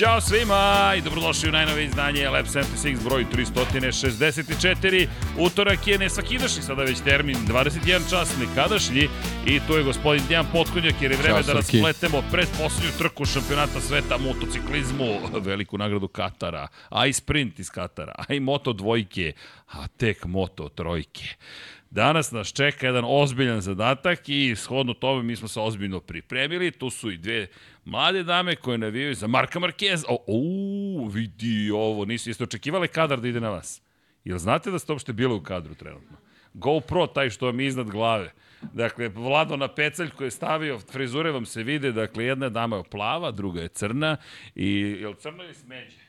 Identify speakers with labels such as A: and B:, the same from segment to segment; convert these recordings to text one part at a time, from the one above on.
A: Ćao svima i dobrodošli u najnovije izdanje Lab 76 broj 364. Utorak je nesvakidašnji, sada već termin 21 čas nekadašnji i tu je gospodin Dejan Potkonjak jer je vreme
B: Ćao,
A: da raspletemo pred posljednju trku šampionata sveta motociklizmu, veliku nagradu Katara, a i sprint iz Katara, a i moto dvojke, a tek moto trojke. Danas nas čeka jedan ozbiljan zadatak i shodno tome mi smo se ozbiljno pripremili. Tu su i dve mlade dame koje navijaju za Marka Marquez. O, o, vidi ovo, nisi, jeste očekivali kadar da ide na vas? Jel znate da ste uopšte bili u kadru trenutno? GoPro, taj što vam je iznad glave. Dakle, Vlado na pecalj koji je stavio, frizure vam se vide, dakle, jedna dama je plava, druga je crna i, jel crno ili smeđe?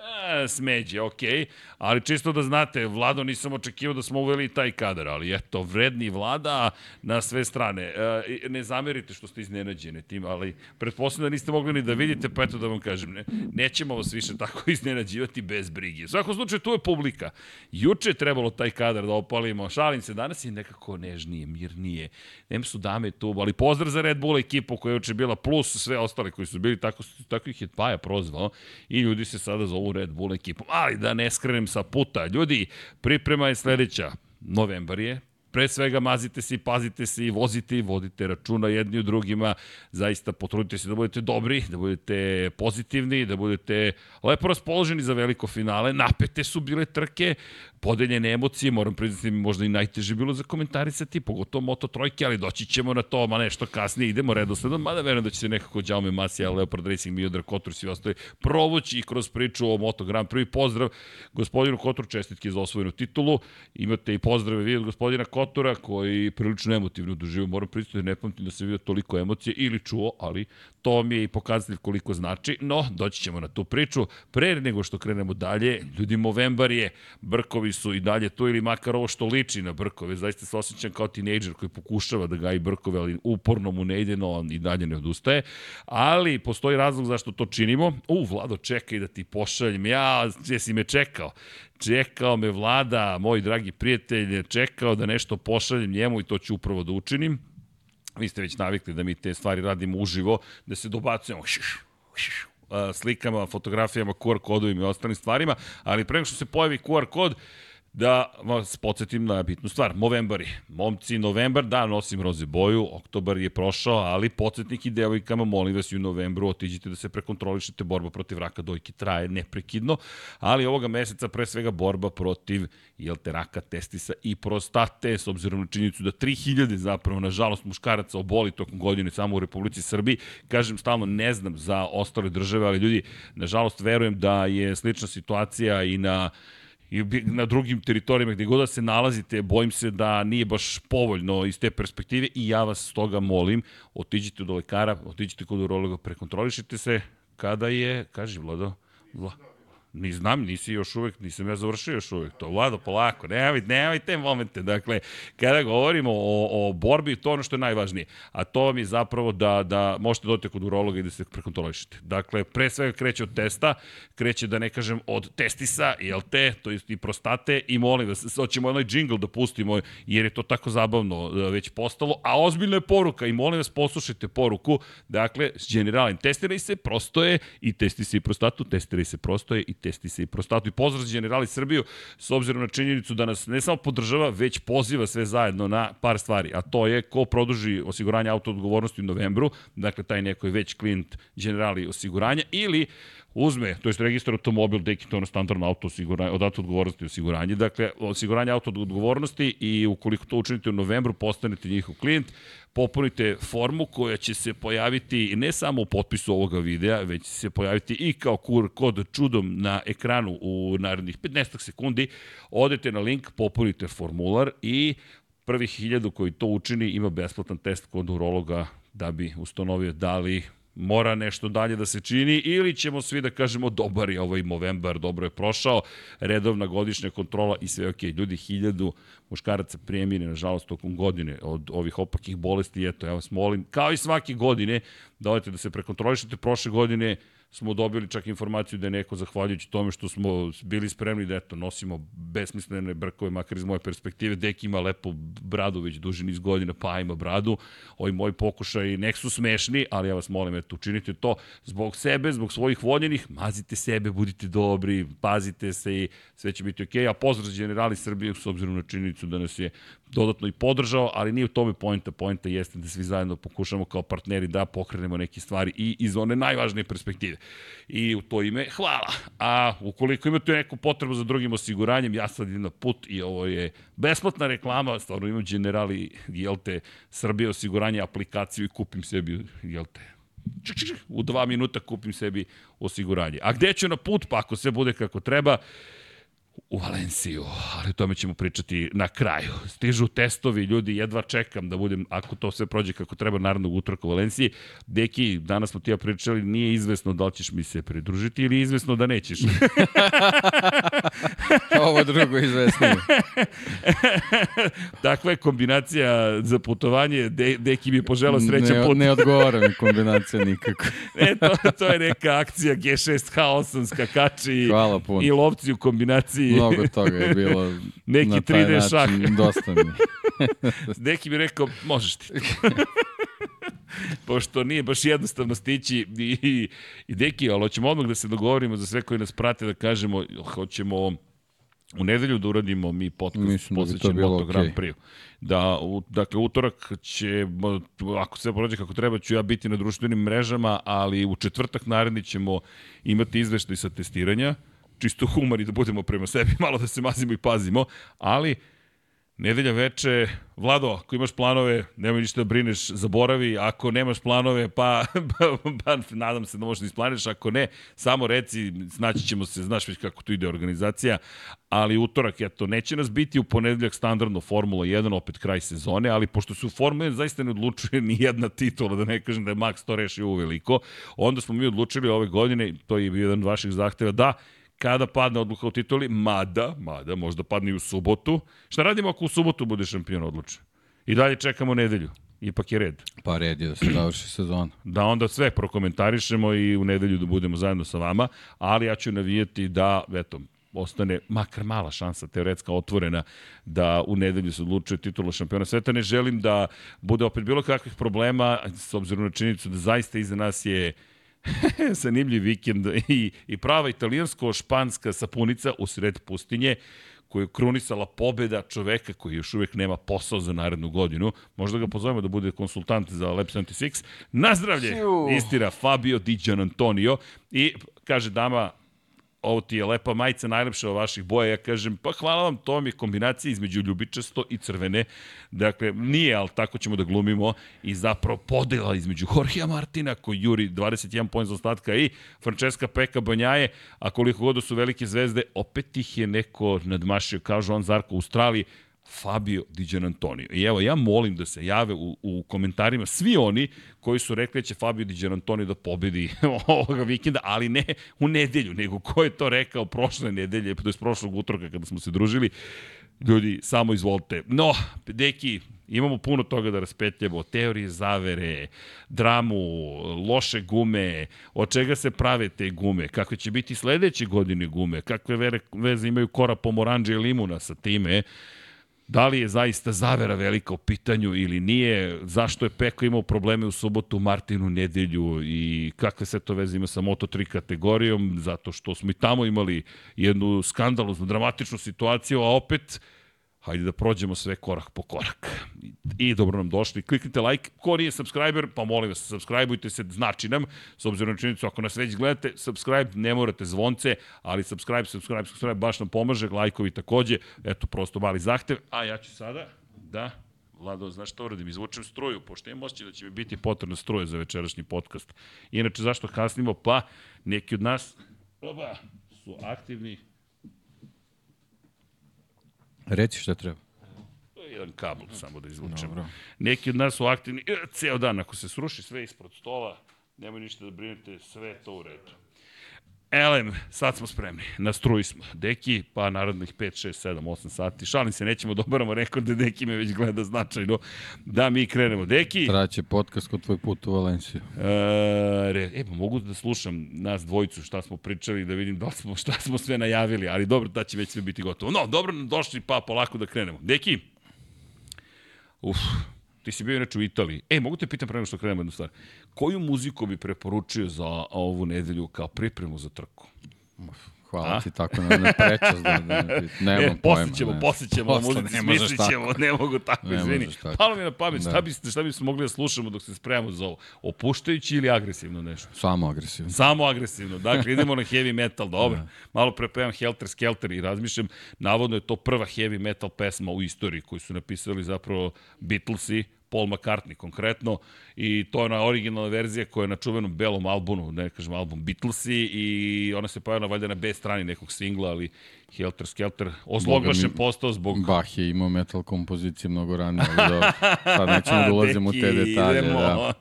A: E, smeđe, okej. Ali čisto da znate, Vlado nisam očekivao da smo uveli taj kadar, ali eto, vredni Vlada na sve strane. E, ne zamerite što ste iznenađeni tim, ali pretpostavljam da niste mogli ni da vidite, pa eto da vam kažem, ne, nećemo vas više tako iznenađivati bez brige. U svakom slučaju, tu je publika. Juče je trebalo taj kadar da opalimo, šalim se, danas je nekako nežnije, mirnije. Nem su dame tu, ali pozdrav za Red Bull ekipu koja je juče bila, plus sve ostale koji su bili, tako, tako ih je Paja prozvao i ljudi se sada zovu Red Bull ekipom. Ali da ne skrenem sa puta. Ljudi, priprema je sledeća. Novembar je, pre svega mazite se i pazite se i vozite i vodite računa jedni u drugima. Zaista potrudite se da budete dobri, da budete pozitivni, da budete lepo raspoloženi za veliko finale. Napete su bile trke, podeljene emocije, moram priznati možda i najteže bilo za komentarisati, pogotovo Moto trojke, ali doći ćemo na to, ma nešto kasnije, idemo redosledom, mada verujem da će se nekako Jaume Masija, Leopard Racing, Miodar Kotur, svi ostali provući i kroz priču o Moto Grand Prix. Pozdrav gospodinu Koturu, čestitke za osvojenu titulu. Imate i pozdrave vi od gospodina Kotura, koji prilično emotivno doživio. Moram priznati, ne pamtim da se vidio toliko emocije ili čuo, ali to mi je i pokazatelj koliko znači. No, doći ćemo na tu priču. Pre nego što krenemo dalje, ljudi, Movembar je, Brkovi su i dalje tu ili makar ovo što liči na Brkove. Zaista se osjećam kao tinejdžer koji pokušava da gaji Brkove, ali uporno mu ne ide, no on i dalje ne odustaje. Ali postoji razlog zašto to činimo. U, Vlado, čekaj da ti pošaljem. Ja, jesi me čekao? Čekao me Vlada, moj dragi prijatelj, čekao da nešto pošaljem njemu i to ću upravo da učinim. Vi ste već navikli da mi te stvari radimo uživo, da se dobacujemo slikama, fotografijama, QR kodovima i ostalim stvarima, ali pre nego što se pojavi QR kod, da vas podsjetim na bitnu stvar. Movembari. Momci, novembar, da, nosim roze boju, oktobar je prošao, ali podsjetnik i devojkama, molim vas i u novembru otiđite da se prekontrolišete, borba protiv raka dojke traje neprekidno, ali ovoga meseca pre svega borba protiv jel te raka testisa i prostate, s obzirom na činjenicu da 3000 zapravo, nažalost, muškaraca oboli tokom godine samo u Republici Srbiji. Kažem stalno, ne znam za ostale države, ali ljudi, nažalost, verujem da je slična situacija i na i na drugim teritorijama gde god da se nalazite, bojim se da nije baš povoljno iz te perspektive i ja vas stoga molim, otiđite do lekara, otiđite kod urologa, prekontrolišite se kada je, kaži Vlado, Vla, Ni znam, nisi još uvek, nisam ja završio još uvek to. Vlado, polako, nemoj, nemoj te momente. Dakle, kada govorimo o, o borbi, to je ono što je najvažnije. A to vam je zapravo da, da možete dojte kod urologa i da se prekontrolišete. Dakle, pre svega kreće od testa, kreće da ne kažem od testisa, jel te, to je i prostate i molim vas, hoćemo onaj džingl da pustimo, jer je to tako zabavno e, već postalo, a ozbiljna je poruka i molim vas poslušajte poruku, dakle, s generalnim testiraj se, prostoje i testi se i prostatu, testiraj se prostoje i testi se i prostatu. I pozdrav za generali Srbiju, s obzirom na činjenicu da nas ne samo podržava, već poziva sve zajedno na par stvari, a to je ko produži osiguranje auto odgovornosti u novembru, dakle taj neko je već klijent generali osiguranja, ili uzme, to je registar automobil, deki to je ono standardno auto osiguranje, od auto odgovornosti osiguranje, dakle osiguranje auto odgovornosti i ukoliko to učinite u novembru, postanete njihov klijent, popunite formu koja će se pojaviti ne samo u potpisu ovoga videa, već će se pojaviti i kao kur kod čudom na ekranu u narednih 15 sekundi. Odete na link, popunite formular i prvih hiljadu koji to učini ima besplatan test kod urologa da bi ustanovio da li mora nešto dalje da se čini ili ćemo svi da kažemo dobar je ovaj Movembar, dobro je prošao, redovna godišnja kontrola i sve ok. Ljudi, hiljadu muškaraca prijemine, nažalost, tokom godine od ovih opakih bolesti. Eto, ja vas molim, kao i svake godine, da odete da se prekontrolišete prošle godine, smo dobili čak informaciju da je neko zahvaljujući tome što smo bili spremni da eto, nosimo besmislene brkove, makar iz moje perspektive. Dek ima lepo bradu već duži niz godina, pa ima bradu. Ovi moji pokušaj nek su smešni, ali ja vas molim, eto, učinite to zbog sebe, zbog svojih voljenih, mazite sebe, budite dobri, pazite se i sve će biti okej. Okay. A pozdrav generali Srbije s obzirom na činjenicu da nas je dodatno i podržao, ali nije u tome pojenta. Pojenta jeste da svi zajedno pokušamo kao partneri da pokrenemo neke stvari i iz one najvažnije perspektive. I u to ime hvala. A ukoliko imate neku potrebu za drugim osiguranjem, ja sad idem na put i ovo je besplatna reklama, stvarno imam generali, jel te, Srbije osiguranje aplikaciju i kupim sebi, jel te, u dva minuta kupim sebi osiguranje. A gde ću na put? Pa ako sve bude kako treba, u Valenciju, ali o tome ćemo pričati na kraju. Stižu testovi, ljudi, jedva čekam da budem, ako to sve prođe kako treba, narednog utorka u Valenciji. Deki, danas smo ti ja pričali, nije izvesno da li ćeš mi se pridružiti ili izvesno da nećeš.
B: Ovo drugo izvesnije.
A: Takva je kombinacija za putovanje, De, Deki mi požela sreća
B: ne,
A: put.
B: Ne odgovara mi kombinacija nikako.
A: e, to, to je neka akcija G6H8 skakači
B: Hvala puno.
A: i lovci u kombinaciji
B: Mnogo toga je bilo
A: Neki
B: na taj
A: 3D
B: način,
A: šah.
B: dosta mi.
A: Neki bi rekao, možeš ti to. Pošto nije baš jednostavno stići i, i, i deki, ali hoćemo odmah da se dogovorimo za sve koji nas prate, da kažemo, hoćemo u nedelju da uradimo mi podcast
B: da
A: posvećen
B: bilo
A: Moto Grand. Prix. Da, u, dakle, utorak će, ako sve prođe kako treba, ću ja biti na društvenim mrežama, ali u četvrtak naredni ćemo imati izveštaj sa testiranja, čisto humor i da budemo prema sebi, malo da se mazimo i pazimo, ali Nedelja veče, Vlado, ako imaš planove, nemoj ništa da brineš, zaboravi, ako nemaš planove, pa, pa, pa nadam se da možeš da isplaniraš, ako ne, samo reci, znaći ćemo se, znaš već kako tu ide organizacija, ali utorak, eto, neće nas biti u ponedeljak standardno Formula 1, opet kraj sezone, ali pošto se u Formula 1 zaista ne odlučuje ni jedna titula, da ne kažem da je Max to rešio uveliko, onda smo mi odlučili ove godine, to je jedan od vaših zahteva, da kada padne odluka o tituli, mada, mada, možda padne i u subotu. Šta radimo ako u subotu bude šampion odlučen? I dalje čekamo nedelju. Ipak je red.
B: Pa red je da se završi sezona.
A: Da onda sve prokomentarišemo i u nedelju da budemo zajedno sa vama, ali ja ću navijeti da, eto, ostane makar mala šansa teoretska otvorena da u nedelju se odlučuje titula šampiona sveta. Ne želim da bude opet bilo kakvih problema s obzirom na činjenicu da zaista iza nas je zanimljiv vikend i, i prava italijansko-španska sapunica u sred pustinje koju je krunisala pobeda čoveka koji još uvek nema posao za narednu godinu. Možda ga pozovemo da bude konsultant za Lab 76. Nazdravlje, istira Fabio Di Gian Antonio i kaže dama, ovo ti je lepa majica, najlepša od vaših boja. Ja kažem, pa hvala vam, to vam je kombinacija između ljubičasto i crvene. Dakle, nije, ali tako ćemo da glumimo. I zapravo podela između Jorgea Martina, koji juri 21 poen za ostatka, i Francesca Peka Banjaje, a koliko god da su velike zvezde, opet ih je neko nadmašio, kao Joan Zarko u Australiji, Fabio Di Gian Antonio. I evo, ja molim da se jave u, u komentarima svi oni koji su rekli da će Fabio Di Gian Antonio da pobedi ovoga vikenda, ali ne u nedelju, nego ko je to rekao prošle nedelje, to je prošlog utorka kada smo se družili. Ljudi, samo izvolite. No, deki, imamo puno toga da raspetljamo, teorije zavere, dramu, loše gume, od čega se prave te gume, kakve će biti sledeće godine gume, kakve vere, veze imaju kora pomoranđe i limuna sa time, da li je zaista zavera velika u pitanju ili nije, zašto je Peko imao probleme u subotu, Martinu nedelju i kakve se to veze ima sa Moto3 kategorijom, zato što smo i tamo imali jednu skandaloznu, dramatičnu situaciju, a opet hajde da prođemo sve korak po korak. I dobro nam došli. Kliknite like. Ko nije subscriber, pa molim vas, subscribeujte se, znači nam, s obzirom na činjenicu, ako nas već gledate, subscribe, ne morate zvonce, ali subscribe, subscribe, subscribe, baš nam pomaže, lajkovi takođe, eto, prosto mali zahtev. A ja ću sada da Vlado, znaš što uradim? Izvučem struju, pošto imam osjećaj da će mi biti potrebna struja za večerašnji podcast. Inače, zašto kasnimo? Pa, neki od nas oba, su aktivni,
B: Reci šta treba.
A: To je jedan kabel, samo da izvučem.
B: Dobro.
A: Neki od nas su aktivni e, ceo dan. Ako se sruši sve ispod stola, nemoj ništa da brinete, sve to u redu. Elem, sad smo spremni. Na struji smo. Deki, pa narodnih 5, 6, 7, 8 sati. Šalim se, nećemo da obaramo rekorde, Deki me već gleda značajno. Da mi krenemo. Deki...
B: Traće podcast kod tvoj put u Valenciju.
A: E, e, pa mogu da slušam nas dvojicu šta smo pričali, da vidim da smo, šta smo sve najavili, ali dobro, da će već sve biti gotovo. No, dobro, došli pa polako da krenemo. Deki, uf, ti si bio inače u Italiji. E, mogu te pitam prema što krenemo jednu stvar. Koju muziku bi preporučio za ovu nedelju kao pripremu za trku?
B: Hvala
A: A?
B: ti tako na, na prečas da, da ne pit- nemam
A: e,
B: pojma.
A: posle ćemo,
B: ne.
A: posle ćemo,
B: Posle
A: muzici,
B: ne možeš tako.
A: ne mogu tako,
B: Ne
A: izvini.
B: tako.
A: Palo mi na pamet,
B: Da.
A: šta, bi, šta bi smo mogli da slušamo dok se spremamo za ovo? Opuštajući ili agresivno nešto?
B: Samo agresivno.
A: Samo agresivno. Dakle, idemo na heavy metal, dobro. Malo pre pevam Helter Skelter i razmišljam, navodno je to prva heavy metal pesma u istoriji koju su napisali zapravo Beatlesi, Paul McCartney konkretno i to je ona originalna verzija koja je na čuvenom belom albumu, ne kažem album Beatlesi i ona se pojavila valjda na B strani nekog singla, ali Helter Skelter
B: mi-
A: postao zbog
B: Bach je imao metal kompozicije mnogo ranije, ali dobro. Sad nećemo da ulazimo u te detalje. Da.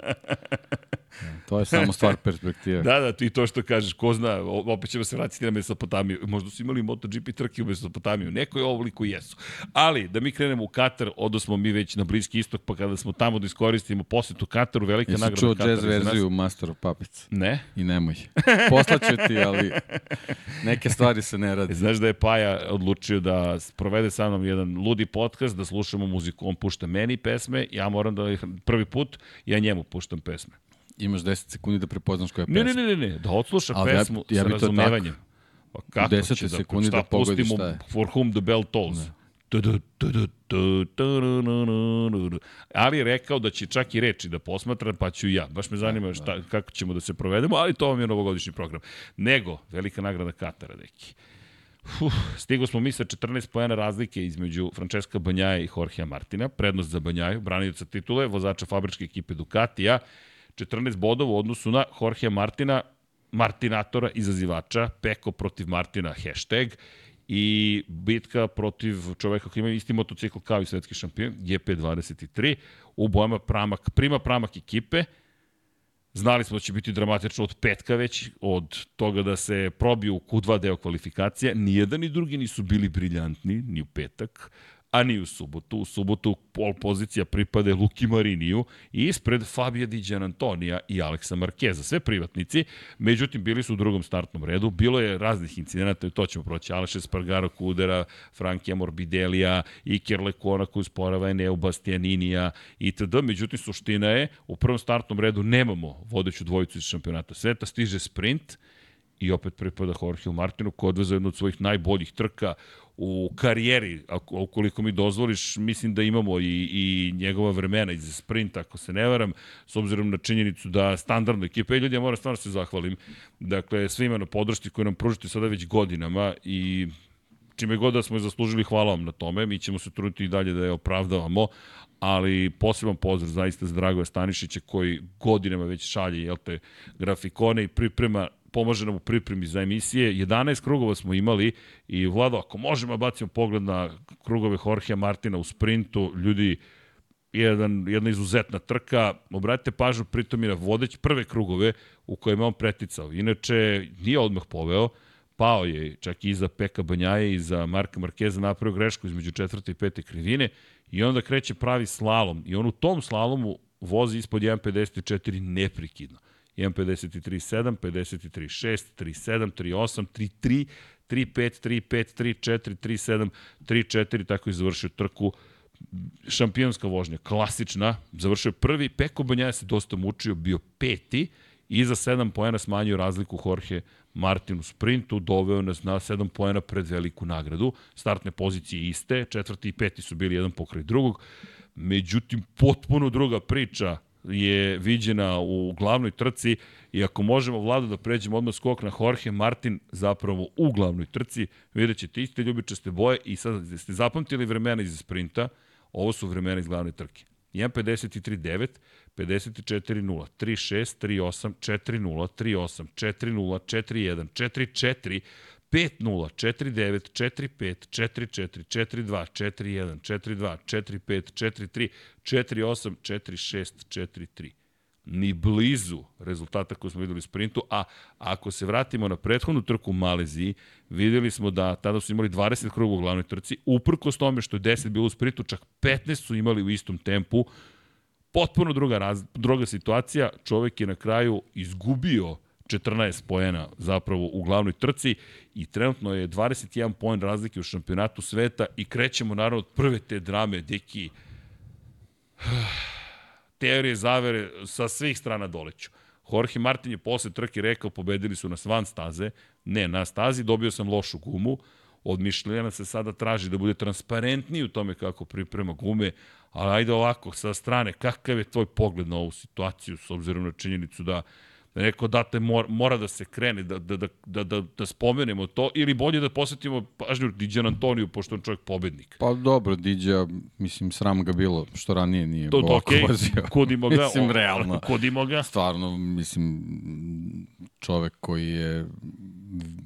B: To je samo stvar perspektive.
A: Da, da, ti to što kažeš, ko zna, opet ćemo se vratiti na Mesopotamiju. Možda su imali MotoGP trke u Mesopotamiju, neko je obliku jesu. Ali, da mi krenemo u Katar, odosmo mi već na Bliski istok, pa kada smo tamo da iskoristimo posetu Kataru, velika
B: Jesi
A: nagrada
B: čuo
A: Katara.
B: jazz
A: za nas.
B: verziju Master of Puppets?
A: Ne.
B: I nemoj. Poslaću ti, ali neke stvari se ne radi.
A: Znaš da je Paja odlučio da provede sa mnom jedan ludi podcast, da slušamo muziku. On pušta meni pesme, ja moram da ih prvi put, ja njemu puštam pesme.
B: Imaš 10 sekundi da prepoznaš koja je
A: Ne,
B: pesma.
A: ne, ne, ne, ne, da odsluša
B: Ali ja-
A: pesmu
B: ja
A: sa
B: bi to
A: razumevanjem. Pa kako
B: 10
A: će
B: sekundi
A: šta
B: da pogodiš šta je.
A: For whom the bell tolls. Nu. Ali je rekao da će čak i reči da posmatra, pa ću ja. Baš me zanima šta, kako ćemo da se provedemo, ali to vam je novogodišnji program. Nego, velika nagrada Katara, deki. Uf, stigo smo mi sa 14 pojena razlike između Francesca Banjaja i Jorgea Martina, prednost za Banjaju, branioca titule, vozača fabričke ekipe Ducatija, 14 bodova u odnosu na Jorgea Martina, Martinatora, izazivača, Peko protiv Martina, hashtag, i bitka protiv čoveka koji ima isti motocikl kao i svetski šampion, GP23, u bojama pramak, prima pramak ekipe, Znali smo da će biti dramatično od petka već, od toga da se probiju u Q2 deo kvalifikacije. Nijedan ni drugi nisu bili briljantni, ni u petak, a ni u subotu. U subotu pol pozicija pripade Luki Mariniju i ispred Fabija Diđan Antonija i Aleksa Markeza. Sve privatnici, međutim bili su u drugom startnom redu. Bilo je raznih incidenata to ćemo proći. Aleš Espargaro Kudera, Frankija Morbidelija, Iker Lekona koji usporava Eneu Bastianinija itd. Međutim, suština je, u prvom startnom redu nemamo vodeću dvojicu iz šampionata sveta, stiže sprint, i opet pripada Jorge Martinu koji odveza jednu od svojih najboljih trka u karijeri, ako, ukoliko mi dozvoliš, mislim da imamo i, i njegova vremena iz sprinta, ako se ne varam, s obzirom na činjenicu da standardno ekipa, i ljudi, ja moram stvarno se zahvalim, dakle, svima na podršci koju nam pružite sada već godinama i čime god da smo je zaslužili, hvala vam na tome, mi ćemo se truditi i dalje da je opravdavamo, ali poseban pozdrav zaista za Dragoja Stanišića koji godinama već šalje jel te, grafikone i priprema pomaže nam u pripremi za emisije. 11 krugova smo imali i Vlado, ako možemo bacimo pogled na krugove Jorge Martina u sprintu, ljudi, jedan, jedna izuzetna trka. Obratite pažnju pritom i na vodeć prve krugove u kojima on preticao. Inače, nije odmah poveo, pao je čak i iza Peka Banjaje i za Marka Markeza napravio grešku između četvrte i pete krivine i onda kreće pravi slalom i on u tom slalomu vozi ispod 1.54 neprekidno. 1.53.7, 53.6, 3.7, 3.8, 3.3, 3.5, 3.5, 3.4, 3.7, 3.4, tako je završio trku šampionska vožnja, klasična, završio prvi, Peko Banjaja se dosta mučio, bio peti, i za 7 poena smanjio razliku Jorge Martin u sprintu, doveo nas na 7 poena pred veliku nagradu. Startne pozicije iste, četvrti i peti su bili jedan pokraj drugog. Međutim, potpuno druga priča je viđena u glavnoj trci i ako možemo, Vlado, da pređemo odmah skok na Jorge Martin zapravo u glavnoj trci, vidjet ćete iste ljubičaste boje i sad ste zapamtili vremena iz sprinta, ovo su vremena iz glavne trke. 1.53.9, 54.0, 3.6, 3.8, 4.0, 3.8, 4.0, 4.1, 4.4, 5.0, 4.9, 4.5, 4.4, 4.2, 4.1, 4.2, 4.5, 4.3, 4.8, 4.6, 4.3. ni blizu rezultata koje smo videli u sprintu, a ako se vratimo na prethodnu trku u Maleziji, videli smo da tada su imali 20 kruga u glavnoj trci, uprkos tome što je 10 bilo u sprintu, čak 15 su imali u istom tempu, potpuno druga, raz, druga situacija, čovek je na kraju izgubio 14 poena zapravo u glavnoj trci i trenutno je 21 poen razlike u šampionatu sveta i krećemo naravno od prve te drame, deki teorije zavere sa svih strana doleću. Jorge Martin je posle trke rekao pobedili su nas van staze, ne na stazi, dobio sam lošu gumu, od Mišljena se sada traži da bude transparentniji u tome kako priprema gume, ali ajde ovako, sa strane, kakav je tvoj pogled na ovu situaciju s obzirom na činjenicu da neko date mora, mora da se krene, da, da, da, da, da, da spomenemo to, ili bolje da posetimo pažnju Diđan Antoniju, pošto on čovjek pobednik.
B: Pa dobro, Diđa, mislim, sram ga bilo, što ranije nije to, ovako okay. vozio.
A: Kudimo ga.
B: mislim, realno.
A: Kudimo ga.
B: Stvarno, mislim, čovek koji je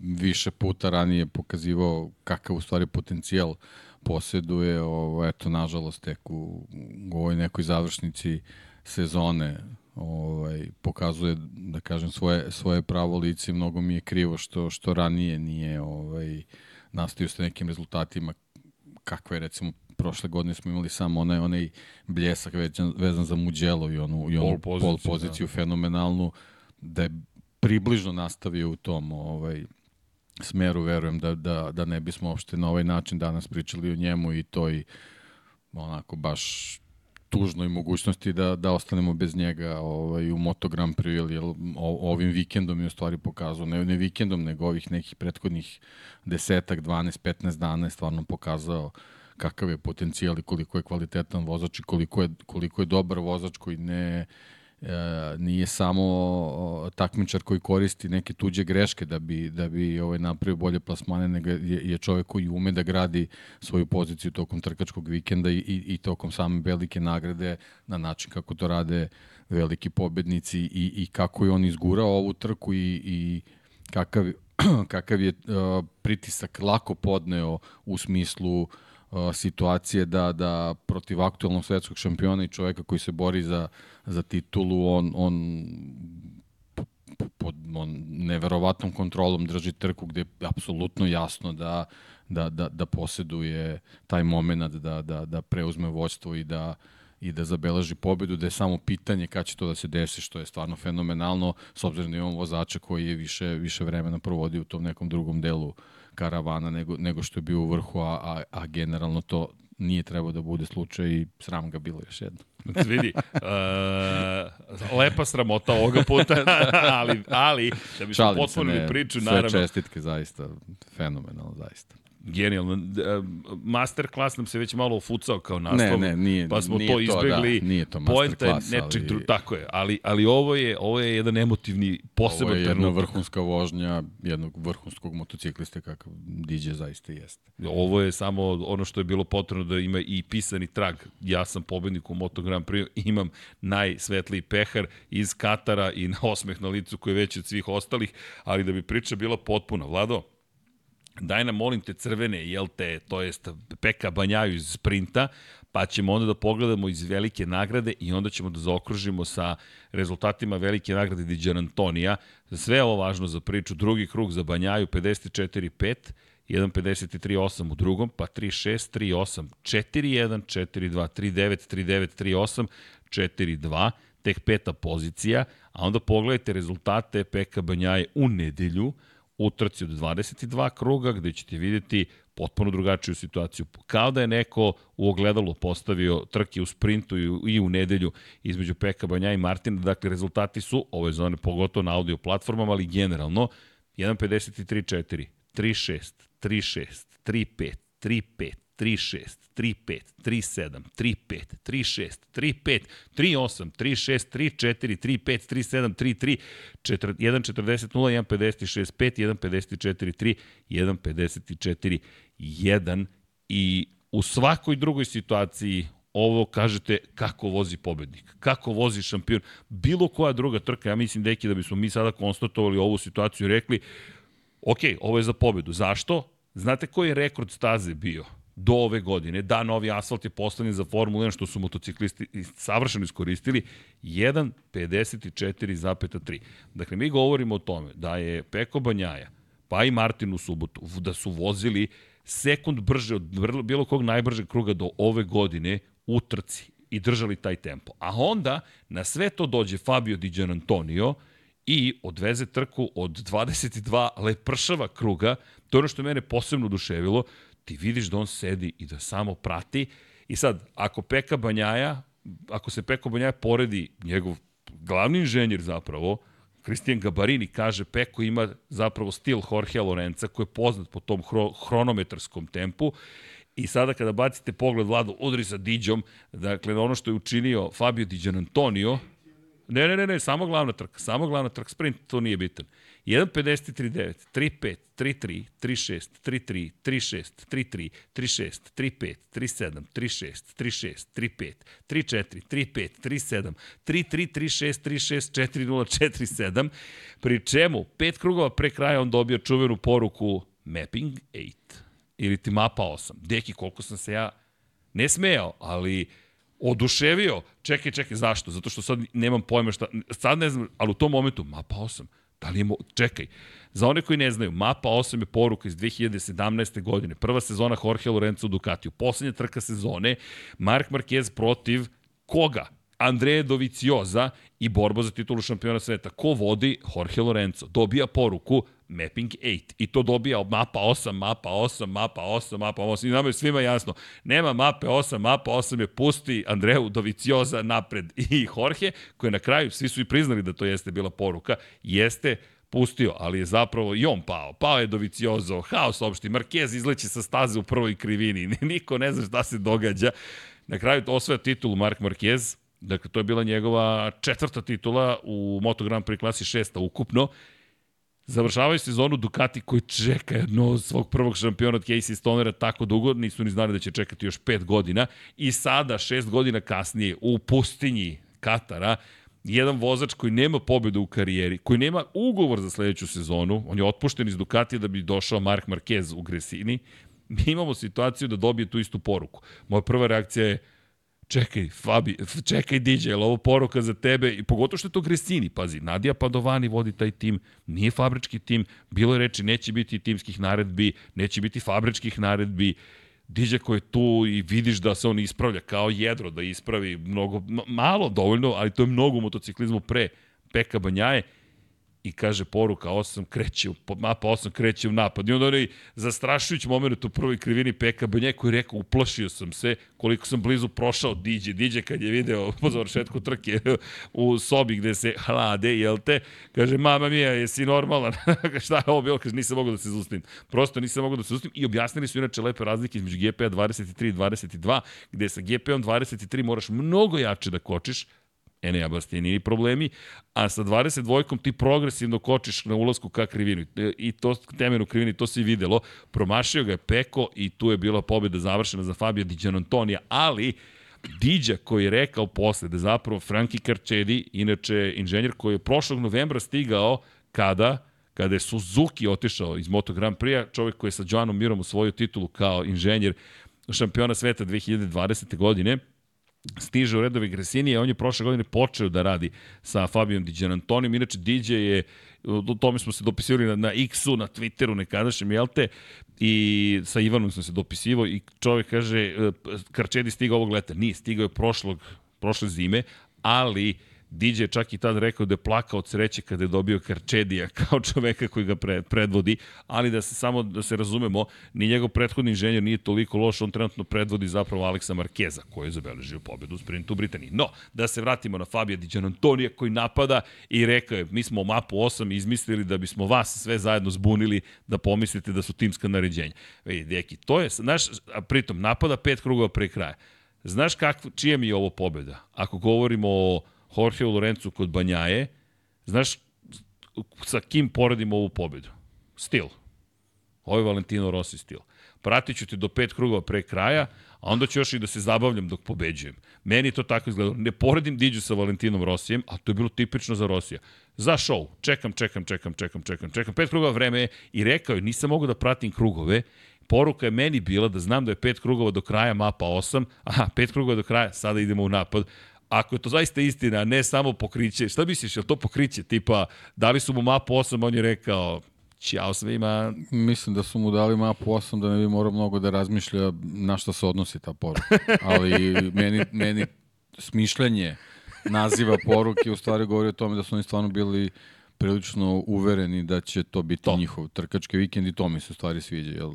B: više puta ranije pokazivao kakav u stvari potencijal poseduje, ovo, eto, nažalost, tek u, u ovoj nekoj završnici sezone ovaj, pokazuje, da kažem, svoje, svoje pravo lice i mnogo mi je krivo što, što ranije nije ovaj, nastavio sa nekim rezultatima kakve recimo prošle godine smo imali samo onaj, onaj bljesak vezan, vezan za Muđelo i onu, i onu pol poziciju, pol poziciju da. fenomenalnu da je približno nastavio u tom ovaj, smeru, verujem da, da, da ne bismo uopšte na ovaj način danas pričali o njemu i toj onako baš tužnoj mogućnosti da, da ostanemo bez njega ovaj, u Moto Grand Prix, ili ovim vikendom je u stvari pokazao, ne, ne vikendom, nego ovih nekih prethodnih desetak, 12, 15 dana je stvarno pokazao kakav je potencijal i koliko je kvalitetan vozač i koliko je, koliko je dobar vozač koji ne, e, nije samo takmičar koji koristi neke tuđe greške da bi, da bi ovaj napravio bolje plasmane, nego je, je čovek koji ume da gradi svoju poziciju tokom trkačkog vikenda i, i, i tokom same velike nagrade na način kako to rade veliki pobednici i, i kako je on izgurao ovu trku i, i kakav, kakav je uh, pritisak lako podneo u smislu uh, situacije da, da protiv aktualnog svetskog šampiona i čoveka koji se bori za, za titulu, on, on pod on, neverovatnom kontrolom drži trku gde je apsolutno jasno da, da, da, da poseduje taj moment da, da, da preuzme vođstvo i da, i da zabeleži pobedu, da je samo pitanje kada će to da se desi, što je stvarno fenomenalno, s obzirom da imamo vozača koji je više, više vremena provodio u tom nekom drugom delu uh, karavana nego, nego što je bio u vrhu, a, a, a generalno to nije trebao da bude slučaj i sram ga bilo još jedno.
A: Vidi, uh, lepa sramota ovoga puta, ali, ali da bi smo potpunili priču, naravno...
B: Sve čestitke, zaista, fenomenalno, zaista
A: genijalno. Master klas nam se već malo ufucao kao naslov.
B: Ne, ne, nije,
A: pa smo
B: nije
A: to izbegli.
B: To, da, nije to master klas,
A: nečeg, ali... Tako je, ali, ali ovo je, ovo je jedan emotivni, poseban trenutak. Ovo je jedna
B: trenutak. vrhunska vožnja jednog vrhunskog motociklista kakav DJ zaista jeste.
A: Ovo je samo ono što je bilo potrebno da ima i pisani trag. Ja sam pobednik u Moto Grand Prix, imam najsvetliji pehar iz Katara i na osmeh na licu koji je veći od svih ostalih, ali da bi priča bila potpuna. Vlado, daj nam molim te crvene, jel te, to jest Peka Banjaju iz sprinta, pa ćemo onda da pogledamo iz velike nagrade i onda ćemo da zaokružimo sa rezultatima velike nagrade Diđan Antonija. Sve ovo važno za priču. Drugi krug za Banjaju 54-5, 1.53.8 u drugom, pa 3.6, 3.8, 4.1, 4.2, 3.9, 3.9, 3.8, 4.2, tek peta pozicija, a onda pogledajte rezultate Peka Banjaje u nedelju, utrci od 22 kruga gde ćete videti potpuno drugačiju situaciju. Kao da je neko u ogledalu postavio trke u sprintu i u nedelju između Peka Banja i Martina. Dakle, rezultati su ove zone, pogotovo na audio platformama, ali generalno 1.53.4, 3.6, 3.6, 3.5, 3.5, 3-6, 3-5, 3-7, 3-5, 3-6, 3-5, 3-8, 3-6, 3-4, 3-5, 3-7, 3-3, 1-40-0, 1-56-5, 1-54-3, 1-54-1 i u svakoj drugoj situaciji ovo kažete kako vozi pobednik, kako vozi šampion, bilo koja druga trka, ja mislim deki da bismo mi sada konstatovali ovu situaciju i rekli ok, ovo je za pobedu. Zašto? Znate koji je rekord staze bio? Do ove godine, da novi asfalt je postavljen za Formulu 1, što su motociklisti savršeno iskoristili, 1.54,3. Dakle, mi govorimo o tome da je Peko Banjaja, pa i Martin u subotu, da su vozili sekund brže od bilo kog najbržeg kruga do ove godine u trci i držali taj tempo. A onda na sve to dođe Fabio Di Antonio i odveze trku od 22 lepršava kruga. To je ono što mene posebno oduševilo. Ti vidiš da on sedi i da samo prati. I sad, ako Peka Banjaja, ako se Peko Banjaja poredi njegov glavni inženjer zapravo, Kristijan Gabarini kaže Peko ima zapravo stil Jorge Lorenza koji je poznat po tom hro, hronometarskom tempu I sada kada bacite pogled Vladu, udri sa Diđom, dakle ono što je učinio Fabio Diđan Antonio, ne, ne, ne, ne, samo glavna trka, samo glavna trka, sprint, to nije bitan. 1.53.9, 3.5, 3.3, 3.6, 3.3, 3.6, 3.3, 3.6, 3.5, 3.7, 3.6, 3.6, 3.5, 3.4, 3.5, 3.7, 3.3, 3.6, 3.6, 4.0, 4.7, pri čemu pet krugova pre kraja on dobio čuvenu poruku Mapping 8 ili ti mapa 8. Deki, koliko sam se ja ne smejao, ali oduševio. Čekaj, čekaj, zašto? Zato što sad nemam pojma šta, sad ne znam, ali u tom momentu mapa 8. Da li je mo... Čekaj, za one koji ne znaju, mapa 8 je poruka iz 2017. godine. Prva sezona Jorge Lorenzo Ducatiju. Poslednja trka sezone, Mark Marquez protiv koga? Andreje Dovicioza i borba za titulu šampiona sveta. Ko vodi? Jorge Lorenzo. Dobija poruku Mapping 8. I to dobija mapa 8, mapa 8, mapa 8, mapa 8. I nama je svima jasno, nema mape 8, mapa 8 je pusti Andreu Dovicioza napred i Jorge, koji na kraju, svi su i priznali da to jeste bila poruka, jeste pustio, ali je zapravo i on pao. Pao je Doviciozo, haos opšti, Marquez izleće sa staze u prvoj krivini, niko ne zna šta se događa. Na kraju osvaja titulu Mark Marquez, dakle to je bila njegova četvrta titula u Moto Grand Prix klasi šesta ukupno Završavaju sezonu Ducati koji čeka jedno svog prvog šampiona od Casey Stonera tako dugo, nisu ni znali da će čekati još pet godina i sada, šest godina kasnije, u pustinji Katara, jedan vozač koji nema pobedu u karijeri, koji nema ugovor za sledeću sezonu, on je otpušten iz Ducatija da bi došao Mark Marquez u Gresini, mi imamo situaciju da dobije tu istu poruku. Moja prva reakcija je, čekaj, Fabi, čekaj DJ, je ovo poruka za tebe? I pogotovo što je to Gresini, pazi, Nadija Padovani vodi taj tim, nije fabrički tim, bilo je reči, neće biti timskih naredbi, neće biti fabričkih naredbi, DJ koji je tu i vidiš da se on ispravlja kao jedro, da ispravi mnogo, malo dovoljno, ali to je mnogo u motociklizmu pre Peka Banjaje i kaže poruka 8 kreće, u, mapa 8 kreće u napad. I onda onaj zastrašujući moment u prvoj krivini Peka Banje koji je rekao uplašio sam se koliko sam blizu prošao Diđe. Diđe kad je video po završetku trke u sobi gde se hlade, jel te? Kaže, mama mija, jesi normalan? Šta je ovo bilo? Kaže, nisam mogao da se zustim. Prosto nisam mogao da se zustim i objasnili su inače lepe razlike između GP-a 23 i 22, gde sa GP-om 23 moraš mnogo jače da kočiš, Enea Bastianini problemi, a sa 22-kom ti progresivno kočiš na ulazku ka krivini. I to temenu krivini, to se i videlo. Promašio ga je Peko i tu je bila pobjeda završena za Fabio Di Gianantonija, ali Diđa koji je rekao posle da zapravo Franki Karčedi, inače inženjer koji je prošlog novembra stigao kada kada je Suzuki otišao iz Moto Grand Prix-a, čovjek koji je sa Joanom Mirom osvojio titulu kao inženjer šampiona sveta 2020. godine, stiže u redovi Gresinije, on je prošle godine počeo da radi sa Fabijom Diđan Antonijom, inače DJ je, o tome smo se dopisivali na, na X-u, na Twitteru nekadašnjem, jel te, i sa Ivanom sam se dopisivao i čovjek kaže, e, Karčedi stigao ovog leta, nije, stigao je prošlog, prošle zime, ali uh, DJ je čak i tad rekao da je plakao od sreće kada je dobio Karčedija kao čoveka koji ga pre, predvodi, ali da se samo da se razumemo, ni njegov prethodni inženjer nije toliko loš, on trenutno predvodi zapravo Aleksa Markeza koji je zabeležio pobedu u sprintu u Britaniji. No, da se vratimo na Fabija Diđan Antonija koji napada i rekao je, mi smo mapu 8 izmislili da bismo vas sve zajedno zbunili da pomislite da su timska naređenja. Vidi, deki, to je, znaš, a pritom napada pet krugova pre kraja. Znaš kakvo, čija mi je ovo pobeda? Ako govorimo o Jorge Lorenzo kod Banjaje, znaš sa kim poredimo ovu pobedu? Stil. Ovo je Valentino Rossi stil. Pratit ću te do pet krugova pre kraja, a onda ću još i da se zabavljam dok pobeđujem. Meni to tako izgleda. Ne poredim Diđu sa Valentinom Rosijem, a to je bilo tipično za Rosija. Za show. Čekam, čekam, čekam, čekam, čekam, čekam. Pet krugova vreme je i rekao je, nisam mogu da pratim krugove, Poruka je meni bila da znam da je pet krugova do kraja mapa 8, aha, pet krugova do kraja, sada idemo u napad, ako je to zaista istina, a ne samo pokriće, šta misliš, je to pokriće? Tipa, dali su mu mapu 8, on je rekao, Ćao svima.
B: Mislim da su mu dali mapu 8 da ne bi morao mnogo da razmišlja na što se odnosi ta poruka. Ali meni, meni smišljanje naziva poruke u stvari govori o tome da su oni stvarno bili prilično uvereni da će to biti to. njihov trkački vikend i to mi se u stvari sviđa. Jer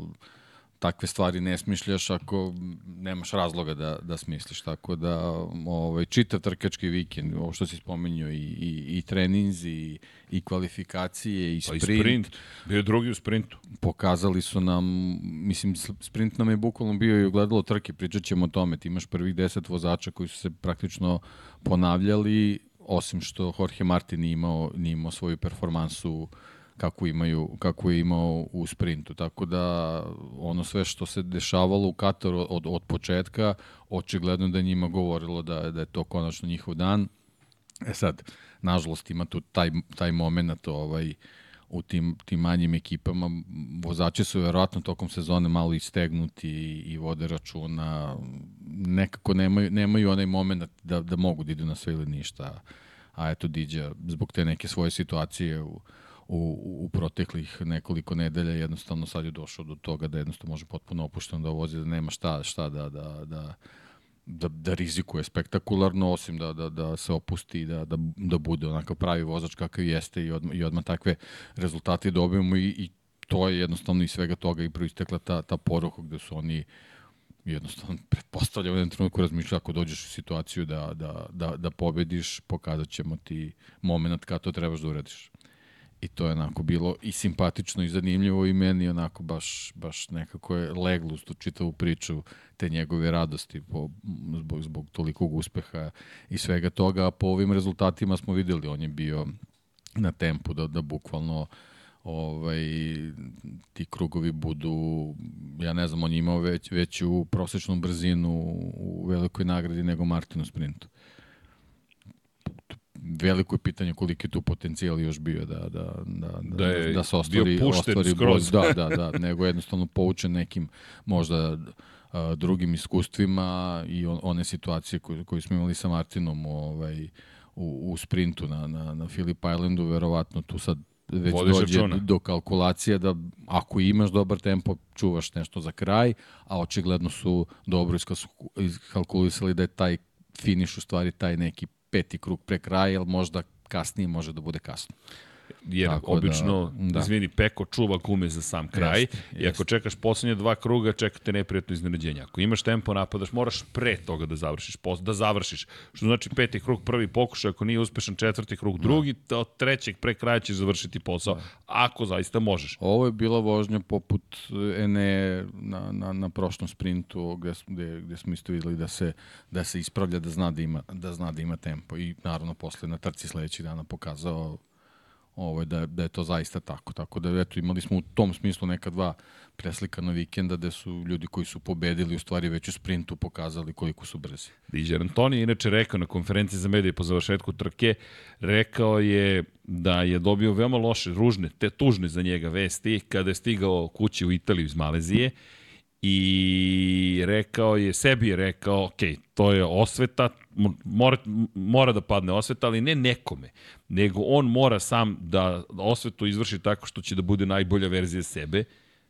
B: takve stvari ne smišljaš ako nemaš razloga da, da smisliš. Tako da ovaj, čitav trkački vikend, ovo što si spomenuo, i, i, i treninzi, i, i kvalifikacije, i sprint. Pa i sprint.
A: Bio drugi u sprintu.
B: Pokazali su nam, mislim, sprint nam je bukvalno bio i ugledalo trke, pričat ćemo o tome. Ti imaš prvih deset vozača koji su se praktično ponavljali, osim što Jorge Martin nije imao, nije imao svoju performansu uh, kako imaju kako je imao u sprintu. Tako da ono sve što se dešavalo u Kataru od, od početka, očigledno da njima govorilo da, da je to konačno njihov dan. E sad, nažalost ima tu taj, taj moment ovaj, u tim, tim manjim ekipama. Vozači su verovatno tokom sezone malo istegnuti i, i vode računa. Nekako nemaju, nemaju onaj moment da, da mogu da idu na sve ili ništa. A eto, Diđa, zbog te neke svoje situacije u, u, u proteklih nekoliko nedelja jednostavno sad je došao do toga da jednostavno može potpuno opušteno da vozi, da nema šta, šta da, da, da, da, da rizikuje spektakularno, osim da, da, da se opusti da, da, da bude onakav pravi vozač kakav jeste i odmah, i odmah takve rezultate dobijemo i, i to je jednostavno iz svega toga i proistekla ta, ta poruka gde su oni jednostavno pretpostavljam u jednom trenutku razmišlja ako dođeš u situaciju da, da, da, da pobediš, pokazat ćemo ti moment kada to trebaš da uradiš. I to je onako bilo i simpatično i zanimljivo i meni onako baš, baš nekako je leglo tu čitavu priču te njegove radosti po, zbog, zbog tolikog uspeha i svega toga. A po ovim rezultatima smo videli, on je bio na tempu da, da bukvalno ovaj, ti krugovi budu, ja ne znam, on je imao već, veću prosečnu brzinu u velikoj nagradi nego Martinu sprintu veliko je pitanje koliko je tu potencijal još bio da, da, da, da, da, je da se ostvari, ostvari broj. Da, da, da, nego jednostavno poučen nekim možda a, drugim iskustvima i on, one situacije koje, koje smo imali sa Martinom ovaj, u, u sprintu na, na, na Philip Islandu, verovatno tu sad već Vodiš dođe računa. do kalkulacije da ako imaš dobar tempo, čuvaš nešto za kraj, a očigledno su dobro iskalkulisali da je taj finiš u stvari taj neki peti krug pre kraja, jer možda kasnije može da bude kasno.
A: Jer Tako da, obično, da, da. izvini, Peko čuva gume za sam kraj jest, i ako čekaš poslednje dva kruga, čekate neprijatno iznenađenje. Ako imaš tempo napadaš, moraš pre toga da završiš, da završiš. Što znači peti krug, prvi pokušaj, ako nije uspešan četvrti krug, da. drugi, da. od trećeg pre kraja ćeš završiti posao, da. ako zaista možeš.
B: Ovo je bila vožnja poput Ene na, na, na prošlom sprintu, gde, gde, gde smo isto videli da se, da se ispravlja, da zna da ima, da zna da ima tempo i naravno posle na trci sledećeg dana pokazao ovaj, da, da je to zaista tako. Tako da eto, imali smo u tom smislu neka dva preslikana vikenda gde su ljudi koji su pobedili u stvari već u sprintu pokazali koliko su brzi.
A: Diđer Antoni je inače rekao na konferenciji za medije po završetku trke, rekao je da je dobio veoma loše, ružne, te tužne za njega vesti kada je stigao kući u Italiju iz Malezije i rekao je, sebi je rekao, ok, to je osveta, mora, mora da padne osveta, ali ne nekome, nego on mora sam da osvetu izvrši tako što će da bude najbolja verzija sebe.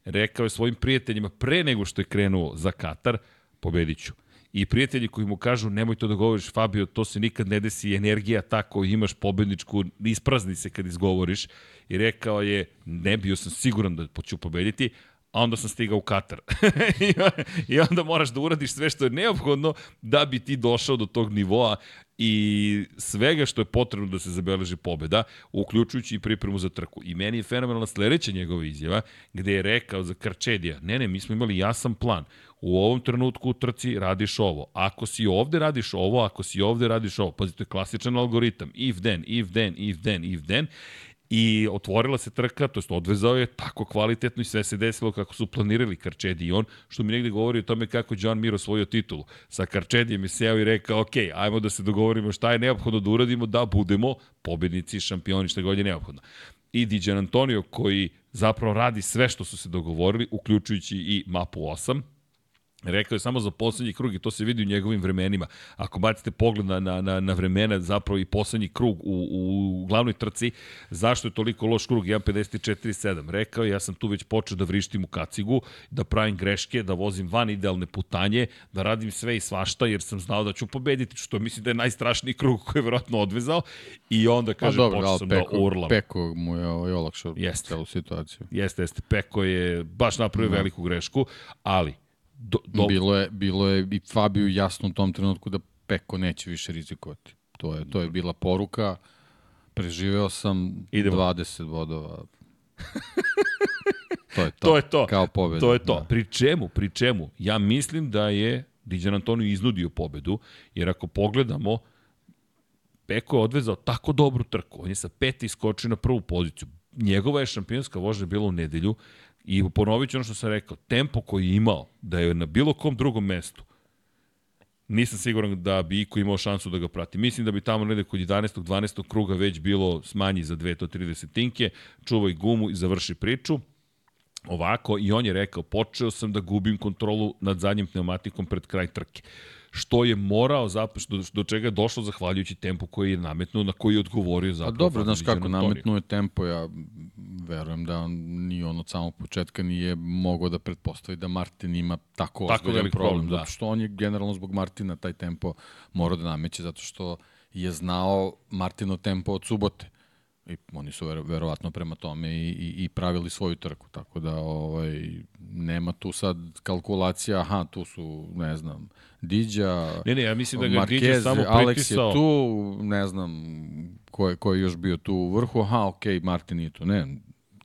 A: Rekao je svojim prijateljima pre nego što je krenuo za Katar, pobedit ću. I prijatelji koji mu kažu nemoj to da govoriš Fabio, to se nikad ne desi, energija ta koju imaš pobedničku, isprazni se kad izgovoriš. I rekao je, ne bio sam siguran da ću pobediti, a onda sam stigao u Katar. I onda moraš da uradiš sve što je neophodno da bi ti došao do tog nivoa i svega što je potrebno da se zabeleži pobeda, uključujući i pripremu za trku. I meni je fenomenalna sledeća njegova izjava, gde je rekao za Karčedija, ne, ne, mi smo imali jasan plan. U ovom trenutku u trci radiš ovo. Ako si ovde radiš ovo, ako si ovde radiš ovo. Pazite, klasičan algoritam. If then, if then, if then, if then i otvorila se trka, to jest odvezao je tako kvalitetno i sve se desilo kako su planirali Karčedi i on, što mi negde govori o tome kako John Mir osvojio titulu. Sa Karčedijem je seo i rekao, ok, ajmo da se dogovorimo šta je neophodno da uradimo, da budemo pobednici, šampioni, šta god je neophodno. I Diđan Antonio koji zapravo radi sve što su se dogovorili, uključujući i mapu 8, Rekao je samo za poslednji krug i to se vidi u njegovim vremenima. Ako bacite pogled na, na, na, na vremena, zapravo i poslednji krug u, u glavnoj trci, zašto je toliko loš krug 1.54.7? Rekao je, ja sam tu već počeo da vrištim u kacigu, da pravim greške, da vozim van idealne putanje, da radim sve i svašta, jer sam znao da ću pobediti, što mislim da je najstrašniji krug koji je verovatno odvezao. I onda kaže, pa dobro, počeo sam da Peko, da urlam.
B: Peko mu je ovaj olakšao celu situaciju.
A: Jeste, jeste. Peko je baš napravio no. Da. veliku grešku, ali
B: Do, do... Bilo, je, bilo je i Fabiju jasno u tom trenutku da Peko neće više rizikovati. To je, to je bila poruka. Preživeo sam Idemo. 20 bodova. to je to.
A: to je to.
B: Kao pobeda.
A: To je to. Da. Pri čemu? Pri čemu? Ja mislim da je Diđan Antonio iznudio pobedu, jer ako pogledamo, Peko je odvezao tako dobru trku. On je sa peti skočio na prvu poziciju. Njegova je šampionska vožnja bila u nedelju. I ponovit ću ono što sam rekao, tempo koji je imao, da je na bilo kom drugom mestu, nisam siguran da bi Iko imao šansu da ga prati. Mislim da bi tamo negde kod 11. 12. kruga već bilo smanji za 230 tinke, čuvaj gumu i završi priču. Ovako, i on je rekao, počeo sam da gubim kontrolu nad zadnjim pneumatikom pred kraj trke što je morao zapravo, do, do čega je došlo zahvaljujući tempu koji je nametnuo, na koji je odgovorio zapravo.
B: A dobro, znaš kako, nametnuo je tempo, ja verujem da on ni on od samog početka nije mogao da pretpostavi da Martin ima tako, tako velik problem, problem da. zato što on je generalno zbog Martina taj tempo morao da nameće, zato što je znao Martino tempo od subote. I oni su vero, verovatno prema tome i, i, i pravili svoju trku, tako da ovaj, nema tu sad kalkulacija, aha, tu su, ne znam, Diđa,
A: ne, ne, ja mislim da ga Marquez, Diđa samo Alex
B: je tu, ne znam, ko je, ko je još bio tu u vrhu, aha, okej, okay, Martin je tu, ne,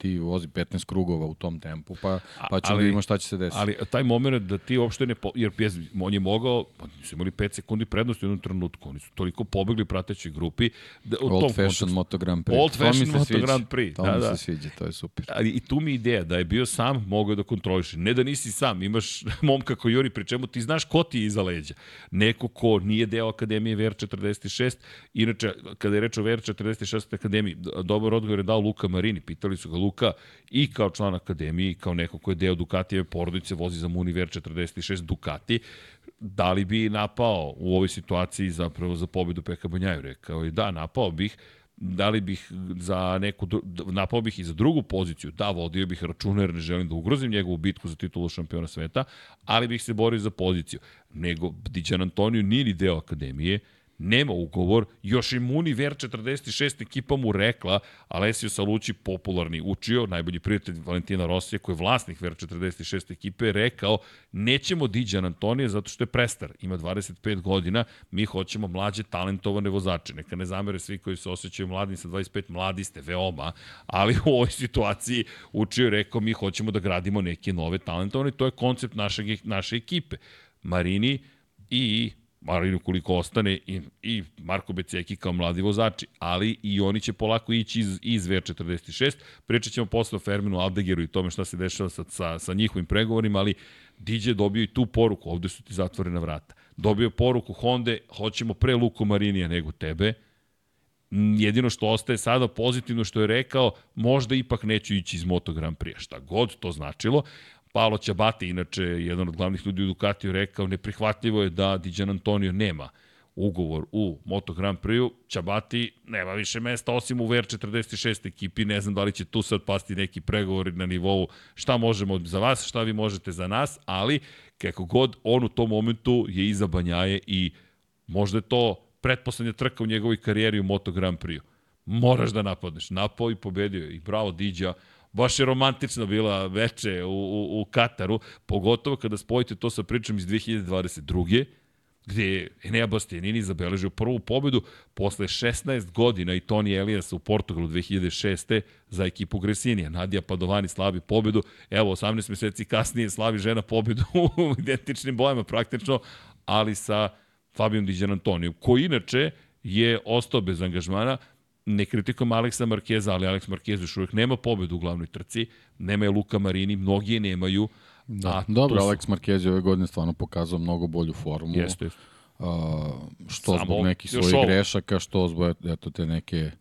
B: ti vozi 15 krugova u tom tempu, pa, pa ćemo da vidimo šta će se desiti.
A: Ali taj moment da ti uopšte ne... Po, jer pjes, on je mogao, pa nisu imali 5 sekundi prednosti u jednom trenutku, oni su toliko pobegli prateći grupi.
B: Da, u Old tom fashion kontekstu, Moto Grand Prix.
A: Old fashion Moto sviđa. Grand Prix.
B: To da, mi da. se sviđa, to je super.
A: Ali i tu mi ideja da je bio sam, mogao da kontroliše. Ne da nisi sam, imaš momka koji juri, pri čemu ti znaš ko ti je iza leđa. Neko ko nije deo Akademije VR46, inače, kada je reč o VR46 Akademiji, dobar odgovor je dao Luka Marini, pitali su ga, Luka, i kao član akademije i kao neko ko je deo Ducatijeve porodice, vozi za Muniver 46 Ducati, da li bi napao u ovoj situaciji zapravo za pobedu Peka Banjaju? Rekao je da, napao bih, da li bih za neku, napao bih i za drugu poziciju, da, vodio bih računa jer ne želim da ugrozim njegovu bitku za titulu šampiona sveta, ali bih se borio za poziciju. Nego, Diđan Antonio nije ni deo akademije, nema ugovor, još i Muni Ver 46 ekipa mu rekla, Alessio Salucci popularni učio, najbolji prijatelj Valentina Rosija, koji je vlasnik Ver 46 ekipe, rekao, nećemo Diđan Antonija zato što je prestar, ima 25 godina, mi hoćemo mlađe talentovane vozače. Neka ne zamere svi koji se osjećaju mladi sa 25, mladi ste veoma, ali u ovoj situaciji učio je rekao, mi hoćemo da gradimo neke nove talentovane, to je koncept našeg, naše ekipe. Marini i Marino koliko ostane i, i Marko Beceki kao mladi vozači, ali i oni će polako ići iz, iz VR46. Pričat ćemo posle o Ferminu Aldegeru i tome šta se dešava sa, sa, sa njihovim pregovorima, ali DJ je dobio i tu poruku, ovde su ti zatvorena vrata. Dobio poruku Honda, hoćemo pre Luko Marinija nego tebe, jedino što ostaje sada pozitivno što je rekao, možda ipak neću ići iz Moto Grand Prix. Šta god to značilo, Paolo Ćabati, inače jedan od glavnih ljudi u Ducatiju, rekao neprihvatljivo je da Diđan Antonio nema ugovor u Moto Grand Prix-u, nema više mesta osim u VR46 ekipi, ne znam da li će tu sad pasti neki pregovori na nivou šta možemo za vas, šta vi možete za nas, ali kako god on u tom momentu je iza Banjaje i možda je to pretposlednja trka u njegovoj karijeri u Moto Grand Prix-u. Moraš da napadneš. Napao i pobedio i bravo Diđa, Baš je romantično bila veče u, u, u Kataru, pogotovo kada spojite to sa pričom iz 2022 gde je Enea Bastianini zabeležio prvu pobedu posle 16 godina i Toni Elias u Portugalu 2006. za ekipu Gresinija. Nadija Padovani slavi pobedu, evo 18 meseci kasnije slavi žena pobedu u identičnim bojama praktično, ali sa Fabijom Diđan Antonijom, koji inače je ostao bez angažmana, ne kritikom Aleksa Markeza, ali Aleks Markez još uvijek nema pobedu u glavnoj trci, nema je Luka Marini, mnogi je nemaju.
B: Da, a dobro, su... Aleks Markez je ove godine stvarno pokazao mnogo bolju formu.
A: Jeste.
B: Uh, što Samo zbog nekih svojih ovo. grešaka, što zbog eto, te neke,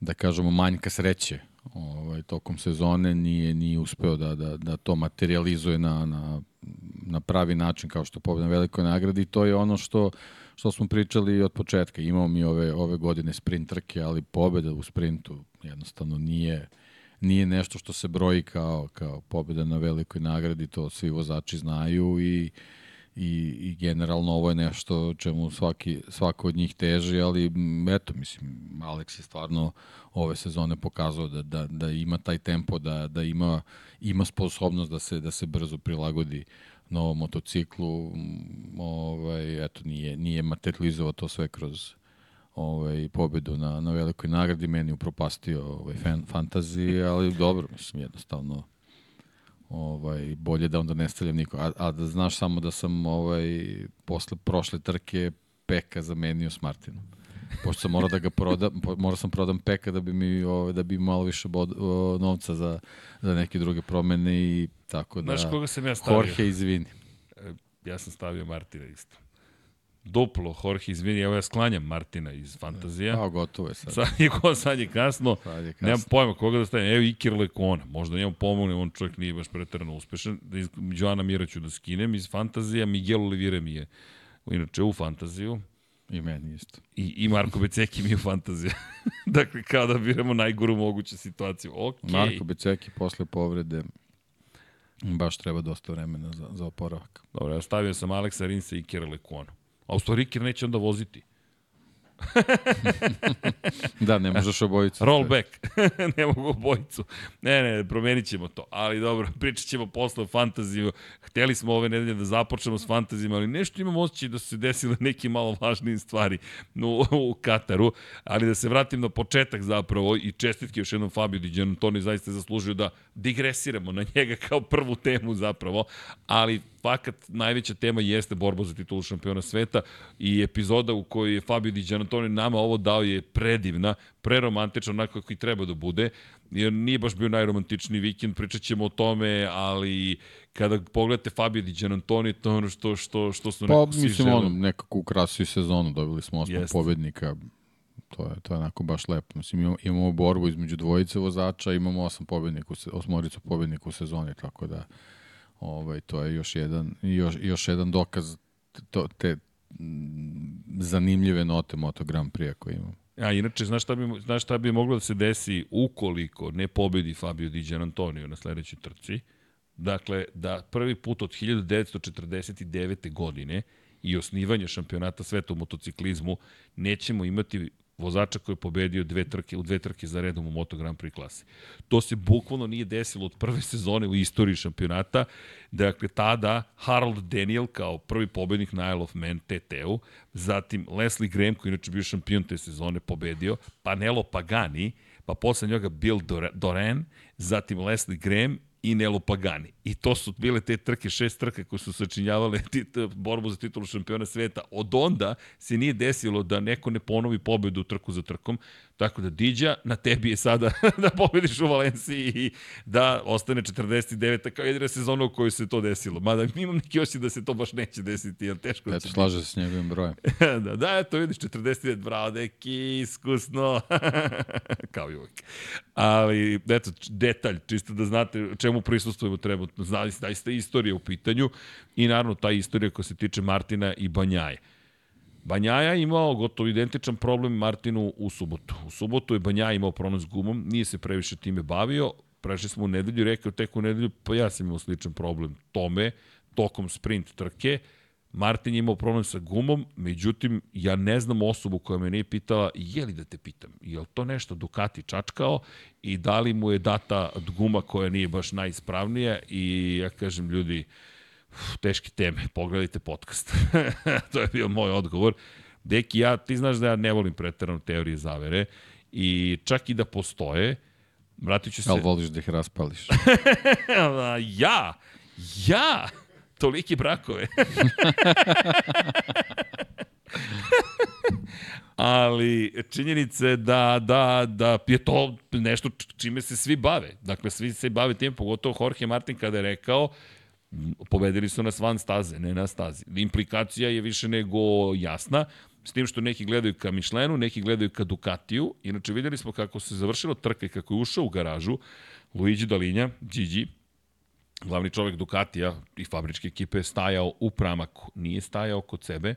B: da kažemo, manjka sreće ovaj, tokom sezone, nije, nije uspeo da, da, da to materializuje na, na, na pravi način kao što pobeda na velikoj nagradi. To je ono što, što smo pričali od početka. Imamo mi ove, ove godine sprint trke, ali pobeda u sprintu jednostavno nije nije nešto što se broji kao, kao pobeda na velikoj nagradi, to svi vozači znaju i i, i generalno ovo je nešto čemu svaki, svako od njih teži, ali eto, mislim, Alex je stvarno ove sezone pokazao da, da, da ima taj tempo, da, da ima, ima sposobnost da se, da se brzo prilagodi novom motociklu, ovaj, eto, nije, nije materializovao to sve kroz ovaj, pobedu na, na velikoj nagradi, meni upropastio ovaj, fan, fantaziji, ali dobro, mislim, jednostavno ovaj, bolje da onda ne stavljam niko. A, a da znaš samo da sam ovaj, posle prošle trke Peka zamenio s Martinom. Pošto sam morao da ga prodam, morao sam prodam Peka da bi mi ovaj, da bi malo više bod, o, novca za, za neke druge promene i tako da...
A: Znaš koga sam ja stavio?
B: Jorge, izvini.
A: E, ja sam stavio Martina isto duplo, Jorge, izvini, evo ja sklanjam Martina iz Fantazija.
B: A, gotovo je sad.
A: Sad je, ko, sad je kasno.
B: Sad je kasno.
A: Nemam pojma koga da stavim. Evo Iker Lekona. Možda njemu pomogne, on čovjek nije baš pretarano uspešan. Da Joana Mira ću da skinem iz Fantazija. Miguel Olivire mi je inače u Fantaziju.
B: I meni isto.
A: I, i Marko Beceki mi je Fantazija. dakle, kao da biramo najgoru moguću situaciju. Okay.
B: Marko Beceki posle povrede baš treba dosta vremena za, za oporavak.
A: Dobro, ja stavio sam Aleksa Rinsa i Ikera Lekona. A u stvari Iker neće onda voziti.
B: Da, ne možeš obojicu.
A: Rollback. ne mogu obojicu. Ne, ne, promenit ćemo to. Ali dobro, pričat ćemo posle o fantaziju. Hteli smo ove nedelje da započnemo s fantazijama, ali nešto imam osjećaj da su se desile neke malo važnije stvari u, u Kataru. Ali da se vratim na početak zapravo i čestitke još jednom Fabio Di Giannantoni zaista zaslužio da digresiramo na njega kao prvu temu zapravo. Ali fakat najveća tema jeste borba za titulu šampiona sveta i epizoda u kojoj je Fabio Di Giannantoni nama ovo dao je predivna, preromantična, onako kako i treba da bude, jer nije baš bio najromantičniji vikend, pričat ćemo o tome, ali kada pogledate Fabio Di Giannantoni, to je ono što, što, što su
B: nekako pa, mislim, ono, nekako ukrasio sezonu, dobili smo osmog Jest. pobednika, to je, to je onako baš lepo. Mislim, imamo, imamo borbu između dvojice vozača, imamo osam pobednika, osmoricu pobednika u sezoni, tako da Ovaj, to je još jedan, još, još jedan dokaz to, te zanimljive note Moto Grand Prix koji imam.
A: A inače, znaš šta, bi, znaš šta bi moglo da se desi ukoliko ne pobedi Fabio Di Antonio na sledećoj trci? Dakle, da prvi put od 1949. godine i osnivanje šampionata sveta u motociklizmu nećemo imati vozača koji je pobedio dve trke, u dve trke za redom u Moto Grand Prix klasi. To se bukvalno nije desilo od prve sezone u istoriji šampionata. Dakle, tada Harold Daniel kao prvi pobednik na Isle of Man TT-u, zatim Leslie Graham koji inače bio šampion te sezone pobedio, Panelo Pagani, pa posle njega Bill Doran, zatim Leslie Graham i Nelo Pagani. I to su bile te trke, šest trke koje su sačinjavale borbu za titulu šampiona sveta. Od onda se nije desilo da neko ne ponovi pobedu trku za trkom. Tako da Diđa, na tebi je sada da pobediš u Valenciji i da ostane 49. kao jedina sezona u kojoj se to desilo. Mada imam neki osjećaj da se to baš neće desiti, jer teško
B: da Eto, slaže se s njegovim brojem.
A: da, da, eto vidiš, 49, bravo, deki, iskusno. kao i uvijek. Ali, eto, detalj, čisto da znate čemu prisustujemo trebutno. Znali ste, da istorija u pitanju i naravno ta istorija koja se tiče Martina i Banjaje. Banjaja imao gotovo identičan problem Martinu u subotu. U subotu je Banjaja imao problem s gumom, nije se previše time bavio, prešli smo u nedelju, rekao tek u nedelju, pa ja sam imao sličan problem tome, tokom sprint trke, Martin je imao problem sa gumom, međutim, ja ne znam osobu koja me nije pitala, je li da te pitam, je li to nešto Ducati čačkao i da li mu je data guma koja nije baš najispravnija i ja kažem, ljudi, teške teme, pogledajte podcast. to je bio moj odgovor. Deki, ja, ti znaš da ja ne volim pretarano teorije zavere i čak i da postoje, vratit ću se...
B: Ali voliš da ih raspališ?
A: ja! Ja! Toliki brakove. ali činjenica je da, da, da je to nešto čime se svi bave. Dakle, svi se bave tim, pogotovo Jorge Martin kada je rekao pobedili su nas van staze, ne na stazi. Implikacija je više nego jasna. S tim što neki gledaju ka Michelinu, neki gledaju ka Ducatiju. Inače, videli smo kako se završilo trka i kako je ušao u garažu Luigi Dalinja, Gigi, glavni čovek Ducatija i fabričke ekipe stajao u pramaku. Nije stajao kod sebe,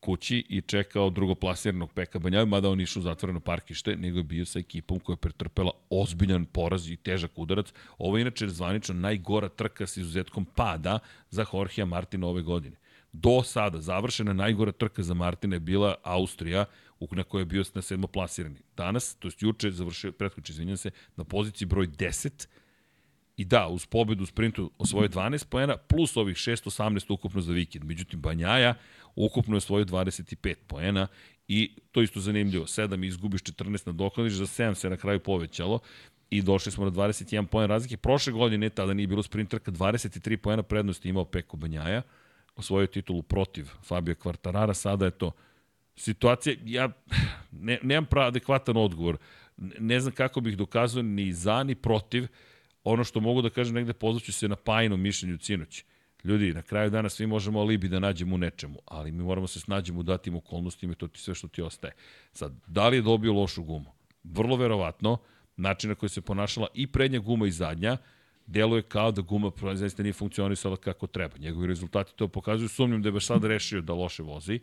A: kući i čekao drugoplasiranog Peka Banjaju, mada on išao u zatvoreno parkište, nego je bio sa ekipom koja je pretrpela ozbiljan poraz i težak udarac. Ovo je inače zvanično najgora trka sa izuzetkom pada za Jorgea Martina ove godine. Do sada završena najgora trka za Martina je bila Austrija, na kojoj je bio na sedmoplasirani. Danas, to je juče, završio, pretkoče, izvinjam se, na poziciji broj 10, I da, uz pobedu u sprintu osvoje 12 poena, plus ovih 618 ukupno za vikend. Međutim, Banjaja ukupno je osvojio 25 poena i to isto zanimljivo. 7 izgubiš 14 na dokladiš, za 7 se na kraju povećalo i došli smo na 21 poena razlike. Prošle godine tada nije bilo sprinterka, 23 poena prednosti imao Peko Banjaja, osvojio titulu protiv Fabio Kvartarara, sada je to situacija, ja ne, nemam prav adekvatan odgovor, ne znam kako bih dokazao ni za ni protiv, ono što mogu da kažem negde pozvaću se na pajnom mišljenju cinoć. Ljudi, na kraju dana svi možemo alibi da nađemo u nečemu, ali mi moramo se snađemo u datim okolnostima i to ti sve što ti ostaje. Sad, da li je dobio lošu gumu? Vrlo verovatno, način na koji se ponašala i prednja guma i zadnja, deluje kao da guma zaista nije funkcionisala kako treba. Njegovi rezultati to pokazuju, sumnjam da je baš sad rešio da loše vozi.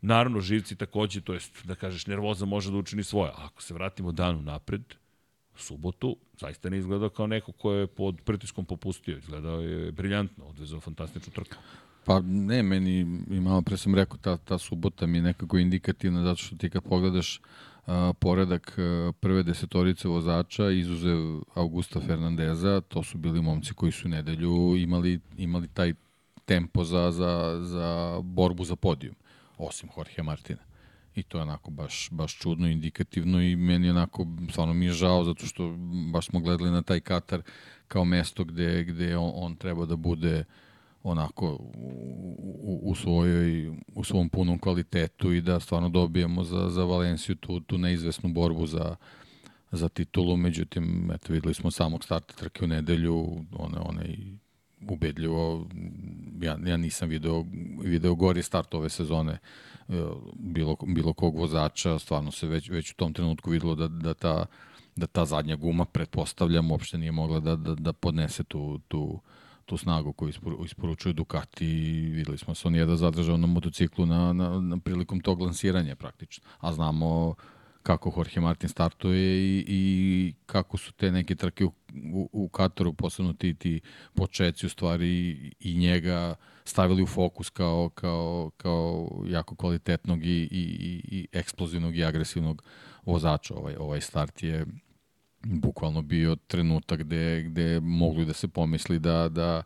A: Naravno, živci takođe, to jest, da kažeš, nervoza može da učini svoje. Ako se vratimo danu napred, subotu, zaista ne izgledao kao neko ko je pod pritiskom popustio. Izgledao je briljantno, odvezao fantastičnu trku.
B: Pa ne, meni i malo pre sam rekao, ta, ta subota mi je nekako indikativna, zato što ti kad pogledaš a, poredak a, prve desetorice vozača, izuzev Augusta Fernandeza, to su bili momci koji su nedelju imali, imali taj tempo za, za, za borbu za podijum, osim Jorge Martina i to je onako baš, baš čudno, indikativno i meni onako, stvarno mi je žao zato što baš smo gledali na taj Katar kao mesto gde, gde on, on treba da bude onako u, u, u, svojoj, u svom punom kvalitetu i da stvarno dobijemo za, za Valenciju tu, tu neizvesnu borbu za, za titulu, međutim, eto, videli smo samog starta trke u nedelju, one, one i ubedljivo, ja, ja nisam video, video gori start ove sezone bilo, bilo kog vozača, stvarno se već, već u tom trenutku videlo da, da, ta, da ta zadnja guma, pretpostavljam, uopšte nije mogla da, da, da podnese tu, tu, tu snagu koju isporučuju Ducati videli smo se on je da zadržao na motociklu na, na, na prilikom tog lansiranja praktično. A znamo kako Jorge Martin startuje i, i kako su te neke trke u, u, u Kataru, posebno ti, ti počeci u stvari i, njega stavili u fokus kao, kao, kao jako kvalitetnog i, i, i eksplozivnog i agresivnog vozača. Ovaj, ovaj start je bukvalno bio trenutak gde, gde mogli da se pomisli da, da,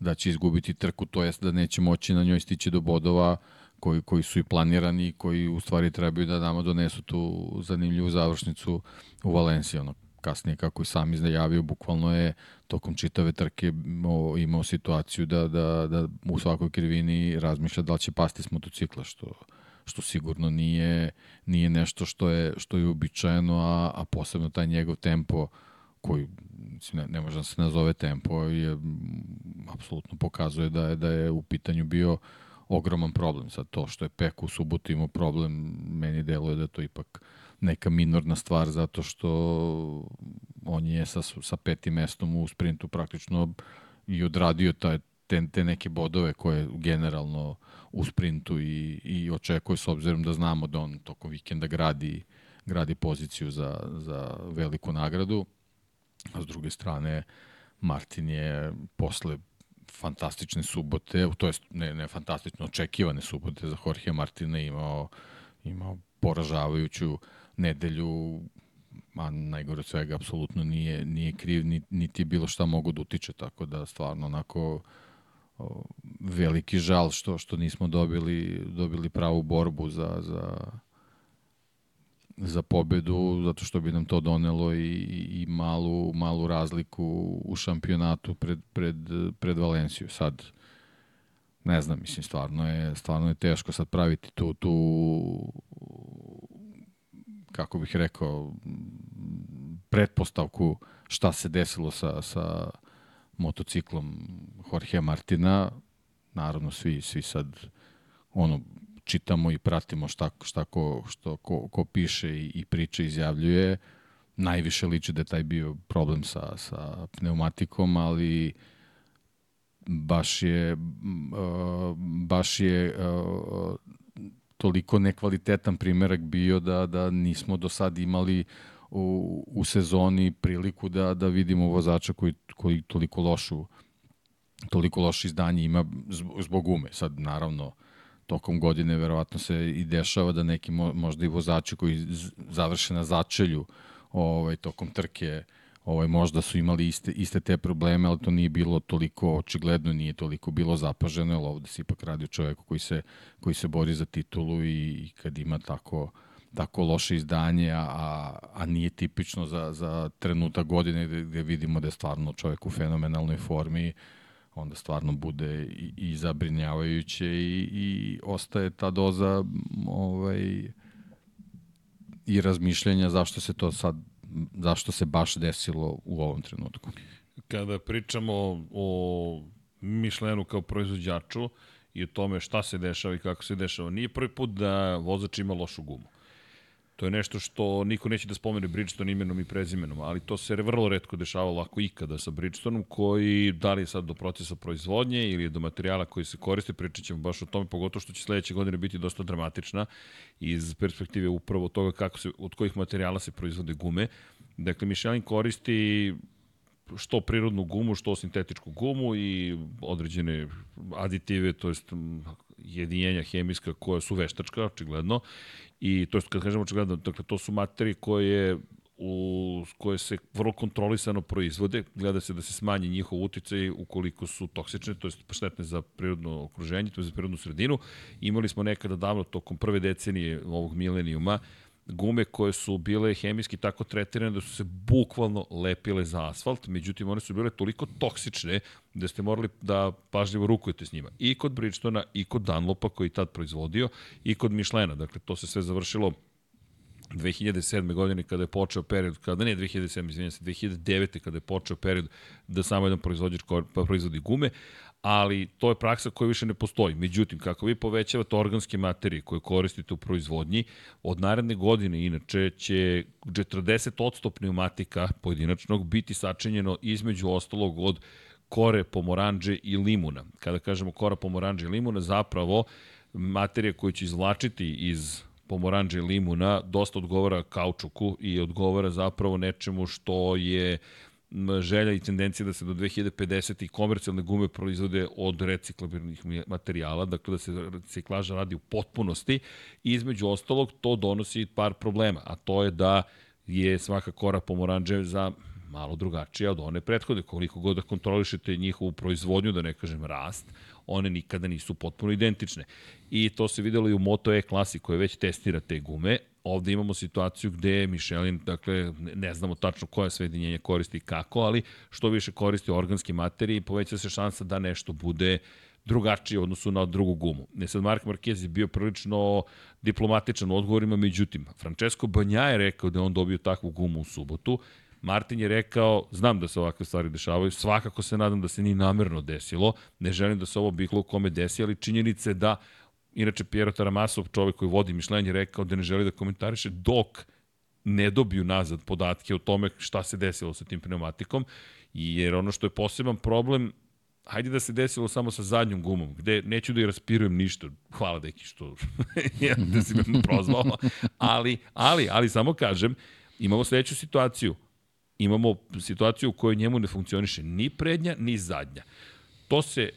B: da će izgubiti trku, to jest da neće moći na njoj stići do bodova koji, koji su i planirani i koji u stvari trebaju da nama donesu tu zanimljivu završnicu u Valenciji. Ono, kasnije, kako i sam iznajavio, bukvalno je tokom čitave trke imao situaciju da, da, da u svakoj krivini razmišlja da li će pasti s motocikla, što, što sigurno nije, nije nešto što je, što je uobičajeno, a, a posebno taj njegov tempo koji ne, ne može da se nazove tempo, je apsolutno pokazuje da je, da je u pitanju bio ogroman problem. Sad to što je Pek u subotu imao problem, meni deluje da to ipak neka minorna stvar zato što on je sa, sa petim mestom u sprintu praktično i odradio taj, te, te neke bodove koje generalno u sprintu i, i očekuje s obzirom da znamo da on toko vikenda gradi, gradi poziciju za, za veliku nagradu. A s druge strane, Martin je posle fantastične subote, to jest ne, ne fantastično očekivane subote za Jorge Martina imao, imao poražavajuću nedelju a najgore od svega apsolutno nije, nije kriv, niti bilo šta mogu da utiče, tako da stvarno onako veliki žal što što nismo dobili dobili pravu borbu za, za za pobedu, zato što bi nam to donelo i, i malu, malu razliku u šampionatu pred, pred, pred Valenciju. Sad, ne znam, mislim, stvarno je, stvarno je teško sad praviti tu, tu kako bih rekao, pretpostavku šta se desilo sa, sa motociklom Jorge Martina. Naravno, svi, svi sad ono, čitamo i pratimo šta, šta ko, što, ko, ko piše i, i priča izjavljuje, najviše liči da je taj bio problem sa, sa pneumatikom, ali baš je baš je toliko nekvalitetan primerak bio da da nismo do sad imali u, u sezoni priliku da da vidimo vozača koji koji toliko lošu toliko loše izdanje ima zbog gume. Sad naravno tokom godine verovatno se i dešava da neki možda i vozači koji završe na začelju ovaj tokom trke ovaj možda su imali iste iste te probleme, ali to nije bilo toliko očigledno, nije toliko bilo zapaženo, jer ovde se ipak radi o čoveku koji se koji se bori za titulu i, i kad ima tako tako loše izdanje, a, a nije tipično za, za trenutak godine gde, gde vidimo da je stvarno čovek u fenomenalnoj formi, onda stvarno bude i, i zabrinjavajuće i, i ostaje ta doza ovaj, i razmišljanja zašto se to sad zašto se baš desilo u ovom trenutku.
A: Kada pričamo o Mišlenu kao proizvođaču i o tome šta se dešava i kako se dešava, nije prvi put da vozač ima lošu gumu. To je nešto što niko neće da spomene Bridgestone imenom i prezimenom, ali to se vrlo redko dešavalo ako ikada sa Bridgestoneom, koji da li je sad do procesa proizvodnje ili do materijala koji se koriste, pričat ćemo baš o tome, pogotovo što će sledeće godine biti dosta dramatična iz perspektive upravo toga kako se, od kojih materijala se proizvode gume. Dakle, Michelin koristi što prirodnu gumu, što sintetičku gumu i određene aditive, to jest jedinjenja hemijska koja su veštačka, očigledno, I to je kad kažemo očigledno, dakle to su materije koje u koje se vrlo kontrolisano proizvode, gleda se da se smanji njihov uticaj ukoliko su toksične, to je štetne za prirodno okruženje, to je za prirodnu sredinu. Imali smo nekada davno tokom prve decenije ovog milenijuma gume koje su bile hemijski tako tretirane da su se bukvalno lepile za asfalt, međutim one su bile toliko toksične da ste morali da pažljivo rukujete s njima. I kod Bridgestona, i kod Dunlopa koji tad proizvodio, i kod Michelina. Dakle, to se sve završilo 2007. godine kada je počeo period, kada ne 2007. izvinjam se, 2009. kada je počeo period da samo jedan proizvođač proizvodi gume, ali to je praksa koja više ne postoji. Međutim, kako vi povećavate organske materije koje koristite u proizvodnji, od naredne godine inače će 40% pneumatika pojedinačnog biti sačinjeno između ostalog od kore pomoranđe i limuna. Kada kažemo kora pomoranđe i limuna, zapravo materija koju će izvlačiti iz pomoranđe i limuna dosta odgovara kaučuku i odgovara zapravo nečemu što je želja i tendencija da se do 2050. i komercijalne gume proizvode od reciklabilnih materijala, dakle da se reciklaža radi u potpunosti i između ostalog to donosi par problema, a to je da je svaka kora pomoranđe za malo drugačija od one prethode. Koliko god da kontrolišete njihovu proizvodnju, da ne kažem rast, one nikada nisu potpuno identične. I to se videlo i u Moto E klasi koja već testira te gume. Ovde imamo situaciju gde Michelin, dakle, ne znamo tačno koje svedinjenje koristi i kako, ali što više koristi organske materije, poveća se šansa da nešto bude drugačije u odnosu na drugu gumu. Ne sad Mark Marquez je bio prilično diplomatičan u odgovorima, međutim, Francesco Banja je rekao da on dobio takvu gumu u subotu, Martin je rekao, znam da se ovakve stvari dešavaju, svakako se nadam da se ni namerno desilo, ne želim da se ovo bihlo kome desi, ali činjenice da, inače Piero Taramasov, čovek koji vodi mišljenje, rekao da ne želi da komentariše dok ne dobiju nazad podatke o tome šta se desilo sa tim pneumatikom, jer ono što je poseban problem hajde da se desilo samo sa zadnjom gumom, gde neću da i raspirujem ništa. Hvala deki što ja, da si me prozvao. Ali, ali, ali samo kažem, imamo sledeću situaciju imamo situaciju u kojoj njemu ne funkcioniše ni prednja, ni zadnja. To se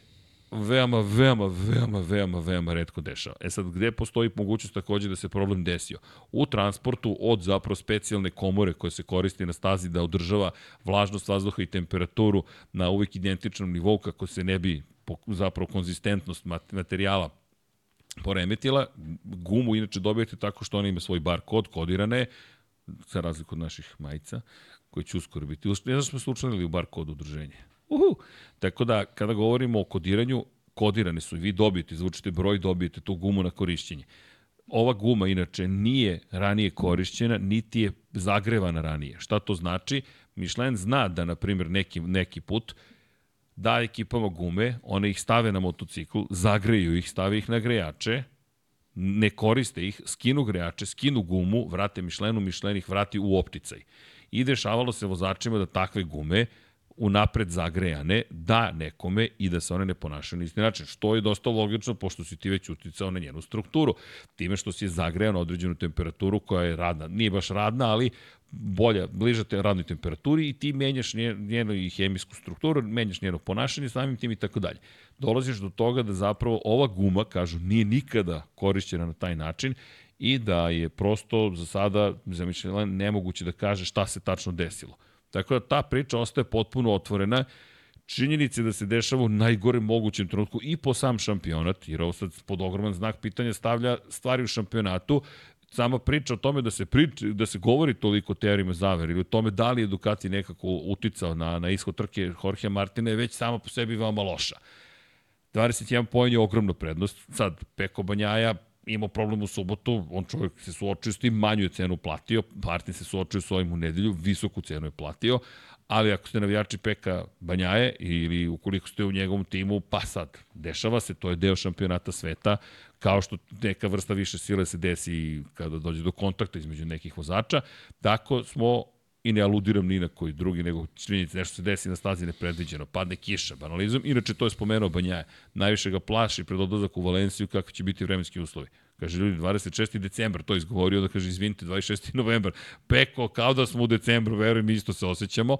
A: veoma, veoma, veoma, veoma, veoma redko dešava. E sad, gde postoji mogućnost takođe da se problem desio? U transportu od zapravo specijalne komore koje se koristi na stazi da održava vlažnost vazduha i temperaturu na uvek identičnom nivou kako se ne bi zapravo konzistentnost materijala poremetila. Gumu inače dobijete tako što ona ima svoj bar kod, kodirane, za razliku od naših majica koji će uskoro biti. Ne znam smo se učlanili u bar kod udruženja. Uhu. Tako da, kada govorimo o kodiranju, kodirane su i vi dobijete, zvučite broj, dobijete tu gumu na korišćenje. Ova guma inače nije ranije korišćena, niti je zagrevana ranije. Šta to znači? Michelin zna da, na primjer, neki, neki put da ekipama gume, one ih stave na motocikl, zagreju ih, stave ih na grejače, ne koriste ih, skinu grejače, skinu gumu, vrate mišlenu, mišlenih vrati u opticaj. I dešavalo se vozačima da takve gume unapred zagrejane da nekome i da se one ne ponašaju na isti način, što je dosta logično pošto si ti već uticao na njenu strukturu, time što si je zagrejan određenu temperaturu koja je radna, nije baš radna, ali bolja, bliža te radnoj temperaturi i ti menjaš njenu i hemijsku strukturu, menjaš njeno ponašanje samim tim i tako dalje. Dolaziš do toga da zapravo ova guma, kažu, nije nikada korišćena na taj način i da je prosto za sada, zamišljeno, nemoguće da kaže šta se tačno desilo. Tako da ta priča ostaje potpuno otvorena. Činjenice da se dešava u najgorem mogućem trenutku i po sam šampionat, jer ovo sad pod ogroman znak pitanja stavlja stvari u šampionatu, sama priča o tome da se priča, da se govori toliko o teorijima zavere ili o tome da li je Ducati nekako uticao na, na ishod trke Jorge Martina je već sama po sebi veoma loša. 21 poen je ogromna prednost. Sad, Peko Banjaja imao problem u subotu, on čovjek se suočio s tim, manju je cenu platio, Martin se suočio s ovim u nedelju, visoku cenu je platio, ali ako ste navijači Peka Banjaje ili ukoliko ste u njegovom timu, pa sad, dešava se, to je deo šampionata sveta, kao što neka vrsta više sile se desi kada dođe do kontakta između nekih vozača, tako smo i ne aludiram ni na koji drugi, nego činjenici, nešto se desi na stazi nepredviđeno, padne kiša, banalizam, inače to je spomenuo Banjaje, najviše ga plaši pred odlazak u Valenciju kako će biti vremenski uslovi. Kaže ljudi, 26. decembar, to je izgovorio da kaže, izvinite, 26. novembar, peko, kao da smo u decembru, verujem, isto se osjećamo,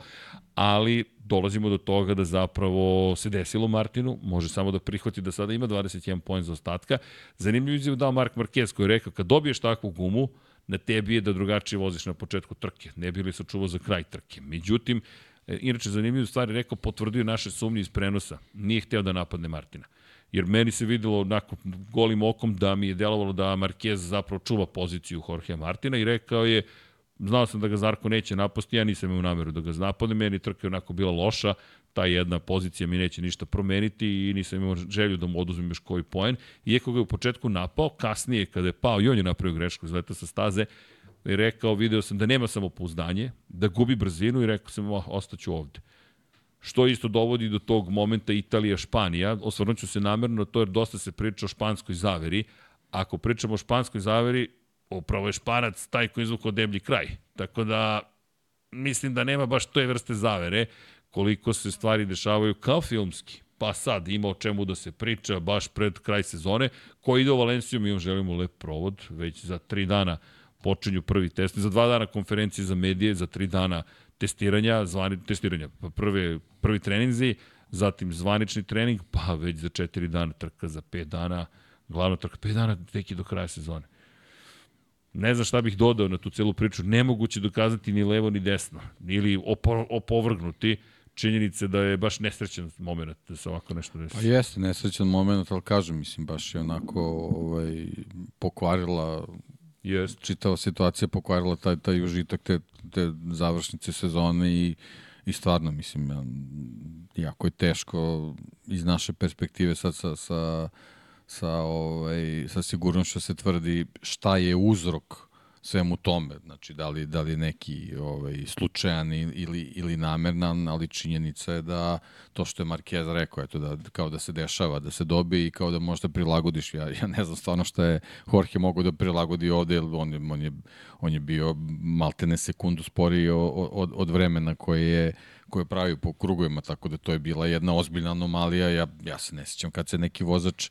A: ali dolazimo do toga da zapravo se desilo Martinu, može samo da prihvati da sada ima 21 poen za ostatka. Zanimljivo izjavu dao Mark Marquez koji je rekao, kad dobiješ takvu gumu, na tebi je da drugačije voziš na početku trke, ne bi li sačuvao za kraj trke. Međutim, e, inače zanimljivu stvari rekao, potvrdio naše sumnje iz prenosa, nije hteo da napadne Martina. Jer meni se videlo onako golim okom da mi je delovalo da Marquez zapravo čuva poziciju Jorge Martina i rekao je, znao sam da ga Zarko neće napasti, ja nisam imao nameru da ga napadne, meni trka je onako bila loša, ta jedna pozicija mi neće ništa promeniti i nisam imao želju da mu oduzmem još koji poen. Iako ga je u početku napao, kasnije kada je pao i on je napravio grešku, izleta sa staze, i rekao, video sam da nema samopouzdanje, da gubi brzinu i rekao sam, ostaću ovde. Što isto dovodi do tog momenta Italija-Španija. Osvrnut ću se namerno to jer dosta se priča o španskoj zaveri. Ako pričamo o španskoj zaveri, upravo je Španac taj koji izvukao deblji kraj. Tako da mislim da nema baš toj vrste zavere koliko se stvari dešavaju kao filmski. Pa sad ima o čemu da se priča baš pred kraj sezone. Ko ide u Valenciju, mi vam želimo lep provod. Već za tri dana počinju prvi test. Za dva dana konferencije za medije, za tri dana testiranja, zvani, testiranja, pa prve, prvi treninzi, zatim zvanični trening, pa već za četiri dana trka, za pet dana, glavno trka, pet dana tek i do kraja sezone. Ne znam šta bih dodao na tu celu priču, nemoguće dokazati ni levo ni desno, ili opovrgnuti, činjenice da je baš nesrećan moment da se ovako nešto desi.
B: Pa jeste nesrećan moment, ali kažem, mislim, baš je onako ovaj, pokvarila Jest. čitava situacija pokvarila taj, taj užitak te, te završnice sezone i, i stvarno, mislim, jako je teško iz naše perspektive sad sa, sa, sa, ovaj, sa sigurnošću se tvrdi šta je uzrok svemu tome, znači da li, da li neki ovaj, slučajan ili, ili namernan, ali činjenica je da to što je Marquez rekao, eto, da, kao da se dešava, da se dobije i kao da možda prilagodiš, ja, ja ne znam stvarno šta je Jorge mogo da prilagodi ovde, jer on je, on je, on je bio maltene sekundu sporiji od, od vremena koje je koje pravi po krugovima, tako da to je bila jedna ozbiljna anomalija. Ja, ja se ne sjećam kad se neki vozač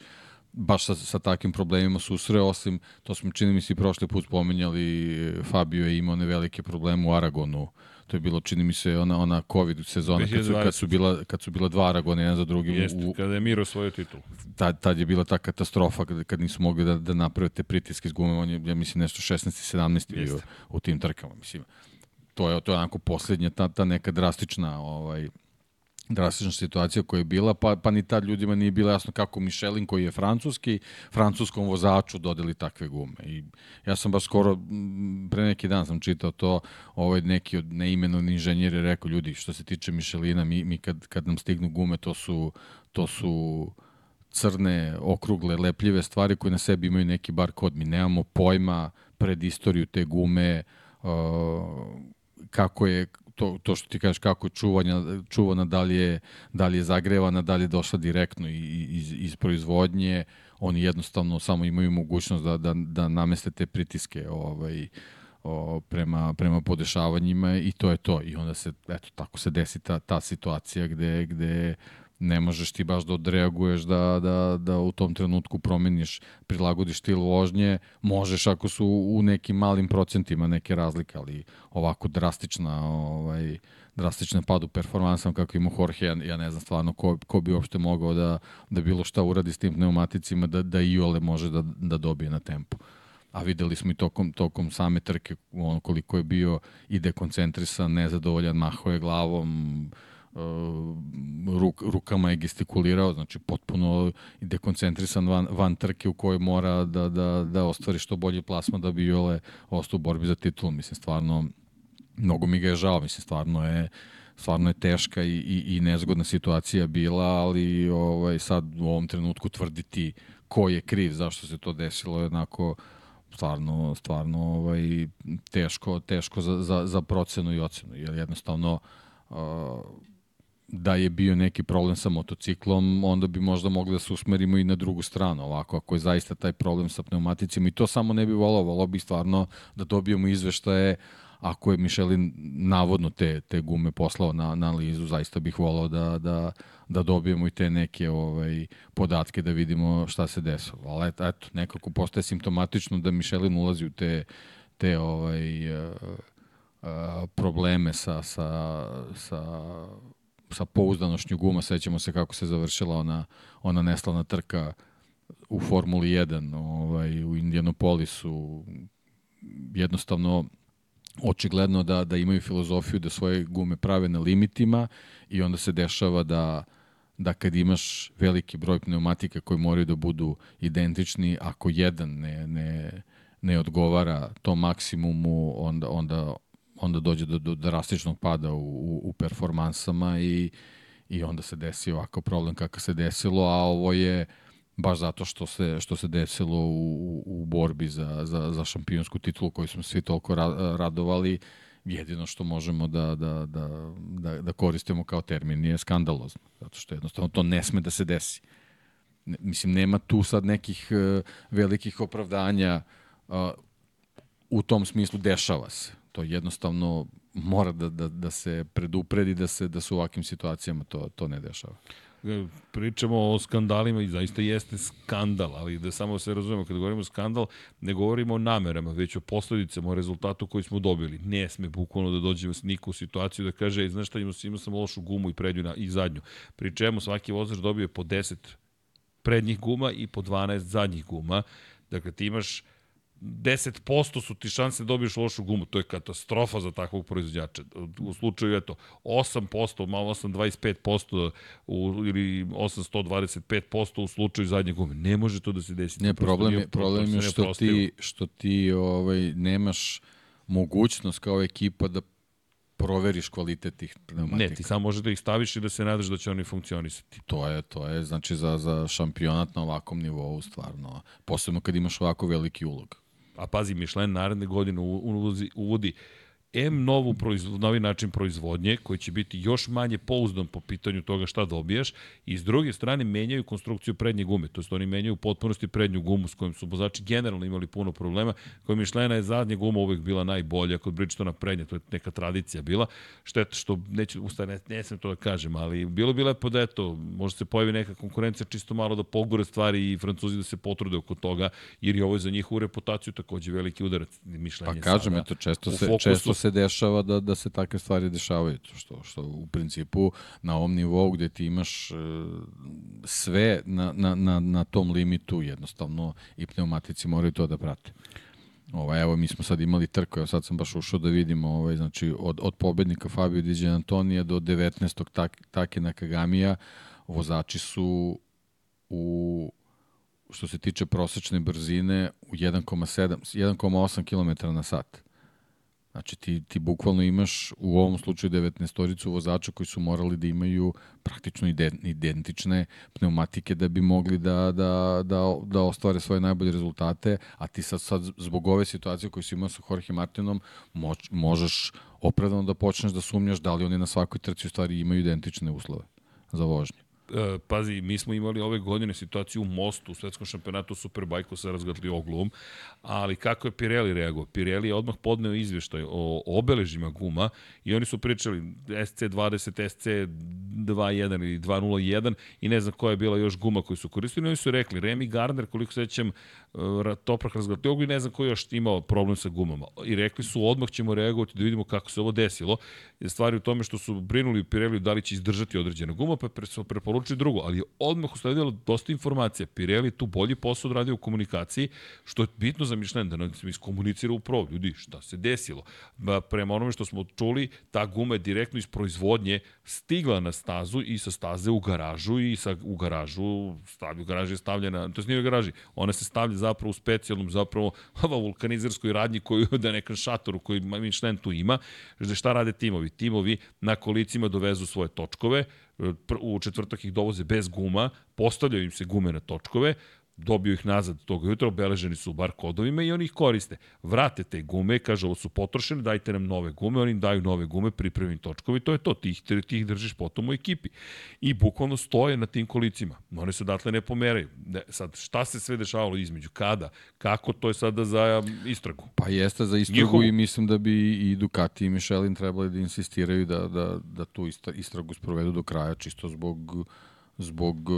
B: baš sa, sa takvim problemima susreo, osim, to smo čini mi se i prošli put spomenjali, Fabio je imao nevelike probleme u Aragonu, to je bilo, čini mi se, ona, ona COVID sezona, kad su, kad su, bila, kad su bila dva Aragona, jedan za drugim.
A: Jeste, u, kada je Miro svoju titul.
B: Tad, tad je bila ta katastrofa kad, kad nisu mogli da, da naprave te pritiske s gume, on je, ja mislim, nešto 16. 17. bio u tim trkama, mislim. To je, to je onako poslednja, ta, ta neka drastična ovaj, drastična situacija koja je bila, pa, pa ni tad ljudima nije bilo jasno kako Michelin koji je francuski, francuskom vozaču dodeli takve gume. I ja sam baš skoro, pre neki dan sam čitao to, ovaj neki od neimenovni inženjer je rekao, ljudi, što se tiče Michelina, mi, mi kad, kad nam stignu gume, to su, to su crne, okrugle, lepljive stvari koje na sebi imaju neki bar kod. Mi nemamo pojma pred istoriju te gume, uh, kako je to, to što ti kažeš kako je čuvanja, čuvana, da li je, da li je zagrevana, da li je došla direktno iz, iz proizvodnje, oni jednostavno samo imaju mogućnost da, da, da nameste te pritiske ovaj, o, prema, prema podešavanjima i to je to. I onda se, eto, tako se desi ta, ta situacija gde, gde ne možeš ti baš da odreaguješ da, da, da u tom trenutku promeniš, prilagodiš stil vožnje, možeš ako su u nekim malim procentima neke razlike, ali ovako drastična ovaj, drastičan pad u performansama kako ima Jorge, ja, ja ne znam stvarno ko, ko bi uopšte mogao da, da bilo šta uradi s tim pneumaticima, da, da i ole može da, da dobije na tempu. A videli smo i tokom, tokom same trke on, koliko je bio i dekoncentrisan, nezadovoljan, maho je glavom, ruk, rukama je gestikulirao, znači potpuno dekoncentrisan van, van trke u kojoj mora da, da, da ostvari što bolji plasma da bi Jole ostao u borbi za titul. Mislim, stvarno, mnogo mi ga je žao, mislim, stvarno je stvarno je teška i, i, i nezgodna situacija bila, ali ovaj, sad u ovom trenutku tvrditi ko je kriv, zašto se to desilo je onako stvarno, stvarno ovaj, teško, teško za, za, za procenu i ocenu, jer jednostavno uh, da je bio neki problem sa motociklom, onda bi možda mogli da se usmerimo i na drugu stranu. Ovako, ako je zaista taj problem sa pneumaticima i to samo ne bi volao, volao bi stvarno da dobijemo izveštaje ako je Michelin navodno te, te gume poslao na, na analizu, zaista bih volao da, da, da dobijemo i te neke ovaj, podatke da vidimo šta se desilo. Ali eto, eto nekako postaje simptomatično da Michelin ulazi u te, te ovaj, uh, uh, probleme sa, sa, sa sa pouzdanošnju guma, sećamo se kako se završila ona, ona neslavna trka u Formuli 1 ovaj, u Indianapolisu. Jednostavno, očigledno da, da imaju filozofiju da svoje gume prave na limitima i onda se dešava da da kad imaš veliki broj pneumatika koji moraju da budu identični, ako jedan ne, ne, ne odgovara tom maksimumu, onda, onda onda dođe do, do drastičnog pada u, u, u performansama i, i onda se desi ovakav problem kakav se desilo, a ovo je baš zato što se, što se desilo u, u borbi za, za, za šampionsku titulu koju smo svi toliko ra, radovali, jedino što možemo da, da, da, da, da koristimo kao termin je skandalozno, zato što jednostavno to ne sme da se desi. Ne, mislim, nema tu sad nekih uh, velikih opravdanja uh, u tom smislu dešava se. To jednostavno mora da, da, da se predupredi da se da se u ovakvim situacijama to, to ne dešava
A: e, pričamo o skandalima i zaista jeste skandal, ali da samo se razumemo, kada govorimo skandal, ne govorimo o namerama, već o posledicama, o rezultatu koji smo dobili. Ne sme bukvalno da dođemo s niko u situaciju da kaže, znaš šta, imao, imao sam lošu gumu i prednju na, i zadnju. Pri čemu svaki vozač dobije po 10 prednjih guma i po 12 zadnjih guma. Dakle, ti imaš 10% su ti šanse da dobiješ lošu gumu. To je katastrofa za takvog proizvođača. U slučaju, eto, 8%, malo 8,25% u, ili 825% u slučaju zadnje gume. Ne može to da se desi.
B: Ne, problem je, problem je što ti, što ti ovaj, nemaš mogućnost kao ekipa da proveriš kvalitet tih pneumatika.
A: Ne, ti samo možeš da ih staviš i da se nadaš da će oni funkcionisati.
B: To je, to je, znači za, za šampionat na ovakvom nivou stvarno, posebno kad imaš ovako veliki ulog
A: a pazi, Michelin naredne godine uvodi, uvodi M novu proizvod, novi način proizvodnje koji će biti još manje pouzdan po pitanju toga šta dobijaš i s druge strane menjaju konstrukciju prednje gume, to jest oni menjaju u potpunosti prednju gumu s kojim su vozači generalno imali puno problema, koja Michelina je zadnja guma uvek bila najbolja, kod Bridgestona prednja, to je neka tradicija bila, šteta što neću, ustaje, ne, ne sam to da kažem, ali bilo bi lepo da eto, može se pojavi neka konkurencija čisto malo da pogore stvari i Francuzi da se potrude oko toga, jer je ovo za njihovu reputaciju takođe veliki udarac
B: Michelin Pa kažem, eto, često se, često se dešava da, da se takve stvari dešavaju, što, što u principu na ovom nivou gde ti imaš e, sve na, na, na, na tom limitu, jednostavno i pneumatici moraju to da prate. Ovaj, evo, mi smo sad imali trku, evo sad sam baš ušao da vidimo, ovaj, znači, od, od pobednika Fabio Di Antonija do 19. Tak, Take Nakagamija, vozači su u što se tiče prosečne brzine u 1,7 1,8 km na sat. Znači ti, ti bukvalno imaš u ovom slučaju 19-toricu vozača koji su morali da imaju praktično identične pneumatike da bi mogli da, da, da, da ostvare svoje najbolje rezultate, a ti sad, sad zbog ove situacije koju si imao sa Jorge Martinom moč, možeš opravdano da počneš da sumnjaš da li oni na svakoj trci u stvari imaju identične uslove za vožnju.
A: E, pazi, mi smo imali ove godine situaciju u Mostu, u svetskom šampionatu Superbajku sa razgatli oglum, ali kako je Pirelli reagovao? Pirelli je odmah podneo izveštaj o obeležima guma i oni su pričali SC20, SC21 ili 201 i ne znam koja je bila još guma koju su koristili. Oni su rekli, Remy Gardner, koliko sećam, Toprak razgatli oglum i ne znam ko još imao problem sa gumama. I rekli su, odmah ćemo reagovati da vidimo kako se ovo desilo. Stvari u tome što su brinuli Pirelli da li će izdržati određena guma, pa su preporučili drugo, ali odmah usledilo dosta informacija. Pirelli tu bolji posao odradio u komunikaciji, što je bitno za Michelin, da nam iskomunicira upravo, ljudi, šta se desilo. Ba, prema onome što smo čuli, ta guma je direktno iz proizvodnje stigla na stazu i sa staze u garažu i sa, u garažu, stavlja, u garaži je stavljena, to je nije u garaži, ona se stavlja zapravo u specijalnom, zapravo, vulkanizerskoj radnji koju, da nekom šatoru koji Michelin tu ima, da šta rade timovi? Timovi na kolicima dovezu svoje točkove, u četvrtak ih dovoze bez guma, postavljaju im se gume na točkove, dobiju ih nazad tog jutra, obeleženi su bar kodovima i oni ih koriste. Vrate te gume, kaže ovo su potrošene, dajte nam nove gume, oni im daju nove gume, pripremim točkovi, to je to, ti ih, ti ih držiš potom u ekipi. I bukvalno stoje na tim kolicima. One se odatle ne pomeraju. Ne, sad, šta se sve dešavalo između, kada, kako, to je sada za istragu.
B: Pa jeste za istragu Njihovu... i mislim da bi i Ducati i Michelin trebali da insistiraju da, da, da tu istragu sprovedu do kraja, čisto zbog zbog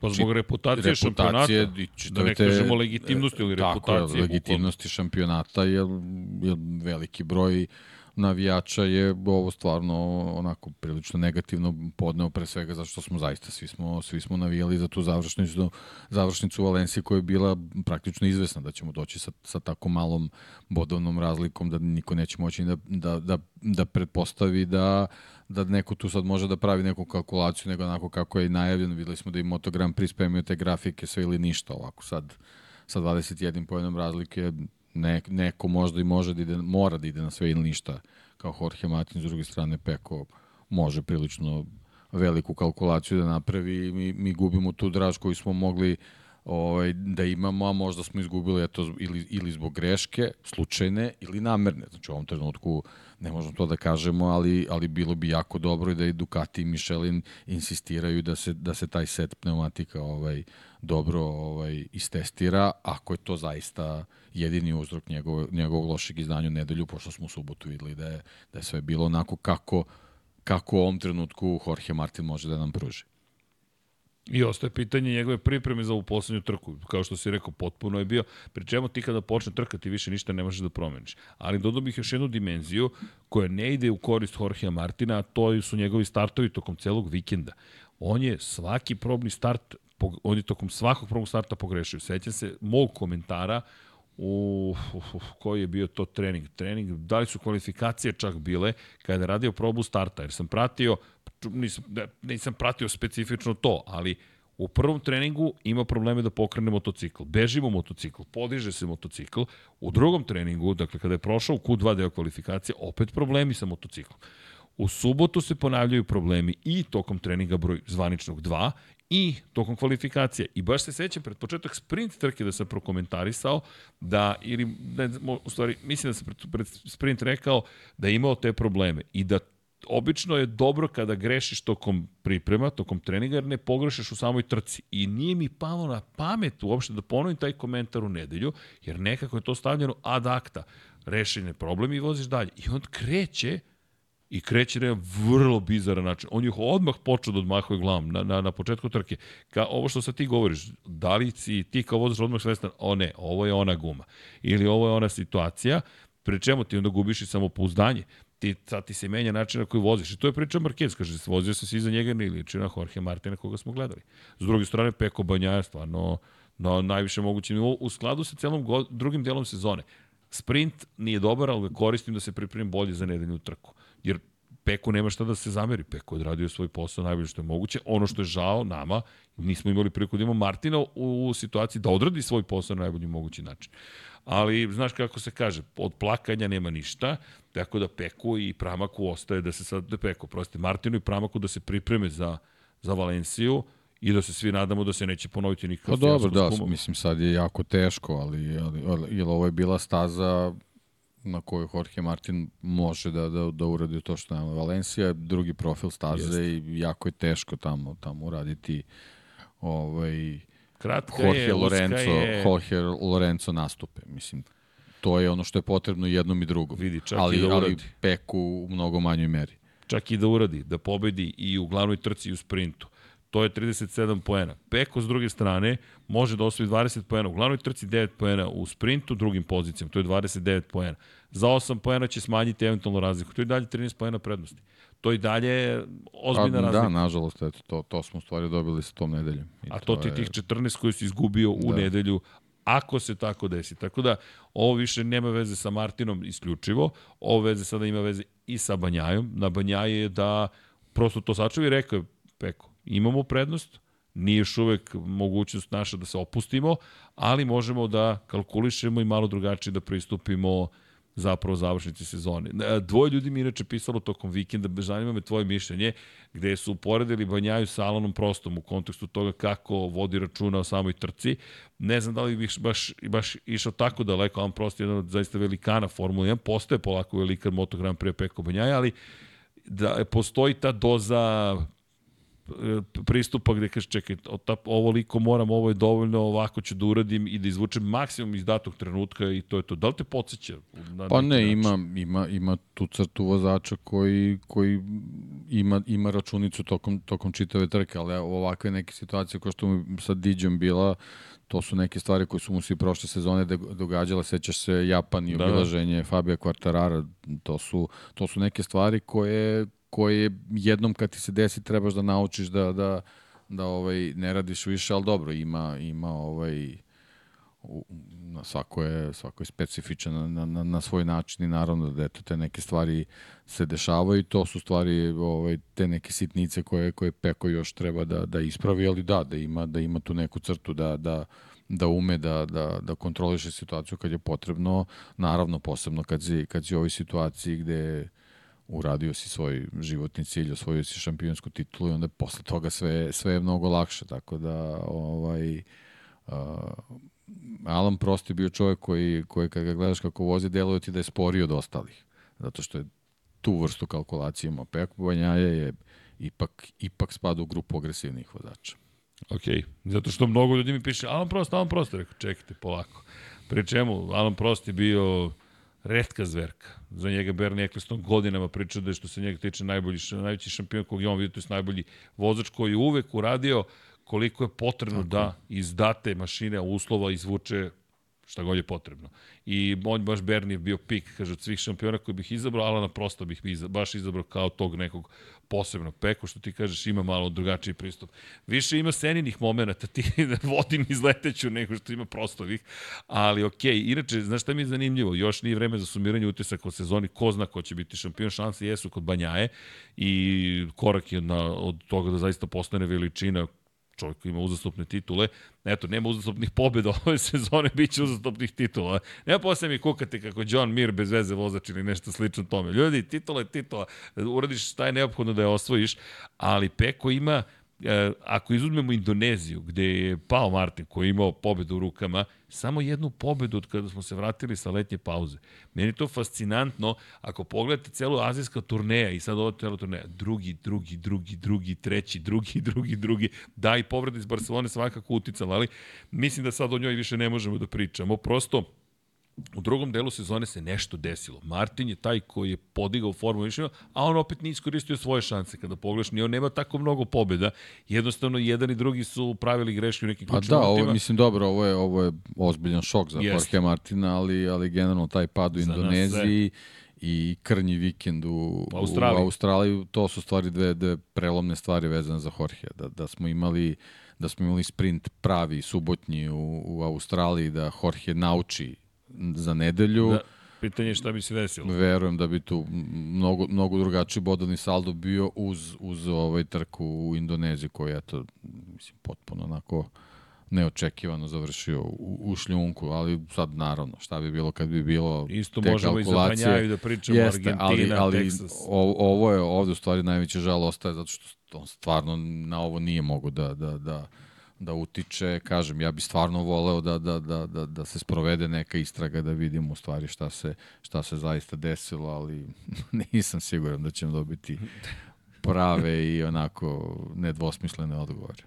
A: Pa zbog reputacije, reputacije šampionata, da ne kažemo legitimnosti ili reputacije. Tako
B: je, legitimnosti šampionata, jer, jer veliki broj navijača je ovo stvarno onako prilično negativno podneo pre svega zato što smo zaista svi smo svi smo navijali za tu završnicu završnicu u Valenciji koja je bila praktično izvesna da ćemo doći sa sa tako malom bodovnom razlikom da niko neće moći da da da da pretpostavi da da neko tu sad može da pravi neku kalkulaciju, nego onako kako je najavljeno. Videli smo da i Moto Grand Prix spremio te grafike, sve ili ništa ovako sad sa 21 pojenom razlike ne, neko možda i može da ide, mora da ide na sve ili ništa kao Jorge Martin, s druge strane Peko može prilično veliku kalkulaciju da napravi i mi, mi gubimo tu draž koju smo mogli ovaj, da imamo, a možda smo izgubili eto, ili, ili zbog greške, slučajne ili namerne. Znači u ovom trenutku ne možemo to da kažemo, ali, ali bilo bi jako dobro da i Ducati i Michelin insistiraju da se, da se taj set pneumatika ovaj, dobro ovaj, istestira, ako je to zaista jedini uzrok njegov, njegovog lošeg izdanja u nedelju, pošto smo u subotu videli da je, da je sve bilo onako kako, kako u ovom trenutku Jorge Martin može da nam pruži.
A: I ostaje pitanje njegove pripreme za ovu poslednju trku. Kao što si rekao, potpuno je bio. Pri čemu ti kada počne trka ti više ništa ne možeš da promeniš. Ali dodao bih još jednu dimenziju koja ne ide u korist Jorgea Martina, a to su njegovi startovi tokom celog vikenda. On je svaki probni start, on je tokom svakog probnog starta pogrešio. Sećam se mog komentara u, uf, uf, koji je bio to trening. Trening, da li su kvalifikacije čak bile, kada je radio probu starta, jer sam pratio nisam, nisam pratio specifično to, ali u prvom treningu ima probleme da pokrene motocikl. Bežimo motocikl, podiže se motocikl. U drugom treningu, dakle kada je prošao u Q2 deo kvalifikacije, opet problemi sa motociklom. U subotu se ponavljaju problemi i tokom treninga broj zvaničnog 2 i tokom kvalifikacije. I baš se sećam pred početak sprint trke da sam prokomentarisao da, ili ne, u stvari, mislim da sam pred, pred sprint rekao da je imao te probleme i da obično je dobro kada grešiš tokom priprema, tokom treninga, jer ne pogrešaš u samoj trci. I nije mi palo na pamet uopšte da ponovim taj komentar u nedelju, jer nekako je to stavljeno ad acta. Rešen je problem i voziš dalje. I on kreće i kreće na vrlo bizaran način. On je odmah počeo da odmahuje glavom na, na, na početku trke. Ka, ovo što sad ti govoriš, da li si ti kao vozač odmah svestan, o ne, ovo je ona guma. Ili ovo je ona situacija, pre čemu ti onda gubiš i samopouzdanje ti, sad ti se menja način na koji voziš. I to je priča Marquez, kaže, vozio se svi za njega ne liči na Jorge Martina koga smo gledali. S druge strane, Peko Banjaja stvarno na najviše mogućem nivou u skladu sa celom drugim delom sezone. Sprint nije dobar, ali koristim da se pripremim bolje za nedeljnu trku. Jer Peko nema šta da se zameri. Peko je odradio svoj posao najbolje što je moguće. Ono što je žao nama, nismo imali priliku da imamo Martina u, u situaciji da odradi svoj posao na najbolji mogući način ali znaš kako se kaže, od plakanja nema ništa, tako da Peku i Pramaku ostaje da se sad, da Peku, prosti, Martinu i Pramaku da se pripreme za, za Valenciju i da se svi nadamo da se neće ponoviti nikakav
B: Pa dobro, da, mislim sad je jako teško, ali, ali, ali, ali ovo je bila staza na kojoj Jorge Martin može da, da, da uradi to što nema Valencija, drugi profil staze Jeste. i jako je teško tamo, tamo uraditi ovaj,
A: Kratka
B: Jorge
A: je,
B: Lorenzo,
A: je...
B: Jorge Lorenzo nastupe. Mislim, to je ono što je potrebno jednom i drugom.
A: Vidi, čak
B: ali,
A: i da uradi.
B: ali Peku u mnogo manjoj meri.
A: Čak i da uradi, da pobedi i u glavnoj trci i u sprintu. To je 37 poena. Peko, s druge strane, može da osvoji 20 poena. U glavnoj trci 9 poena, u sprintu drugim pozicijama. To je 29 poena. Za 8 poena će smanjiti eventualnu razliku. To je dalje 13 poena prednosti. To i dalje ozbiljna
B: A,
A: razlika.
B: Da, nažalost, eto, to, to smo u stvari dobili sa tom nedeljom. I
A: A to ti
B: je...
A: tih 14 koji si izgubio u
B: Da.
A: nedelju, ako se tako desi. Tako da, ovo više nema veze sa Martinom isključivo, ovo veze sada ima veze i sa Banjajom. Na Banjaje je da prosto to sačuvi, rekao je Peko, imamo prednost, nije još uvek mogućnost naša da se opustimo, ali možemo da kalkulišemo i malo drugačije da pristupimo zapravo završnici sezone. E, Dvoje ljudi mi inače pisalo tokom vikenda, zanima me tvoje mišljenje, gde su uporedili Banjaju sa Alanom Prostom u kontekstu toga kako vodi računa o samoj trci. Ne znam da li bih baš, baš išao tako daleko, Alan Prost je jedan od zaista velikana Formula 1, postoje polako velikan Moto Grand Prix Peko Banjaja, ali da postoji ta doza pristupa gde kažeš čekaj, ovo liko moram, ovo je dovoljno, ovako ću da uradim i da izvučem maksimum iz datog trenutka i to je to. Da li te podsjeća? Na
B: Pa ne, ima, ima, ima tu crtu vozača koji, koji ima, ima računicu tokom, tokom čitave trke, ali ovakve neke situacije kao što mu sad Diđom bila, to su neke stvari koje su mu svi prošle sezone događale, sećaš se Japan i
A: Da, da.
B: obilaženje Fabio Quartarara, to su, to su neke stvari koje, koje jednom kad ti se desi trebaš da naučiš da, da, da ovaj, ne radiš više, ali dobro, ima, ima ovaj, na svako je, svako je specifičan na, na, na svoj način i naravno da eto, te neke stvari se dešavaju i to su stvari ovaj, te neke sitnice koje, koje Peko još treba da, da ispravi, ali da, da ima, da ima tu neku crtu da, da, da ume da, da, da kontroliše situaciju kad je potrebno, naravno posebno kad si, kad si u ovoj situaciji gde uradio si svoj životni cilj, osvojio si šampionsku titulu i onda posle toga sve, sve je mnogo lakše, tako da ovaj, uh, Alan Prost je bio čovjek koji, koji kad ga gledaš kako vozi, deluje ti da je sporiji od ostalih. Zato što je tu vrstu kalkulacije imao. Peko Banjaje je ipak, ipak spada u grupu agresivnih vozača.
A: Ok, zato što mnogo ljudi mi piše, Alan Prost, Alan Prost, rekao, čekajte, polako. Pri čemu, Alan Prost je bio redka zverka. Za njega Bernie Eccleston godinama pričao da je što se njega tiče najbolji, najveći šampion kog je on vidio, to je najbolji vozač koji je uvek uradio koliko je potrebno Tako. da iz date mašine uslova izvuče šta god je potrebno. I on baš Bernie je bio pik, kaže, od svih šampiona koji bih izabrao, Alana prosto bih iza- baš izabrao kao tog nekog posebnog Peko, što ti kažeš, ima malo drugačiji pristup. Više ima seninih momenta, ti vodim izleteću nego što ima prostovih, ali okej, okay. inače, znaš šta mi je zanimljivo, još nije vreme za sumiranje utisaka o sezoni, ko zna ko će biti šampion, šanse jesu kod Banjaje i korak je na, od toga da zaista postane veličina čovjek ima uzastopne titule. Eto, nema uzastopnih pobjeda ove sezone, bit će uzastopnih titula. Nema posle mi kukati kako John Mir bez veze vozač ili nešto slično tome. Ljudi, titula je titula. Uradiš šta je neophodno da je osvojiš, ali Peko ima e, ako izuzmemo Indoneziju, gde je pao Martin, koji je imao pobedu u rukama, samo jednu pobedu od kada smo se vratili sa letnje pauze. Meni je to fascinantno, ako pogledate celu azijska turneja i sad ovo celo turneja, drugi, drugi, drugi, drugi, treći, drugi, drugi, drugi, da i povreda iz Barcelone svakako uticala, ali mislim da sad o njoj više ne možemo da pričamo. Prosto, U drugom delu sezone se nešto desilo. Martin je taj koji je podigao formu više, a on opet nije iskoristio svoje šanse. Kada pogledaš, ni on nema tako mnogo pobjeda. Jednostavno, jedan i drugi su pravili greške u nekim
B: Pa
A: ključnim
B: da, ovo mislim, dobro, ovo je, ovo je ozbiljan šok za
A: Jeste.
B: Jorge Martina, ali, ali generalno taj pad u
A: Za
B: Indoneziji i krnji vikend u,
A: U Australiji.
B: u Australiji, to su stvari dve, dve prelomne stvari vezane za Jorge. Da, da smo imali da smo imali sprint pravi subotnji u, u Australiji, da Jorge nauči za nedelju.
A: Da, pitanje je šta bi se desilo.
B: Verujem da bi tu mnogo, mnogo drugačiji bodovni saldo bio uz, uz ovaj trku u Indoneziji koji je to, mislim, potpuno onako neočekivano završio u, u šljunku, ali sad naravno, šta bi bilo kad bi bilo
A: Isto
B: te
A: možemo i za
B: kalkulacije.
A: Banjaju da pričamo,
B: Jeste,
A: Argentina,
B: ali, ali
A: Texas.
B: o, ovo je ovde u stvari najveća žal ostaje zato što on stvarno na ovo nije mogo da, da, da, da utiče, kažem, ja bi stvarno voleo da, da, da, da, da se sprovede neka istraga da vidimo u stvari šta se, šta se zaista desilo, ali nisam siguran da ćemo dobiti prave i onako nedvosmislene odgovore.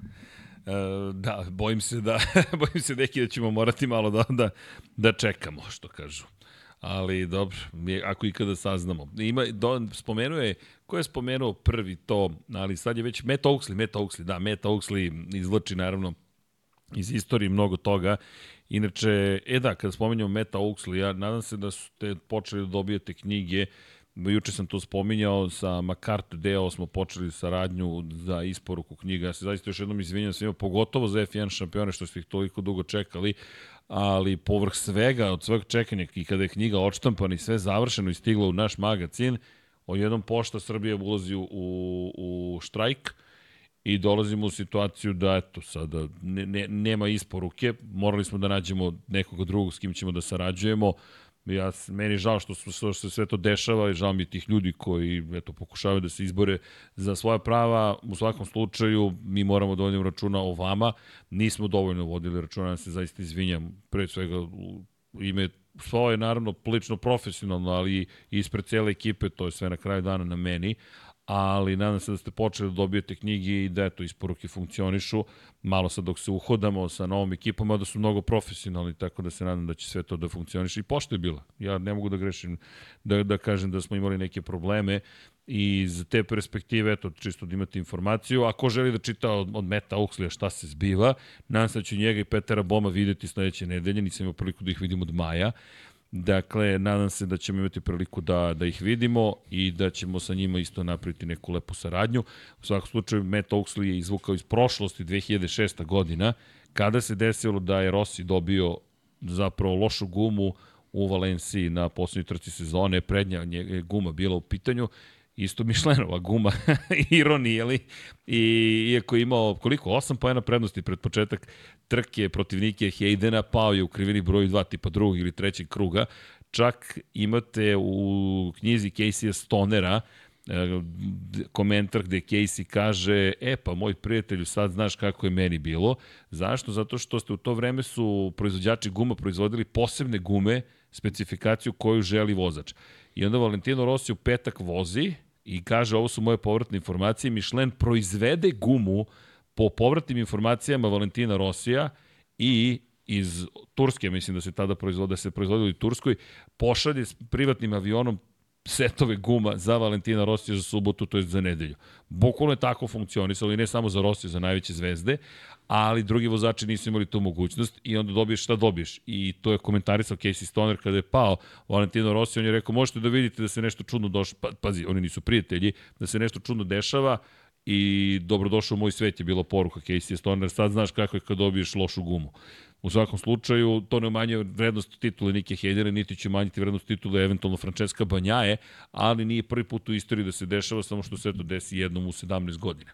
A: E, da, bojim se da, bojim se neki da ćemo morati malo da, da, da čekamo, što kažu. Ali dobro, ako ikada saznamo. Ima, do, spomenuo je, ko je spomenuo prvi to, ali sad je već Matt Oaksley, Matt Oaksley, da, Matt Oaksley izvlači naravno iz istorije mnogo toga. Inače, e da, kada spomenjamo Meta ja nadam se da ste počeli da dobijete knjige, Juče sam to spominjao, sa Makart Deo smo počeli saradnju za isporuku knjiga. Ja se zaista još jednom izvinjam svima, pogotovo za F1 šampione što ste ih toliko dugo čekali, ali povrh svega, od sveg čekanja i kada je knjiga odštampana i sve završeno i stiglo u naš magazin, odjednom pošta Srbije ulazi u, u štrajk i dolazimo u situaciju da, eto, sada ne, ne, nema isporuke, morali smo da nađemo nekog drugog s kim ćemo da sarađujemo, Ja, meni je žao što, što se sve to dešava i žao mi tih ljudi koji eto, pokušavaju da se izbore za svoja prava. U svakom slučaju mi moramo da vodimo računa o vama. Nismo dovoljno vodili računa, ja se zaista izvinjam pre svega u ime svoje naravno lično profesionalno, ali ispred cele ekipe, to je sve na kraju dana na meni, ali nadam se da ste počeli da dobijete knjige i da eto, isporuke funkcionišu. Malo sad dok se uhodamo sa novom ekipom, da su mnogo profesionalni, tako da se nadam da će sve to da funkcioniše. I pošto je bila. Ja ne mogu da grešim da, da kažem da smo imali neke probleme i iz te perspektive, eto, čisto da imate informaciju. Ako želi da čita od, od Meta Oxley šta se zbiva, nadam se da ću njega i Petera Boma videti sledeće nedelje, nisam imao priliku da ih vidim od maja. Dakle, nadam se da ćemo imati priliku da, da ih vidimo i da ćemo sa njima isto napraviti neku lepu saradnju. U svakom slučaju, Matt Oaksley je izvukao iz prošlosti 2006. godina, kada se desilo da je Rossi dobio zapravo lošu gumu u Valenciji na poslednjoj trci sezone, prednja guma bila u pitanju isto Mišlenova guma, ironije, li? I iako je imao koliko, 8 pojena prednosti pred početak trke protiv Nike Hejdena, pao je u krivini broju 2 tipa drugog ili trećeg kruga. Čak imate u knjizi Casey Stonera e, komentar gde Casey kaže, e pa moj prijatelju sad znaš kako je meni bilo. Zašto? Zato što ste u to vreme su proizvođači guma proizvodili posebne gume, specifikaciju koju želi vozač. I onda Valentino Rossi u petak vozi i kaže ovo su moje povratne informacije. Michelin proizvede gumu po povratnim informacijama Valentina Rosija i iz Turske, mislim da se tada proizvode, da se proizvodili u Turskoj, pošalje s privatnim avionom setove guma za Valentina Rosija za subotu, to je za nedelju. Bukvalno je tako funkcionisalo i ne samo za Rosija, za najveće zvezde, ali drugi vozači nisu imali tu mogućnost i onda dobiješ šta dobiješ. I to je komentarisao Casey Stoner kada je pao Valentino Rossi, on je rekao možete da vidite da se nešto čudno došlo, pa, pazi, oni nisu prijatelji, da se nešto čudno dešava i dobrodošao u moj svet je bilo poruka Casey Stoner, sad znaš kako je kad dobiješ lošu gumu. U svakom slučaju, to ne umanjuje vrednost titule Nike Hedera, niti će umanjiti vrednost titule eventualno Francesca Banjaje, ali nije prvi put u istoriji da se dešava, samo što se to desi jednom u 17 godina.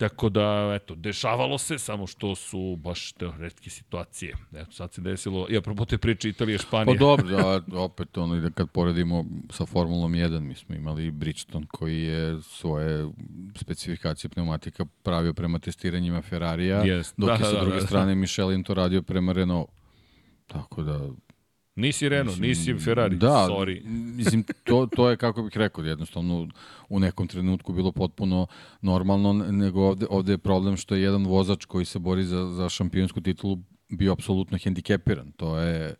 A: Tako da, eto, dešavalo se, samo što su baš te redke situacije. Eto, sad se desilo, i apropo te priče Italije, Španija.
B: Pa dobro, da, opet ono, da kad poredimo sa Formulom 1, mi smo imali Bridgestone koji je svoje specifikacije pneumatika pravio prema testiranjima Ferrarija, yes. dok da, je sa da, druge da, strane da. Michelin to radio prema Renault. Tako da,
A: Nisi Renault, nisi Ferrari,
B: da,
A: sorry.
B: mislim, to, to je, kako bih rekao, jednostavno u nekom trenutku bilo potpuno normalno, nego ovde, ovde je problem što je jedan vozač koji se bori za, za šampionsku titulu bio apsolutno hendikepiran. To je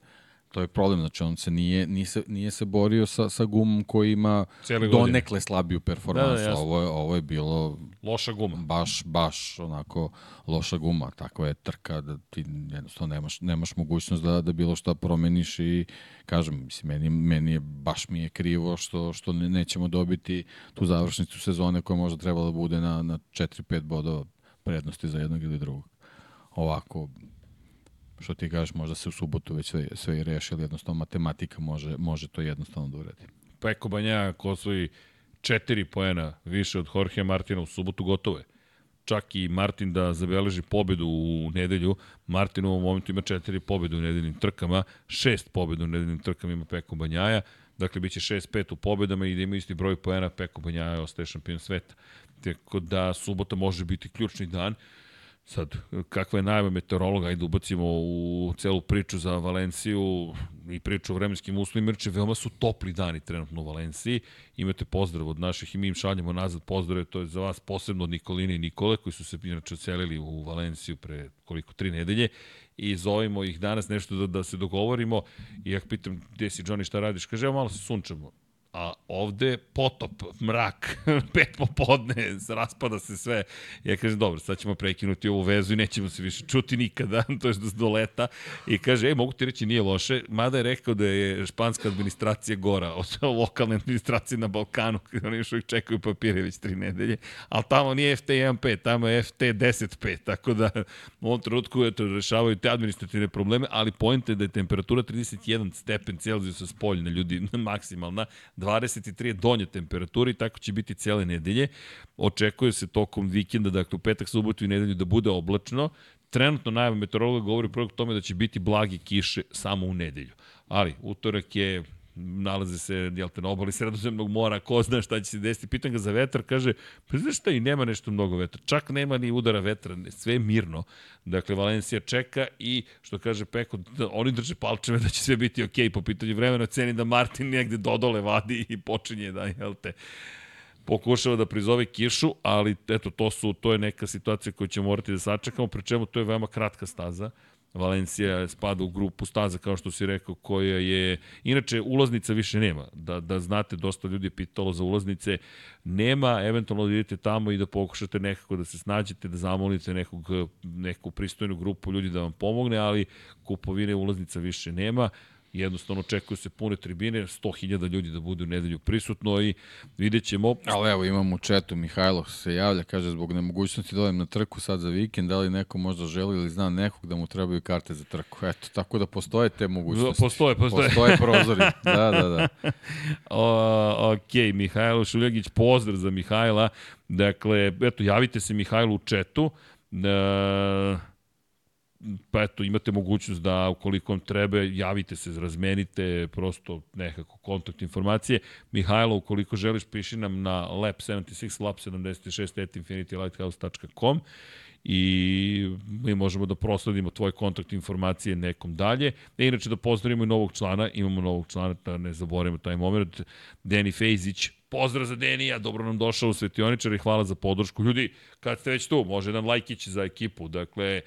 B: To je problem, znači on se nije, nije, se, nije se borio sa, sa gumom koji ima donekle slabiju performansu. Da, da, ovo, je, ovo je bilo...
A: Loša guma.
B: Baš, baš onako loša guma. Tako je trka da ti jednostavno nemaš, nemaš mogućnost da, da bilo šta promeniš i kažem, mislim, meni, meni je, baš mi je krivo što, što ne, nećemo dobiti tu završnicu sezone koja možda trebala da bude na, na 4-5 bodova prednosti za jednog ili drugog. Ovako, što ti kažeš, možda se u subotu već sve, sve i reši, ali jednostavno matematika može, može to jednostavno da uredi.
A: Peko ko osvoji četiri poena više od Jorge Martina u subotu, gotovo je. Čak i Martin da zabeleži pobedu u nedelju, Martin u ovom momentu ima četiri pobede u nedeljnim trkama, šest pobeda u nedeljnim trkama ima Peko Banjaja, dakle biće 6-5 u pobedama i da ima isti broj poena, Peko Banjaja ostaje šampion sveta. Tako da subota može biti ključni dan Sad, kakva je najava meteorologa, ajde ubacimo u celu priču za Valenciju i priču o vremenskim uslovima, jer veoma su topli dani trenutno u Valenciji. Imate pozdrav od naših i mi im šaljamo nazad pozdrave, to je za vas posebno od Nikoline i Nikole, koji su se inače ocelili u Valenciju pre koliko, tri nedelje. I zovemo ih danas nešto da, da se dogovorimo i ja pitam gde si Johnny šta radiš, kaže evo malo se sunčamo a ovde potop, mrak, pet popodne, raspada se sve. Ja kažem, dobro, sad ćemo prekinuti ovu vezu i nećemo se više čuti nikada, to je do leta. I kaže, ej, mogu ti reći, nije loše, mada je rekao da je španska administracija gora od lokalne administracije na Balkanu, kada oni još uvijek čekaju papire već tri nedelje, ali tamo nije FT 1.5, tamo je FT 10.5, tako da u ovom trenutku eto, rešavaju te administrativne probleme, ali pojente da je temperatura 31 stepen Celzijusa spoljna, ljudi, maksimalna, 23 je donja temperatura i tako će biti cijele nedelje. Očekuje se tokom vikenda, dakle u petak, subotu i nedelju da bude oblačno. Trenutno najava meteorologa govori prvog tome da će biti blagi kiše samo u nedelju. Ali utorak je nalaze se jel te, na obali sredozemnog mora, ko zna šta će se desiti. Pitan ga za vetar, kaže, pa znaš šta i nema nešto mnogo vetra. Čak nema ni udara vetra, sve je mirno. Dakle, Valencija čeka i, što kaže Peko, da oni drže palčeve da će sve biti okej okay po pitanju vremena, ceni da Martin negde dodole vadi i počinje da, jel te, pokušava da prizove kišu, ali eto, to, su, to je neka situacija koju ćemo morati da sačekamo, pri čemu to je veoma kratka staza. Valencija spada u grupu staza, kao što si rekao, koja je... Inače, ulaznica više nema. Da, da znate, dosta ljudi je pitalo za ulaznice. Nema, eventualno da idete tamo i da pokušate nekako da se snađete, da zamolite nekog, neku pristojnu grupu ljudi da vam pomogne, ali kupovine ulaznica više nema jednostavno očekuju se pune tribine, 100.000 ljudi da bude u nedelju prisutno i vidjet ćemo.
B: Ali evo imamo u četu, Mihajlo se javlja, kaže zbog nemogućnosti da na trku sad za vikend, da li neko možda želi ili zna nekog da mu trebaju karte za trku. Eto, tako da postoje te mogućnosti.
A: Postoje, postoje.
B: Postoje prozori, da, da, da.
A: o, ok, Mihajlo Šuljagić, pozdrav za Mihajla. Dakle, eto, javite se Mihajlu u četu. E, pa eto, imate mogućnost da ukoliko vam treba, javite se, razmenite prosto nekako kontakt informacije. Mihajlo, ukoliko želiš, piši nam na lab76, lab76 at infinitylighthouse.com i mi možemo da prosledimo tvoj kontakt informacije nekom dalje. E, inače da pozdravimo i novog člana, imamo novog člana, da ne zaboravimo taj moment, Deni Fejzić, pozdrav za Denija, dobro nam došao u Svetioničar i hvala za podršku. Ljudi, kad ste već tu, može nam lajkić za ekipu, dakle,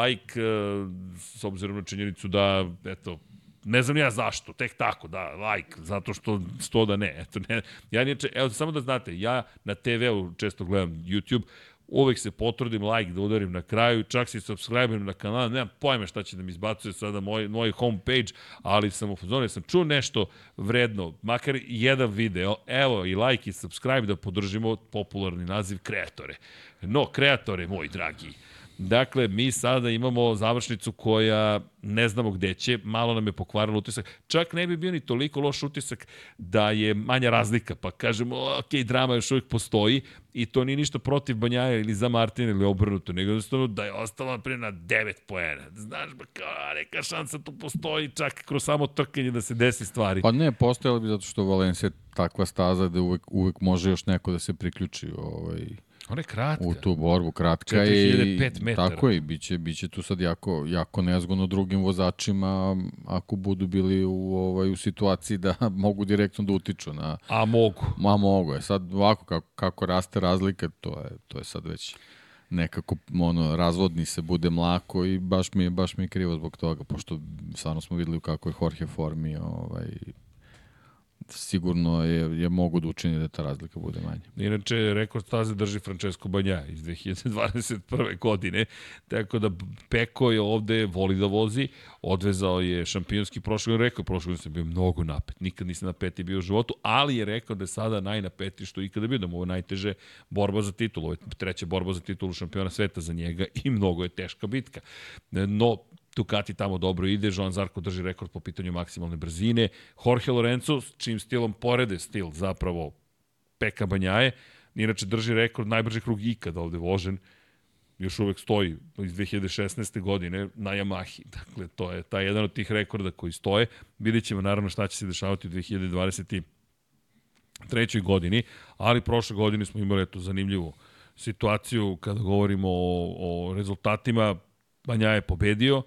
A: like, uh, s obzirom na činjenicu da, eto, ne znam ja zašto, tek tako, da, like, zato što, što da ne, eto, ne, ja niječe, evo, samo da znate, ja na TV-u često gledam YouTube, uvek se potrudim like da udarim na kraju, čak se subscribe na kanal, nemam pojma šta će da mi izbacuje sada moj, moj homepage, ali sam u fazonu, sam čuo nešto vredno, makar jedan video, evo i like i subscribe da podržimo popularni naziv kreatore. No, kreatore, moj dragi, Dakle, mi sada imamo završnicu koja ne znamo gde će, malo nam je pokvarilo utisak. Čak ne bi bio ni toliko loš utisak da je manja razlika, pa kažemo, ok, drama još uvijek postoji i to nije ništa protiv Banjaja ili za Martina ili obrnuto, nego jednostavno da je ostalo prije na 9 poena. Znaš, ba, kao, neka šansa tu postoji čak kroz samo trkanje da se desi stvari.
B: Pa ne, postojalo bi zato što Valencija takva staza da uvek, uvek može još neko da se priključi ovaj,
A: Ona je kratka.
B: U tu borbu kratka i tako je, biće biće tu sad jako jako nezgodno drugim vozačima ako budu bili u ovaj u situaciji da mogu direktno da utiču na
A: A mogu.
B: Ma mogu. Je sad ovako kako kako raste razlika, to je to je sad već nekako ono razvodni se bude mlako i baš mi je baš mi je krivo zbog toga pošto stvarno smo videli kako je Jorge formi ovaj sigurno je, je mogu da učini da ta razlika bude manja.
A: Inače, rekord staze drži Francesco Banja iz 2021. godine, tako da Peko je ovde, voli da vozi, odvezao je šampionski prošle godine, rekao prošle godine sam bio mnogo napet, nikad nisam napeti bio u životu, ali je rekao da je sada najnapeti što ikada bio, da mu ovo najteže borba za titulu, ovo je treća borba za titulu šampiona sveta za njega i mnogo je teška bitka. No, Ducati tamo dobro ide, Joan Zarko drži rekord po pitanju maksimalne brzine, Jorge Lorenzo, čim stilom porede stil zapravo Peka Banjaje, inače drži rekord najbrži krug ikada ovde vožen, još uvek stoji iz 2016. godine na Yamahi. Dakle, to je taj jedan od tih rekorda koji stoje. Vidjet ćemo naravno šta će se dešavati u 2023. godini, ali prošle godine smo imali eto zanimljivu situaciju kada govorimo o, o rezultatima. Banja je pobedio,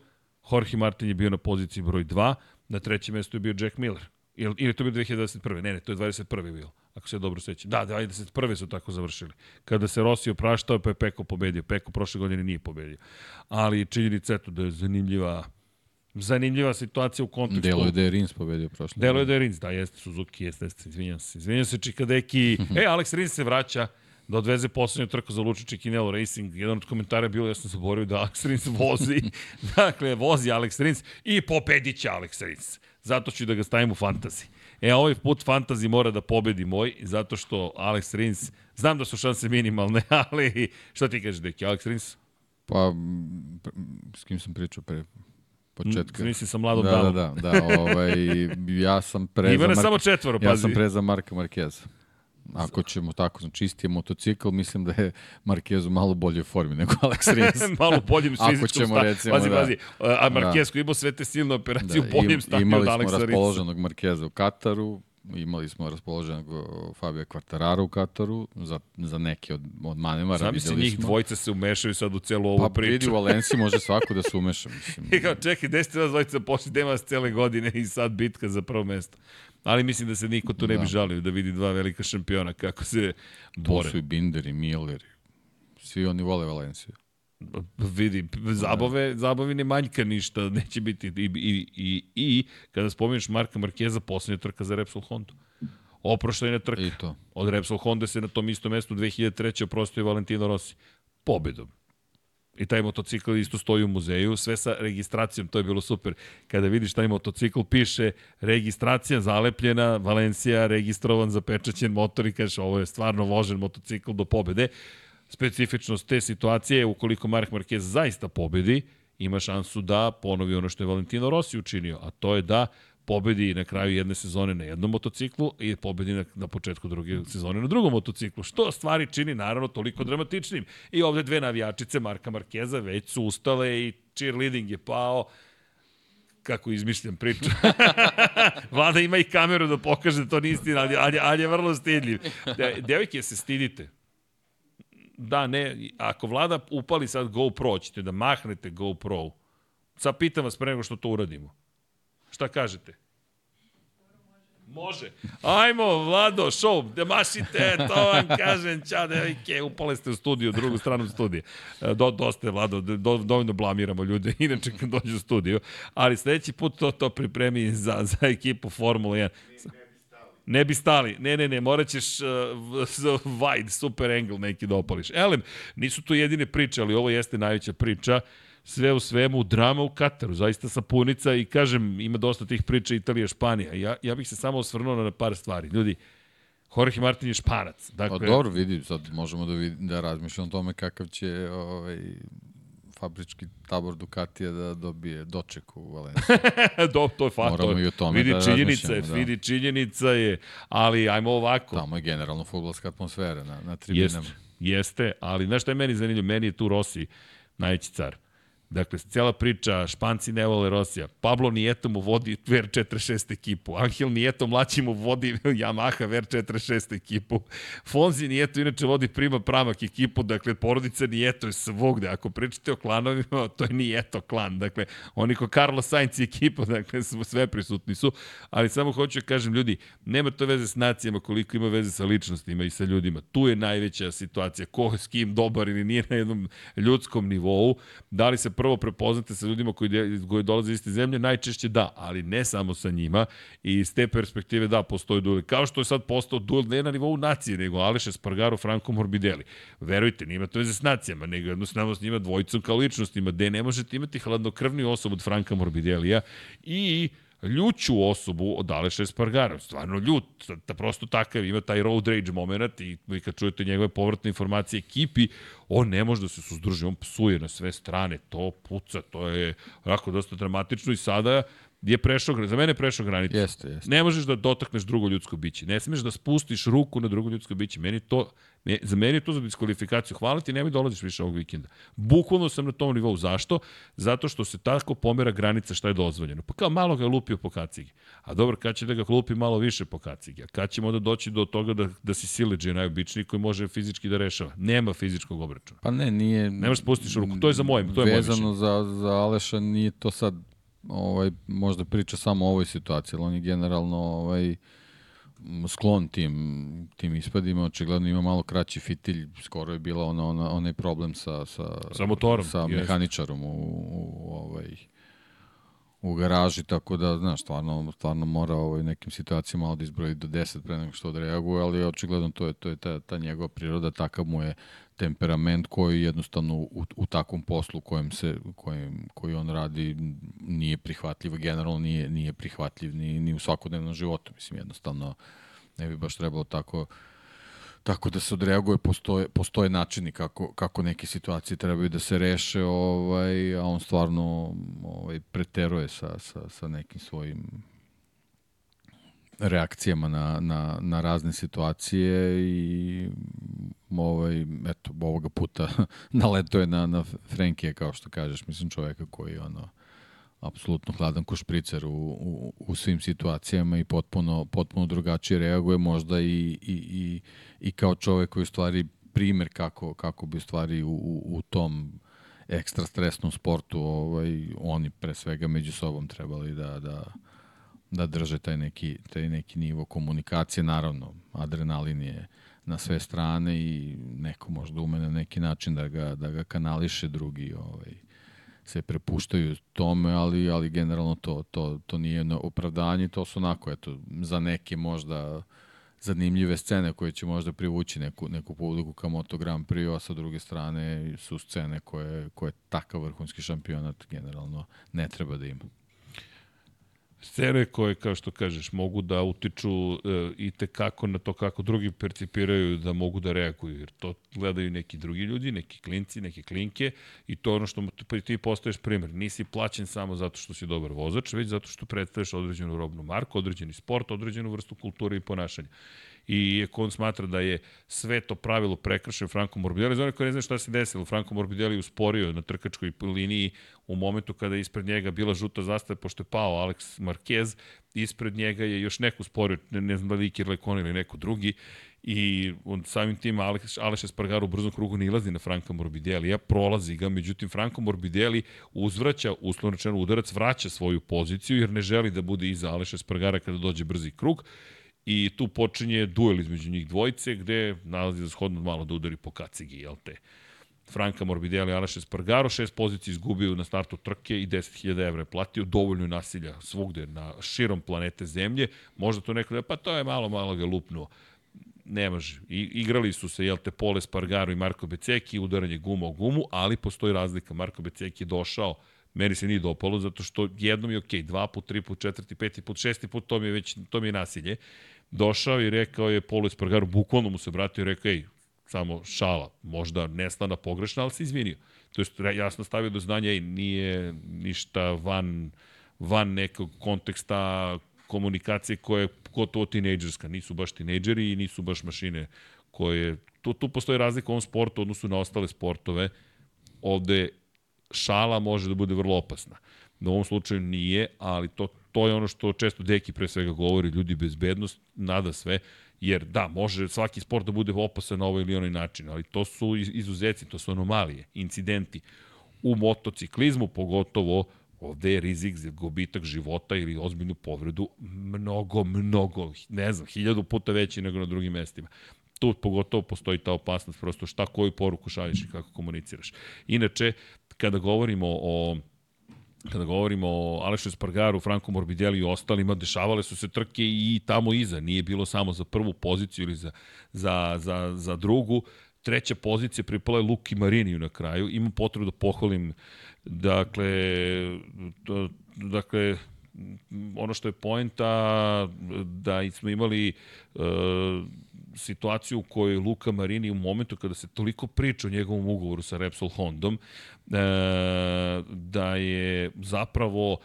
A: Jorge Martin je bio na poziciji broj 2, na trećem mestu je bio Jack Miller. Ili, ili to bio 2021. Ne, ne, to je 21. bilo ako se dobro sećam. Da, 21. su tako završili. Kada se Rossi opraštao, pa je Peko pobedio. Peko prošle godine nije pobedio. Ali činjenica eto da je zanimljiva zanimljiva situacija u kontekstu.
B: Delo je da je Rins pobedio prošle.
A: Delo je da je Rins, da, jeste Suzuki, jeste, jeste, izvinjam se. Izvinjam se, Čikadeki. e, Alex Rins se vraća da odveze poslednju trku za Lučić Kinelo Racing. Jedan od komentara je bilo, ja sam zaboravio da Alex Rins vozi. dakle, vozi Alex Rins i pobediće Alex Rins. Zato ću da ga stavim u fantasy. E, ovaj put fantasy mora da pobedi moj, zato što Alex Rins, znam da su šanse minimalne, ali šta ti kažeš, deki, Alex Rins?
B: Pa, s kim sam pričao pre početka?
A: Mislim sa mladom
B: da,
A: damom.
B: Da, da, da, ovaj, ja sam pre
A: Ima za Mar... samo četvoro, pazi.
B: Ja sam pre za Marka Markeza. Ako ćemo tako, znači čistije motocikl, mislim da je Marquez u malo bolje formi nego Alex Rins.
A: malo boljem fizičkom stavu.
B: recimo,
A: pazi,
B: da.
A: pazi, a Marquez koji imao sve te silne operacije da, u boljem stanju od Alexa Rinsa.
B: Imali smo raspoloženog Markeza u Kataru, imali smo raspoloženog Fabio Quartararo u Kataru za, za neke od, od manevara.
A: Znam se njih dvojica se umešaju sad u celu ovu
B: pa,
A: priču.
B: Pa vidi u Valenciji može svako da se umeša. Mislim.
A: I kao čekaj, gde ste vas dvojica pošli Demas cele godine i sad bitka za prvo mesto. Ali mislim da se niko tu ne bi da. žalio da vidi dva velika šampiona kako se bore.
B: Tu su i Binder i Miller. Svi oni vole Valenciju.
A: Vidi, zabave, zabavi ne manjka ništa, neće biti. I, i, i, i kada spominješ Marka Markeza, poslednja trka za Repsol Honda. Oproštajna trka.
B: I to.
A: Od Repsol Honda se na tom istom mestu 2003. oprostio Valentino Rossi. Pobedom. I taj motocikl isto stoji u muzeju, sve sa registracijom, to je bilo super. Kada vidiš taj motocikl, piše registracija zalepljena, Valencija, registrovan, zapečaćen motor i kažeš ovo je stvarno vožen motocikl do pobede. Specifičnost te situacije je ukoliko Mark Marquez zaista pobedi, ima šansu da ponovi ono što je Valentino Rossi učinio, a to je da pobedi na kraju jedne sezone na jednom motociklu i pobedi na, na početku druge sezone na drugom motociklu, što stvari čini naravno toliko dramatičnim. I ovde dve navijačice Marka Markeza već su ustale i cheerleading je pao, kako izmišljam priču. Vlada ima i kameru da pokaže da to nije istina, ali, ali, ali je vrlo stidljiv. De, devojke, se stidite. Da, ne, ako vlada upali sad GoPro, ćete da mahnete GoPro. Sad pitam vas pre nego što to uradimo. Šta kažete? Može. Ajmo, Vlado, show, da mašite, to vam kažem, čao, devojke, upale ste u studiju, drugu stranu studija. E, do, dosta je, Vlado, do, dovoljno blamiramo ljude, inače kad dođu u studiju. Ali sledeći put to, to pripremi za, za ekipu Formula 1. Ne bi stali. Ne, ne, ne, morat ćeš uh, wide, super angle neki da opališ. Elem, nisu to jedine priče, ali ovo jeste najveća priča. Uh, sve u svemu drama u Kataru, zaista sapunica i kažem, ima dosta tih priča Italija, Španija. Ja, ja bih se samo osvrnuo na par stvari. Ljudi, Jorge Martin je španac.
B: Dakle, pa dobro, vidi, sad možemo da, vidi, da razmišljamo o tome kakav će ovaj, fabrički tabor Ducatija da dobije doček u Valenciji.
A: Do, to je faktor.
B: Moramo i o tome
A: vidi
B: da
A: činjenica je,
B: da.
A: vidi činjenica je, ali ajmo ovako.
B: Tamo je generalno futbolska atmosfera na, na tribinama.
A: Jeste, jeste, ali znaš šta je meni zanimljivo? Meni je tu Rossi najveći car. Dakle, cijela priča, Španci ne vole Rosija. Pablo Nijeto mu vodi VR46 ekipu. Angel Nijeto mlađi mu vodi Yamaha VR46 ekipu. Fonzi Nijeto inače vodi Prima Pramak ekipu. Dakle, porodica Nijeto je svogde. Ako pričate o klanovima, to je Nijeto klan. Dakle, oni ko Carlos Sainz ekipa, dakle, sve prisutni su. Ali samo hoću da kažem, ljudi, nema to veze s nacijama koliko ima veze sa ličnostima i sa ljudima. Tu je najveća situacija. Ko s kim dobar ili nije na jednom ljudskom nivou. Da li se prvo prepoznate sa ljudima koji, koji dolaze iz iste zemlje, najčešće da, ali ne samo sa njima i iz te perspektive da, postoji duel. Kao što je sad postao duel ne na nivou nacije, nego Aleš Espargaro, Franco Morbidelli. Verujte, nima to veze s nacijama, nego jednostavno s njima dvojicom kao ličnostima, gde ne možete imati hladnokrvni osobu od Franka Morbidellija i ljuću osobu od Aleša Espargara. Stvarno ljut, da prosto takav, ima taj road rage moment i, i kad čujete njegove povratne informacije ekipi, on ne može da se suzdruži, on psuje na sve strane, to puca, to je onako dosta dramatično i sada je prešao, za mene je prešao granicu.
B: Jeste, jeste.
A: Ne možeš da dotakneš drugo ljudsko biće. Ne smeš da spustiš ruku na drugo ljudsko biće. Meni to, ne, za meni je to za diskvalifikaciju. Hvala ti, nemoj dolaziš više ovog vikenda. Bukvalno sam na tom nivou. Zašto? Zato što se tako pomera granica šta je dozvoljeno. Pa kao malo ga je lupio po kacigi. A dobro, kad će da ga lupi malo više po kacigi? A kad ćemo da doći do toga da, da si sileđe najobičniji koji može fizički da rešava? Nema fizičkog obračuna.
B: Pa ne, nije...
A: Nemaš spustiš ruku. To je za moje, to je
B: Vezano za, za Aleša nije to sad ovaj, možda priča samo o ovoj situaciji, ali on je generalno ovaj, sklon tim, tim ispadima, očigledno ima malo kraći fitilj, skoro je bila ona, ona, onaj problem sa, sa,
A: sa motorom,
B: sa mehaničarom u, u, ovaj, u garaži, tako da, znaš, stvarno, stvarno mora ovaj, nekim situacijama malo da izbroji do 10 pre nego što odreaguje, ali očigledno to je, to je ta, ta njegova priroda, takav mu je temperament koji jednostavno u, u takvom poslu kojem se, kojem, koji on radi nije prihvatljiv, generalno nije, nije prihvatljiv ni, ni u svakodnevnom životu. Mislim, jednostavno ne bi baš trebalo tako tako da se odreaguje, postoje, postoje načini kako, kako neke situacije trebaju da se reše, ovaj, a on stvarno ovaj, preteruje sa, sa, sa nekim svojim reakcijama na, na, na razne situacije i ovaj, eto, ovoga puta naleto je na, na Frenkije, kao što kažeš, mislim čoveka koji ono, apsolutno hladan ko špricer u, u, u svim situacijama i potpuno, potpuno drugačije reaguje, možda i, i, i, i kao čovek koji u stvari primer kako, kako bi u stvari u, u, u tom ekstra stresnom sportu ovaj, oni pre svega među sobom trebali da, da, da drže taj neki, taj neki nivo komunikacije. Naravno, adrenalin je na sve strane i neko možda ume na neki način da ga, da ga kanališe, drugi ovaj, se prepuštaju tome, ali, ali generalno to, to, to nije opravdanje, to su onako, eto, za neke možda zanimljive scene koje će možda privući neku, neku publiku ka Moto Grand Prix, a sa druge strane su scene koje, koje takav vrhunski šampionat generalno ne treba da ima
A: scene koje, kao što kažeš, mogu da utiču e, i te kako na to kako drugi percipiraju da mogu da reaguju, jer to gledaju neki drugi ljudi, neki klinci, neke klinke i to ono što ti postaješ primer. Nisi plaćen samo zato što si dobar vozač, već zato što predstavljaš određenu robnu marku, određeni sport, određenu vrstu kulture i ponašanja i ako on smatra da je sve to pravilo prekršen Franco Morbidelli, za koji ne znaju šta se desilo, Franco Morbidelli usporio na trkačkoj liniji u momentu kada je ispred njega bila žuta zastava, pošto je pao Alex Marquez, ispred njega je još neko usporio, ne, ne znam da li Lekon ili neko drugi, i on samim tim Aleš, Aleš Espargaro u brzom krugu nilazi na Franka Morbidelija, prolazi ga, međutim Franko Morbidelli uzvraća, uslovno udarac, vraća svoju poziciju jer ne želi da bude iza Aleša Espargara kada dođe brzi krug i tu počinje duel između njih dvojice gde nalazi za shodno malo da udari po kacigi, jel te? Franka Morbidelli, Aleš Espargaro, šest pozicija izgubio na startu trke i 10.000 evra je platio, dovoljno nasilja svugde na širom planete Zemlje. Možda to neko da, pa to je malo, malo ga lupnuo. Ne može. I, igrali su se, jel te, Pole Spargaro i Marko Beceki, udaranje guma o gumu, ali postoji razlika. Marko Beceki je došao meni se nije dopalo, zato što jednom je okej, okay, dva put, tri put, četvrti, peti put, šesti put, to mi je već, to mi je nasilje došao i rekao je Polo Espargaro, bukvalno mu se obratio i rekao, ej, samo šala, možda nestana pogrešna, ali se izvinio. To je jasno stavio do znanja i nije ništa van, van nekog konteksta komunikacije koja je gotovo tinejdžerska. Nisu baš tinejdžeri i nisu baš mašine koje... Tu, tu postoji razlika u ovom sportu odnosu na ostale sportove. Ovde šala može da bude vrlo opasna. Na ovom slučaju nije, ali to to je ono što često Deki pre svega govori, ljudi bezbednost, nada sve, jer da, može svaki sport da bude opasan na ovaj ili onaj način, ali to su izuzeci, to su anomalije, incidenti. U motociklizmu pogotovo ovde je rizik za gubitak života ili ozbiljnu povredu mnogo, mnogo, ne znam, hiljadu puta veći nego na drugim mestima tu pogotovo postoji ta opasnost, prosto šta koju poruku šalješ i kako komuniciraš. Inače, kada govorimo o kada govorimo o Alešu Spargaru, Franku Morbidelli i ostalima, dešavale su se trke i tamo iza. Nije bilo samo za prvu poziciju ili za, za, za, za drugu. Treća pozicija pripala je Luki Mariniju na kraju. Imam potrebu da pohvalim dakle, to, dakle, ono što je poenta da smo imali uh, situaciju u kojoj Luka Marini u momentu kada se toliko priča o njegovom ugovoru sa Repsol Hondom, e, da je zapravo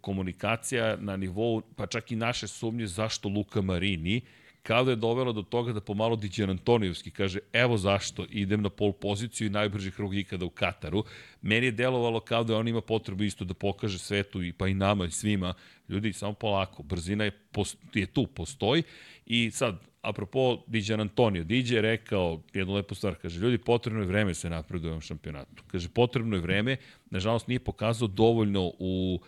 A: komunikacija na nivou, pa čak i naše sumnje zašto Luka Marini, kao da je dovelo do toga da pomalo Diđan Antonijevski kaže evo zašto idem na pol poziciju i najbrži krug ikada u Kataru. Meni je delovalo kao da on ima potrebu isto da pokaže svetu i pa i nama i svima. Ljudi, samo polako, brzina je, je tu, postoji i sad, apropo Diđan Antonio, Diđe je rekao jednu lepu stvar, kaže, ljudi, potrebno je vreme da se napreduje u ovom šampionatu. Kaže, potrebno je vreme, nažalost nije pokazao dovoljno u,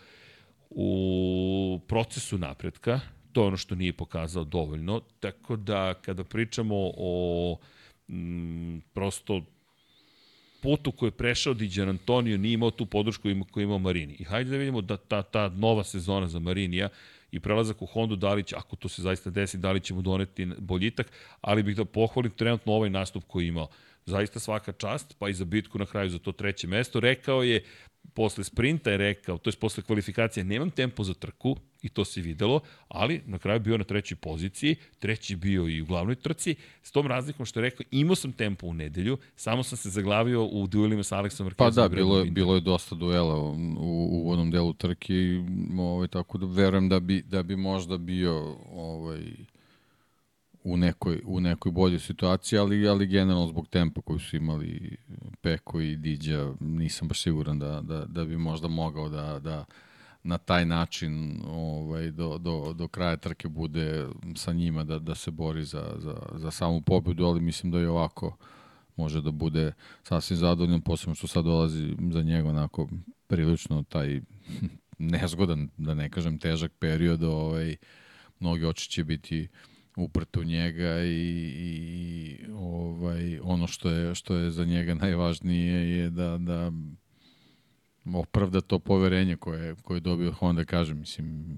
A: u procesu napretka, to je ono što nije pokazao dovoljno, tako da kada pričamo o m, prosto putu koji je prešao Diđan Antonio nije imao tu podršku koju imao Marini. I hajde da vidimo da ta, ta nova sezona za Marinija i prelazak u Hondu, da li će, ako to se zaista desi, da li će mu doneti boljitak, ali bih da pohvalim trenutno ovaj nastup koji je imao. Zaista svaka čast, pa i za bitku na kraju za to treće mesto. Rekao je, posle sprinta je rekao, to je posle kvalifikacije, nemam tempo za trku, i to se videlo, ali na kraju bio na trećoj poziciji, treći bio i u glavnoj trci, s tom razlikom što je rekao, imao sam tempo u nedelju, samo sam se zaglavio u duelima sa Aleksom Markezom.
B: Pa da, bilo je, bilo je dosta duela u, u uvodnom delu trke, ovaj, tako da verujem da bi, da bi možda bio ovaj, u nekoj, u nekoj boljoj situaciji, ali, ali generalno zbog tempa koji su imali Peko i Diđa, nisam baš siguran da, da, da bi možda mogao da, da, na taj način ovaj, do, do, do kraja trke bude sa njima da, da se bori za, za, za samu pobedu, ali mislim da je ovako može da bude sasvim zadovoljan, posebno što sad dolazi za njega onako prilično taj nezgodan, da ne kažem težak period, ovaj, mnogi oči će biti uprte u njega i, i ovaj ono što je što je za njega najvažnije je da da opravda to poverenje koje, koje je dobio Honda, kažem, mislim,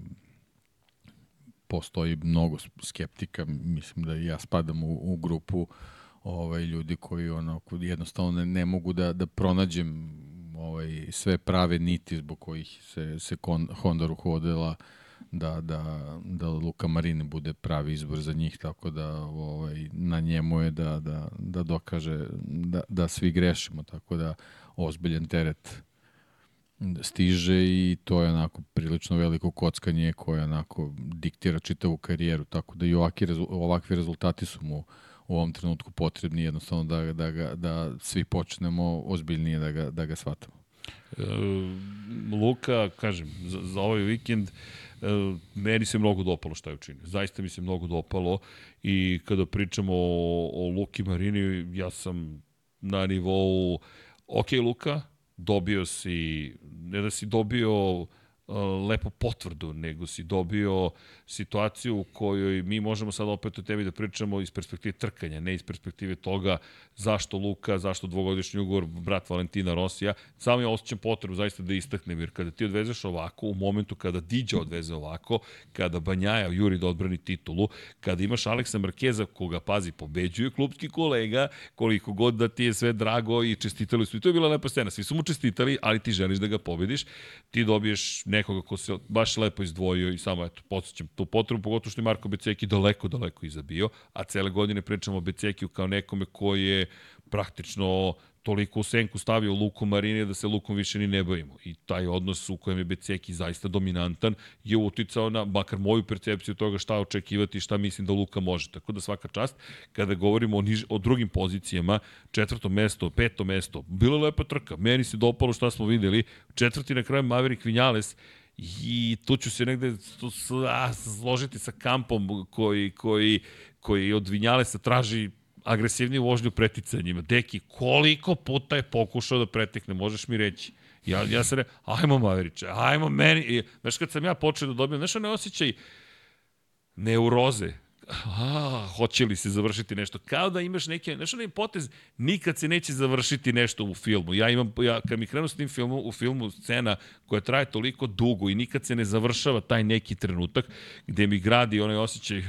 B: postoji mnogo skeptika, mislim da ja spadam u, u grupu ovaj, ljudi koji ono, jednostavno ne, ne mogu da, da pronađem ovaj, sve prave niti zbog kojih se, se Honda ruhodila da, da, da Luka Marini bude pravi izbor za njih, tako da ovaj, na njemu je da, da, da dokaže da, da svi grešimo, tako da ozbiljen teret stiže i to je onako prilično veliko kockanje koje onako diktira čitavu karijeru, tako da i ovakvi, ovakvi rezultati su mu u ovom trenutku potrebni jednostavno da, da, ga, da svi počnemo ozbiljnije da ga, da ga shvatamo.
A: E, Luka, kažem, za, za ovaj vikend meni se mnogo dopalo šta je učinio. Zaista mi se mnogo dopalo i kada pričamo o, o Luki Marini, ja sam na nivou ok Luka, dobio si, ne da si dobio lepo potvrdu, nego si dobio situaciju u kojoj mi možemo sad opet o tebi da pričamo iz perspektive trkanja, ne iz perspektive toga zašto Luka, zašto dvogodišnji ugovor brat Valentina Rosija. Samo ja osjećam potrebu zaista da istaknem, jer kada ti odvezeš ovako, u momentu kada Diđa odveze ovako, kada Banjaja juri da odbrani titulu, kada imaš Aleksa Markeza koga, pazi, pobeđuje klubski kolega, koliko god da ti je sve drago i čestitali su. I to je bila lepa scena. Svi su mu čestitali, ali ti želiš da ga pobediš. Ti dobiješ nekoga ko se baš lepo izdvojio i samo, eto, podsjećam tu potrebu, pogotovo što je Marko Beceki daleko, daleko izabio, a cele godine pričamo o Becekiju kao nekome koji je praktično toliko u senku stavio Luku Marinija da se Lukom više ni ne bojimo. I taj odnos u kojem je Beceki zaista dominantan je uticao na, makar moju percepciju toga šta očekivati i šta mislim da Luka može. Tako da svaka čast, kada govorimo o, niž, o drugim pozicijama, četvrto mesto, peto mesto, bilo je lepa trka. Meni se dopalo šta smo videli. Četvrti na kraju Maverick Vinales, I tu ću se negde složiti sa kampom koji, koji, koji od Vinjalesa traži agresivniju vožnju preticanjima. Deki, koliko puta je pokušao da pretekne, možeš mi reći? Ja, ja se re, ajmo Maveriče, ajmo meni. I, znaš, kad sam ja počeo da dobijem, znaš, ne osjećaj neuroze, a, hoće li se završiti nešto. Kao da imaš neke, znaš onaj potez, nikad se neće završiti nešto u filmu. Ja imam, ja, kad mi krenu s tim filmom, u filmu scena koja traje toliko dugo i nikad se ne završava taj neki trenutak gde mi gradi onaj osjećaj,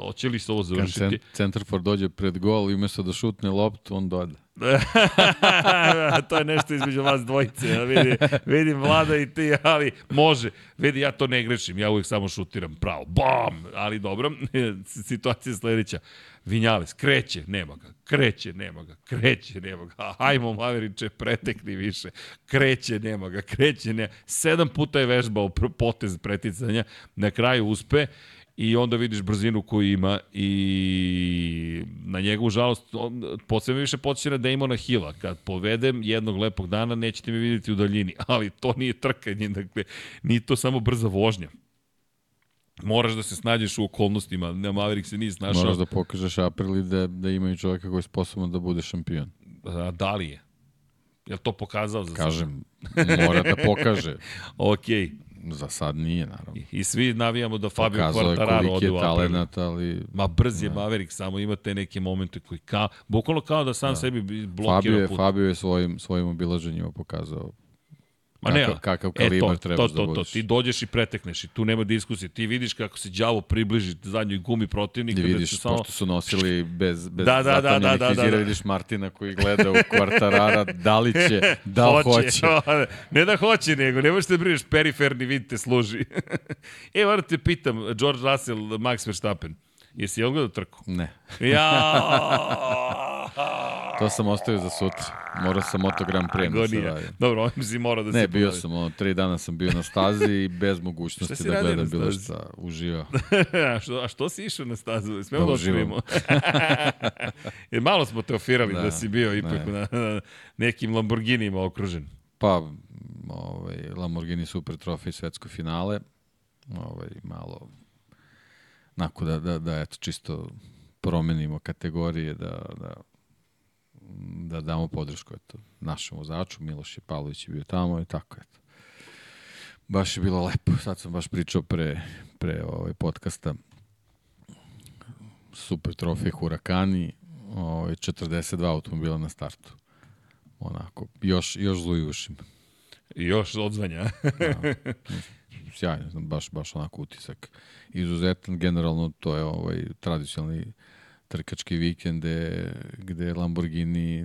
A: hoće li se ovo završiti.
B: Kad Centerford dođe pred gol i umesto da šutne loptu, on doda.
A: to je nešto između vas dvojice. Ja vidim, vidim Vlada i ti, ali može. Vidi, ja to ne grešim, ja uvijek samo šutiram pravo. Bam! Ali dobro, situacija je sledeća. Vinjales, kreće, nema ga, kreće, nema ga, kreće, nema ga, hajmo Maveriče, pretekni više, kreće, nema ga, kreće, nema. Sedam puta je vežbao potez preticanja, na kraju uspe i onda vidiš brzinu koju ima i na njegovu žalost posebno više počeće na Damona Hilla. Kad povedem jednog lepog dana nećete mi vidjeti u daljini, ali to nije trkanje, dakle, nije to samo brza vožnja. Moraš da se snađeš u okolnostima, ne Maverick se nije snašao.
B: Moraš da pokažeš Aprili da, da imaju čovjeka koji je sposoban da bude šampion.
A: A, da li je? Je li to pokazao za
B: Kažem, mora da pokaže.
A: Okej.
B: Za sad nije, naravno.
A: I, I svi navijamo da Fabio Quartararo ode u
B: talenat, ali...
A: Ma brz je Maverick, samo ima te neke momente koji kao, bukvalno kao da sam da. sebi blokira
B: Fabio je,
A: put.
B: Fabio je svojim, svojim obilaženjima pokazao Ma ne, kakav, kakav kalibar e, to, treba
A: to, to, da to, ti dođeš i pretekneš i tu nema diskusije. Ti vidiš kako se đavo približi zadnjoj gumi protivnika.
B: I
A: da
B: vidiš, da samo... pošto su nosili bez, bez
A: da, da, da, da, da,
B: da, da. vidiš Martina koji gleda u kvartarara, da li će, da li hoće. hoće.
A: ne da hoće, nego ne možeš da brineš, periferni vid te služi. e, moram te pitam, George Russell, Max Verstappen, jesi je gledao trku?
B: Ne.
A: ja!
B: To sam ostavio za sutra. Morao sam Moto Grand Prix da se radim.
A: Dobro, ovim si morao da
B: ne,
A: se
B: Ne, bio sam, ono, tri dana sam bio na stazi i bez mogućnosti da gledam bilo šta. Uživao.
A: a, što, a što si išao na stazu? Smemo da, da otkrijemo. Jer malo smo te ofirali da, da si bio ipak na, na nekim Lamborghinima okružen.
B: Pa, ovaj, Lamborghini Super Trophy svetsko finale. Ovaj, malo Nako da, da, da eto, čisto promenimo kategorije, da, da da damo podršku eto, našem vozaču, Miloš Pavlović je bio tamo i tako eto. Baš je bilo lepo, sad sam baš pričao pre, pre ovaj podcasta super trofej Hurakani, ovaj, 42 automobila na startu. Onako, još, još zluju ušima.
A: I još odzvanja. da,
B: sjajno, baš, baš onako utisak. Izuzetan, generalno to je ovaj tradicionalni trkački vikend gde, gde Lamborghini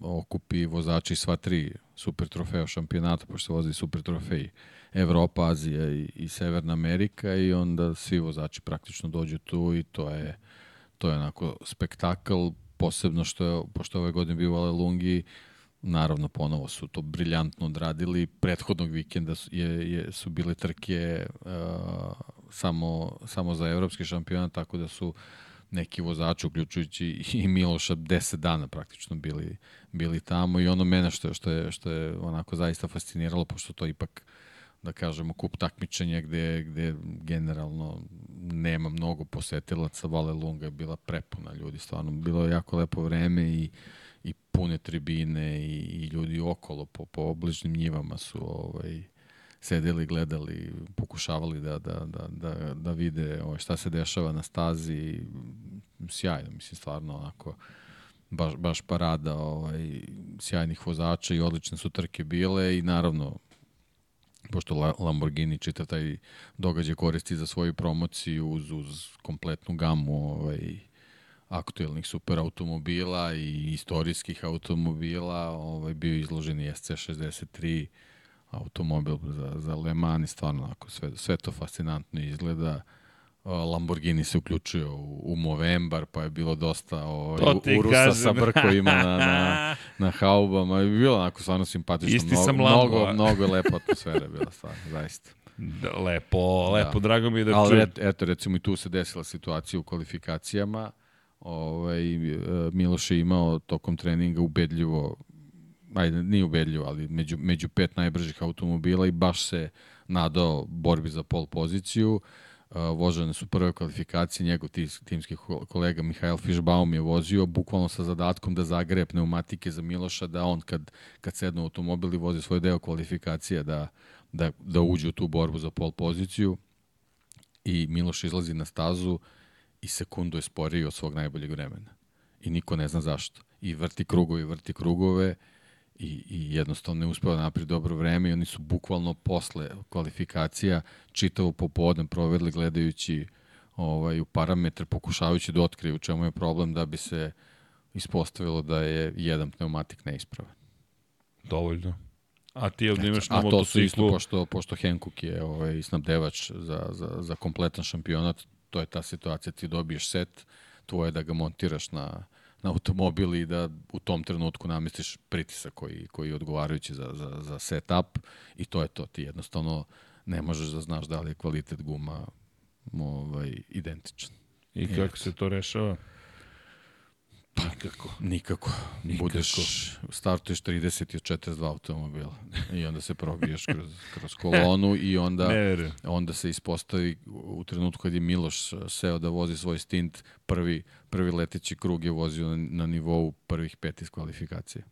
B: okupi vozači sva tri super trofeja šampionata, pošto se vozi super trofej Evropa, Azija i, i Severna Amerika i onda svi vozači praktično dođu tu i to je to je onako spektakl, posebno što je, pošto ove godine bio Vale Lungi, naravno ponovo su to briljantno odradili. Prethodnog vikenda je, je, su bile trke uh, samo, samo za evropski šampionat, tako da su neki vozači, uključujući i Miloša, 10 dana praktično bili, bili tamo. I ono mene što, što, je, što je onako zaista fasciniralo, pošto to ipak da kažemo, kup takmičenja gde, gde generalno nema mnogo posetilaca, Vale Lunga je bila prepuna ljudi, stvarno. Bilo je jako lepo vreme i, i pune tribine i, i ljudi okolo po, po obližnim njivama su ovaj, sedeli, gledali, pokušavali da, da, da, da, da vide ovaj, šta se dešava na stazi. Sjajno, mislim, stvarno onako baš, baš parada ovaj, sjajnih vozača i odlične su trke bile i naravno pošto Lamborghini čitav taj događaj koristi za svoju promociju uz, uz kompletnu gamu ovaj, aktuelnih super automobila i istorijskih automobila, ovaj, bio izložen i SC63, automobil za, za Le Mans i stvarno onako sve, sve to fascinantno izgleda. Lamborghini se uključio u, u Movembar, pa je bilo dosta ovaj, urusa kažem. sa brkovima na, na, na haubama. I bilo onako stvarno simpatično.
A: Isti
B: mnogo,
A: sam
B: mnogo, mnogo lepa atmosfera je bila stvarno, zaista.
A: Da, lepo, lepo, da. drago mi je da
B: Ali čujem. eto, recimo i tu se desila situacija u kvalifikacijama. Ovaj, e, Miloš je imao tokom treninga ubedljivo ajde, nije ubedljivo, ali među, među pet najbržih automobila i baš se nadao borbi za pol poziciju. Uh, vožene su prve kvalifikacije, njegov timski kolega Mihajl Fišbaum je vozio bukvalno sa zadatkom da zagreje pneumatike za Miloša, da on kad, kad sedne u automobil i vozi svoj deo kvalifikacija da, da, da uđe u tu borbu za pol poziciju i Miloš izlazi na stazu i sekundu je sporiji od svog najboljeg vremena. I niko ne zna zašto. I vrti krugove, vrti krugove i, i jednostavno ne uspeo da napravi dobro vreme i oni su bukvalno posle kvalifikacija čitavo popodne provedli gledajući ovaj, u parametre, pokušavajući da otkriju u čemu je problem da bi se ispostavilo da je jedan pneumatik neispravan.
A: Dovoljno. A ti ovdje imaš na
B: A to su isto,
A: motociklu...
B: pošto, pošto Hankook je ovaj, snabdevač za, za, za kompletan šampionat, to je ta situacija, ti dobiješ set, tvoje da ga montiraš na, na automobil i da u tom trenutku namestiš pritisak koji, koji je odgovarajući za, za, za setup i to je to. Ti jednostavno ne možeš da znaš da li je kvalitet guma ovaj, identičan.
A: I kako se to rešava? Nikako.
B: Nikako.
A: Nikako.
B: Budeš, startuješ 30 od 42 automobila i onda se probiješ kroz, kroz kolonu i onda,
A: Ne
B: onda se ispostavi u trenutku kad je Miloš seo da vozi svoj stint, prvi, prvi leteći krug je vozio na, na nivou prvih pet iz kvalifikacije.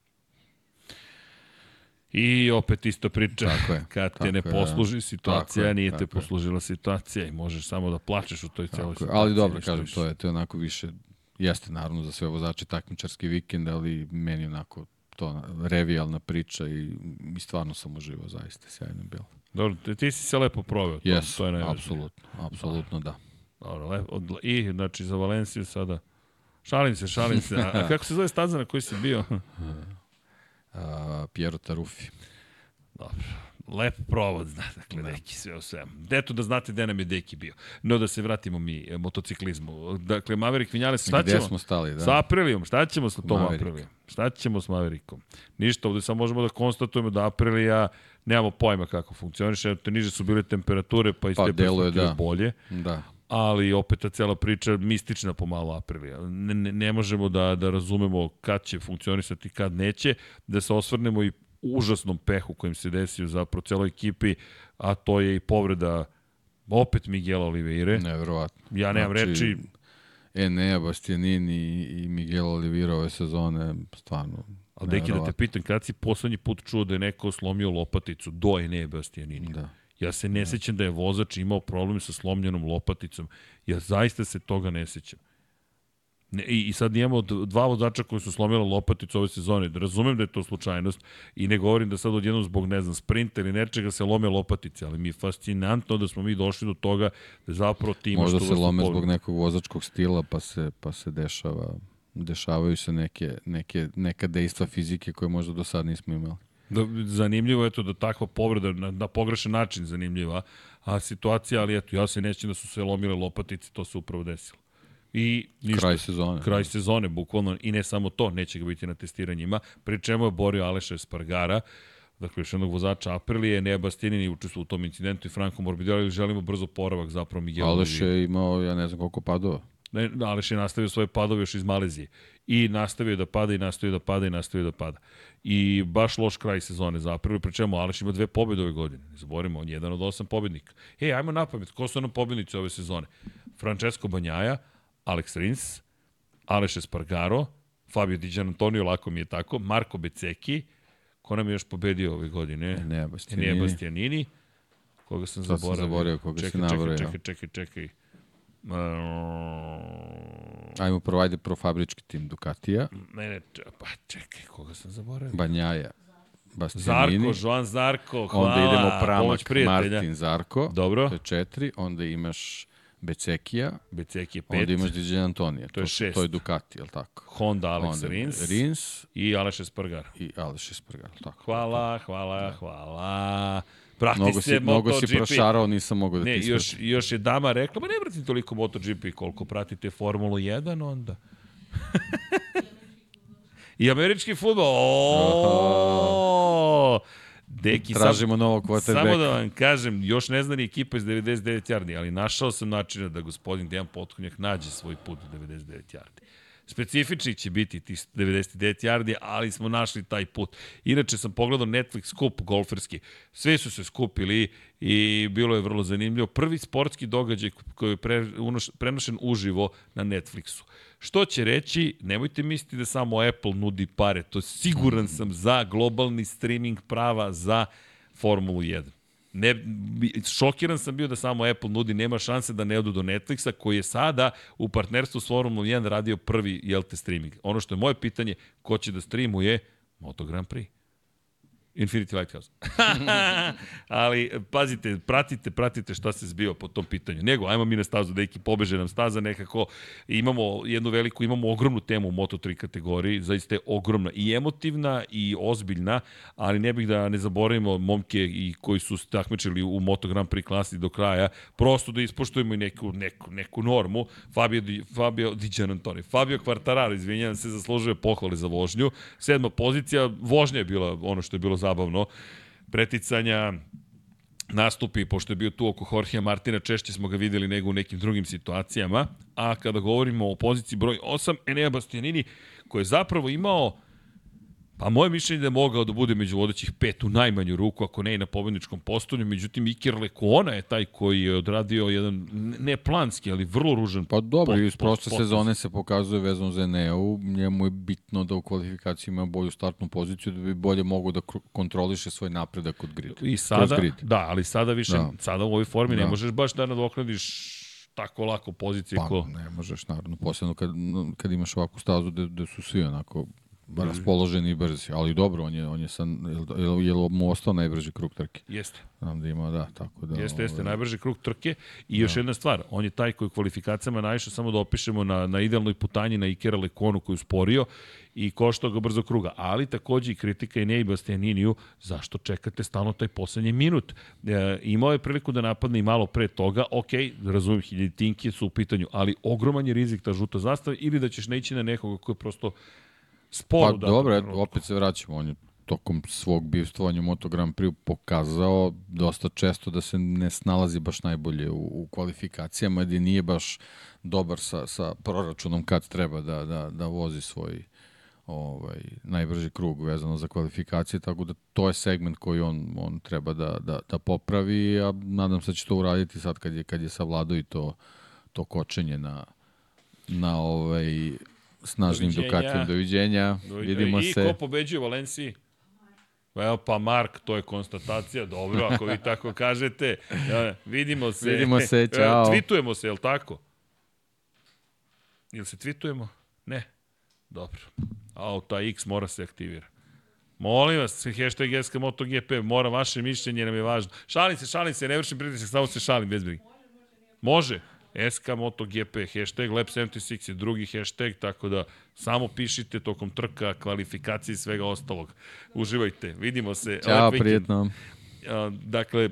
A: I opet isto priča.
B: Tako je,
A: Kad te
B: tako
A: ne
B: je, da.
A: posluži situacija,
B: Tako je,
A: nije te
B: je.
A: poslužila situacija i možeš samo da plačeš u toj celoj
B: je.
A: situaciji.
B: Ali dobro, kažem, to je, to je onako više, jeste naravno za sve vozače takmičarski vikend, ali meni onako to revijalna priča i, i stvarno sam uživao, zaista sjajno je bilo.
A: Dobro, ti, si se lepo proveo. To,
B: Jes,
A: to je najvažnije.
B: apsolutno, apsolutno da.
A: Dobro, lepo. I, znači, za Valenciju sada... Šalim se, šalim se. A, a kako se zove staza na kojoj si bio?
B: A, Piero Tarufi.
A: Dobro. Lep provod, zna, dakle,
B: Da.
A: neki sve o svemu. Eto da znate gde nam je Deki bio. No da se vratimo mi e, motociklizmu. Dakle, Maverick Vinales, šta
B: Gde
A: ćemo?
B: smo stali, da?
A: Sa Aprilijom, šta ćemo sa tom
B: Maverick.
A: Aprilijom? Šta ćemo s Maverickom? Ništa, ovde samo možemo da konstatujemo da Aprilija nemamo pojma kako funkcioniše, eto, niže su bile temperature, pa iz
B: Pa,
A: te perspektive
B: da.
A: bolje,
B: Da.
A: ali opet ta cela priča mistična pomalo Aprilija. Ne, ne, ne možemo da, da razumemo kad će funkcionisati, kad neće, da se osvrnemo i užasnom pehu kojim se desio zapravo celoj ekipi, a to je i povreda opet Miguela Oliveire.
B: Neverovatno.
A: Ja nemam
B: Znači,
A: reči,
B: Enea, Bastianini i Miguel Oliveira ove sezone, stvarno,
A: ali deki da te pitam, kad si poslednji put čuo da je neko slomio lopaticu do Ene Bastianini?
B: Da.
A: Ja se ne sećam da je vozač imao problem sa slomljenom lopaticom. Ja zaista se toga ne sećam. Ne, i, I sad imamo dva vozača koji su slomila lopaticu ove sezone. Da razumem da je to slučajnost i ne govorim da sad odjednom zbog, ne znam, sprinta ili nečega se lome lopatice, ali mi je fascinantno da smo mi došli do toga da zapravo ti imaš
B: Možda
A: tu
B: se lome zbog nekog vozačkog stila, pa se, pa se dešava, dešavaju se neke, neke, neka dejstva fizike koje možda do sad nismo imali.
A: Da, zanimljivo je to da takva povreda na, na pogrešan način zanimljiva, a situacija, ali eto, ja se nećem da su se lomile lopatice, to se upravo desilo. I ništa.
B: Kraj sezone.
A: Kraj sezone, bukvalno, i ne samo to, neće ga biti na testiranjima, pri čemu je borio Aleša Espargara, dakle još jednog vozača Aprilije, Nea Bastianini učestvo u tom incidentu i Franco Morbidelli, želimo brzo poravak zapravo Miguel
B: Aleš je imao, ja ne znam koliko padova.
A: Ne, Aleš je nastavio svoje padove još iz Malezije. I nastavio da pada i nastavio da pada i nastavio da pada. I baš loš kraj sezone za Aprilu, pri čemu Aleš ima dve pobjede ove godine. Ne zaborimo, on je jedan od osam pobjednika. E, ajmo na pamet, ko su nam pobjednici ove sezone? Francesco Banjaja, Alex Rins, Aleš Espargaro, Fabio Di Antonio, lako mi je tako, Marko Beceki, ko nam je još pobedio ove godine?
B: Enea Bastianini.
A: Enea Bastianini. Koga sam
B: Sad sam
A: zaboravio?
B: zaboravio koga si
A: čekaj,
B: nabrojao.
A: Čekaj, čekaj, čekaj, čekaj. Uh,
B: Ajmo prvo, ajde pro fabrički tim Ducatija,
A: ne, ne, pa čekaj, koga sam zaboravio?
B: Banjaja, Bastianini.
A: Zarko, Joan Zarko, hvala.
B: onda idemo Pramak. Martin, Zarko.
A: Dobro.
B: To je četiri. Onda imaš Becekija.
A: Becek je pet,
B: Onda imaš Diđe Antonija.
A: To je
B: su-
A: šest.
B: To je Ducati, jel tako?
A: Honda Alex
B: onda
A: Rins,
B: Rins
A: i Aleš Espargar.
B: i Aleš Espargaro, tako.
A: Hvala, hvala, hvala. Prati
B: Mnogo
A: se
B: si, mnogo si prošarao, nisam mogao da
A: Ne,
B: ti
A: još,
B: ispratim.
A: još je dama rekla, ma ne pratim toliko MotoGP koliko pratite Formulu 1 onda. I američki futbol. O! Deki, sam,
B: Tražimo novog quarterbacka.
A: Samo da vam kažem, još ne zna ni ekipa iz 99 yardi, ali našao sam načina da gospodin Dejan Potkonjak nađe svoj put u 99 yardi. Specifični će biti ti 99 yardi, ali smo našli taj put. Inače sam pogledao Netflix skup golferski. Svi su se skupili i bilo je vrlo zanimljivo. Prvi sportski događaj koji je pre, unoš, prenošen uživo na Netflixu. Što će reći, nemojte misliti da samo Apple nudi pare, to siguran sam za globalni streaming prava za Formulu 1. Ne, šokiran sam bio da samo Apple nudi, nema šanse da ne odu do Netflixa, koji je sada u partnerstvu s Formulom 1 radio prvi, jel te, streaming. Ono što je moje pitanje, ko će da streamuje Moto Grand Prix? Infinity Lighthouse. Ali, pazite, pratite, pratite šta se zbio po tom pitanju. Nego, ajmo mi na stazu, deki, pobeže nam staza nekako. Imamo jednu veliku, imamo ogromnu temu u Moto3 kategoriji, zaista je ogromna i emotivna i ozbiljna, ali ne bih da ne zaboravimo momke i koji su takmičili u Moto Grand Prix klasi do kraja, prosto da ispoštujemo i neku, neku, neku normu. Fabio, Di, Fabio Di Gianantoni, Fabio Quartararo, izvinjam se, zaslužuje pohvale za vožnju. Sedma pozicija, vožnja je bila ono što je bilo zabavno. Preticanja, nastupi, pošto je bio tu oko Jorgea Martina, češće smo ga videli nego u nekim drugim situacijama, a kada govorimo o poziciji broj 8, Enea Bastianini, koji je zapravo imao Pa moje mišljenje da je mogao da bude među vodećih pet u najmanju ruku, ako ne i na pobedničkom postolju, međutim Iker Lekona je taj koji je odradio jedan, ne planski, ali vrlo ružan
B: Pa dobro, pot, iz prošle sezone se pokazuje vezano za Eneu, njemu je bitno da u kvalifikaciji ima bolju startnu poziciju, da bi bolje mogo da kontroliše svoj napredak od grid.
A: I sada, grid. da, ali sada više, da. sada u ovoj formi da. ne možeš baš da nadoknadiš tako lako pozicije
B: pa, ko... ne možeš, naravno, posebno kad, kad imaš ovakvu stazu gde, gde su svi onako raspoloženi i brzi, ali dobro, on je, on je sam, je, je mu ostao najbrži krug trke?
A: Jeste.
B: Znam da ima, da, tako da...
A: Jeste, jeste, ovaj... najbrži krug trke i još da. jedna stvar, on je taj koji kvalifikacijama najviše samo da opišemo na, na idealnoj putanji na Ikera Lekonu koju sporio i koštao ga brzo kruga, ali takođe i kritika i Nei Bastianiniju, zašto čekate stalno taj poslednji minut? E, imao je priliku da napadne i malo pre toga, ok, razumijem, hiljaditinke su u pitanju, ali ogroman je rizik ta žuta zastava ili da ćeš neći na nekoga koji je prosto sporo.
B: Pa dobro, eto, opet se vraćamo. On je tokom svog bivstvovanja u Moto Grand Prix pokazao dosta često da se ne snalazi baš najbolje u, u kvalifikacijama, da nije baš dobar sa, sa proračunom kad treba da, da, da vozi svoj ovaj, najbrži krug vezano za kvalifikacije, tako da to je segment koji on, on treba da, da, da popravi, a nadam se da će to uraditi sad kad je, kad je savladao i to, to kočenje na, na ovaj, snažnim Ducatijem. Doviđenja. Doviđenja. Vidimo
A: I
B: se.
A: I ko pobeđuje Valenciji? Evo pa Mark, to je konstatacija, dobro, ako vi tako kažete. Ja, vidimo se.
B: Vidimo se, čao.
A: Tvitujemo se, je li tako? Ili se tvitujemo? Ne. Dobro. A, ta X mora se aktivira. Molim vas, hashtag SK MotoGP, mora vaše mišljenje, nam je važno. Šalim se, šalim se, ne vršim pritisak, samo se šalim bez brige. Može. SK MotoGP, hashtag Lab76 je drugi hashtag, tako da samo pišite tokom trka, kvalifikacije i svega ostalog. Uživajte, vidimo se.
B: Ćao, prijetno.
A: Dakle,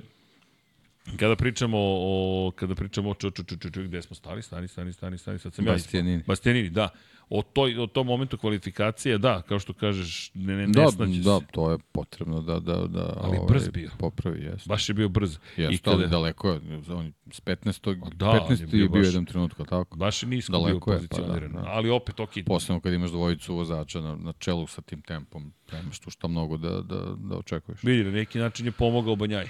A: Kada pričamo o kada pričamo o ču, ču, ču, ču, gde smo stali, stani, stani, stani, stani, sad sam
B: Bastianini.
A: ja. Bastianini, da o, toj, o tom momentu kvalifikacije, da, kao što kažeš, ne, ne, da,
B: ne
A: snađe
B: Da, to je potrebno da, da, da
A: Ali ovaj, brz bio.
B: popravi, jeste.
A: Baš je bio brz.
B: Jeste, I kada... ali daleko je, on s 15. Da, 15. je bio, je bio baš, jedan trenutka, tako?
A: Baš je nisko daleko bio pozicioniran, pa, da, da. ali opet ok.
B: Posebno kad imaš dvojicu vozača na, na čelu sa tim tempom, nemaš tu šta mnogo da, da, da očekuješ.
A: Vidi, na neki način je pomogao Banjaj.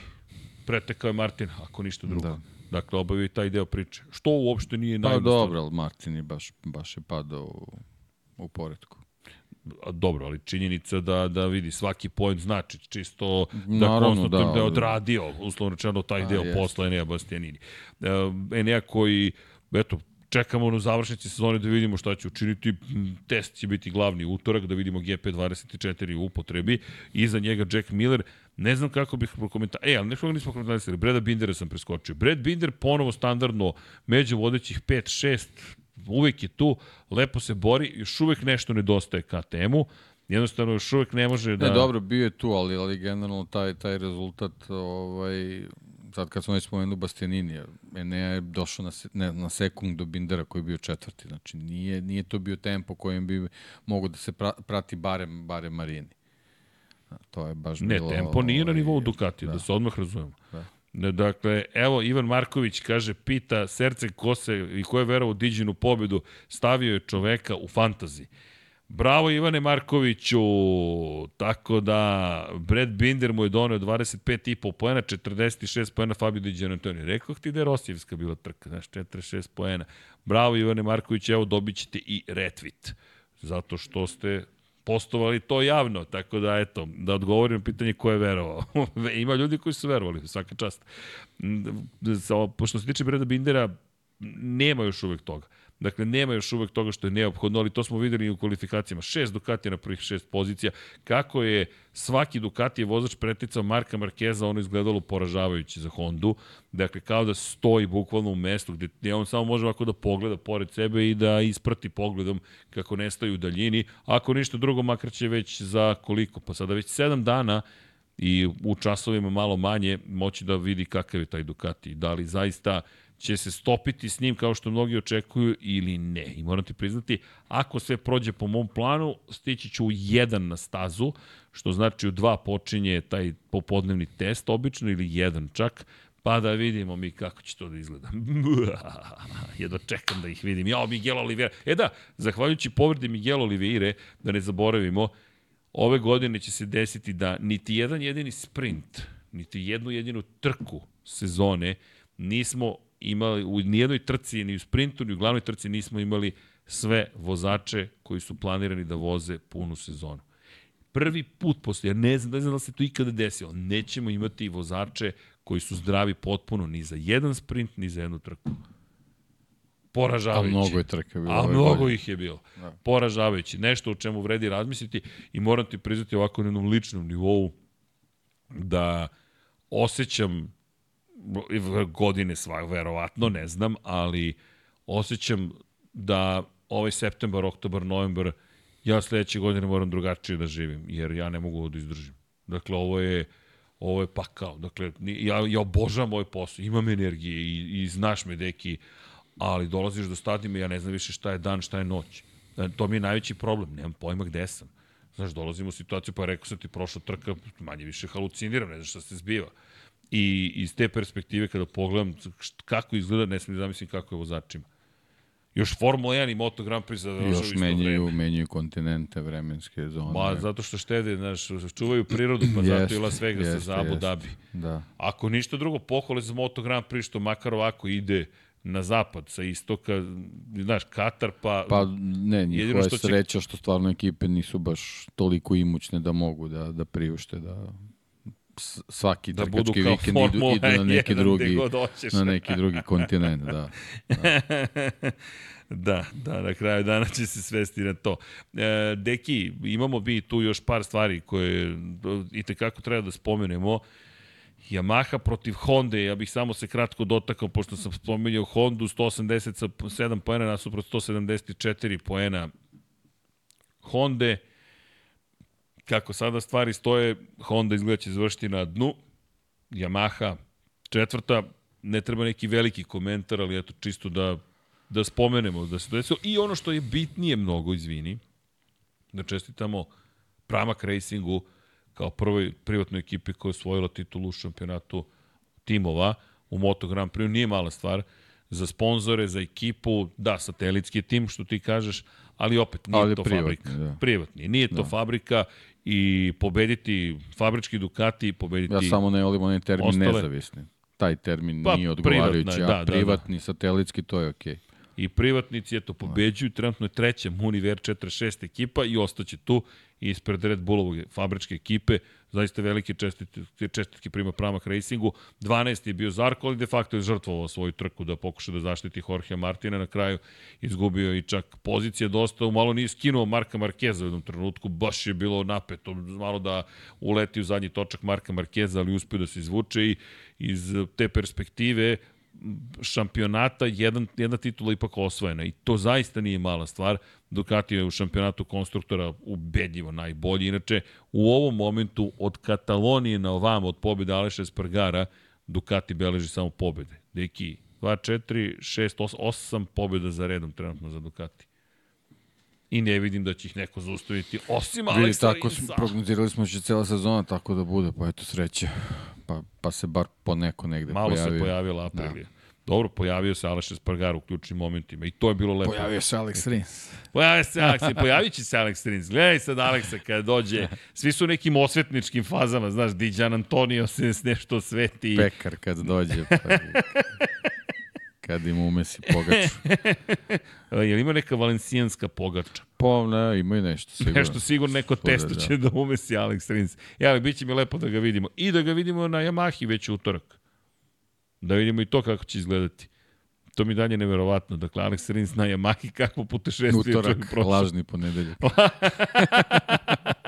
A: Pretekao je Martin, ako ništa drugo. Da. Dakle, obavio taj deo priče. Što uopšte nije
B: pa, najbolje. Pa dobro, ali Martin je baš, baš je padao u u poredku.
A: Dobro, ali činjenica da da vidi svaki point znači čisto da Naravno, da, da je odradio uslovno rečeno taj a, deo jest. posla Enea Bastianini. E, Enea koji eto čekamo na završnici sezone da vidimo šta će učiniti. Test će biti glavni utorak, da vidimo GP24 u upotrebi. Iza njega Jack Miller. Ne znam kako bih prokomentario. E, ali nešto nismo komentarisali. Breda Bindera sam preskočio. Brad Binder ponovo standardno među vodećih 5-6 uvek je tu, lepo se bori, još uvek nešto nedostaje KTM-u, jednostavno još uvek ne može da...
B: Ne, dobro, bio je tu, ali, ali generalno taj, taj rezultat, ovaj, sad kad smo već spomenuli Bastianini, Enea je došao na, ne, na sekund do Bindera koji je bio četvrti, znači nije, nije to bio tempo kojem bi mogo da se pra, prati barem, barem Marini. To je baš
A: ne,
B: bilo...
A: Ne, tempo nije ovaj, na nivou Ducati, da. da se odmah razumemo. Da. Dakle, evo, Ivan Marković kaže, pita srce ko se i ko je verao u Diđinu pobedu, stavio je čoveka u fantazi. Bravo Ivane Markoviću, tako da Brad Binder mu je donio 25,5 poena, 46 poena Fabio Di Gianantonio. Rekao ti da je Rosijevska bila trka, znaš, 46 poena. Bravo Ivane Marković, evo dobit ćete i retweet, zato što ste postovali to javno, tako da eto, da odgovorim na pitanje ko je verovao. Ima ljudi koji su verovali, svaka čast. Pošto se tiče Breda Bindera, nema još uvek toga. Dakle, nema još uvek toga što je neophodno, ali to smo videli i u kvalifikacijama. Šest Ducati na prvih šest pozicija. Kako je svaki Ducati je vozač preticao Marka Markeza, ono izgledalo poražavajuće za Hondu. Dakle, kao da stoji bukvalno u mestu gde on samo može ovako da pogleda pored sebe i da isprati pogledom kako nestaje u daljini. Ako ništa drugo, makar će već za koliko? Pa sada već sedam dana i u časovima malo manje moći da vidi kakav je taj Ducati. Da li zaista će se stopiti s njim kao što mnogi očekuju ili ne. I moram ti priznati, ako sve prođe po mom planu, stići ću u jedan na stazu, što znači u dva počinje taj popodnevni test obično ili jedan čak, pa da vidimo mi kako će to da izgleda. Jedno čekam da ih vidim. Ja, Miguel Oliveira. E da, zahvaljujući povredi Miguel Oliveira, da ne zaboravimo, ove godine će se desiti da niti jedan jedini sprint, niti jednu jedinu trku sezone nismo imali, u nijednoj trci, ni u sprintu, ni u glavnoj trci nismo imali sve vozače koji su planirani da voze punu sezonu. Prvi put posle, ja ne znam, ne znam da se to ikada desilo, nećemo imati vozače koji su zdravi potpuno ni za jedan sprint, ni za jednu trku. Poražavajući.
B: A mnogo je trka bilo.
A: A mnogo godine. ih je bilo. Da. Poražavajući. Nešto o čemu vredi razmisliti i moram ti priznati ovako na jednom ličnom nivou da osjećam godine sva, verovatno, ne znam, ali osjećam da ovaj septembar, oktobar, novembar, ja sledeće godine moram drugačije da živim, jer ja ne mogu da izdržim. Dakle, ovo je, ovo je pakao. Dakle, ja, ja obožavam ovaj posao, imam energije i, i znaš me, deki, ali dolaziš do stadima i ja ne znam više šta je dan, šta je noć. E, to mi je najveći problem, nemam pojma gde sam. Znaš, dolazimo u situaciju, pa rekao sam ti, prošla trka, manje više haluciniram, ne znaš šta se zbiva. I iz te perspektive kada pogledam kako izgleda, ne smijem da zamislim kako je vozačima. Još Formula 1 i Moto Grand Prix
B: završaju isto menjaju, vreme. menjaju kontinente, vremenske zone.
A: Ma, zato što štede, znaš, čuvaju prirodu, pa jest, zato i Las Vegas jest, za Abu. Dhabi.
B: Da.
A: Ako ništa drugo, pohvale za Moto Grand Prix, što makar ovako ide na zapad, sa istoka, znaš, Katar, pa...
B: Pa ne, njihova je sreća što stvarno ekipe nisu baš toliko imućne da mogu da, da priušte, da svaki da trkački vikend idu, idu na neki drugi na neki drugi kontinent, da.
A: Da. da, da, na kraju dana će se svesti na to. E, deki, imamo bi tu još par stvari koje i tekako treba da spomenemo. Yamaha protiv Honda, ja bih samo se kratko dotakao, pošto sam spomenuo Hondu, 187 poena nasuprot 174 poena Honda kako sada stvari stoje, Honda izgleda će završiti na dnu, Yamaha četvrta, ne treba neki veliki komentar, ali eto čisto da, da spomenemo da se to desilo. I ono što je bitnije mnogo, izvini, da čestitamo Pramak Racingu kao prvoj privatnoj ekipi koja je osvojila titulu u šampionatu timova u Moto Grand Prix. Nije mala stvar za sponzore, za ekipu, da, satelitski tim, što ti kažeš, ali opet nije ali to privatni, fabrika. Da. Privatni. Nije to da. fabrika i pobediti fabrički Ducati, pobediti...
B: Ja samo ne volim onaj termin ostale. nezavisni. Taj termin pa, nije odgovarajući, privatna, a da, privatni, da, da. satelitski, to je okej. Okay.
A: I privatnici, eto, pobeđuju, trenutno je treća Muniver 46 ekipa i ostaće tu ispred Red Bullovog fabričke ekipe, zaista velike čestitke, čestitke prima Pramak Racingu. 12. je bio Zarko, ali de facto je žrtvovao svoju trku da pokuša da zaštiti Jorge Martina. Na kraju izgubio i čak pozicija dosta, malo nije skinuo Marka Markeza u jednom trenutku, baš je bilo napeto, malo da uleti u zadnji točak Marka Markeza, ali uspio da se izvuče i iz te perspektive šampionata jedan, jedna titula ipak osvojena i to zaista nije mala stvar. Ducati je u šampionatu konstruktora ubedljivo najbolji. Inače, u ovom momentu od Katalonije na ovam, od pobjede Aleša Spargara, Ducati beleži samo pobjede. Deki, 2, 4, 6, 8, 8 pobjeda za redom trenutno za Ducati. I ne vidim da će ih neko zaustaviti, osim Aleksa
B: tako smo, prognozirali smo da će cela sezona tako da bude, pa eto sreće. Pa, pa se bar po neko negde
A: Malo
B: pojavio.
A: Malo se pojavila Aprilija. Da. Dobro, pojavio se Aleš Espargar u ključnim momentima i to je bilo lepo.
B: Pojavio se Alex Rins.
A: Pojavio se Alex, pojavit će se Alex Rins. Gledaj sad Aleksa kada dođe, svi su nekim osvetničkim fazama, znaš, Diđan Antonio se nešto sveti.
B: Pekar kad dođe. Pa... kad im umesi pogaču.
A: Je li ima neka valencijanska pogača?
B: Pa ne, ima i nešto sigurno.
A: Nešto sigurno, neko testo da. će da umesi Alex Rins. Ja, ali bit će mi lepo da ga vidimo. I da ga vidimo na Yamahi već utorak. Da vidimo i to kako će izgledati. To mi dalje neverovatno. Dakle, Alex Rins na Yamahi kakvo putešestvije
B: Utorak, lažni ponedeljak.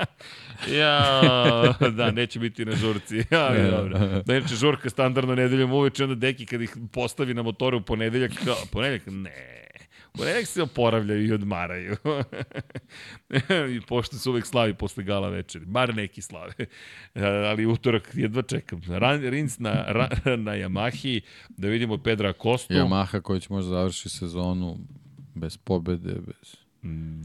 A: ja, da, neće biti na žurci. Ali ja, dobro. Da, inače, žurka standardno nedeljom uveče, onda deki kad ih postavi na motore u ponedeljak, kao, ponedeljak, ne. Ponedeljak se oporavljaju i odmaraju. I pošto se uvek slavi posle gala večeri. Bar neki slave. Ali utorak jedva čekam. Rins na, na Yamahi, da vidimo Pedra Kostu.
B: Yamaha koji će možda završi sezonu bez pobede, bez...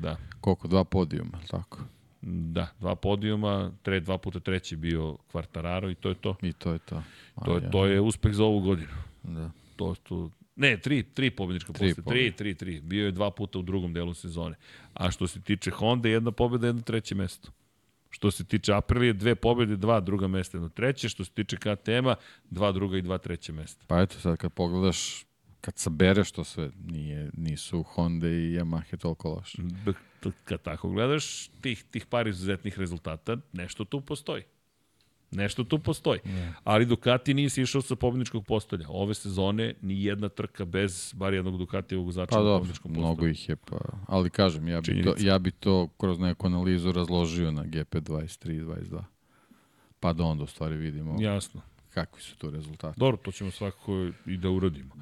A: Da.
B: Koliko? Dva podijuma, tako?
A: Da, dva podijuma, tre, dva puta treći bio Kvartararo i to je to.
B: I to je to.
A: to, je, to je uspeh za ovu godinu.
B: Da.
A: To, to, ne, tri, tri pobednička posle. Tri, tri, tri. Bio je dva puta u drugom delu sezone. A što se tiče Honda, jedna pobeda, jedno treće mesto. Što se tiče Aprilije, dve pobede, dva druga mesta, jedno treće. Što se tiče KTM-a, dva druga i dva treće mesta.
B: Pa eto, sad kad pogledaš, kad sabereš to sve, nije, nisu Honda i Yamaha toliko loše
A: kad tako gledaš, tih, tih par izuzetnih rezultata, nešto tu postoji. Nešto tu postoji. Yeah. Ali Ducati nije išao sa pobjedničkog postolja. Ove sezone ni jedna trka bez bar jednog Ducatijevog vozača
B: pa, na pobjedničkom postolju. Mnogo ih je, pa... Ali kažem, ja bi, to, ja bi to kroz neku analizu razložio na GP23 i 22. Pa da onda u stvari vidimo
A: Jasno.
B: kakvi su to rezultati.
A: Dobro, to ćemo svakako i da uradimo.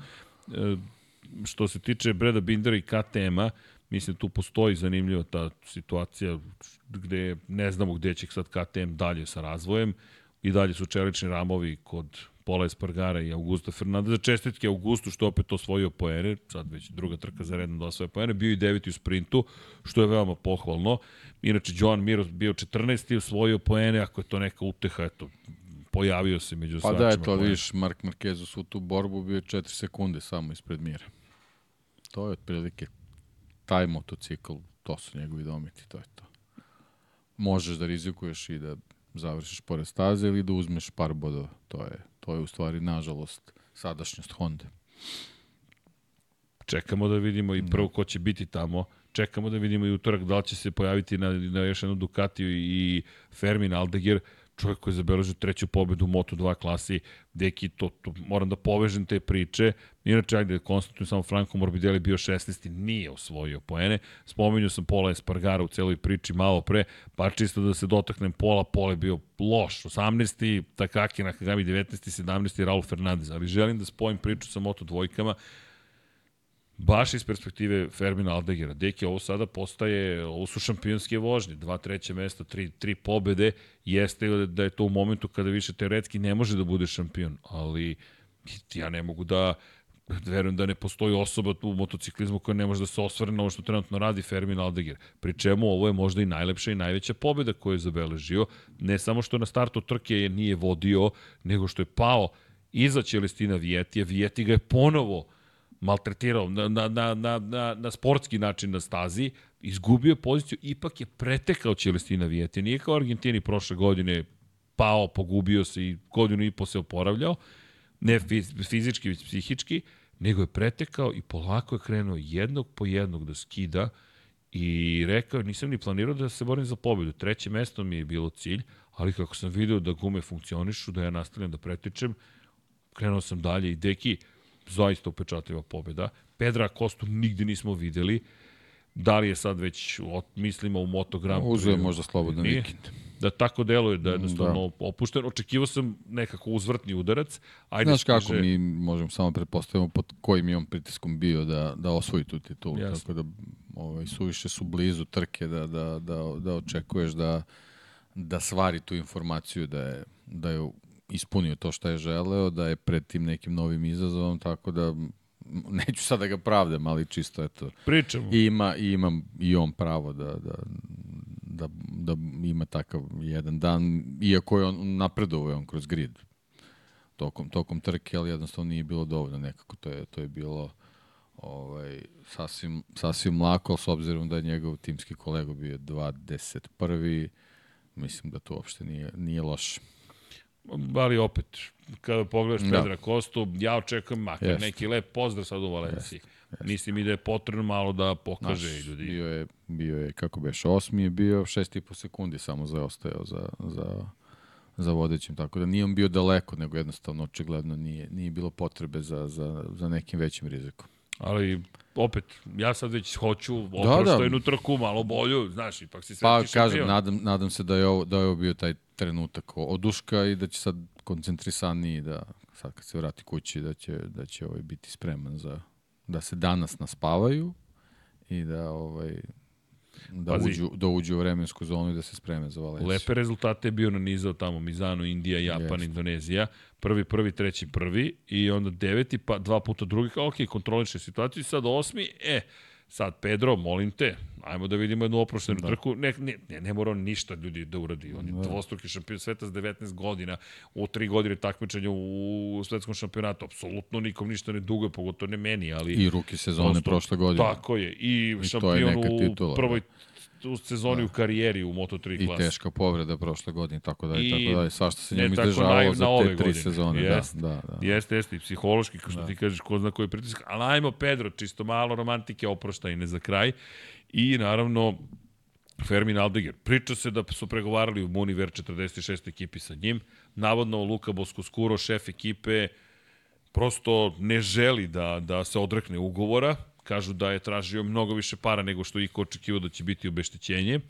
A: Što se tiče Breda Bindera i KTM-a, Mislim, tu postoji zanimljiva ta situacija gde ne znamo gde će sad KTM dalje sa razvojem i dalje su čelični ramovi kod Pola Espargara i Augusta Fernandeza. Čestitke Augustu što opet osvojio poene, sad već druga trka za redno da osvoje poene, bio i deveti u sprintu, što je veoma pohvalno. Inače, Joan Mir bio 14. i osvojio poene, ako je to neka uteha, eto, pojavio se među
B: pa da, eto, viš, Mark Marquez u svu tu borbu bio 4 sekunde samo ispred Mira. To je otprilike taj motocikl, to su njegovi dometi, to je to. Možeš da rizikuješ i da završiš pored staze ili da uzmeš par bodova. To je, to je u stvari, nažalost, sadašnjost Honda.
A: Čekamo da vidimo i prvo ko će biti tamo. Čekamo da vidimo i utorak da li će se pojaviti na, na još jednu Ducatiju i Fermin Aldeguer čovjek koji je zabeležio treću pobedu u Moto2 klasi, deki, to, to, moram da povežem te priče. Inače, ajde, konstatujem samo Franco Morbidelli bio 16. nije osvojio poene. Spominju sam Pola Espargara u celoj priči malo pre, pa čisto da se dotaknem Pola, Pola je bio loš. 18. Takaki Nakagami 19. 17. Raul Fernandez. Ali želim da spojim priču sa Moto dvojkama baš iz perspektive Fermina Aldegera. Deki, ovo sada postaje, ovo su šampionske vožnje, dva treće mesto, tri, tri pobede, jeste da je to u momentu kada više teoretski ne može da bude šampion, ali ja ne mogu da verujem da ne postoji osoba u motociklizmu koja ne može da se osvrne na ovo što trenutno radi Fermin Aldeger. Pri čemu ovo je možda i najlepša i najveća pobeda koju je zabeležio. Ne samo što na startu trke nije vodio, nego što je pao iza Čelestina Vijetija. Vijeti ga je ponovo maltretirao na, na, na, na, na, na sportski način na stazi, izgubio poziciju, ipak je pretekao Čelestina Vijete. Nije kao Argentini prošle godine pao, pogubio se i godinu i po se oporavljao, ne fizički, već psihički, nego je pretekao i polako je krenuo jednog po jednog da skida i rekao, nisam ni planirao da se borim za pobedu. Treće mesto mi je bilo cilj, ali kako sam video da gume funkcionišu, da ja nastavljam da pretičem, krenuo sam dalje i deki, zaista upečatljiva pobjeda. Pedra Kostu nigde nismo videli. Da li je sad već, mislimo u Moto Grand
B: Prix? Uzeo možda slobodan vikend.
A: Da tako deluje, da je jednostavno da. opušten. Očekivao sam nekako uzvrtni udarac.
B: Ajde Znaš kako, mi možemo samo pretpostavimo pod kojim je on pritiskom bio da, da osvoji tu titulu. Jasne. Tako da ovaj, suviše su blizu trke da, da, da, da očekuješ da, da svari tu informaciju da je, da je ispunio to što je želeo, da je pred tim nekim novim izazovom, tako da neću sada da ga pravdam, ali čisto eto.
A: Pričamo.
B: I ima, i ima i on pravo da, da, da, da ima takav jedan dan, iako je on napredovao on kroz grid tokom, tokom trke, ali jednostavno nije bilo dovoljno nekako, to je, to je bilo ovaj, sasvim, sasvim lako, s obzirom da je njegov timski kolega bio 21. Mislim da to uopšte nije, nije loše.
A: Ali opet, kada pogledaš da. Pedra Kostu, ja očekujem makar Jest. neki lep pozdrav sad u Valenciji. Jest. Jest. Mislim i da je potrebno malo da pokaže Naš, ljudi.
B: Bio je, bio je, kako beš, osmi je bio, šest i po sekundi samo zaostajao za, za za vodećim, tako da nije on bio daleko, nego jednostavno očigledno nije, nije bilo potrebe za, za, za nekim većim rizikom.
A: Ali opet, ja sad već hoću oproštajnu da, da. trku, malo bolju, znaš, ipak si
B: Pa kažem, nadam, nadam se da je, ovo, da je ovo bio taj trenutak oduška i da će sad koncentrisaniji da sad kad se vrati kući da će, da će ovaj biti spreman za da se danas naspavaju i da ovaj da Pazi, uđu, da uđu u vremensku zonu i da se spreme za Valenciju.
A: Lepe rezultate je bio nanizao tamo Mizano, Indija, Japan, Jest. Indonezija. Prvi, prvi, treći, prvi i onda deveti, pa dva puta drugi. Ok, kontroliše situaciju i sad osmi, e, Sad, Pedro, molim te, ajmo da vidimo jednu oproštenu da. trku. Ne, ne, ne, ne mora on ništa ljudi da uradi. On je da. dvostruki šampion sveta s 19 godina, u tri godine takmičenja u svetskom šampionatu. Apsolutno nikom ništa ne duguje, pogotovo ne meni, ali...
B: I ruki sezone prosto, prošle godine.
A: Tako je. I, I šampion u titula, prvoj da u sezoni da. u karijeri u Moto3 klasi.
B: I teška povreda prošle godine, tako da i tako da Svašta se njemu izdržavalo za te tri godine. sezone. Jest, da, da, da.
A: Jeste, jeste, i psihološki, kao što da. ti kažeš, ko zna koji pritisak. Ali ajmo, Pedro, čisto malo romantike oproštajne za kraj. I naravno, Fermin Aldeger. Priča se da su pregovarali u Muniver 46 ekipi sa njim. Navodno Luka Boskoskuro, šef ekipe, prosto ne želi da, da se odrekne ugovora, Kažu da je tražio mnogo više para nego što iko očekivao da će biti obeštećenje.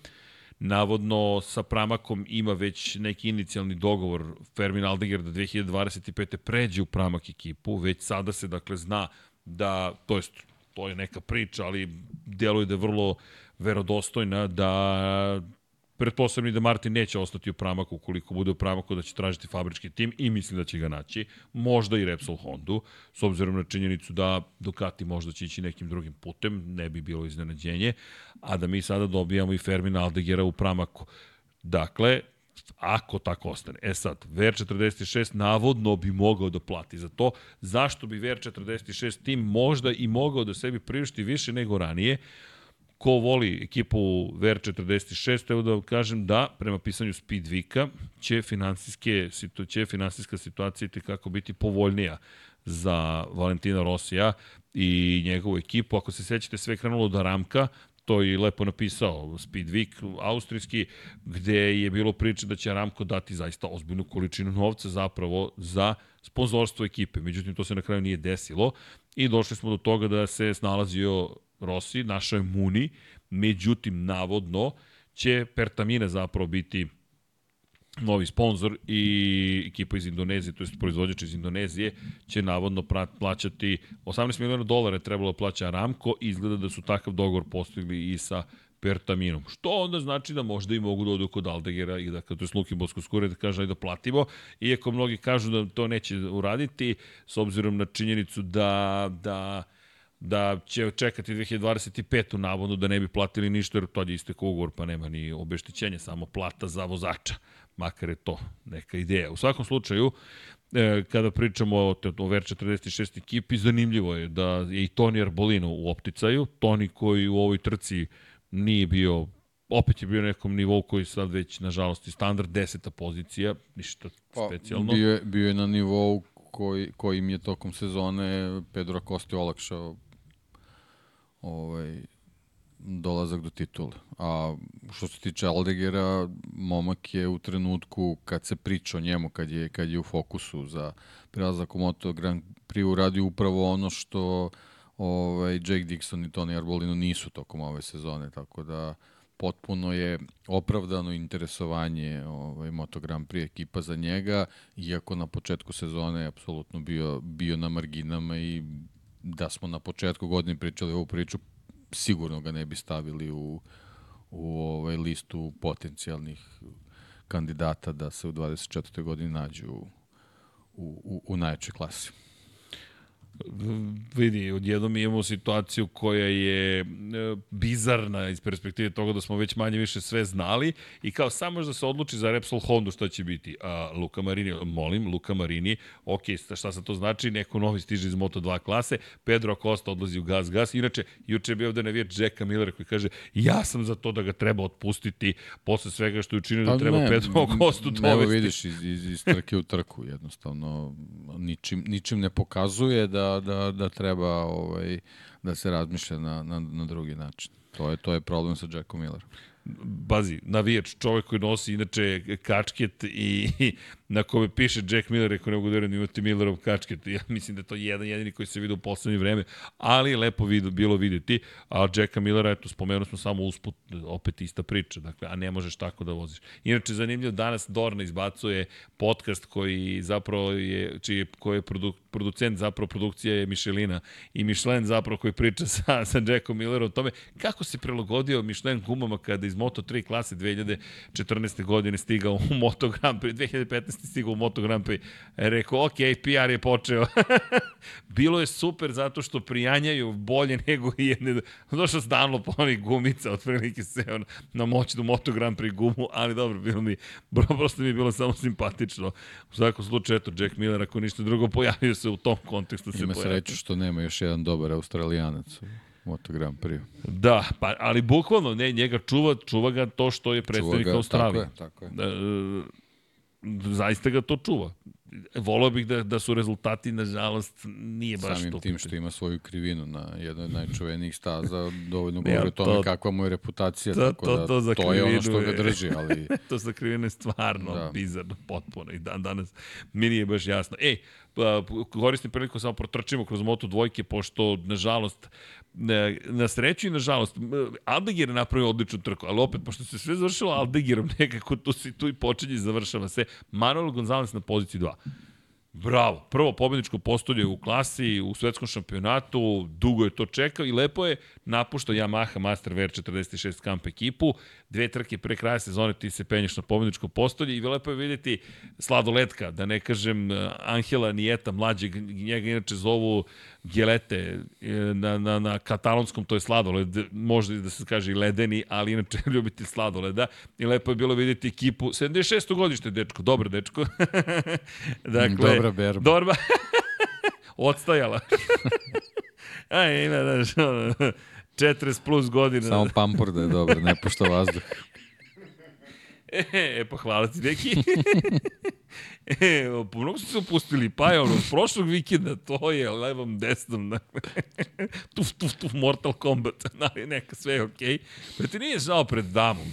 A: Navodno sa Pramakom ima već neki inicijalni dogovor Fermin Aldeger da 2025. pređe u Pramak ekipu. Već sada se dakle zna da, to jest to je neka priča, ali deluje da je vrlo verodostojna da Pretpostavljam da Martin neće ostati u Pramaku ukoliko bude u Pramaku da će tražiti fabrički tim i mislim da će ga naći. Možda i Repsol Hondu, s obzirom na činjenicu da Ducati možda će ići nekim drugim putem, ne bi bilo iznenađenje, a da mi sada dobijamo i Fermina Aldegera u Pramaku. Dakle, ako tako ostane. E sad, VR46 navodno bi mogao da plati za to. Zašto bi VR46 tim možda i mogao da sebi priušti više nego ranije? Ko voli ekipu VR46, evo da kažem da, prema pisanju Speedvika, će, finansijske, će finansijska situacija i kako biti povoljnija za Valentina Rosija i njegovu ekipu. Ako se sećate, sve krenulo da Ramka, to je lepo napisao Speedweek austrijski, gde je bilo priče da će Ramko dati zaista ozbiljnu količinu novca zapravo za sponzorstvo ekipe. Međutim, to se na kraju nije desilo i došli smo do toga da se snalazio Rossi, našao je Muni, međutim, navodno će Pertamina zapravo biti novi sponsor i ekipa iz Indonezije, to je proizvođač iz Indonezije, će navodno plaćati 18 miliona dolara je trebalo da plaća Aramco. I izgleda da su takav dogovor postigli i sa Pertaminom. Što onda znači da možda i mogu da odu kod Aldegera i da, to je Luki Bosko Skure, da kaže da platimo, iako mnogi kažu da to neće uraditi, s obzirom na činjenicu da, da da će čekati 2025. navodno da ne bi platili ništa jer to je istekao ugovor pa nema ni obeštećenja, samo plata za vozača. Makar je to neka ideja. U svakom slučaju, e, kada pričamo o, o VR46 ekipi, zanimljivo je da je i Toni Arbolino u opticaju. Toni koji u ovoj trci nije bio opet je bio na nekom nivou koji sad već, nažalost, je standard deseta pozicija, ništa pa, specijalno.
B: Bio je, bio je na nivou koji, kojim je tokom sezone Pedro Acosta olakšao ovaj, dolazak do titula. A što se tiče Aldegera, momak je u trenutku kad se priča o njemu, kad je, kad je u fokusu za prelazak u Moto Grand Prix uradio upravo ono što ovaj, Jake Dixon i Tony Arbolino nisu tokom ove sezone, tako da potpuno je opravdano interesovanje ovaj, Moto Grand Prix ekipa za njega, iako na početku sezone je apsolutno bio, bio na marginama i da smo na početku godine pričali ovu priču, sigurno ga ne bi stavili u, u ovaj listu potencijalnih kandidata da se u 24. godini nađu u, u, u najjačoj klasi
A: vidi, odjednom imamo situaciju koja je e, bizarna iz perspektive toga da smo već manje više sve znali i kao samo da se odluči za Repsol Honda šta će biti. A, Luka Marini, molim, Luka Marini, ok, šta sa to znači, neko novi stiže iz Moto2 klase, Pedro Acosta odlazi u gas, gas. Inače, juče je bio ovde navijač Jacka Millera koji kaže, ja sam za to da ga treba otpustiti posle svega što je učinio da pa treba ne, Pedro Acosta dovesti. Evo
B: vidiš, iz, iz, iz trke u trku, jednostavno, ničim, ničim ne pokazuje da da, da, da treba ovaj, da se razmišlja na, na, na drugi način. To je, to je problem sa Jackom Millerom
A: bazi, navijač, čovek koji nosi inače kačket i, na kome piše Jack Miller, rekao ne mogu da da imate Millerov kačket. Ja mislim da to jedan jedini koji se vidi u poslednje vreme, ali lepo vidio, bilo videti. A Jacka Millera, eto, spomenuo smo samo usput, opet ista priča, dakle, a ne možeš tako da voziš. Inače, zanimljivo, danas Dorna izbacuje podcast koji zapravo je, čiji, koji je produ, producent zapravo produkcija je Michelina i Michelin zapravo koji priča sa, sa Jackom Millerom o tome kako se prilagodio Michelin gumama kada iz Moto3 klase 2014. godine stigao u Moto Grand Prix, 2015. stigao u Moto Grand Prix. Rekao, ok, PR je počeo. Bilo je super zato što prijanjaju bolje nego jedne. Došao stanlo po onih gumica, otprilike se on na moćnu Moto Grand Prix gumu, ali dobro, bilo mi, bro, prosto mi je bilo samo simpatično. U svakom slučaju, eto, Jack Miller, ako ništa drugo, pojavio se u tom kontekstu.
B: Ima se sreću što nema još jedan dobar australijanac. Moto Grand Prix.
A: Da, pa, ali bukvalno, ne, njega čuva, čuva ga to što je predstavnik ga, Australije.
B: Tako je, tako je.
A: Da, zaista ga to čuva. Volao bih da, da su rezultati, nažalost, nije baš
B: Samim
A: to.
B: tim što ima svoju krivinu na jednoj od najčuvenijih staza, dovoljno govori o tome to, kakva mu je reputacija, to, tako to, da to, to je ono što ga drži. Ali...
A: to za krivinu je stvarno da. bizarno, potpuno i dan danas mi nije baš jasno. Ej, pa, koristim priliku samo protrčimo kroz moto dvojke, pošto, nažalost, na sreću i na žalost, Aldegir je napravio odličnu trku, ali opet, pošto se sve završilo Aldegirom, nekako tu, si, tu i počinje i završava se. Manuel Gonzalez na poziciji 2. Bravo, prvo pobedničko postolje u klasi, u svetskom šampionatu, dugo je to čekao i lepo je napuštao Yamaha Master VR46 Camp ekipu, dve trke pre kraja sezone ti se penješ na pobedničko postolje i lepo je vidjeti sladoletka, da ne kažem eh, Angela Nijeta, mlađeg, njega inače zovu Gelete eh, na, na, na katalonskom, to je sladoled, možda da se kaže i ledeni, ali inače ljubiti sladoleda i lepo je bilo vidjeti ekipu, 76. godište dečko, dobro dečko.
B: dakle, Dobra berba.
A: Dorba. Odstajala. Aj, ima, znaš, 40 plus godina.
B: Samo pampur da je dobar, ne pušta vazduh.
A: E, pa hvala ti neki. e, mnogo su se opustili, pa je ono, prošlog vikenda, to je levom desnom, dakle, tuf, tuf, tuf, Mortal Kombat, ali neka, sve je okej. Okay. Pa ti nije žao pred damom,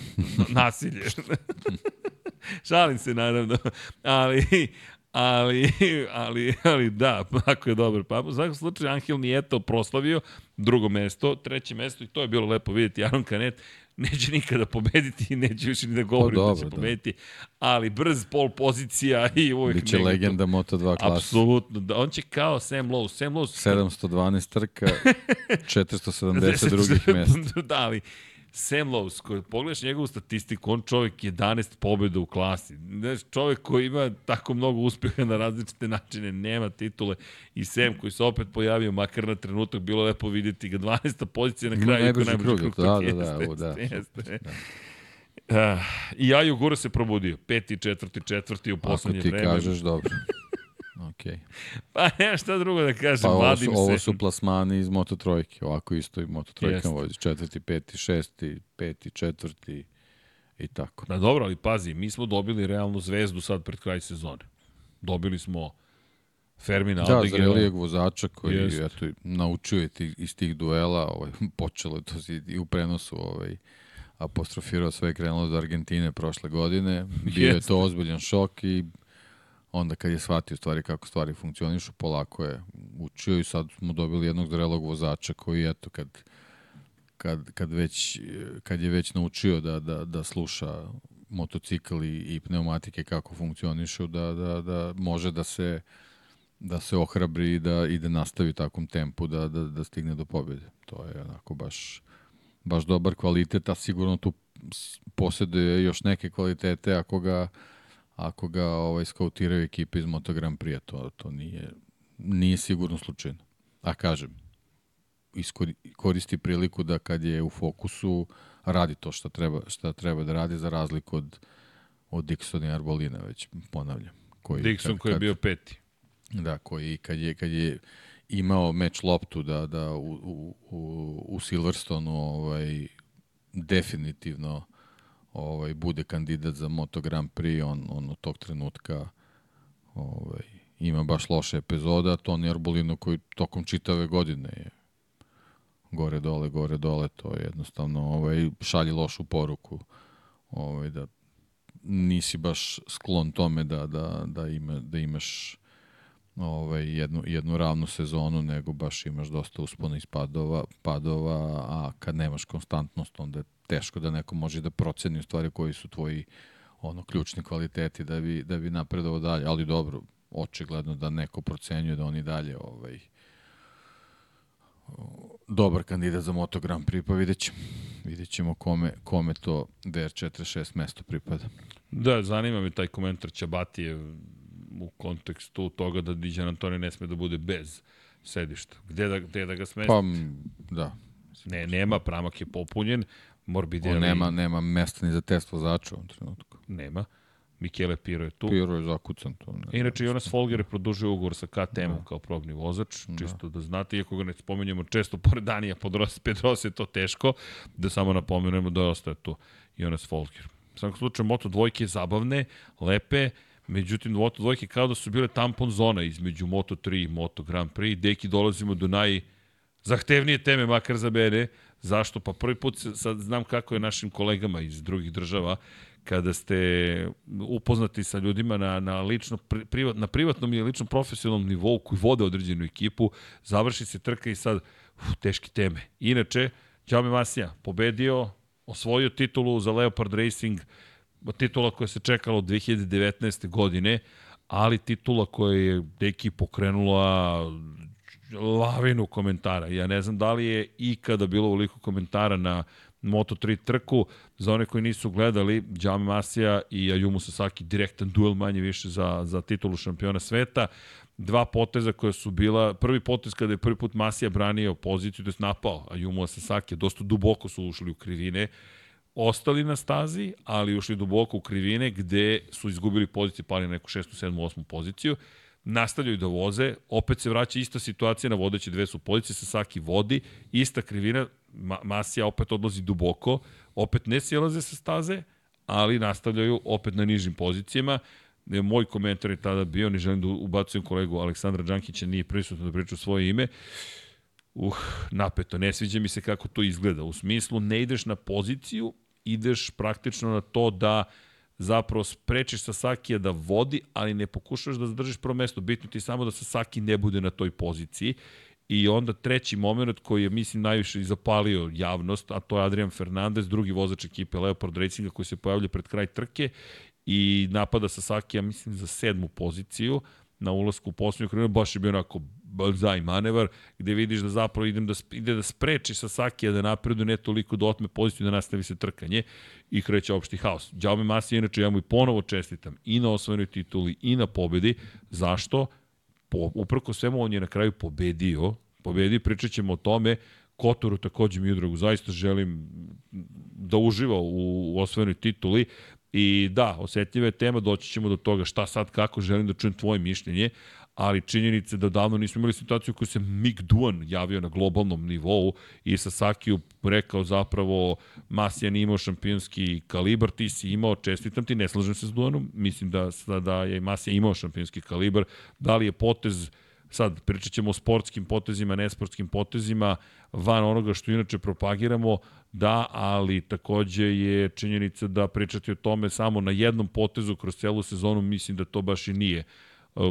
A: nasilje. Šalim se, naravno, ali, ali, ali, ali da, ako je dobar pa U svakom slučaju, Angel Nieto proslavio drugo mesto, treće mesto i to je bilo lepo vidjeti. Aaron Canet neće nikada pobediti i neće više ni da govori da će da. pobediti, ali brz pol pozicija i uvijek...
B: Biće legenda to... Moto2 klasa.
A: Apsolutno, da, on će kao Sam Lowe. Sam Lowe...
B: 712 trka, 470 drugih mesta.
A: da, ali Sam Lowe's, koji pogledaš njegovu statistiku, on čovjek 11 pobjeda u klasi. Znaš, čovjek koji ima tako mnogo uspeha na različite načine, nema titule. I Sam koji se opet pojavio, makar na trenutak, bilo lepo vidjeti ga 12. pozicija na kraju.
B: Najbrži krug, krug, da, da, da, jeste, da,
A: jeste. da. Uh, I Aju Gura se probudio. Peti, četvrti, četvrti u poslednje vreme.
B: Ako ti vreme. kažeš, dobro. Okay.
A: Pa nema šta drugo da kažem, pa, ovo su,
B: ovo su plasmani iz Moto Trojke, ovako isto i Moto Trojka vozi, četvrti, peti, šesti, peti, četvrti i tako.
A: Da, dobro, ali pazi, mi smo dobili realnu zvezdu sad pred kraj sezone. Dobili smo Fermina
B: da, Aldegira. Da, zrelijeg vozača koji Jest. eto, naučio je tih, iz tih duela, ovaj, počelo je to i u prenosu ovaj, apostrofirao sve krenulo od Argentine prošle godine. Bio Jest. je to ozbiljan šok i onda kad je shvatio stvari kako stvari funkcionišu, polako je učio i sad smo dobili jednog zrelog vozača koji, eto, kad, kad, kad, već, kad je već naučio da, da, da sluša motocikl i, i pneumatike kako funkcionišu, da, da, da može da se da se ohrabri i da, i da nastavi takvom tempu da, da, da stigne do pobjede. To je onako baš, baš dobar kvalitet, a sigurno tu posjeduje još neke kvalitete ako ga ako ga ovaj, skautiraju ekipe iz Moto Grand Prix, to, to nije, nije sigurno slučajno. A kažem, koristi priliku da kad je u fokusu radi to što treba, šta treba da radi za razliku od, od Dixona i Arbolina, već ponavljam.
A: Koji, Dixon kad, koji je bio peti.
B: Da, koji kad je, kad je imao meč loptu da, da u, u, u, u Silverstonu ovaj, definitivno ovaj, bude kandidat za Moto Grand Prix, on, on od tog trenutka ovaj, ima baš loše epizode, a Toni Arbolino koji tokom čitave godine je gore dole, gore dole, to je jednostavno ovaj, šalje lošu poruku ovaj, da nisi baš sklon tome da, da, da, ima, da imaš ovaj, jednu, jednu ravnu sezonu, nego baš imaš dosta uspona iz padova, padova, a kad nemaš konstantnost, onda je teško da neko može da proceni u stvari koji su tvoji ono ključni kvaliteti da bi, da bi napredovao dalje, ali dobro, očigledno da neko procenjuje da oni dalje ovaj, dobar kandidat za Moto Grand Prix, pa vidjet ćemo, vidjet ćemo kome, kome to DR46 mesto pripada.
A: Da, zanima me taj komentar Čabatije u kontekstu toga da Diđan Antoni ne sme da bude bez sedišta. Gde da, gde da ga smesti?
B: Pa, da.
A: Ne, nema, pramak je popunjen. Morbidelli...
B: On nema, nema mesta ni za test vozača u ovom trenutku.
A: Nema. Michele Piro je tu.
B: Piro je zakucan tu.
A: Ne Inače, Jonas Folger je produžio ugovor sa KTM-om da. kao probni vozač, da. čisto da znate, iako ga ne spomenjamo često pored Danija Pedros je to teško, da samo napomenemo da ostaje tu Jonas Folger. U svakom slučaju, Moto dvojke zabavne, lepe, međutim, Moto dvojke kao da su bile tampon zona između Moto 3 i Moto Grand Prix. Deki dolazimo do naj zahtevnije teme, makar za mene. Zašto? Pa prvi put sad znam kako je našim kolegama iz drugih država, kada ste upoznati sa ljudima na, na, lično, privat, na privatnom i lično profesionalnom nivou koji vode određenu ekipu, završi se trka i sad uf, teške teme. Inače, Ćaume Masija pobedio, osvojio titulu za Leopard Racing, titula koja se čekala od 2019. godine, ali titula koja je Deki pokrenula lavinu komentara. Ja ne znam da li je ikada bilo uliko komentara na Moto3 trku. Za one koji nisu gledali, Jame Masija i Ayumu Sasaki direktan duel manje više za, za titulu šampiona sveta. Dva poteza koja su bila, prvi potez kada je prvi put Masija branio poziciju, to je napao Ayumu Sasaki, dosta duboko su ušli u krivine, ostali na stazi, ali ušli duboko u krivine gde su izgubili poziciju, pali na neku šestu, sedmu, osmu poziciju. Nastavljaju da voze, opet se vraća ista situacija na vodeće dve su pozicije, Sasaki vodi, ista krivina, Ma Masija opet odlazi duboko, opet ne sjelaze sa staze, ali nastavljaju opet na nižim pozicijama. Moj komentar je tada bio, ne želim da ubacujem kolegu Aleksandra Đankića, nije prisutno da priču svoje ime, uh, napeto, ne sviđa mi se kako to izgleda. U smislu, ne ideš na poziciju, ideš praktično na to da zapravo sprečiš Sasakija da vodi, ali ne pokušaš da zadržiš prvo mesto. Bitno ti samo da Sasaki ne bude na toj poziciji. I onda treći moment koji je, mislim, najviše zapalio javnost, a to je Adrian Fernandez, drugi vozač ekipe Leopard Racinga koji se pojavlja pred kraj trke i napada Sasakija, mislim, za sedmu poziciju na ulasku u posljednju krivinu, baš je bio onako balzaj manevar, gde vidiš da zapravo idem da, ide da spreči Sasakija da napredu ne toliko da otme poziciju da nastavi se trkanje i kreće opšti haos. Đaume Masi, inače, ja mu i ponovo čestitam i na osvojenoj tituli i na pobedi. Zašto? Po, uprko svemu, on je na kraju pobedio. Pobedio, pričat ćemo o tome. Kotoru takođe mi udragu, zaista želim da uživa u, u osvojenoj tituli. I da, osetljiva je tema, doći ćemo do toga šta sad, kako, želim da čujem tvoje mišljenje, ali činjenice da davno nismo imali situaciju koju se Mick Duan javio na globalnom nivou i Sasakiju rekao zapravo Masija nije imao šampionski kalibar, ti si imao, čestitam ti, ne slažem se s Duanom, mislim da, da je Masija imao šampionski kalibar, da li je potez sad pričat ćemo o sportskim potezima, nesportskim potezima, van onoga što inače propagiramo, da, ali takođe je činjenica da pričati o tome samo na jednom potezu kroz celu sezonu, mislim da to baš i nije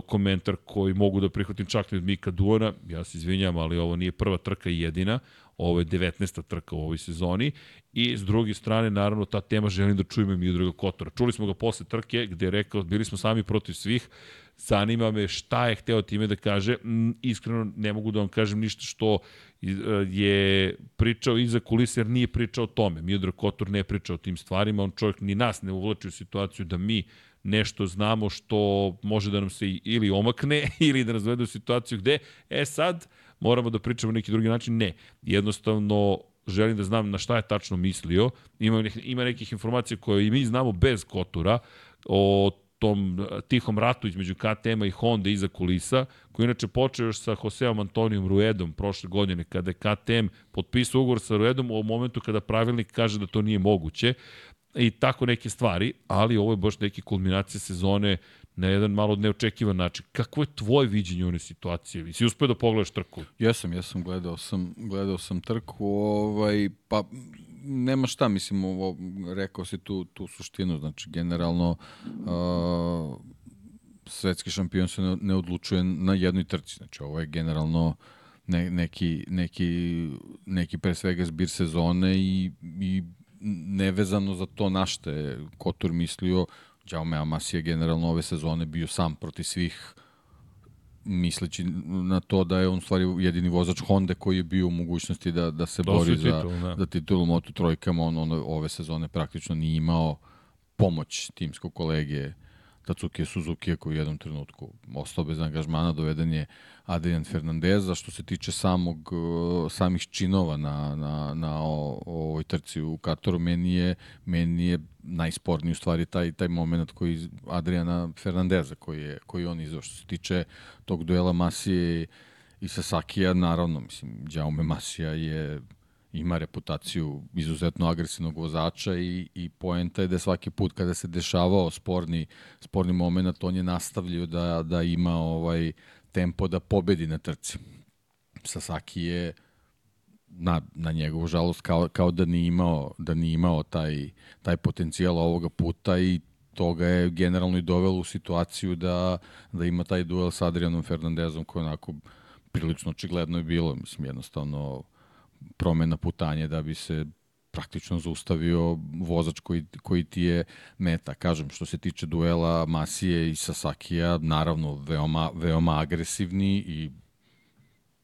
A: komentar koji mogu da prihvatim čak i od Mika Duona, ja se izvinjam, ali ovo nije prva trka i jedina, ovo je 19. trka u ovoj sezoni i s druge strane, naravno, ta tema želim da čujem i Miodraga Kotora. Čuli smo ga posle trke gde je rekao, bili smo sami protiv svih, zanima me šta je hteo time da kaže, mm, iskreno ne mogu da vam kažem ništa što e, je pričao iza kulisa jer nije pričao o tome. Miodrag Kotor ne priča o tim stvarima, on čovjek ni nas ne uvlači u situaciju da mi nešto znamo što može da nam se ili omakne ili da nas dovede u situaciju gde, e sad, moramo da pričamo na neki drugi način. Ne, jednostavno želim da znam na šta je tačno mislio. Ima, ima nekih informacija koje i mi znamo bez Kotura o tom tihom ratu između KTM-a i Honda iza kulisa, koji inače počeo još sa Joseom Antonijom Ruedom prošle godine, kada je KTM potpisao ugovor sa Ruedom u momentu kada pravilnik kaže da to nije moguće i tako neke stvari, ali ovo je baš neke kulminacije sezone na jedan malo neočekivan način. Kako je tvoje viđenje one situacije? Si uspeo da pogledaš trku?
B: Jesam, jesam, gledao sam, gledao sam trku, ovaj, pa nema šta, mislim, ovo, rekao si tu, tu suštinu, znači, generalno, uh, svetski šampion se ne, ne odlučuje na jednoj trci, znači, ovo je generalno ne, neki, neki, neki pre svega zbir sezone i, i nevezano za to na što je Kotor mislio, Jaume Amas je generalno ove sezone bio sam proti svih misleći na to da je on stvari jedini vozač Honda koji je bio u mogućnosti da, da se bori za, titul, da. za titulu Moto trojkama, on, on ove sezone praktično nije imao pomoć timskog kolege Tatsuki Suzuki koji u jednom trenutku ostao bez angažmana, doveden je Adrian Fernandez, a što se tiče samog, uh, samih činova na, na, na o ovoj trci u Kataru, meni je, meni je najsporniji u stvari taj, taj moment koji Adriana Fernandeza koji je, koji on izvao. Što se tiče tog duela Masije i Sasakija, naravno, mislim, Jaume Masija je ima reputaciju izuzetno agresivnog vozača i, i poenta je da svaki put kada se dešavao sporni, sporni moment, on je nastavljio da, da ima ovaj tempo da pobedi na trci. Sasaki je na, na njegovu žalost kao, kao da nije imao, da nije imao taj, taj potencijal ovoga puta i toga je generalno i dovelo u situaciju da, da ima taj duel sa Adrianom Fernandezom koji onako prilično očigledno je bilo, mislim jednostavno promena putanje da bi se praktično zaustavio vozač koji, koji ti je meta. Kažem, što se tiče duela Masije i Sasakija, naravno veoma, veoma agresivni i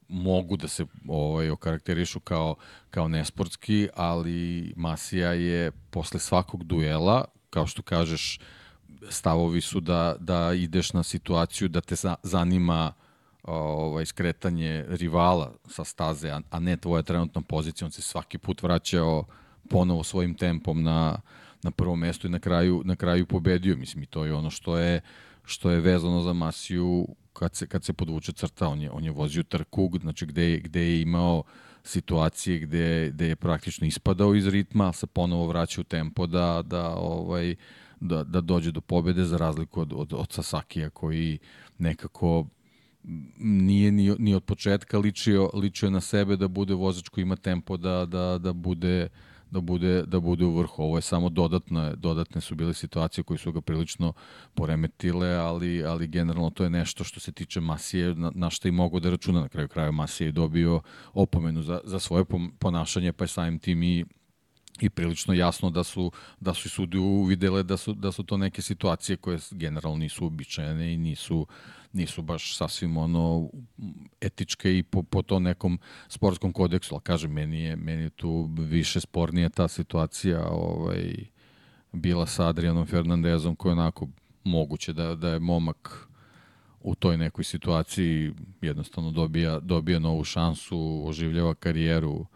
B: mogu da se ovaj, okarakterišu kao, kao nesportski, ali Masija je posle svakog duela, kao što kažeš, stavovi su da, da ideš na situaciju da te zanima ovaj, skretanje rivala sa staze, a, ne tvoja trenutna pozicija, on se svaki put vraćao ponovo svojim tempom na, na prvom mestu i na kraju, na kraju pobedio. Mislim, i to je ono što je, što je vezano za Masiju kad se, kad se podvuče crta. On je, on je vozio trku, znači gde, gde je imao situacije gde, gde je praktično ispadao iz ritma, se ponovo vraća u tempo da, da, ovaj, da, da dođe do pobede za razliku od, od, od Sasakija koji nekako nije ni, ni od početka ličio, ličio na sebe da bude vozač koji ima tempo da, da, da bude da bude, da bude u vrhu. Ovo je samo dodatne, dodatne su bile situacije koje su ga prilično poremetile, ali, ali generalno to je nešto što se tiče Masije, na, na što i mogu da računa. Na kraju kraja Masije je dobio opomenu za, za svoje ponašanje, pa je samim tim i i prilično jasno da su da su sudi uvidele da su da su to neke situacije koje generalno nisu uobičajene i nisu nisu baš sasvim ono etičke i po, po to nekom sportskom kodeksu, ali kažem, meni je, meni je tu više spornija ta situacija ovaj, bila sa Adrianom Fernandezom koji onako moguće da, da je momak u toj nekoj situaciji jednostavno dobija, dobija novu šansu, oživljava karijeru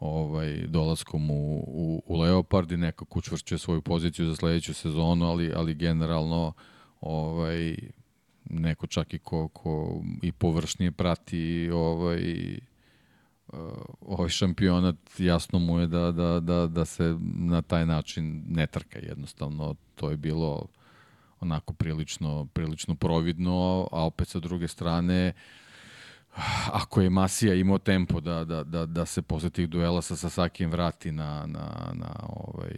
B: ovaj, dolaskom u, u, u Leopard i nekako učvršćuje svoju poziciju za sledeću sezonu, ali, ali generalno ovaj, neko čak i ko, ko i površnije prati ovaj, uh, ovaj šampionat, jasno mu je da, da, da, da se na taj način ne trka jednostavno. To je bilo onako prilično, prilično providno, a opet sa druge strane ako je Masija imao tempo da, da, da, da se posle tih duela sa Sasakijem vrati na, na, na, ovaj,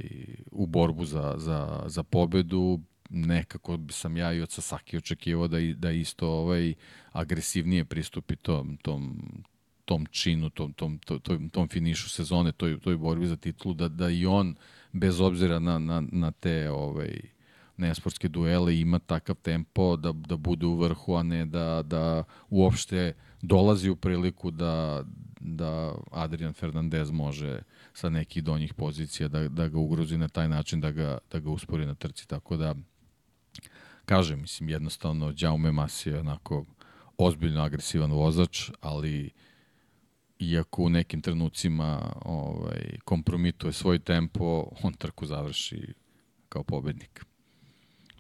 B: u borbu za, za, za pobedu, nekako sam ja i od Sasaki očekivao da, da isto ovaj agresivnije pristupi tom, tom, tom činu, tom, tom, tom, tom finišu sezone, toj, toj borbi za titulu, da, da i on, bez obzira na, na, na te ovaj, nesportske duele, ima takav tempo da, da bude u vrhu, a ne da, da uopšte dolazi u priliku da, da Adrian Fernandez može sa nekih donjih pozicija da, da ga ugrozi na taj način, da ga, da ga uspori na trci. Tako da, kažem, mislim, jednostavno, Jaume Masi je onako ozbiljno agresivan vozač, ali iako u nekim trenucima ovaj, kompromituje svoj tempo, on trku završi kao pobednik.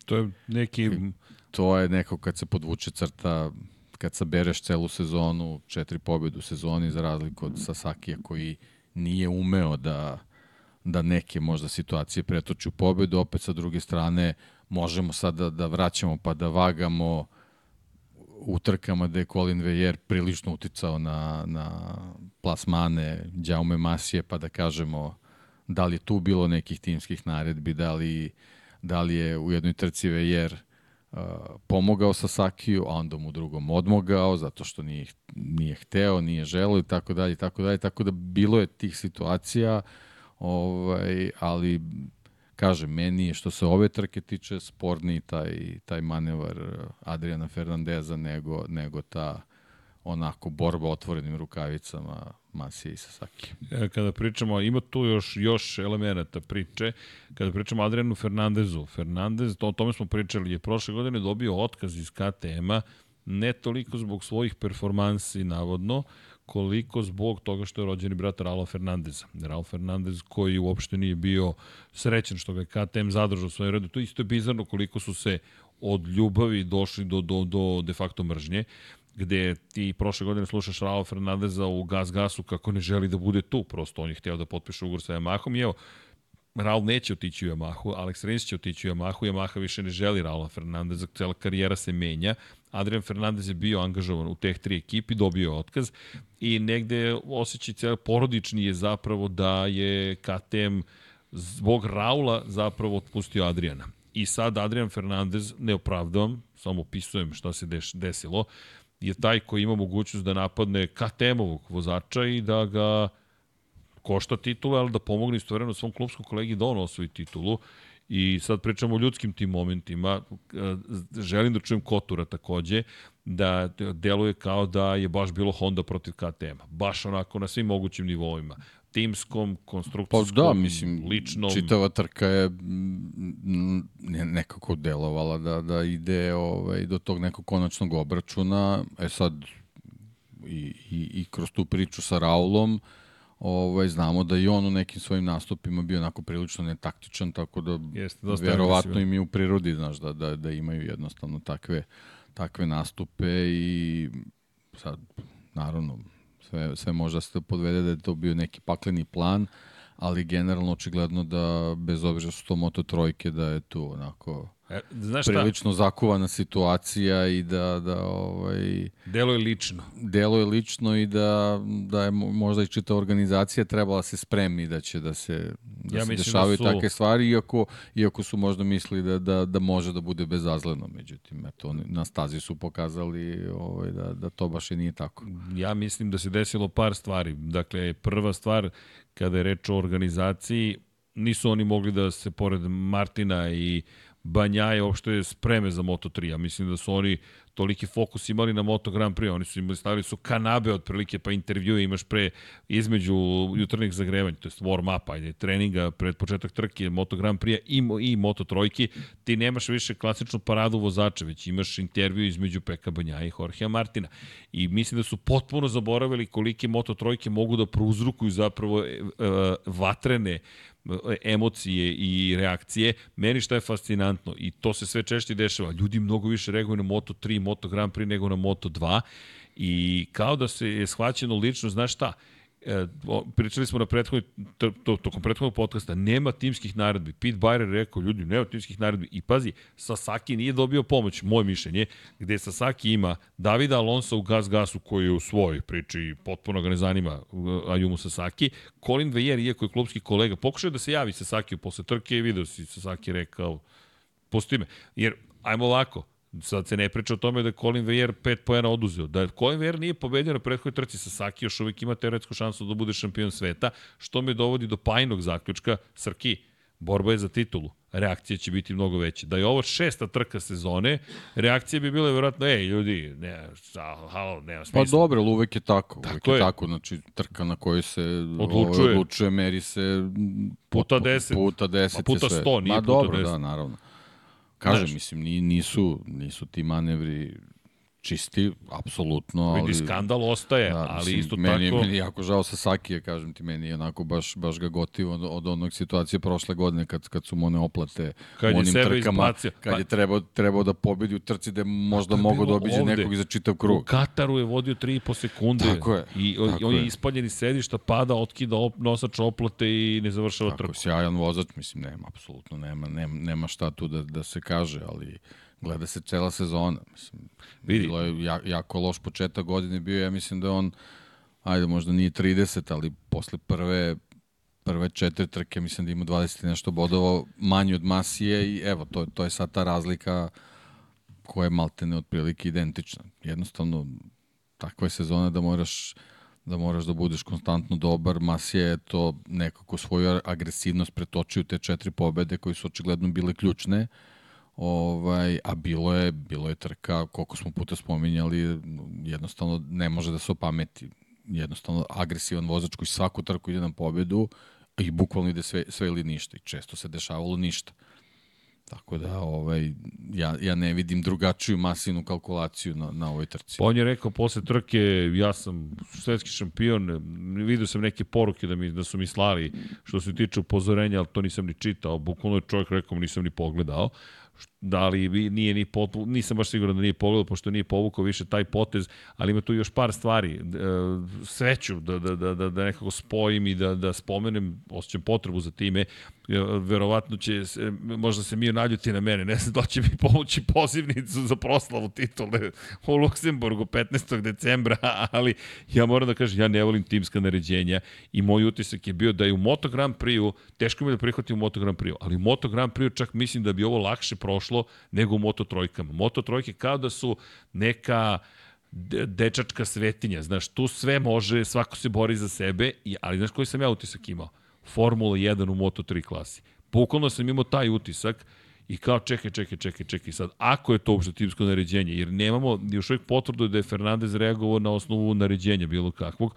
A: To je neki...
B: To je neko kad se podvuče crta, kad sabereš celu sezonu, četiri pobjede u sezoni, za razliku od Sasakija koji nije umeo da da neke možda situacije pretoči u pobedu, opet sa druge strane možemo sad da, da vraćamo pa da vagamo u trkama gde je Colin Vejer prilično uticao na, na plasmane Đaume Masije, pa da kažemo da li tu bilo nekih timskih naredbi, da li, da li je u jednoj trci Vejer uh, pomogao Sasakiju, a onda mu drugom odmogao, zato što nije, nije hteo, nije želo i tako dalje, tako dalje, tako da bilo je tih situacija, ovaj, ali kažem, meni je što se ove trke tiče sporni taj, taj manevar Adriana Fernandeza nego, nego ta onako borba otvorenim rukavicama Masije i Sasaki.
A: E, kada pričamo, ima tu još, još elemenata priče, kada pričamo Adrianu Fernandezu, Fernandez, to, o tome smo pričali, je prošle godine dobio otkaz iz KTM-a, ne toliko zbog svojih performansi, navodno, koliko zbog toga što je rođeni brat Raula Fernandeza. Raul Fernandez koji uopšte nije bio srećen što ga je KTM zadržao u svojoj redu. To isto je bizarno koliko su se od ljubavi došli do, do, do de facto mržnje gde ti prošle godine slušaš Raul Fernandeza u Gas Gasu kako ne želi da bude tu, prosto on je hteo da potpiše ugovor sa Yamahom i evo, Raul neće otići u Yamahu, Alex Rins će otići u Yamahu, Yamaha više ne želi Raula Fernandeza, cela karijera se menja. Adrian Fernandez je bio angažovan u teh tri ekipi, dobio je otkaz i negde osjećaj cel porodični je zapravo da je KTM zbog Raula zapravo otpustio Adriana. I sad Adrian Fernandez, ne opravdavam, samo opisujem šta se deš, desilo, je taj koji ima mogućnost da napadne KTM-ovog vozača i da ga košta titulu, ali da pomogne istovremeno svom klubskom kolegi da on osvoji titulu. I sad pričamo o ljudskim tim momentima. Želim da čujem Kotura takođe, da deluje kao da je baš bilo Honda protiv KTM-a. Baš onako na svim mogućim nivoima timskom, konstrukcijskom, pa da, mislim, ličnom.
B: Čitava trka je mm, nekako delovala da, da ide ovaj, do tog nekog konačnog obračuna. E sad, i, i, i kroz tu priču sa Raulom, ovaj, znamo da i on u nekim svojim nastupima bio onako prilično netaktičan, tako da Jeste, verovatno im je u prirodi, znaš, da, da, da imaju jednostavno takve, takve nastupe i sad, naravno, sve, sve možda se podvede da je to bio neki pakleni plan, ali generalno očigledno da bez obzira su to moto trojke da je tu onako E, znaš šta? prilično zakuvana situacija i da, da ovaj,
A: delo je lično.
B: Delo je lično i da, da je možda i čita organizacija trebala se spremni da će da se, da ja se da dešavaju da su... takve stvari, iako, iako su možda mislili da, da, da može da bude bezazleno. Međutim, eto, oni, na stazi su pokazali ovaj, da, da to baš i nije tako.
A: Ja mislim da se desilo par stvari. Dakle, prva stvar, kada je reč o organizaciji, nisu oni mogli da se pored Martina i Banjaje uopšte spreme za Moto3. Ja mislim da su oni toliki fokus imali na Moto Grand Prix. Oni su imali, stavili su kanabe otprilike, pa intervjue imaš pre između jutarnjih zagrevanja, to je warm up, ajde, treninga pred početak trke Moto Grand Prix i, i Moto Trojki. Ti nemaš više klasičnu paradu vozača, već imaš intervju između Peka Banjaja i Jorgea Martina. I mislim da su potpuno zaboravili kolike Moto Trojke mogu da prouzrukuju zapravo e, e, vatrene emocije i reakcije. Meni šta je fascinantno i to se sve češće dešava. Ljudi mnogo više reaguju na Moto 3, Moto Grand Prix nego na Moto 2 i kao da se je shvaćeno lično, znaš šta, e, pričali smo na prethodnoj, to, to, tokom prethodnog podcasta, nema timskih naredbi. Pete Byrer rekao, ljudi, nema timskih naredbi. I pazi, Sasaki nije dobio pomoć, moje mišljenje, gde Sasaki ima Davida Alonso u Gas Gasu, koji je u svojoj priči potpuno ga ne zanima Ayumu Sasaki. Colin Vejer, iako je klubski kolega, pokušao da se javi Sasaki posle trke i video si Sasaki rekao, pusti me. Jer, ajmo ovako, Sad se ne priča o tome da je Colin Vejer 5 poena oduzeo. Da je Colin Vejer nije pobedio na prethodnoj trci sa Saki, još uvijek ima teoretsku šansu da bude šampion sveta, što me dovodi do pajnog zaključka, Srki, borba je za titulu. Reakcija će biti mnogo veća. Da je ovo šesta trka sezone, reakcija bi bila vjerojatno, ej, ljudi, ne, halo, nema
B: smisla. Pa dobro, ali uvek je tako. Uvek tako je, je tako, znači trka na kojoj se odlučuje, odlučuje meri se
A: puta 10,
B: puta 10
A: pa puta 100, nije Ma, puta
B: dobro, 10. da, naravno. Kažem, Znaš, mislim, nisu, nisu ti manevri čisti, apsolutno. Ali,
A: Vidi, skandal ostaje, da, ali isto
B: meni,
A: tako...
B: Meni je jako žao sa Sakije, kažem ti, meni je onako baš, baš ga gotivo od, od onog situacije prošle godine kad, kad su mu one oplate
A: kad
B: u onim trkama,
A: izbacio.
B: kad
A: Pa-
B: je trebao, trebao da pobedi u trci da je možda mogao da obiđe
A: ovde.
B: nekog za čitav
A: U
B: krug.
A: Kataru je vodio 3,5 sekunde.
B: Tako je,
A: I on,
B: tako
A: on je
B: je.
A: ispaljen iz sedišta, pada, otkida op, nosač oplate i ne završava
B: Tako,
A: trku.
B: sjajan vozač, mislim, nema, apsolutno, nema, nema, nema šta tu da, da se kaže, ali gleda se cela sezona. Mislim,
A: Vidi.
B: Bilo je ja, jako loš početak godine bio, ja mislim da on, ajde, možda nije 30, ali posle prve prve četiri trke, mislim da ima 20 i nešto bodova manje od Masije i evo, to, to je sad ta razlika koja je maltene otprilike identična. Jednostavno, takva je sezona da moraš da moraš da budeš konstantno dobar. Masija je to nekako svoju agresivnost pretočio u te četiri pobede koje su očigledno bile ključne. Ovaj, a bilo je, bilo je trka, koliko smo puta spominjali, jednostavno ne može da se opameti. Jednostavno agresivan vozač koji svaku trku ide na pobedu i bukvalno ide sve, sve ili ništa. I često se dešavalo ništa. Tako da ovaj, ja, ja ne vidim drugačiju masivnu kalkulaciju na, na ovoj trci.
A: Pa on je rekao posle trke, ja sam svetski šampion, vidio sam neke poruke da, mi, da su mi slali što se tiče upozorenja, ali to nisam ni čitao, bukvalno je čovjek rekao, nisam ni pogledao, da li nije ni potpu, nisam baš siguran da nije pogledao, pošto nije povukao više taj potez, ali ima tu još par stvari. E, Sreću da, da, da, da, da nekako spojim i da, da spomenem, osjećam potrebu za time, E, verovatno će, se, možda se Mio naljuti na mene, ne znam da će mi pomoći pozivnicu za proslavu titule u Luksemburgu 15. decembra, ali ja moram da kažem, ja ne volim timska naređenja i moj utisak je bio da je u Moto Grand Prix-u, teško mi da prihvatim u Moto Grand Prix-u, ali u Moto Grand Prix-u čak mislim da bi ovo lakše nego u Moto Trojkama. Moto Trojke kao da su neka de- dečačka svetinja, znaš, tu sve može, svako se bori za sebe, ali znaš koji sam ja utisak imao? Formula 1 u Moto3 klasi. Bukvalno sam imao taj utisak i kao čekaj, čekaj, čekaj, čekaj sad, ako je to uopšte timsko naređenje, jer nemamo još uvijek potvrdu da je Fernandez reagovao na osnovu naređenja bilo kakvog,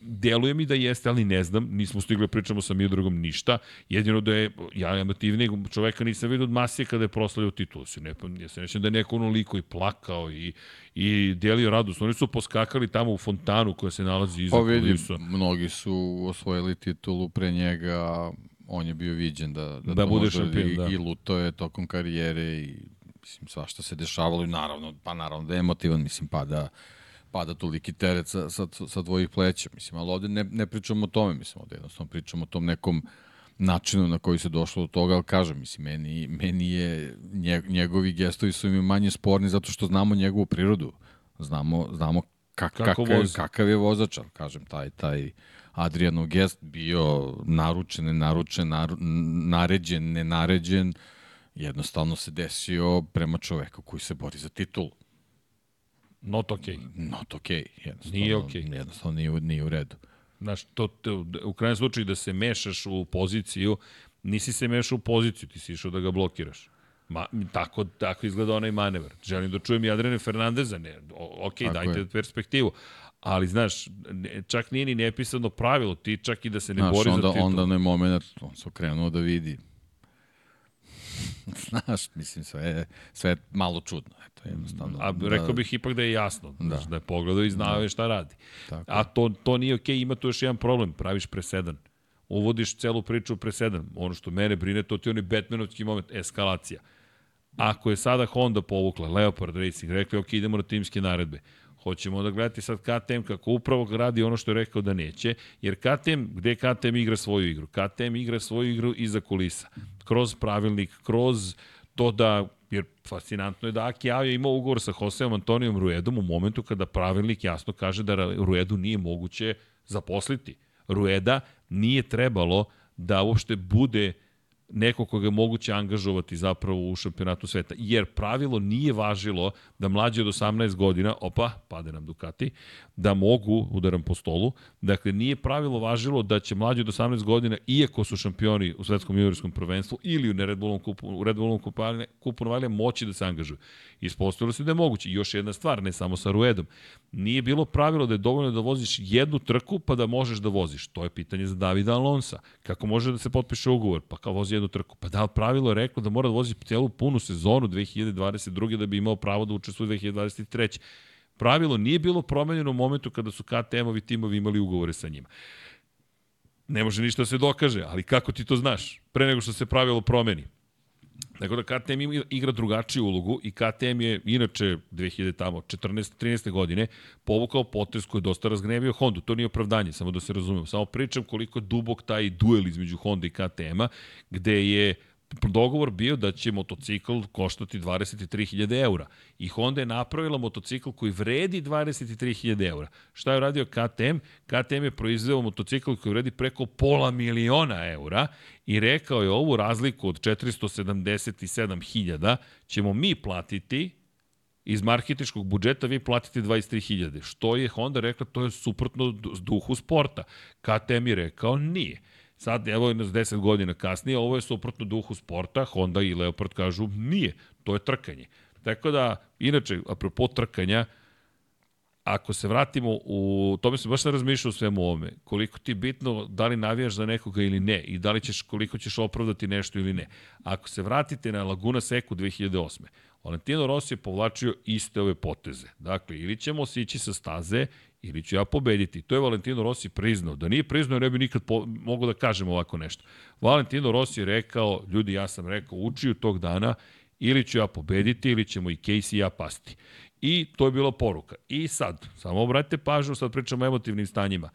A: deluje mi da jeste, ali ne znam, nismo stigli da pričamo sa Mildrogom ništa, jedino da je, ja emotivnijeg čoveka nisam vidio od Masije kada je proslavio titulu, se ne, ja se nećem da je neko onoliko i plakao i, i delio radost, oni su poskakali tamo u fontanu koja se nalazi iza
B: Pa vidi,
A: kulisa.
B: mnogi su osvojili titulu pre njega, on je bio viđen da, da,
A: Da
B: to
A: bude šampion,
B: i,
A: da.
B: i luto je tokom karijere i mislim svašta se dešavalo i naravno, pa naravno da je emotivan, mislim pada pada toliki teret sa, sa, sa tvojih pleća, mislim, ali ovde ne, ne pričamo o tome, mislim, ovde jednostavno pričamo o tom nekom načinu na koji se došlo do toga, ali kažem, mislim, meni, meni je, nje, njegovi gestovi su mi manje sporni zato što znamo njegovu prirodu, znamo, znamo kak,
A: Kako
B: kakav,
A: vozi.
B: kakav je vozač, ali kažem, taj, taj Adrianov gest bio naručen, nenaručen, nar, naređen, nenaređen, jednostavno se desio prema čoveku koji se bori za titulu.
A: Not okay.
B: Not. Okay. Jednostavno,
A: Nije okej.
B: Jednostavno nije, nije u redu.
A: Znaš, to, to, u krajnjem slučaju da se mešaš u poziciju, nisi se mešao u poziciju, ti si išao da ga blokiraš. Ma, tako, tako izgleda onaj manevar. Želim da čujem i Adriana Fernandeza, ne, o, ok,
B: Tako
A: dajte
B: je.
A: perspektivu. Ali, znaš, ne, čak nije ni nepisano pravilo, ti čak i da se ne
B: Znaš,
A: bori
B: onda,
A: za titul.
B: onda onaj moment, on se okrenuo da vidi. Znaš, mislim, sve sve je malo čudno. Jednostavno.
A: A rekao bih ipak da je jasno, da, znaš, da je pogledao i znao je šta radi.
B: Tako
A: A to, to nije okej, ima tu još jedan problem, praviš presedan. Uvodiš celu priču u presedan. Ono što mene brine, to ti je onaj Batmanovski moment, eskalacija. Ako je sada Honda povukla, Leopard Racing, rekli, ok, idemo na timske naredbe. Hoćemo da gledati sad KTM kako upravo radi ono što je rekao da neće, jer KTM, gde KTM igra svoju igru? KTM igra svoju igru iza kulisa. Kroz pravilnik, kroz to da jer fascinantno je da Aki Avija ima ugovor sa Joseom Antonijom Ruedom u momentu kada pravilnik jasno kaže da Ruedu nije moguće zaposliti. Rueda nije trebalo da uopšte bude neko koga je moguće angažovati zapravo u šampionatu sveta. Jer pravilo nije važilo da mlađi od 18 godina, opa, pade nam Ducati, da mogu, udaram po stolu, dakle nije pravilo važilo da će mlađi od 18 godina, iako su šampioni u svetskom juniorskom prvenstvu ili u Red Bullom kupu, u Red Bullom kupu, kupu Novalija, moći da se angažuju. Ispostavilo se da je moguće. Još jedna stvar, ne samo sa Ruedom. Nije bilo pravilo da je dovoljno da voziš jednu trku pa da možeš da voziš. To je pitanje za Davida Alonsa. Kako može da se potpiše ugovor? Pa kao vozi jednu trku. Pa da, pravilo je reklo da mora da vozi celu punu sezonu 2022. da bi imao pravo da učestvuje 2023. Pravilo nije bilo promenjeno u momentu kada su KTM-ovi timovi imali ugovore sa njima. Ne može ništa da se dokaže, ali kako ti to znaš? Pre nego što se pravilo promeni. Tako da KTM igra drugačiju ulogu i KTM je inače 2000 tamo 14 13. godine povukao potez koji je dosta razgnevio Hondu. To nije opravdanje, samo da se razumemo. Samo pričam koliko dubok taj duel između Honda i KTM-a, gde je dogovor bio da će motocikl koštati 23.000 eura. I Honda je napravila motocikl koji vredi 23.000 eura. Šta je radio KTM? KTM je proizveo motocikl koji vredi preko pola miliona eura i rekao je ovu razliku od 477.000 ćemo mi platiti iz marketičkog budžeta vi platite 23.000. Što je Honda rekla, to je suprotno duhu sporta. KTM je rekao, nije. Sad, evo nas 10 godina kasnije, ovo je suprotno duhu sporta, Honda i Leopard kažu nije, to je trkanje. Tako da, inače, apropo trkanja, ako se vratimo u, to mi se baš ne razmišljao u svemu ovome, koliko ti je bitno da li navijaš za nekoga ili ne i da li ćeš, koliko ćeš opravdati nešto ili ne. Ako se vratite na Laguna Seku 2008. Valentino Rossi je povlačio iste ove poteze. Dakle, ili ćemo se ići sa staze ili ću ja pobediti. To je Valentino Rossi priznao. Da nije priznao, ne bi nikad po, mogu da kažem ovako nešto. Valentino Rossi je rekao, ljudi, ja sam rekao, učiju tog dana, ili ću ja pobediti, ili ćemo i Casey i ja pasti. I to je bila poruka. I sad, samo obratite pažnju, sad pričamo o emotivnim stanjima.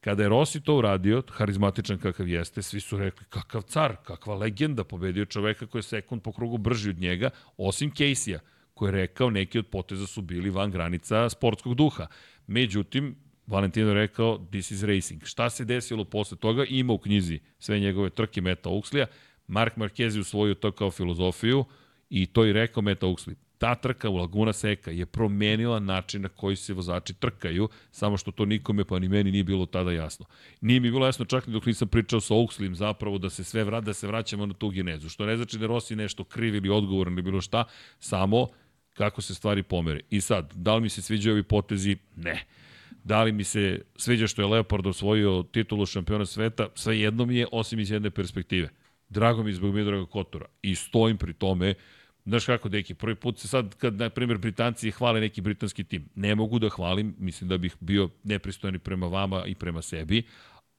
A: Kada je Rossi to uradio, harizmatičan kakav jeste, svi su rekli kakav car, kakva legenda, pobedio čoveka koji je sekund po krugu brži od njega, osim Casey-a, koji je rekao neki od poteza su bili van granica sportskog duha. Međutim, Valentino je rekao, this is racing. Šta se desilo posle toga? Ima u knjizi sve njegove trke Meta Uxlija. Mark Marquez je usvojio to kao filozofiju i to je rekao Meta Uxley. Ta trka u Laguna Seca je promenila način na koji se vozači trkaju, samo što to nikome pa ni meni nije bilo tada jasno. Nije mi bilo jasno čak ni dok nisam pričao sa Uxleyem zapravo da se sve vrata, da se vraćamo na tu genezu. Što ne znači da Rossi nešto kriv ili odgovoran ili bilo šta, samo kako se stvari pomere. I sad, da li mi se sviđaju ovi potezi? Ne. Da li mi se sviđa što je Leopard osvojio titulu šampiona sveta? Sve jedno mi je, osim iz jedne perspektive. Drago mi je zbog Midraga Kotora. I stojim pri tome, Znaš kako, deki, prvi put se sad, kad, na primjer, Britanci hvale neki britanski tim, ne mogu da hvalim, mislim da bih bio nepristojni prema vama i prema sebi,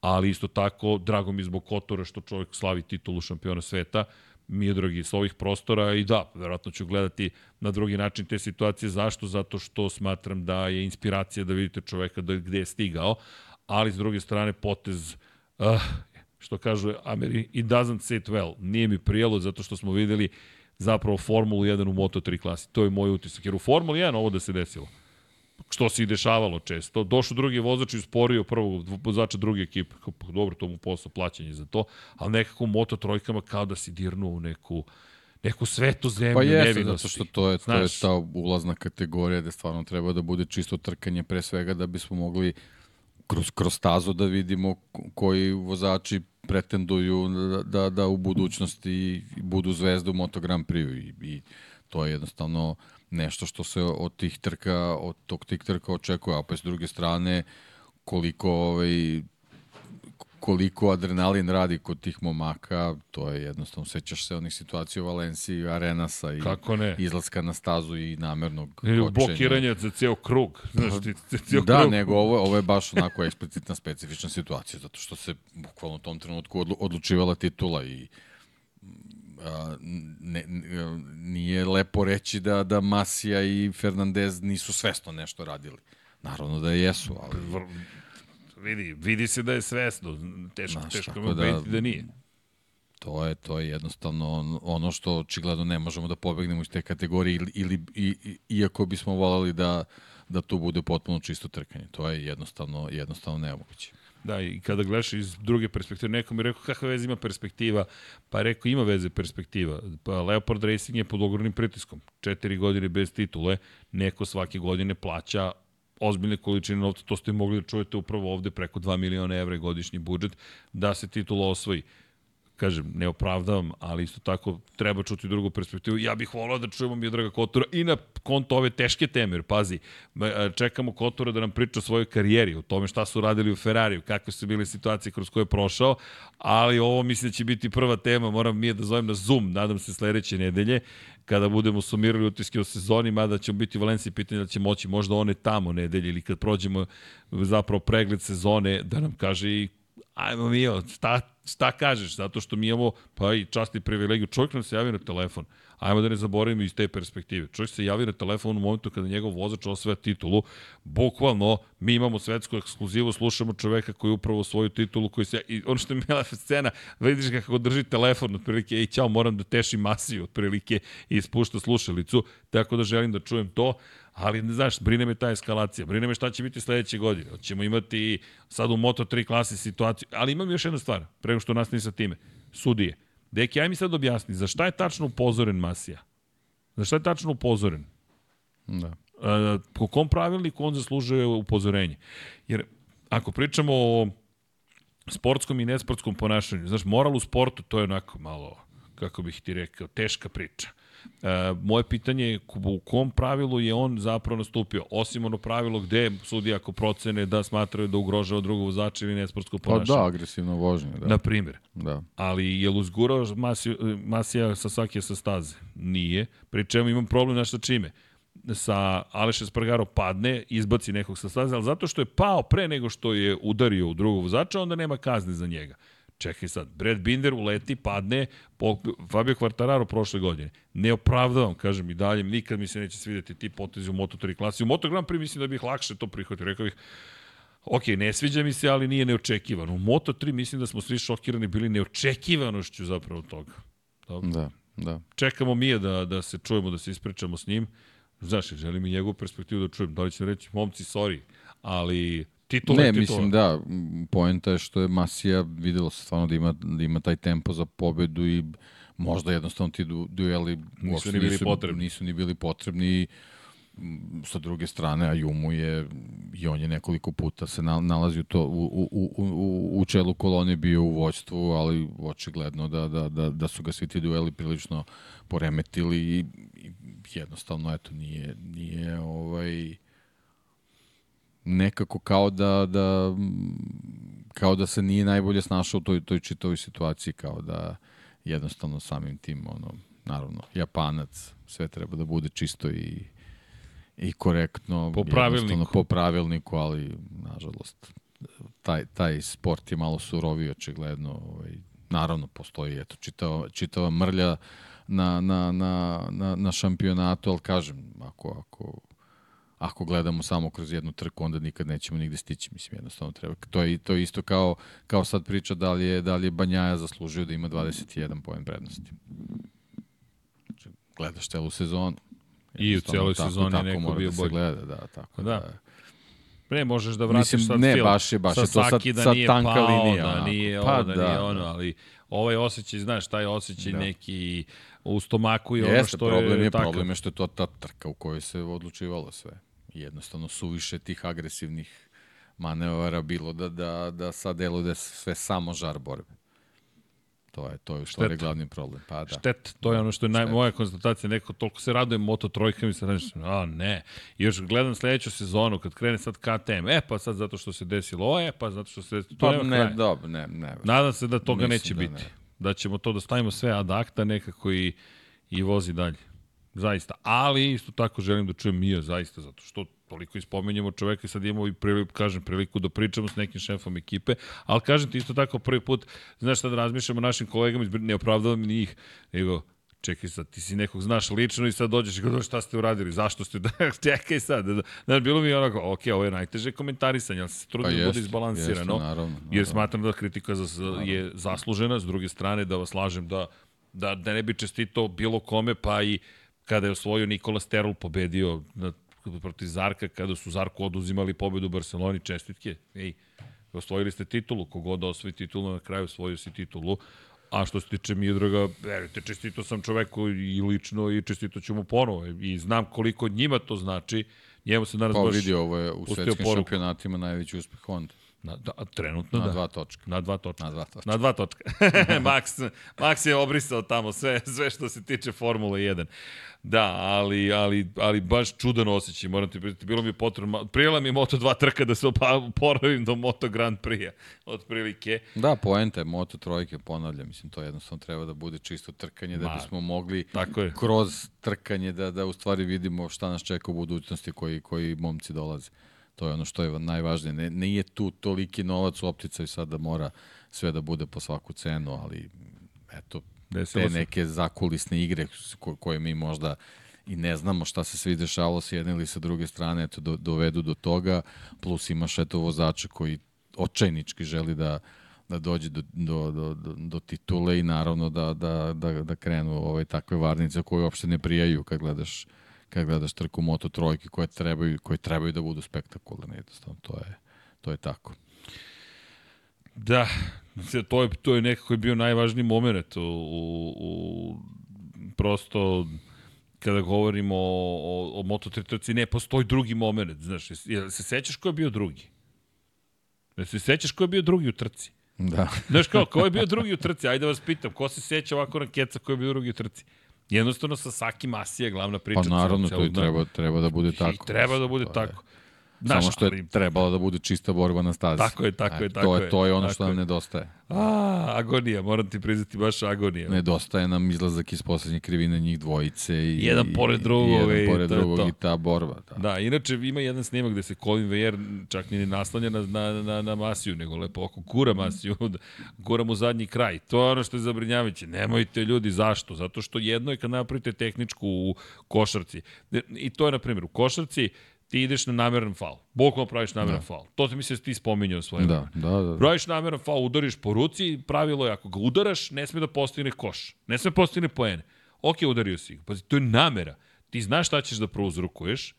A: ali isto tako, drago mi je zbog Kotora što čovjek slavi titulu šampiona sveta, Miodragi s ovih prostora i da, verovatno ću gledati na drugi način te situacije. Zašto? Zato što smatram da je inspiracija da vidite čoveka da gde je stigao, ali s druge strane potez, uh, što kažu Ameri, it doesn't sit well. Nije mi prijelo zato što smo videli zapravo Formulu 1 u Moto3 klasi. To je moj utisak. Jer u Formuli 1 ovo da se desilo što se i dešavalo često. Došao drugi vozač i usporio prvog vozača druge ekipe. Pa dobro, to mu posao plaćanje za to, ali nekako Moto trojkama kao da si dirnuo u neku neku svetu zemlju
B: pa jeste, nevinosti. zato što to je, Znaš, to je ta ulazna kategorija gde stvarno treba da bude čisto trkanje pre svega da bismo mogli kroz, kroz stazu da vidimo koji vozači pretenduju da, da, da u budućnosti budu zvezde u Moto Grand Prix i, i to je jednostavno uh, nešto što se od tih trka, od tog tih trka očekuje, a pa s druge strane koliko ovaj, koliko adrenalin radi kod tih momaka, to je jednostavno, sećaš se onih situacija u Valenciji, Arenasa i Kako ne? izlaska na stazu i namernog kočenja.
A: Blokiranje za ceo krug. Znaš, ti,
B: ceo da, krug. nego ovo, ovo je baš onako eksplicitna, specifična situacija, zato što se bukvalno u tom trenutku odlučivala titula i ne, nije lepo reći da, da Masija i Fernandez nisu svesno nešto radili. Naravno da jesu, ali...
A: Vidi, vidi se da je svesno. Teško, Znaš, teško me da, da nije.
B: To je, to je jednostavno ono što očigledno ne možemo da pobegnemo iz te kategorije ili, ili i, i, iako bismo volali da, da tu bude potpuno čisto trkanje. To je jednostavno, jednostavno nemoguće.
A: Da, i kada gledaš iz druge perspektive, neko mi rekao kakva veze ima perspektiva, pa rekao ima veze perspektiva. Pa Leopard Racing je pod ogromnim pritiskom. Četiri godine bez titule, neko svake godine plaća ozbiljne količine novca, to ste mogli da čujete upravo ovde preko 2 miliona evra godišnji budžet, da se titula osvoji. Kažem, ne opravdavam, ali isto tako treba čuti drugu perspektivu. Ja bih volao da čujemo Miodraga Kotura i na konto ove teške teme, jer pazi, čekamo Kotura da nam priča o svojoj karijeri, o tome šta su radili u Ferrariju, kakve su bile situacije kroz koje je prošao, ali ovo mislim da će biti prva tema, moram mi je da zovem na Zoom, nadam se sledeće nedelje, kada budemo sumirali utiske o sezoni, mada će biti u Valenciji pitanje da će moći možda one tamo nedelje ili kad prođemo zapravo pregled sezone, da nam kaže i ajmo mi, šta, šta kažeš, zato što mi imamo, pa i časti privilegiju, čovjek nam se javi na telefon, ajmo da ne zaboravimo iz te perspektive. Čovjek se javi na telefon u momentu kada njegov vozač osvaja titulu, bukvalno mi imamo svetsku ekskluzivu, slušamo čoveka koji upravo svoju titulu, koji se, i ono što je bila scena, vidiš kako drži telefon, otprilike, ej, ćao, moram da tešim masiju, otprilike, i ispušta slušalicu, tako da želim da čujem to, ali ne znaš, brine me ta eskalacija, brine me šta će biti sledeće godine. Hoćemo imati sad u Moto3 klasi situaciju, ali imam još jednu stvar, prego što nas sa time. Sudije. Deki, aj mi sad objasni, za šta je tačno upozoren Masija? Za šta je tačno upozoren?
B: Da.
A: E, po kom pravilniku on zaslužuje upozorenje? Jer ako pričamo o sportskom i nesportskom ponašanju, znaš, moral u sportu, to je onako malo, kako bih ti rekao, teška priča. E, moje pitanje je u kom pravilu je on zapravo nastupio, osim ono pravilo gde sudi ako procene da smatraju da ugrožava drugog vozača ili nesportsko ponašanje.
B: Pa da, agresivno vožnje. Da.
A: Na primjer.
B: Da.
A: Ali je li uzgurao Masija, Masija sa svake sa staze? Nije. Pri čemu imam problem našto čime? sa Aleša Spargaro padne, izbaci nekog sa staze, ali zato što je pao pre nego što je udario u drugog vozača, onda nema kazne za njega. Čekaj sad, Brad Binder uleti, padne, po, Fabio Quartararo prošle godine. Ne opravdavam, kažem i dalje, nikad mi se neće svideti ti potezi u Moto3 klasi. U Moto Grand Prix mislim da bih lakše to prihvatio. Rekao bih, ok, ne sviđa mi se, ali nije neočekivano. U Moto3 mislim da smo svi šokirani bili neočekivanošću zapravo toga.
B: Dobro. Da, da.
A: Čekamo mi je da, da se čujemo, da se ispričamo s njim. Znaš, želim i njegovu perspektivu da čujem. Da li će reći, momci, sorry, ali titula
B: ne, titula. mislim da, poenta je što je Masija videlo se stvarno da ima, da ima taj tempo za pobedu i možda jednostavno ti du, dueli
A: nisu ni bili nisu, potrebni.
B: Nisu ni bili potrebni i sa druge strane Ajumu je i on je nekoliko puta se nalazi u to u, u, u, u čelu kolone bio u vođstvu, ali očigledno da, da, da, da su ga svi ti dueli prilično poremetili i, i jednostavno eto nije nije ovaj nekako kao da, da kao da se nije najbolje snašao u toj, toj čitovoj situaciji, kao da jednostavno samim tim, ono, naravno, Japanac, sve treba da bude čisto i, i korektno.
A: Po pravilniku.
B: Po pravilniku, ali, nažalost, taj, taj sport je malo suroviji, očigledno. Ovaj, naravno, postoji eto, čitava, čitava mrlja na, na, na, na, na šampionatu, ali kažem, ako, ako ako gledamo samo kroz jednu trku, onda nikad nećemo nigde stići, mislim, jednostavno treba. To je, to je isto kao, kao sad priča da li je, da li je Banjaja zaslužio da ima 21 poen prednosti. Znači, gledaš celu sezonu.
A: I u celoj sezoni tako neko bio
B: da
A: bolji.
B: gleda, da, tako da. da.
A: Ne, možeš da vratiš
B: Mislim,
A: sad
B: ne, film. baš je, baš je to sad, da sad tanka pao, linija.
A: Da nije pa, ovo, da, da nije ono, ali ovaj osjećaj, znaš, taj osjećaj da. neki u stomaku i Jeste, ono što
B: problem
A: je,
B: je takav. Problem je što je to ta trka u kojoj se odlučivalo sve jednostavno suviše tih agresivnih manevara bilo da, da, da sad deluje da sve samo žar borbe. To je, to je u stvari glavni problem. Pa, da.
A: Štet, to je ono što je naj, moja konstatacija, neko toliko se raduje Moto trojkama i sad nešto, a ne. I još gledam sledeću sezonu, kad krene sad KTM, e pa sad zato što se desilo, o, e pa zato što se desilo,
B: to pa, ne, dobro, ne, ne.
A: Nadam se da toga neće da biti. Ne. Da ćemo to da stavimo sve ad akta nekako i, i vozi dalje. Zaista. Ali isto tako želim da čujem Mija zaista, zato što toliko ispomenjamo čoveka i sad imamo i priliku, kažem, priliku da pričamo s nekim šefom ekipe, ali kažem ti isto tako prvi put, znaš da razmišljamo našim kolegama, ne opravdavam njih, nego čekaj sad, ti si nekog znaš lično i sad dođeš i gledaš šta ste uradili, zašto ste, da, čekaj sad, da, da, bilo mi onako, ok, ovo je najteže komentarisanje, ali se trudim pa da bude izbalansirano, jeste,
B: naravno, naravno.
A: jer smatram da kritika za, je zaslužena, s druge strane da vas lažem da, da, da ne bi čestito bilo kome, pa i kada je osvojio Nikola Sterl pobedio na, protiv Zarka, kada su Zarku oduzimali pobedu u Barceloni, čestitke, ej, osvojili ste titulu, kogod da osvoji titulu, na kraju osvojio si titulu, a što se tiče Miodraga, verujte, čestito sam čoveku i lično i čestito ću mu ponovo. I znam koliko njima to znači, njemu se danas
B: pa,
A: baš
B: vidi, ovo je u svetskim šampionatima najveći uspeh Honda.
A: Na, da, trenutno
B: na
A: da.
B: dva točka.
A: Na dva točka.
B: Na dva točka.
A: Na dva točka. Max, Max je obrisao tamo sve, sve što se tiče Formule 1. Da, ali, ali, ali baš čudan osjećaj, moram ti prijeti. Bilo mi je potrebno, prijela mi je Moto2 trka da se oporavim do Moto Grand Prix-a, otprilike.
B: Da, poenta je Moto trojke, ponavljam, mislim, to jednostavno treba da bude čisto trkanje, da bismo mogli
A: tako je.
B: kroz trkanje da, da u stvari vidimo šta nas čeka u budućnosti koji, koji momci dolaze. To je ono što je najvažnije. Ne, nije tu toliki novac u opticaju sad da mora sve da bude po svaku cenu, ali eto,
A: Desilo
B: te
A: se.
B: neke zakulisne igre ko, koje mi možda i ne znamo šta se svi dešavalo s jedne ili sa druge strane, eto, do, dovedu do toga, plus imaš eto vozača koji očajnički želi da, da dođe do, do, do, do, do titule i naravno da, da, da, da krenu ovaj, takve varnice koje uopšte ne prijaju kad gledaš kad gledaš trku Moto trojke koje trebaju, koje trebaju da budu spektakularne jednostavno to je, to je tako.
A: Da, to je, to je nekako bio najvažniji moment u, u, u prosto kada govorimo o, o, o Moto3 trci, ne postoji drugi moment, znaš, jel se sećaš ko je bio drugi? Jel se sećaš ko je bio drugi u trci?
B: Da.
A: Znaš kao, ko je bio drugi u trci? Ajde vas pitam, ko se seća ovako na keca ko je bio drugi u trci? Jednostavno sa Saki Masija glavna priča.
B: Pa naravno, to i
A: dana.
B: treba, treba da bude tako.
A: I treba da bude
B: To je-
A: tako.
B: Znaš, Samo što je
A: ali-
B: trebalo da bude čista borba na stazi.
A: Tako je, tako je, tako
B: to
A: je.
B: To je ono što nam
A: je.
B: nedostaje.
A: A, agonija, moram ti priznati, baš agonija.
B: Nedostaje nam izlazak iz poslednje krivine njih dvojice. I,
A: Jedan pored drugog
B: i, jedan pored drugog
A: to.
B: i ta borba. Da.
A: Da, inače ima jedan snimak gde se Colin Vejer čak ni naslanja na, na, na, na Masiju, nego lepo oko gura Masiju, da gura mu zadnji kraj. To je ono što je zabrinjavajuće. Nemojte ljudi, zašto? Zato što jedno je kad napravite tehničku u košarci. I to je, na primjer, u košarci ti ideš na nameran faul. Bukvalno praviš nameran da. faul. To se misli da ti spominjao svoje.
B: Da, da, da.
A: Praviš nameran faul, udariš po ruci, pravilo je ako ga udaraš, ne sme da postigne koš. Ne sme da postigne poene. Ok, udario si ga. Pazi, to je namera. Ti znaš šta ćeš da prouzrukuješ,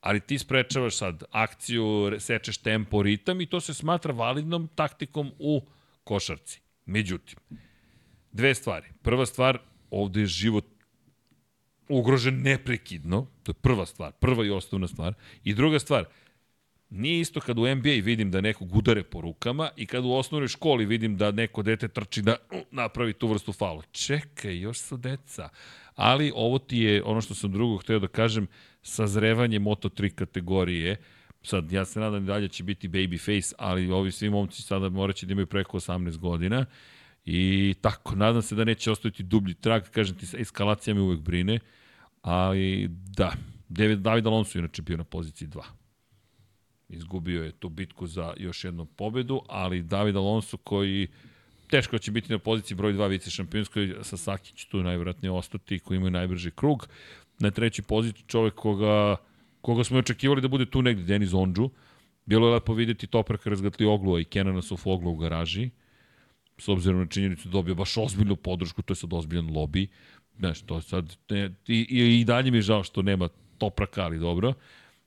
A: ali ti sprečavaš sad akciju, sečeš tempo, ritam i to se smatra validnom taktikom u košarci. Međutim, dve stvari. Prva stvar, ovde je život ugrožen neprekidno, to je prva stvar, prva i osnovna stvar. I druga stvar, nije isto kad u NBA vidim da nekog udare po rukama i kad u osnovnoj školi vidim da neko dete trči da napravi tu vrstu faula. Čekaj, još su deca. Ali ovo ti je, ono što sam drugo hteo da kažem, sazrevanje Moto3 kategorije. Sad, ja se nadam da dalje će biti babyface, ali ovi svi momci sada moraće da imaju preko 18 godina. I tako, nadam se da neće ostaviti dublji trag, kažem ti, eskalacija me uvek brine, ali da, David, Alonso je inače bio na poziciji 2. Izgubio je tu bitku za još jednu pobedu, ali David Alonso koji teško će biti na poziciji broj 2 vice šampionskoj, Sasaki će tu najvjerojatnije ostati, koji imaju najbrži krug. Na trećoj poziciji čovek koga, koga smo očekivali da bude tu negde, Denis Ondžu. Bilo je lepo videti Topraka razgatli Oglua i Kenana Sofoglu u garaži s obzirom na činjenicu dobio baš ozbiljnu podršku, to je sad ozbiljan lobby. Znaš, to sad, ne, i, i, i dalje mi je žao što nema Topraka, ali dobro,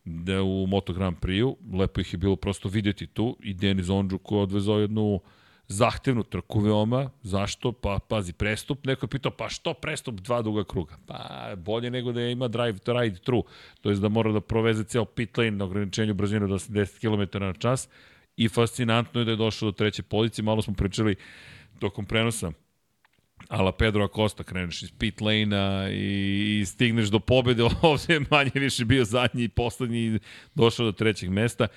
A: da u Moto Grand Prix-u, lepo ih je bilo prosto videti tu, i Denis Ondžu koji je odvezao jednu zahtevnu trku veoma, zašto? Pa, pazi, prestup, neko je pitao, pa što prestup dva duga kruga? Pa, bolje nego da ima drive to ride through, to je da mora da proveze ceo pit lane na ograničenju brzine do 10 km na čas, i fascinantno je da je došao do treće pozicije, malo smo pričali tokom prenosa, ala Pedro Acosta, kreneš iz pit lane-a i, i stigneš do pobede, ovde je manje više bio zadnji i poslednji došao do trećeg mesta.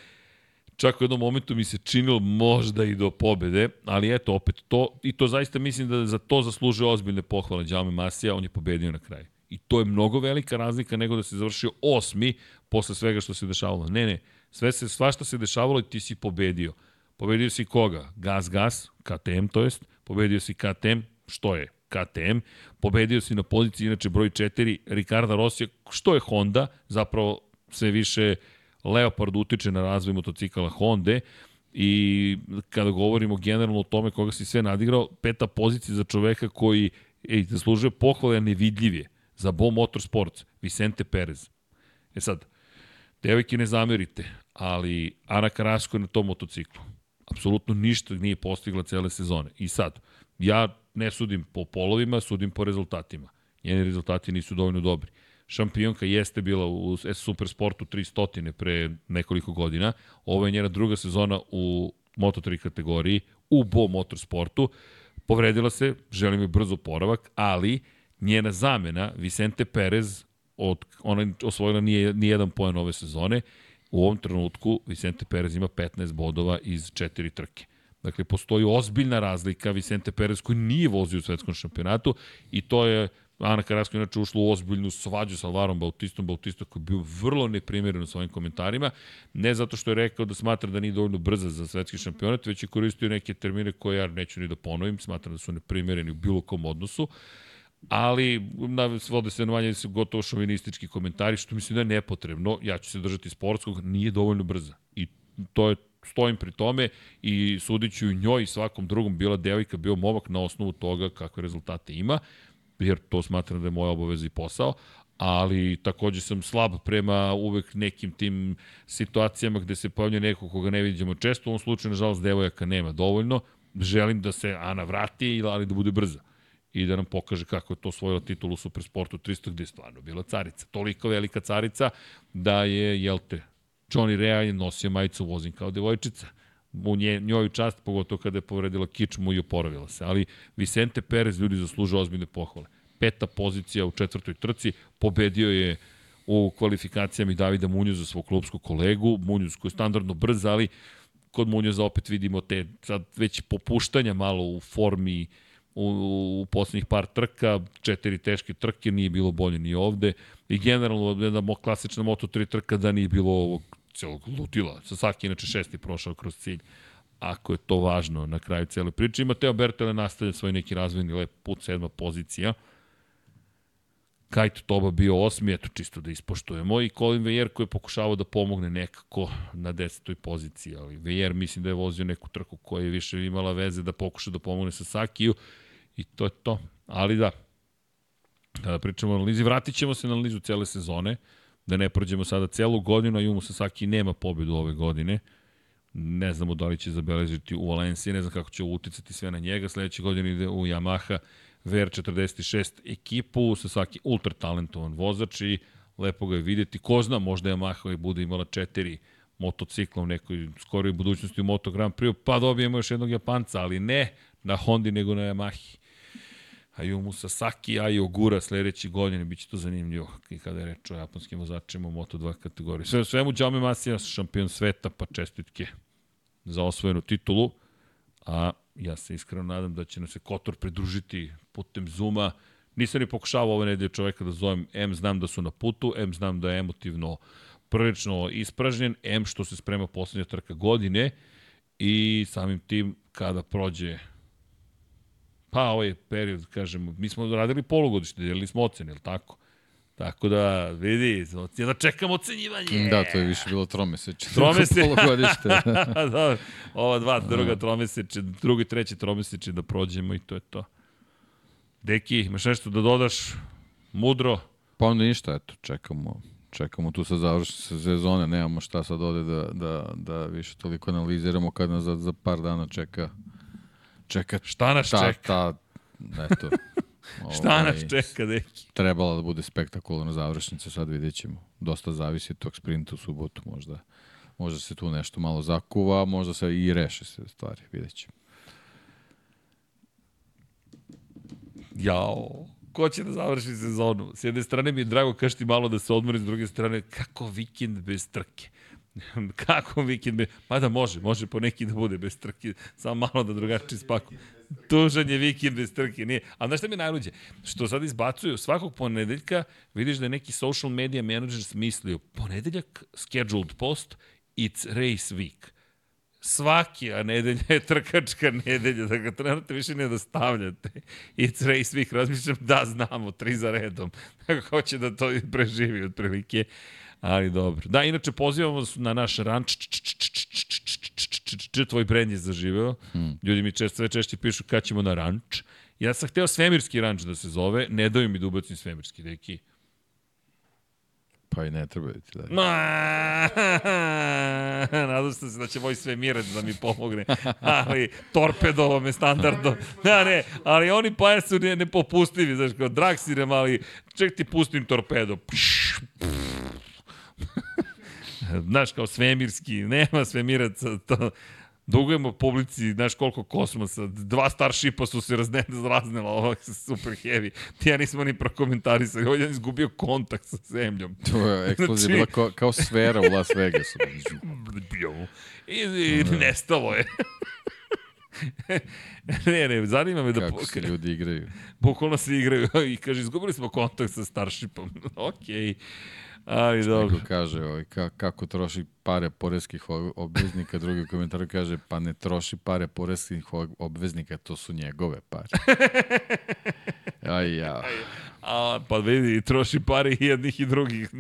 A: Čak u jednom momentu mi se činilo možda i do pobede, ali eto, opet to, i to zaista mislim da za to zaslužuje ozbiljne pohvale Đaume Masija, on je pobedio na kraju. I to je mnogo velika razlika nego da se završio osmi posle svega što se dešavalo. Ne, ne, sve se, svašta se dešavalo i ti si pobedio. Pobedio si koga? Gas, gas, KTM to jest, pobedio si KTM, što je KTM, pobedio si na poziciji inače broj 4 Ricarda Rosija, što je Honda, zapravo sve više Leopard utiče na razvoj motocikala Honda i kada govorimo generalno o tome koga si sve nadigrao, peta pozicija za čoveka koji ej, zaslužuje pohvale, a nevidljiv je za Bo Motorsports, Vicente Perez. E sad, devojke ne zamerite, ali Ana Karasko je na tom motociklu. Apsolutno ništa nije postigla cele sezone. I sad, ja ne sudim po polovima, sudim po rezultatima. Njeni rezultati nisu dovoljno dobri. Šampionka jeste bila u Supersportu 300 pre nekoliko godina. Ovo je njena druga sezona u Moto3 kategoriji u Bo Motorsportu. Povredila se, želim joj brzo poravak, ali njena zamena, Vicente Perez, od, ona osvojila nije, nije jedan poen ove sezone, u ovom trenutku Vicente Perez ima 15 bodova iz četiri trke. Dakle, postoji ozbiljna razlika. Vicente Perez koji nije vozio u svetskom šampionatu i to je Ana Karasko inače ušla u ozbiljnu svađu sa Alvarom Bautistom, Bautista koji je bio vrlo neprimjeren u svojim komentarima, ne zato što je rekao da smatra da nije dovoljno brza za svetski šampionat, već je koristio neke termine koje ja neću ni da ponovim, smatram da su neprimjereni u bilo kom odnosu, ali na, svode se na manje gotovo šovinistički komentari, što mislim da je nepotrebno, ja ću se držati sportskog, nije dovoljno brza. I to je stojim pri tome i sudiću i njoj i svakom drugom bila devojka, bio momak na osnovu toga kakve rezultate ima jer to smatram da je moja obaveza i posao, ali takođe sam slab prema uvek nekim tim situacijama gde se pojavlja neko koga ne vidimo često, u ovom slučaju, nažalost, devojaka nema dovoljno, želim da se Ana vrati, ali da bude brza i da nam pokaže kako je to svojila titulu u Supersportu 300 gde je stvarno bila carica. Toliko velika carica da je, jel te, Johnny Rea je nosio majicu vozim kao devojčica u nje, njoj čast, pogotovo kada je povredila kičmu i oporavila se. Ali Vicente Perez ljudi zaslužuju ozbiljne pohvale. Peta pozicija u četvrtoj trci, pobedio je u kvalifikacijama i Davida Munjuza, svog klubskog kolegu. Munjuz koji je standardno brz, ali kod Munjuza opet vidimo te sad već popuštanja malo u formi u, u poslednjih par trka, četiri teške trke, nije bilo bolje ni ovde. I generalno, jedna klasična Moto3 trka da nije bilo ovog celog ludila. Sasaki inače šesti prošao kroz cilj ako je to važno na kraju cele priče. I Mateo Bertele nastavlja svoj neki razvojni lep put, sedma pozicija. Kajt Toba bio osmi, eto čisto da ispoštujemo, i Colin Vejer koji je pokušavao da pomogne nekako na desetoj poziciji, ali Vejer mislim da je vozio neku trku koja je više imala veze da pokuša da pomogne sa Sakiju i to je to. Ali da, kada pričamo o analizi, vratit ćemo se na analizu cele sezone. Da ne prođemo sada celu godinu, a Jumu Sasaki nema pobedu ove godine. Ne znamo da li će zabeležiti u Valenciji, ne znam kako će uticati sve na njega. Sledeće godine ide u Yamaha VR46 ekipu, Sasaki ultra talentovan vozač i lepo ga je videti. Ko zna, možda Yamaha i bude imala četiri motocikla u nekoj skoroj budućnosti u Moto Grand Prix, pa dobijemo još jednog Japanca, ali ne na Hondi nego na Yamahi. Ayumu Sasaki, i Ogura sledeće godine, bit će to zanimljivo i kada je reč o japonskim vozačima u Moto2 kategoriji. Sve, svemu Jaume Masija, šampion sveta, pa čestitke za osvojenu titulu, a ja se iskreno nadam da će nam se Kotor pridružiti putem Zuma. Nisam ni pokušavao ove nedelje čoveka da zovem, M znam da su na putu, M znam da je emotivno prilično ispražnjen, M što se sprema poslednja trka godine i samim tim kada prođe Pa ovaj period, kažemo, mi smo radili polugodište, delili smo ocene, ili tako? Tako da, vidi, da čekamo ocenjivanje.
B: Da, to je više bilo tromeseče.
A: Tromeseče. polugodište. da, ova dva, druga tromeseče, drugi, treći tromeseče da prođemo i to je to. Deki, imaš nešto da dodaš? Mudro?
B: Pa onda ništa, eto, čekamo čekamo tu sa završne sezone, nemamo šta sad ovde da, da, da više toliko analiziramo kad nas za, za par dana čeka čeka.
A: Šta nas ta, čeka? Ta,
B: eto,
A: Šta ovaj, nas čeka, deki?
B: Trebala da bude spektakularna završnica, sad vidjet ćemo. Dosta zavisi tog sprinta u subotu, možda, možda se tu nešto malo zakuva, možda se i reše se stvari, vidjet ćemo.
A: Jao, ko će da završi sezonu? S jedne strane mi je drago kaži ti malo da se odmori, s druge strane, kako vikend bez trke. Kako vikend? Be... Pa da može, može po neki da bude bez trke, samo malo da drugačije spaku. Tužan je vikend bez trke, nije. A znaš šta mi je najluđe? Što sad izbacuju svakog ponedeljka, vidiš da je neki social media manager smislio, ponedeljak scheduled post, it's race week. Svaki, a nedelja je trkačka nedelja, da ga trenutno više ne da stavljate. It's race week, razmišljam, da, znamo, tri za redom. Tako hoće da to preživi otprilike. Ali dobro. Da, inače pozivamo na naš ranč, tvoj brend je zaživeo. Ljudi mi često, sve češće pišu kad ćemo na ranč. Ja sam hteo svemirski ranč da se zove, ne daju mi da ubacim svemirski, deki.
B: Pa i ne treba ti da.
A: Nadam se da će moj svemirac da mi pomogne. Ali torpedovo me standardno. Da, ne, ali oni pa su ne, nepopustivi, znaš, kao draksirem, ali ček ti pustim torpedo. Pš, pš. Znaš, kao svemirski, nema svemiraca, to... Dugujemo publici, znaš koliko kosmosa, dva Starshipa su se raznela, ovo super heavy. Ti ja nismo ni prokomentarisali, ovdje je izgubio kontakt sa zemljom.
B: To je eksplozija znači... bila kao, kao sfera u Las Vegasu.
A: I, i nestalo je. ne, ne, zanima me da...
B: Kako se ljudi igraju.
A: Bukvalno se igraju i kaže, izgubili smo kontakt sa Starshipom. Okej. Okay. Ali dobro.
B: Neko kaže ovaj, ka, kako troši pare poreskih obveznika, drugi komentar kaže pa ne troši pare poreskih obveznika, to su njegove pare. Aj ja.
A: A, pa vidi, troši pare i jednih i drugih.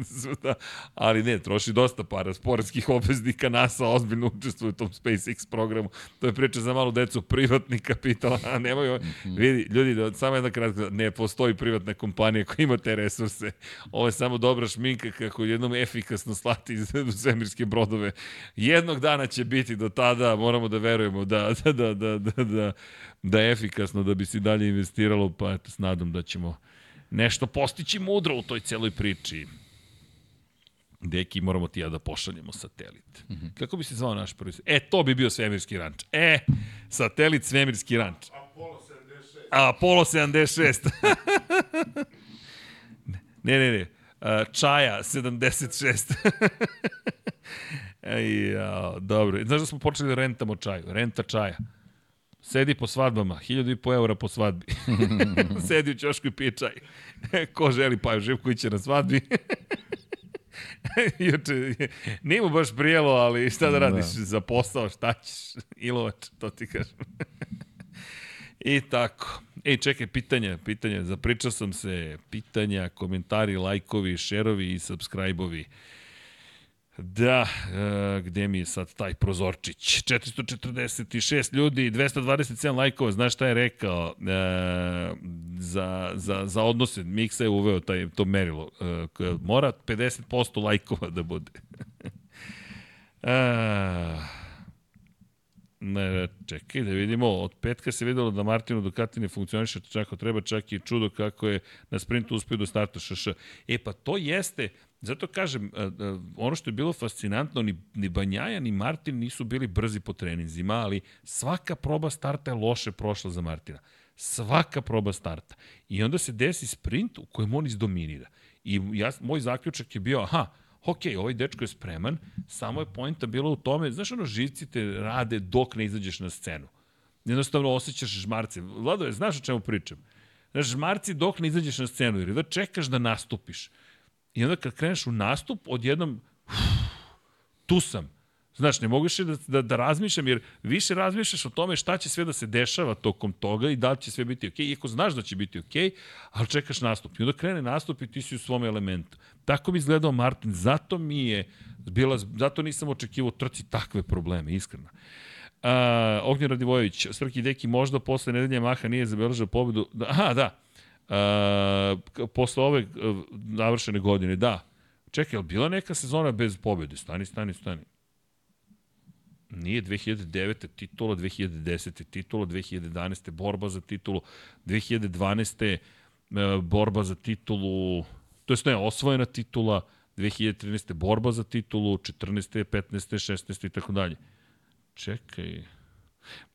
A: Ali ne, troši dosta para. Sportskih obveznika NASA ozbiljno učestvuje u tom SpaceX programu. To je priča za malu decu, privatni kapital. A nemaju, mm -hmm. vidi, ljudi, da, samo jedna kratka, ne postoji privatna kompanija koja ima te resurse. Ovo je samo dobra šminka kako jednom efikasno slati iz svemirske brodove. Jednog dana će biti do tada, moramo da verujemo da, da, da, da, da, da, da je efikasno da bi se dalje investiralo, pa eto, s nadom da ćemo nešto postići mudro u toj celoj priči. Deki, moramo ti ja da pošaljemo satelit. Mm -hmm. Kako bi se zvao naš prvi? E, to bi bio svemirski ranč. E, satelit svemirski ranč.
C: Apollo 76.
A: Apollo 76. ne, ne, ne. Čaja 76. Ej, ja, dobro. Znaš da smo počeli da rentamo čaju? Renta čaja. Sedi po svadbama, hiljadu i po eura po svadbi. Sedi u ćošku i pije čaj. Ko želi Paju Živkovića na svadbi? Juče, nije mu baš prijelo, ali šta da radiš da. za posao, šta ćeš, ilovač, to ti kažem. I tako. Ej, čekaj, pitanja, pitanja, zapričao sam se, pitanja, komentari, lajkovi, šerovi i subscribe-ovi. Da, uh, gde mi je sad taj prozorčić? 446 ljudi, 227 lajkova, znaš šta je rekao uh, za, za, za odnose? Miksa je uveo taj, to merilo. Uh, mora 50% lajkova da bude. uh, ne, čekaj da vidimo, od petka se videlo da Martinu Ducati ne funkcioniše čak ako treba, čak i čudo kako je na sprintu uspio do starta šš. E pa to jeste, Zato kažem, e, e, ono što je bilo fascinantno, ni, ni Banjaja ni Martin nisu bili brzi po treninzima, ali svaka proba starta je loše prošla za Martina. Svaka proba starta. I onda se desi sprint u kojem on izdominira. I ja, moj zaključak je bio, aha, ok, ovaj dečko je spreman, samo je pojenta bila u tome, znaš ono, živci te rade dok ne izađeš na scenu. Jednostavno osjećaš žmarce. Vlado, znaš o čemu pričam? Znaš, žmarci dok ne izađeš na scenu, jer da čekaš da nastupiš. I onda kad kreneš u nastup, odjednom, uf, tu sam. Znaš, ne mogu da, da, da razmišljam, jer više razmišljaš o tome šta će sve da se dešava tokom toga i da li će sve biti okej, okay, iako znaš da će biti okej, okay, ali čekaš nastup. I onda krene nastup i ti si u svom elementu. Tako mi izgledao Martin, zato mi je bila, zato nisam očekivao trci takve probleme, iskreno. Uh, Ognjen Radivojević, Srki Deki možda posle nedelje Maha nije zabeležao pobedu. Da, aha, da, Posle ove uh, navršene godine, da. Čekaj, je bila neka sezona bez pobjede? Stani, stani, stani. Nije 2009. titula, 2010. titula, 2011. borba za titulu, 2012. Uh, borba za titulu, to jest ne, osvojena titula, 2013. borba za titulu, 14. 15. 16. i tako dalje. Čekaj.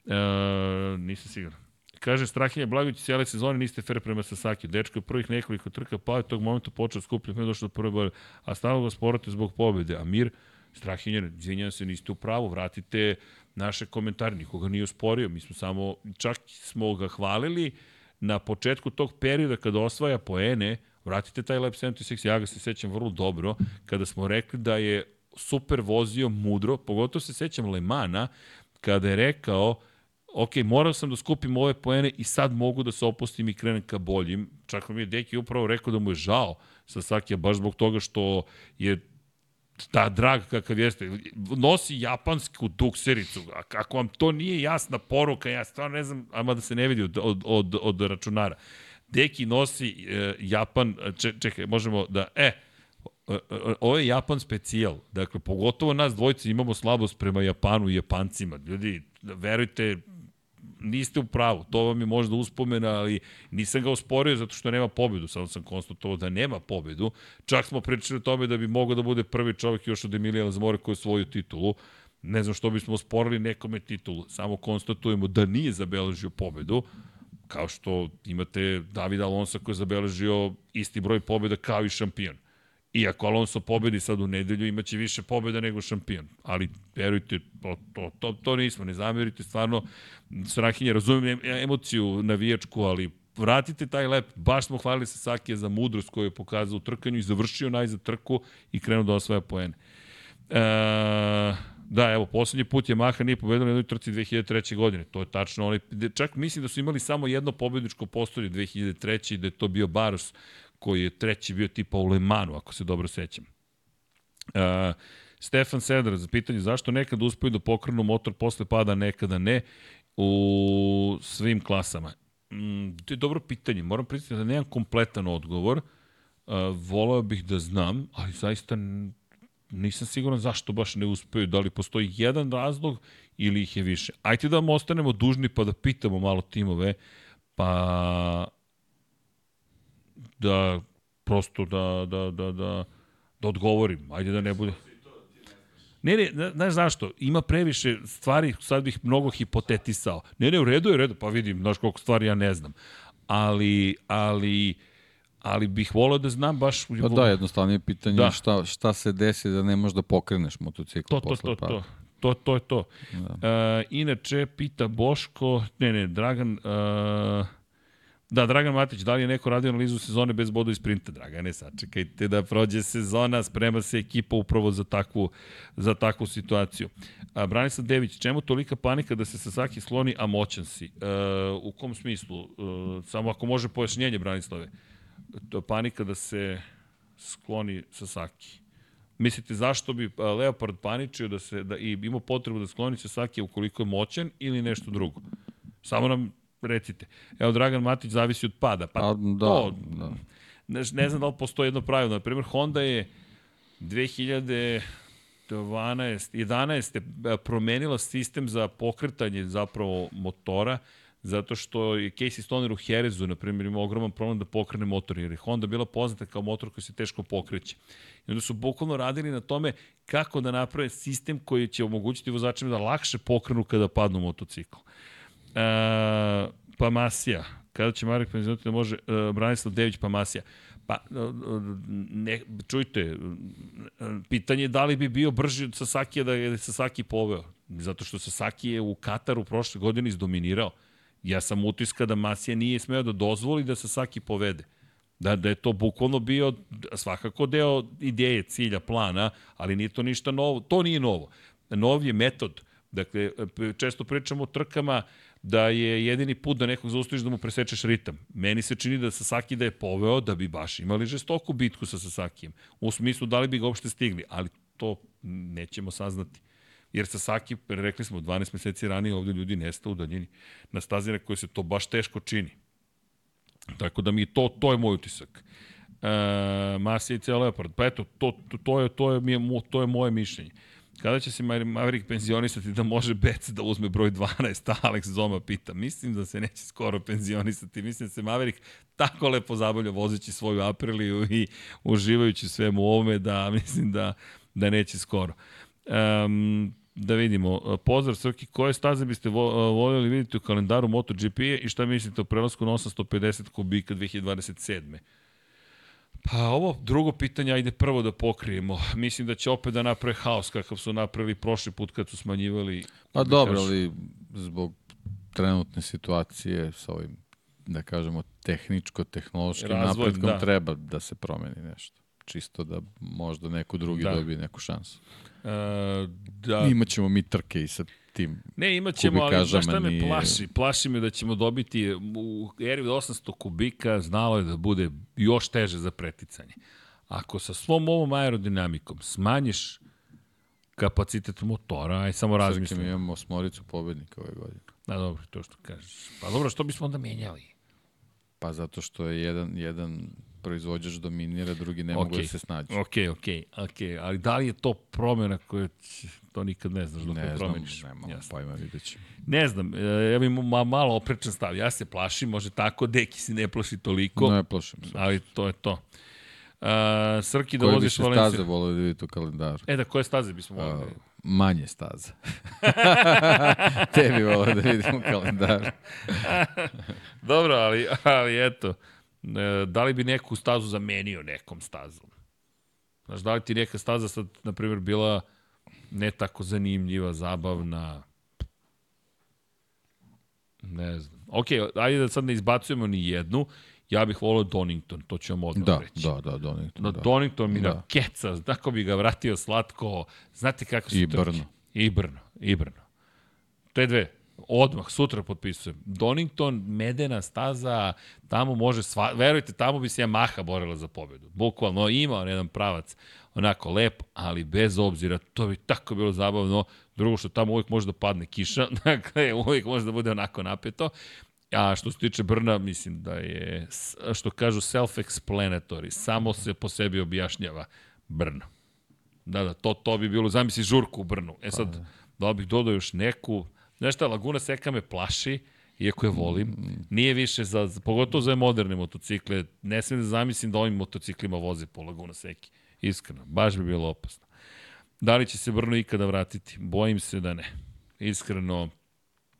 A: Uh, nisam siguran. Kaže Strahinja Blagović, cijele sezone niste fair prema Sasaki. Dečko je prvih nekoliko trka, pa je tog momenta počeo skupljen, pa je došlo do prve boje, a stalno ga sporate zbog pobjede. A Mir, Strahinja, izvinjam se, niste u pravu, vratite naše komentare, nikoga nije usporio, mi smo samo, čak smo ga hvalili na početku tog perioda kada osvaja poene, vratite taj Lab 76, ja ga se sećam vrlo dobro, kada smo rekli da je super vozio mudro, pogotovo se sećam Lemana, kada je rekao ok, morao sam da skupim ove poene i sad mogu da se opustim i krenem ka boljim. Čak mi je Deki upravo rekao da mu je žao sa Sakija, baš zbog toga što je ta drag kakav jeste, nosi japansku duksericu, a kako vam to nije jasna poruka, ja stvarno ne znam, ama da se ne vidi od, od, od, od računara. Deki nosi e, Japan, če, čekaj, možemo da, e, e, e ovo je Japan specijal. Dakle, pogotovo nas dvojice imamo slabost prema Japanu i Japancima. Ljudi, verujte, niste u pravu, to vam je možda uspomena, ali nisam ga osporio zato što nema pobedu, samo sam konstatovao da nema pobedu. Čak smo pričali o tome da bi mogao da bude prvi čovjek još od Emilija Lazmore koji je svoju titulu. Ne znam što bismo osporili nekome titulu, samo konstatujemo da nije zabeležio pobedu, kao što imate Davida Alonso koji je zabeležio isti broj pobjeda kao i šampion. Iako Alonso pobedi sad u nedelju, imaće više pobjeda nego šampion. Ali, verujte, to, to, to, to nismo, ne zamerite, stvarno, Srahinje, razumijem emociju navijačku, ali vratite taj lep, baš smo hvalili se Sakija za mudrost koju je pokazao u trkanju i završio najzad trku i krenuo da osvaja poene. E, da, evo, poslednji put je Maha nije pobedila na jednoj trci 2003. godine. To je tačno. Oni, čak mislim da su imali samo jedno pobedničko postolje 2003. i da je to bio Baros koji je treći bio tipa u Lemanu, ako se dobro sećam. Uh, Stefan Sedar za pitanje zašto nekad uspeju da pokrenu motor posle pada, nekada ne u svim klasama. Mm, to je dobro pitanje. Moram priznati da nemam kompletan odgovor. Uh, voleo bih da znam, ali zaista nisam siguran zašto baš ne uspeju. Da li postoji jedan razlog ili ih je više. Ajde da vam ostanemo dužni pa da pitamo malo timove, pa da prosto da, da, da, da, da odgovorim. Ajde da ne bude... Ne, ne, znaš zašto? Ima previše stvari, sad bih mnogo hipotetisao. Ne, ne, u redu je, u redu, pa vidim, znaš koliko stvari ja ne znam. Ali, ali, ali bih volio da znam baš...
B: Pa da, jednostavnije pitanje da. šta, šta se desi da ne možeš da pokreneš motocikl
A: to, posle to, to, to. To, to je to. Da. Uh, inače, pita Boško, ne, ne, Dragan, uh, Da, Dragan Matić, da li je neko radio analizu sezone bez boda i sprinta? Dragane, sačekajte da prođe sezona, sprema se ekipa upravo za takvu, za takvu situaciju. A, Branislav Dević, čemu tolika panika da se Sasaki sloni, a moćan si? E, u kom smislu? E, samo ako može pojašnjenje, Branislave. To je panika da se skloni Sasaki. Mislite zašto bi Leopard paničio da se da i ima potrebu da skloni Sasaki ukoliko je moćan ili nešto drugo? Samo nam recite. Evo, Dragan Matić zavisi od pada. Pa, A, da, to, da. Ne, ne znam da li postoji jedno pravilo. Na primjer, Honda je 2012, 11. promenila sistem za pokretanje zapravo motora, zato što je Casey Stoner u Herezu, na primjer, ima ogroman problem da pokrene motor, jer je Honda bila poznata kao motor koji se teško pokreće. I onda su bukvalno radili na tome kako da naprave sistem koji će omogućiti vozačima da lakše pokrenu kada padnu motocikl. Uh, Pamasija. Kada će Marek penzionuti da može uh, Branislav Dević Pamasija? Pa, ne, čujte, pitanje je da li bi bio brži od Sasakija da je Sasaki poveo. Zato što Sasaki je u Kataru prošle godine izdominirao. Ja sam utiska da Masija nije smeo da dozvoli da Sasaki povede. Da, da je to bukvalno bio svakako deo ideje, cilja, plana, ali nije to ništa novo. To nije novo. Nov je metod. Dakle, često pričamo o trkama uh, da je jedini put da nekog zaustaviš da mu presečeš ritam. Meni se čini da Sasaki da je poveo da bi baš imali žestoku bitku sa Sasakijem. U smislu da li bi ga uopšte stigli, ali to nećemo saznati. Jer Sasaki, rekli smo, 12 meseci ranije ovde ljudi nestao u daljini. Na stazi na kojoj se to baš teško čini. Tako da mi to, to je moj utisak. E, Masija i Leopard. Pa eto, to, to, to, je, to, je, to je moje mišljenje. Kada će se Maverick penzionisati da može Bec da uzme broj 12, Alex Zoma pita. Mislim da se neće skoro penzionisati. Mislim da se Maverick tako lepo zabavlja vozeći svoju Apriliju i uživajući svemu ovome da mislim da, da neće skoro. Um, da vidimo. Pozdrav Srki, koje staze biste voljeli vidjeti u kalendaru MotoGP i šta mislite o prelasku na 850 kubika 2027. Pa ovo drugo pitanje, ajde prvo da pokrijemo. Mislim da će opet da naprave haos kakav su napravili prošli put kad su smanjivali...
B: Pa da dobro, ali zbog trenutne situacije sa ovim, da kažemo, tehničko-tehnološkim napretkom da. treba da se promeni nešto. Čisto da možda neko drugi da. dobije neku šansu. E, da. Imaćemo mi trke i sa tim
A: Ne, imaćemo, ali znaš šta me plaši? Plaši me da ćemo dobiti u eri 800 kubika znalo je da bude još teže za preticanje. Ako sa svom ovom aerodinamikom smanjiš kapacitet motora, aj samo razmislimo.
B: mi imamo osmoricu pobednika ove godine.
A: Da, dobro, to što kažeš. Pa dobro, što bismo onda menjali?
B: Pa zato što je jedan, jedan proizvođač dominira, drugi ne okay. mogu da se snađu.
A: Ok, ok, ok. Ali da li je to promjena koja će, to nikad ne znaš dok ne, ne promeniš?
B: Ne znam, pojma, vidjet ćemo.
A: Ne znam, e, ja bih ma, malo oprečan stav. Ja se plašim, može tako, Deki se ne plaši toliko.
B: Ne plašim se.
A: Ali to je to. Uh, Srki da voziš Valenciju.
B: Koje bi se staze volio da vidite u kalendaru?
A: E da, koje staze bismo volili? Uh,
B: manje staza. Te bi volio da vidimo kalendar.
A: Dobro, ali, ali eto, da li bi neku stazu zamenio nekom stazom? Znaš, da li ti neka staza sad, na primjer, bila ne tako zanimljiva, zabavna, ne znam. Ok, ajde da sad ne izbacujemo ni jednu, ja bih volio Donington, to ću vam odmah
B: Da,
A: reći.
B: da, da, Donington.
A: No,
B: da.
A: Donington mi
B: Da.
A: da. keca, tako bi ga vratio slatko. Znate kako su
B: I? Brno.
A: I Brno, i Brno. Te dve, odmah, sutra potpisujem. Donington, medena staza, tamo može, sva, verujte, tamo bi se Yamaha borila za pobedu. Bukvalno, ima on jedan pravac, onako lep, ali bez obzira, to bi tako bilo zabavno. Drugo što tamo uvijek može da padne kiša, dakle, uvijek može da bude onako napeto. A što se tiče Brna, mislim da je, što kažu, self-explanatory, samo se po sebi objašnjava Brno. Da, da, to, to bi bilo, zamisli žurku u Brnu. E sad, da li bih dodao još neku, znaš šta, Laguna Seka me plaši, iako je volim, nije više za, pogotovo za moderne motocikle, ne smijem da zamislim da ovim motociklima voze po Laguna Seki. Iskreno, baš bi bilo opasno. Da li će se Brno ikada vratiti? Bojim se da ne. Iskreno,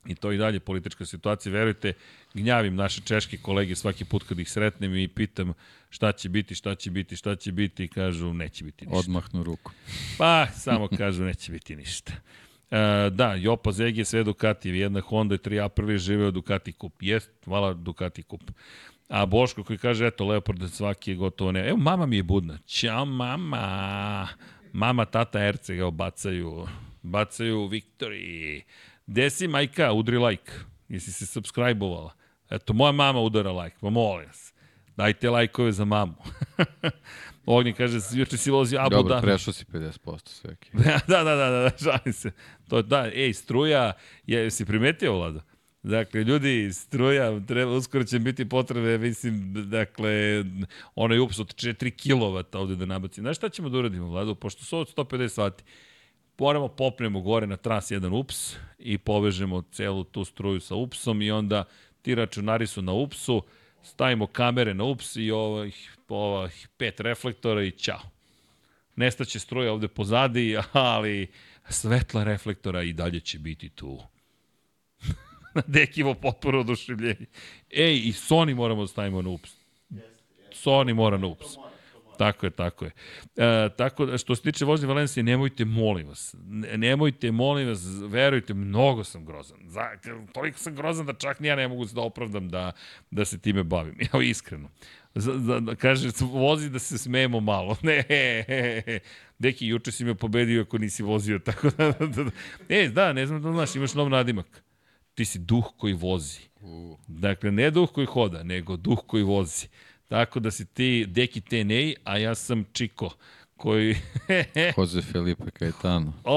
A: i to i dalje politička situacija. Verujte, gnjavim naše češke kolege svaki put kad ih sretnem i pitam šta će biti, šta će biti, šta će biti i kažu neće biti ništa.
B: Odmahnu ruku.
A: Pa, samo kažu neće biti ništa. E, da, Jopa Zegi je sve Ducati, jedna Honda i 3 Aprilia žive od Ducati kup. Jest, hvala Ducati kup. A Boško koji kaže, eto, Leopard svaki je gotovo ne. Evo, mama mi je budna. Ćao, mama. Mama, tata, Erce ga bacaju. Bacaju Victory. Desi, majka, udri like. Jesi se subscribe-ovala? Eto, moja mama udara like, pa molim vas. Dajte lajkove za mamu. Ognjen kaže, juče si vozio Abu
B: Dobro,
A: Dhabi.
B: prešao si 50% sveki.
A: da, da, da, da, da, šalim se. To, da, ej, struja, je, si primetio, Vlado? Dakle, ljudi, struja, treba, uskoro će biti potrebe, mislim, dakle, onaj ups od 4 kW ovde da nabacim. Znaš šta ćemo da uradimo, Vlado? Pošto su od 150 vati, moramo popnemo gore na tras jedan ups i povežemo celu tu struju sa upsom i onda ti računari su na upsu, stavimo kamere na ups i ovih, ovih pet reflektora i ćao nestaće struja ovde pozadi, ali svetla reflektora i dalje će biti tu. Dekivo potpuno oduševljenje. Ej, i Sony moramo da stavimo na ups. Sony mora na ups. Tako je, tako je. E, tako da, što se tiče vožnje Valencije, nemojte, molim vas, ne- nemojte, molim vas, verujte, mnogo sam grozan. Za, toliko sam grozan da čak ni ja ne mogu da opravdam da, da se time bavim. Evo, iskreno. Za, za, da, kaže, vozi da se smejemo malo. Ne, he, he, he. Deki, juče si me pobedio ako nisi vozio, tako da, da, da. E, da, ne znam da znaš, imaš nov nadimak. Ti si duh koji vozi. Dakle, ne duh koji hoda, nego duh koji vozi. Tako da si ti Deki TNA, a ja sam Čiko, koji...
B: Jose Felipe Caetano.
A: O,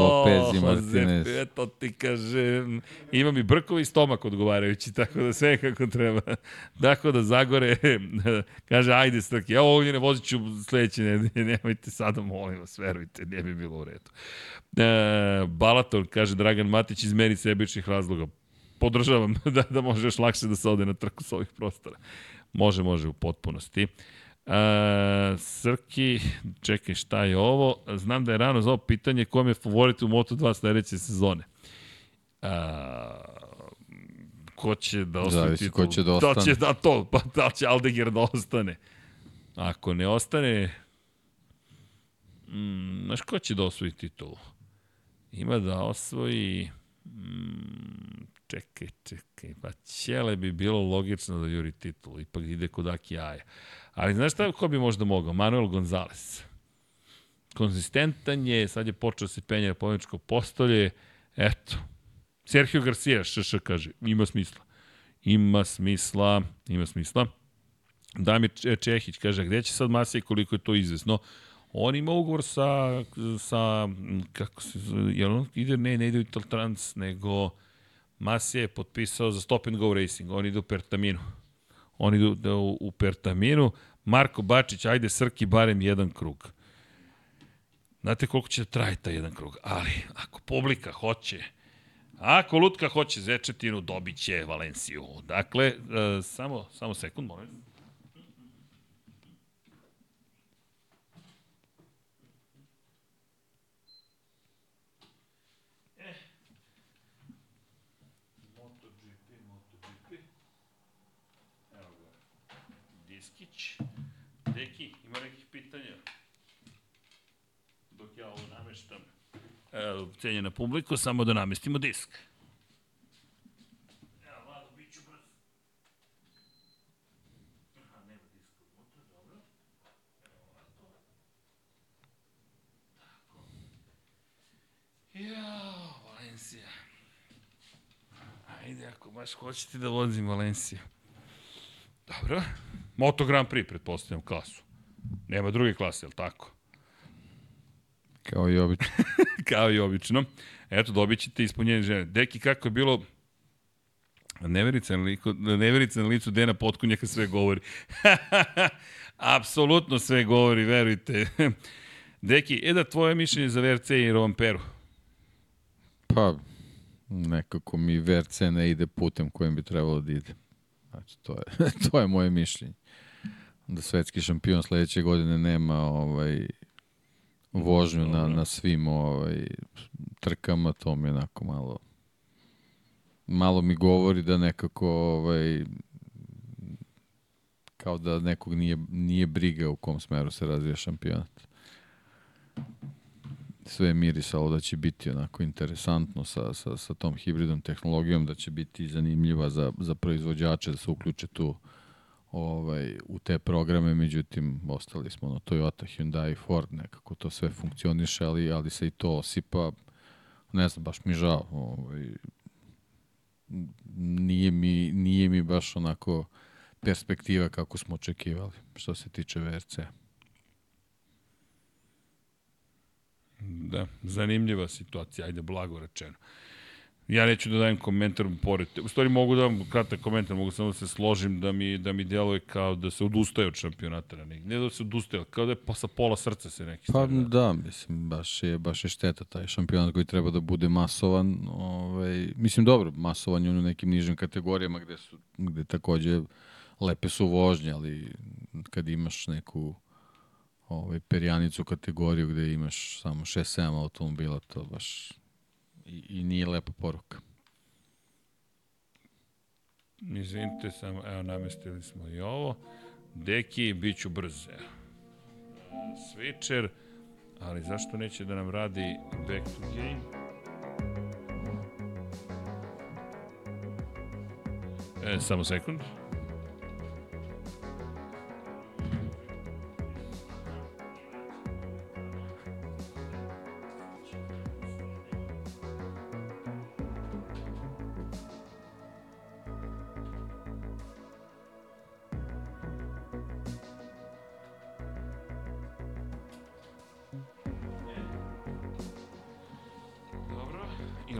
B: Lopez i Martinez.
A: Jose, Eto ti kažem, imam i brkovi stomak odgovarajući, tako da sve kako treba. Tako da Zagore kaže, ajde Strki, ja ovdje ne vozit ću sledeće nedelje, nemojte sada, molim vas, verujte, ne bi bilo u redu. E, Balaton, kaže Dragan Matić, iz meni sebičnih razloga. Podržavam da, da možeš lakše da se ode na trku s ovih prostora. Može, može u potpunosti. Uh, Srki, čekaj, šta je ovo? Znam da je rano za ovo pitanje kom je favorit u Moto2 sledeće sezone. Uh, ko će da osvoji
B: Zavisi ko će da
A: Da
B: ostane.
A: će da to, pa da će Aldegar da ostane? Ako ne ostane, mm, znaš ko će da osvoji titulu? Ima da osvoji... Mm, čekaj, čekaj, pa Ćele bi bilo logično da juri titulu, ipak ide kod Aki Aja. Ali znaš šta ko bi možda mogao? Manuel Gonzalez. Konzistentan je, sad je počeo se penja na pobjedičko postolje, eto. Sergio Garcia, šš kaže, ima smisla. Ima smisla, ima smisla. Damir Če- Čehić kaže, gde će sad Masija koliko je to izvesno? On ima ugovor sa, sa kako se jel on ide, ne, ne ide u Trans, nego Masija je potpisao za Stop and Go Racing, on ide u Pertaminu. On ide u, da, u, u Pertaminu. Marko Bačić, ajde Srki, barem jedan krug. Znate koliko će da traje taj jedan krug, ali ako publika hoće, ako Lutka hoće Zečetinu, dobit će Valenciju. Dakle, e, samo, samo sekund, molim. Bobić. Deki, ima nekih pitanja? Dok ja ovo nameštam. Evo, cenjena publiko, samo da namestimo disk. Evo, Vlado, bit ću brz. Aha, nema diska unutra, dobro. Evo ovako. Tako. Jao, Valencija. Ajde, ako baš hoćete da vozim Valenciju. Dobro. Moto Grand Prix, pretpostavljam, klasu. Nema druge klase, je li tako?
B: Kao i obično.
A: Kao i obično. Eto, dobit ćete ispunjenje žene. Deki, kako je bilo Neverica na, liku, neverica na licu Dena Potkunjaka sve govori. Apsolutno sve govori, verujte. Deki, e da tvoje mišljenje za VRC i Romperu?
B: Pa, nekako mi VRC ne ide putem kojim bi trebalo da ide. Znači, to je, to je moje mišljenje. Da svetski šampion sledeće godine nema ovaj vožnju na, na svim ovaj, trkama, to mi je onako malo malo mi govori da nekako ovaj, kao da nekog nije, nije briga u kom smeru se razvija šampionat. Sve je mirisalo da će biti onako interesantno sa, sa, sa tom hibridnom tehnologijom, da će biti zanimljiva za, za proizvođače da se uključe tu ovaj, u te programe, međutim, ostali smo na Toyota, Hyundai, Ford, nekako to sve funkcioniše, ali, ali se i to osipa, ne znam, baš mi žao, ovaj, nije mi, nije mi baš onako perspektiva kako smo očekivali, što se tiče VRC.
A: Da, zanimljiva situacija, ajde blago rečeno. Ja neću da dajem komentar pored. U stvari mogu da vam kratak komentar, mogu samo da se složim da mi da mi djeluje kao da se odustaje od šampionata na Ne da se odustaje, kao da je pa sa pola srca se neki
B: Pa stvari, da, mislim baš je baš je šteta taj šampionat koji treba da bude masovan, ovaj mislim dobro, masovan je u nekim nižim kategorijama gde su gde takođe lepe su vožnje, ali kad imaš neku ovaj perjanicu kategoriju gde imaš samo 6-7 automobila, to baš i, i nije lepa poruka.
A: Izvinite, samo, evo, namestili smo i ovo. Deki, bit ću brz, evo. Switcher, ali zašto neće da nam radi back to game? E, samo sekund.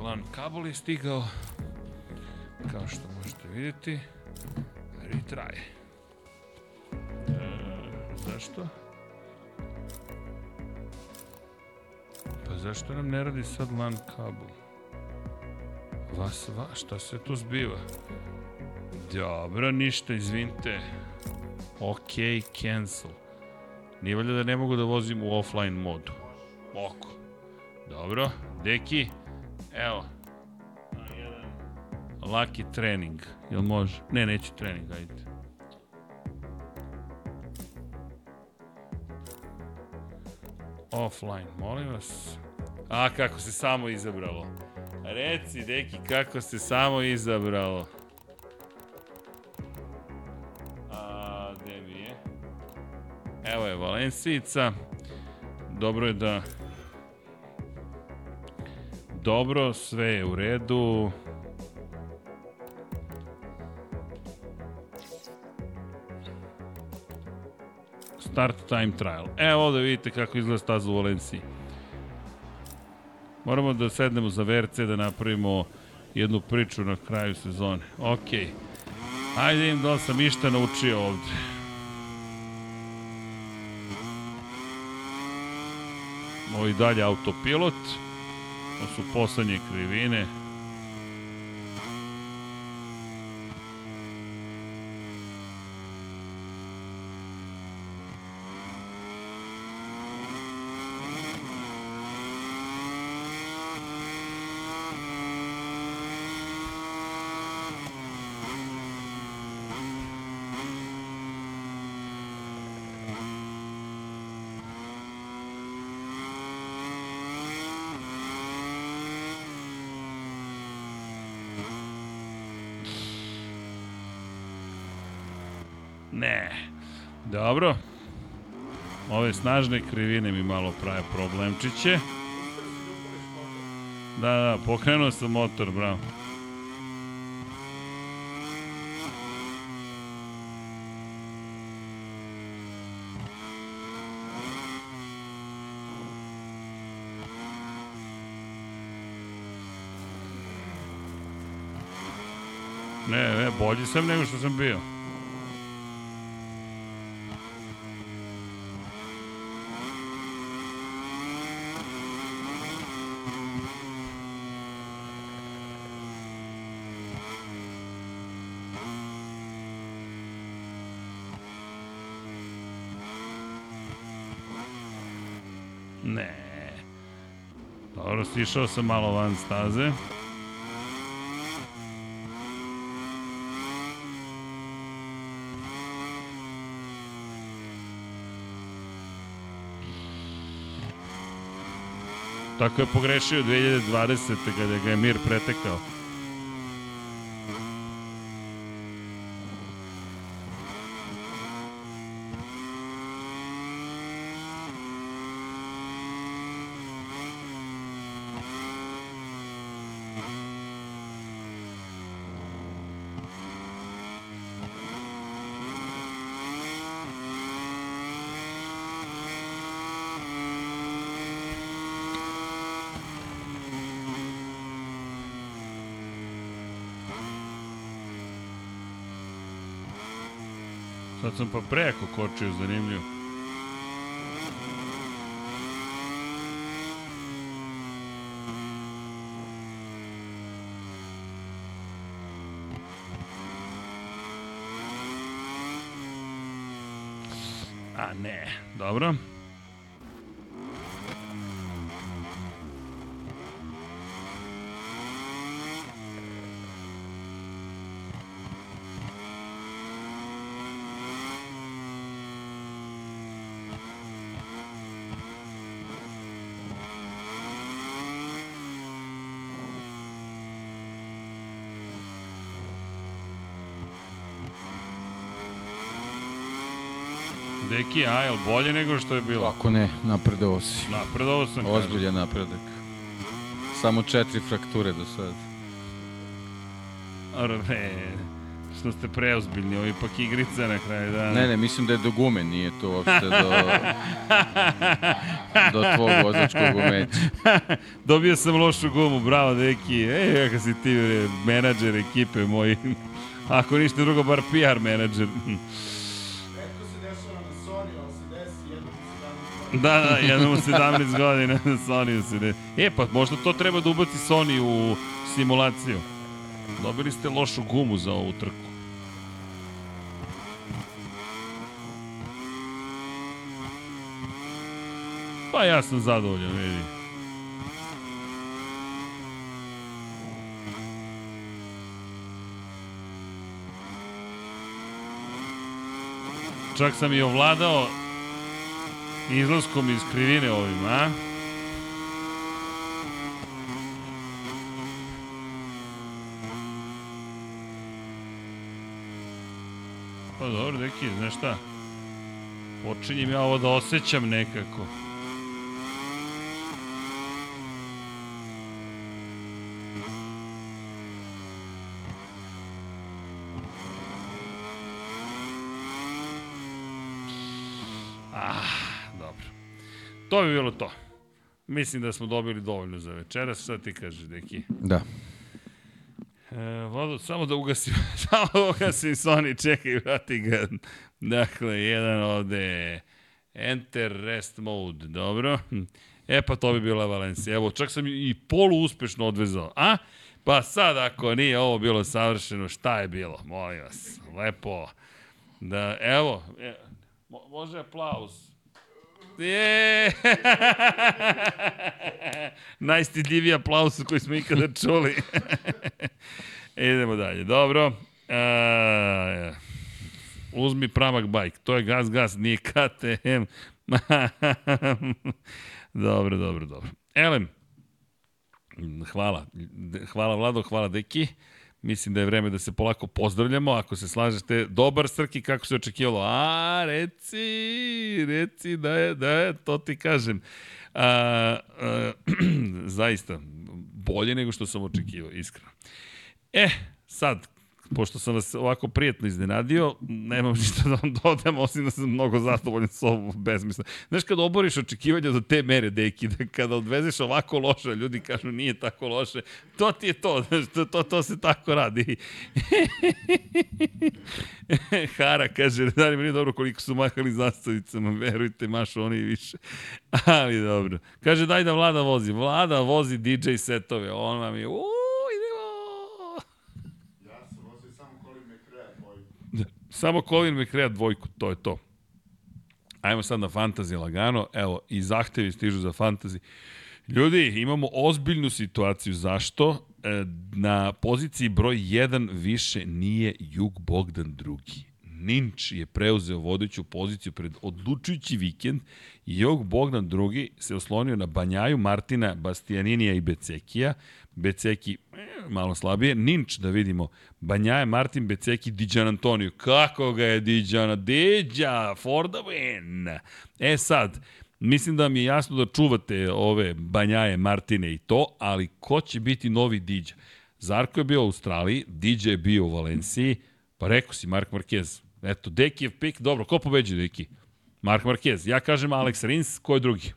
A: Ilan Kabul je stigao, kao što možete vidjeti, retry. E, zašto? Pa zašto nam ne radi sad LAN kabel? Vas, va, šta se tu zbiva? Dobro, ništa, izvinite. Ok, cancel. Nije valjda da ne mogu da vozim u offline modu. Oko. Dobro, deki, Laki trening. Jel može? Ne, neće trening, ajde. Offline, molim vas. A, kako se samo izabralo. Reci, deki, kako se samo izabralo. A, gde mi je? Evo je Valencijica. Dobro je da Dobro, sve je u redu. Start time trial. Evo ovde vidite kako izgleda staza u Valenciji. Moramo da sednemo za VRC da napravimo jednu priču na kraju sezone. Ok. Ajde im da sam išta naučio ovde. Ovo i dalje autopilot. To su poslednje krivine. Dobro. Ove snažne krivine mi malo prave problemčiće. Da, da, pokrenuo sam motor, bravo. Ne, ne, bolji sam nego što sam bio. Ne. Dobro, stišao sam malo van staze. Tako je pogrešio 2020. kada ga je Mir pretekao. Sad sam pa preko kočio, zanimljivo. A ne, dobro. Deki, a, jel bolje nego što je bilo?
B: Ako ne, napredovao si.
A: Napredovao sam.
B: Ozbiljan napredak. Samo četiri frakture do sada.
A: Arre, što ste preozbiljni, ovo je ipak igrica na kraju dana.
B: Ne, ne, mislim da je do gume, nije to uopšte do, do tvog vozačkog umeća.
A: Dobio sam lošu gumu, bravo deki. Ej, kakav si ti menadžer ekipe moj. Ako ništa drugo, bar PR menadžer. Da, da, jednom u 17 godina na Sony se ne... E, pa možda to treba da ubaci Sony u simulaciju. Dobili ste lošu gumu za ovu trku. Pa ja sam zadovoljan, vidi. Čak sam i ovladao izlaskom iz krivine ovim, a? Pa dobro, deki, znaš šta? Počinjem ja ovo da osjećam nekako. Ah, dobro. To bi bilo to. Mislim da smo dobili dovoljno za večeras. Šta ti kažeš, deki?
B: Da.
A: E, vodu, samo da ugasim, samo da ugasim Sony, čekaj, vrati ga. Dakle, jedan ovde, enter rest mode, dobro. E pa to bi bila Valencija. Evo, čak sam i polu uspešno odvezao. A? Pa sad, ako nije ovo bilo savršeno, šta je bilo? Molim vas, lepo. Da, evo, e, mo, može aplauz. Je! Najstidljiviji aplauz koji smo ikada čuli. Idemo dalje. Dobro. E, uzmi pramak bajk. To je gas, gas, nije KTM. dobro, dobro, dobro. Elem, hvala. Hvala Vlado, hvala Deki. Mislim da je vreme da se polako pozdravljamo, ako se slažete. Dobar Srki, kako se očekivalo? A, reci, reci da je, da je, to ti kažem. A, a, zaista, bolje nego što sam očekivao, iskreno. E, sad, pošto sam vas ovako prijetno iznenadio, nemam ništa da vam dodam, osim da sam mnogo zadovoljan s ovom besmisla. Znaš, kada oboriš očekivanja do te mere, deki, da kada odvezeš ovako loše, ljudi kažu nije tako loše, to ti je to, znaš, to, to, to se tako radi. Hara kaže, da li mi nije dobro koliko su mahali zastavicama, verujte, mašu oni više. Ali dobro. Kaže, daj da Vlada vozi. Vlada vozi DJ setove, on vam je, uuu,
C: Ja sam vozio samo Colin McRae, tvoj.
A: Samo Colin McRae dvojku, to je to. Ajmo sad na fantasy lagano. Evo, i zahtevi stižu za fantasy. Ljudi, imamo ozbiljnu situaciju. Zašto? E, Na poziciji broj 1 više nije Jug Bogdan drugi. Ninč je preuzeo vodeću poziciju pred odlučujući vikend i Jog Bogdan drugi se oslonio na Banjaju, Martina, Bastianinija i Becekija. Beceki eh, malo slabije. Ninč, da vidimo, Banjaje, Martin, Beceki, Diđan Antoniju. Kako ga je Diđana? Diđa, for the win. E sad, mislim da mi je jasno da čuvate ove Banjaje, Martine i to, ali ko će biti novi Diđa? Zarko je bio u Australiji, Diđa je bio u Valenciji, pa rekao si Mark Marquez. Eto, Dekijev pik, dobro, ko pobeđuje Deki? Mark Marquez. Ja kažem Alex Rins, ko je drugi?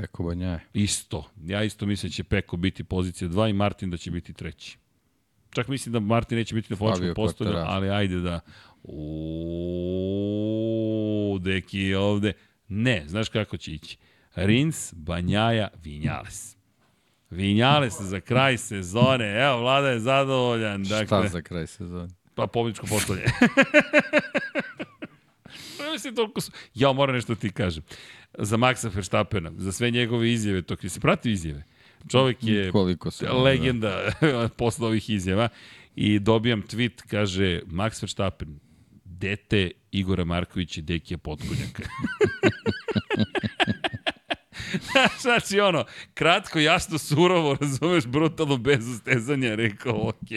B: Peko Banjaje.
A: Isto. Ja isto mislim da će Peko biti pozicija 2 i Martin da će biti treći. Čak mislim da Martin neće biti na postavlju,
B: Quartararo.
A: ali ajde da... Uuu, deki je ovde. Ne, znaš kako će ići? Rins, Banjaja, Vinjales. Vinjales za kraj sezone. Evo, Vlada je zadovoljan. Dakle,
B: Šta za kraj sezone?
A: Pa pobjedičko mislim toliko su... Ja moram nešto ti kažem. Za Maxa Verstappena, za sve njegove izjave, to se prati izjave. Čovek je
B: Koliko se...
A: legenda posle ovih izjava i dobijam tweet, kaže Max Verstappen, dete Igora Markovića i Dekija Potkonjaka. znači ono, kratko, jasno, surovo, razumeš, brutalno, bez ustezanja, rekao, ok.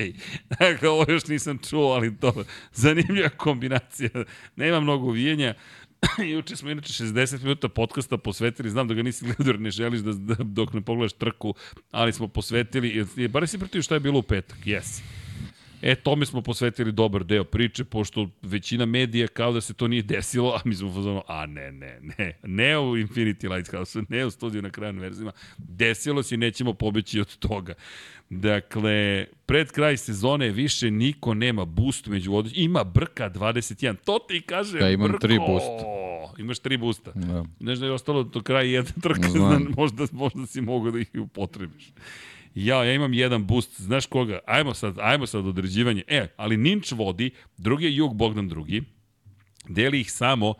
A: Dakle, ovo još nisam čuo, ali to zanimljiva kombinacija. Nema mnogo uvijenja. Juče smo inače 60 minuta podcasta posvetili, znam da ga nisi gledao ne želiš da, da dok ne pogledaš trku, ali smo posvetili, i- bar si pratio šta je bilo u petak, jesi. E, tome smo posvetili dobar deo priče, pošto većina medija kao da se to nije desilo, a mi smo fazonu, a ne, ne, ne, ne u Infinity Lighthouse, ne u studiju na kraju verzima, desilo se i nećemo pobeći od toga. Dakle, pred kraj sezone više niko nema boost među vodećim, ima brka 21, to ti kaže
B: Ja imam
A: brko.
B: tri boosta.
A: Imaš tri boosta.
B: Da.
A: Znaš da je ostalo do kraja jedna trka,
B: Znam.
A: Znam. možda, možda si mogao da ih upotrebiš. Ja, ja imam jedan boost, znaš koga? Ajmo sad, ajmo sad određivanje. E, ali Ninč vodi, drugi je Jug Bogdan drugi, deli ih samo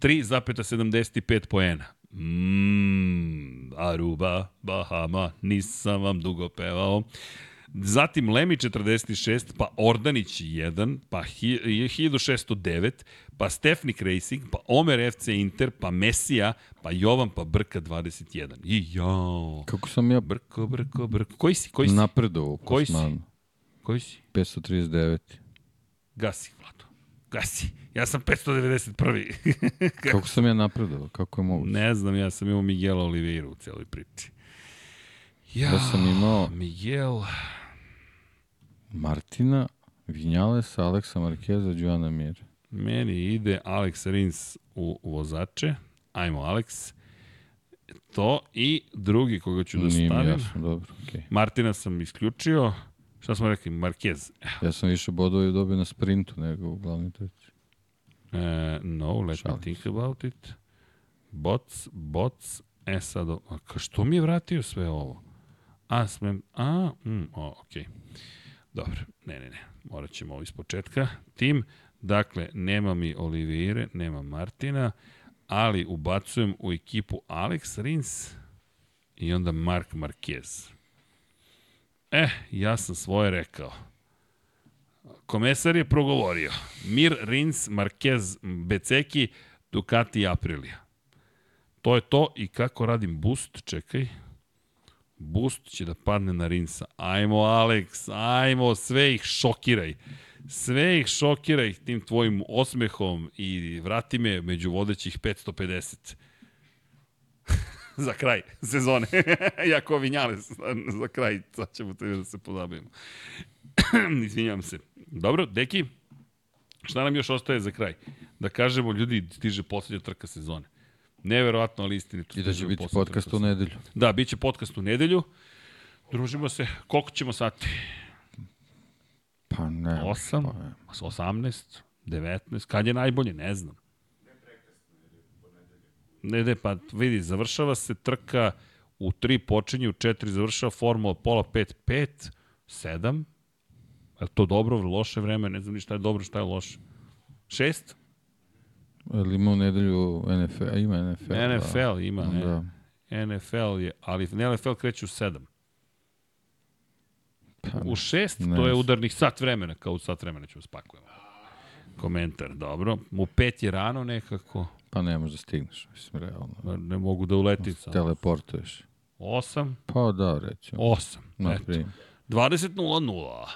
A: 3,75 poena. Mmm, Aruba, Bahama, nisam vam dugo pevao. Zatim Lemi 46, pa Ordanić 1, pa hi- 1609, pa Stefnik Racing, pa Omer FC Inter, pa Mesija, pa Jovan, pa Brka 21. I jao.
B: Kako sam ja
A: Brko, brko, brko. Koji si? Koji si?
B: napredovao u
A: Koji si? Koji si?
B: 539.
A: Gasi, Vlado. Gasi. Ja sam 591.
B: Kako sam ja napredovao? Kako je moguće?
A: ne znam, ja sam imao Miguela Oliveira u celoj priči. Ja,
B: Ja sam imao
A: Miguel...
B: Martina, Vinjalesa, Aleksa Markeza, Joana Mir.
A: Meni ide Alex Rins u vozače. Ajmo, Alex. To i drugi koga ću da
B: Nije mi
A: stavim.
B: jasno, dobro, okej.
A: Martina sam isključio. Šta smo rekli? Marquez.
B: Ja sam više bodova dobio na sprintu nego u glavnoj trci.
A: E, no, let
B: Šalim
A: me think about it. Bots, bots. E sad, a što mi je vratio sve ovo? A, smem, a, mm, o, okej. Dobro, ne, ne, ne, morat ćemo ovo iz početka. Tim, dakle, nema mi Olivire, nema Martina, ali ubacujem u ekipu Alex Rins i onda Mark Marquez. Eh, ja sam svoje rekao. Komesar je progovorio. Mir, Rins, Marquez, Beceki, Ducati i Aprilia. To je to i kako radim boost, čekaj. Boost će da padne na Rinsa. Ajmo, Alex, ajmo, sve ih šokiraj. Sve ih šokiraj tim tvojim osmehom i vrati me među vodećih 550. za kraj sezone. Jako vinjale za kraj, sad ćemo te da se pozabavimo. Izvinjam se. Dobro, deki, šta nam još ostaje za kraj? Da kažemo, ljudi, stiže poslednja trka sezone. Neverovatno, ali istinito.
B: I da će biti podcast u nedelju.
A: Da, bit će podcast u nedelju. Družimo se. Koliko ćemo sati?
B: Pa ne.
A: 8,
B: Pa ne.
A: 18, 19. Kad je najbolje? Ne znam. Ne, ne, pa vidi, završava se trka u 3 počinje, u 4 završava formula pola 5, 5, 7. Je to dobro, loše vreme? Ne znam ni šta je dobro, šta je loše. 6?
B: Ali ima u nedelju NFL, ima NFL.
A: NFL ima, ne.
B: Da.
A: NFL je, ali NFL kreće u 7.
B: Pa,
A: U 6
B: ne
A: to je udarnih sat vremena, kao u sat vremena ćemo spakujemo. Komentar, dobro. U 5 je rano nekako,
B: pa ne možeš da stigneš, mislim, realno.
A: ne mogu da uletim sam.
B: Teleportuješ.
A: 8,
B: Pa da, recimo.
A: 8,
B: Na
A: eto.
B: primjer.
A: 20.00.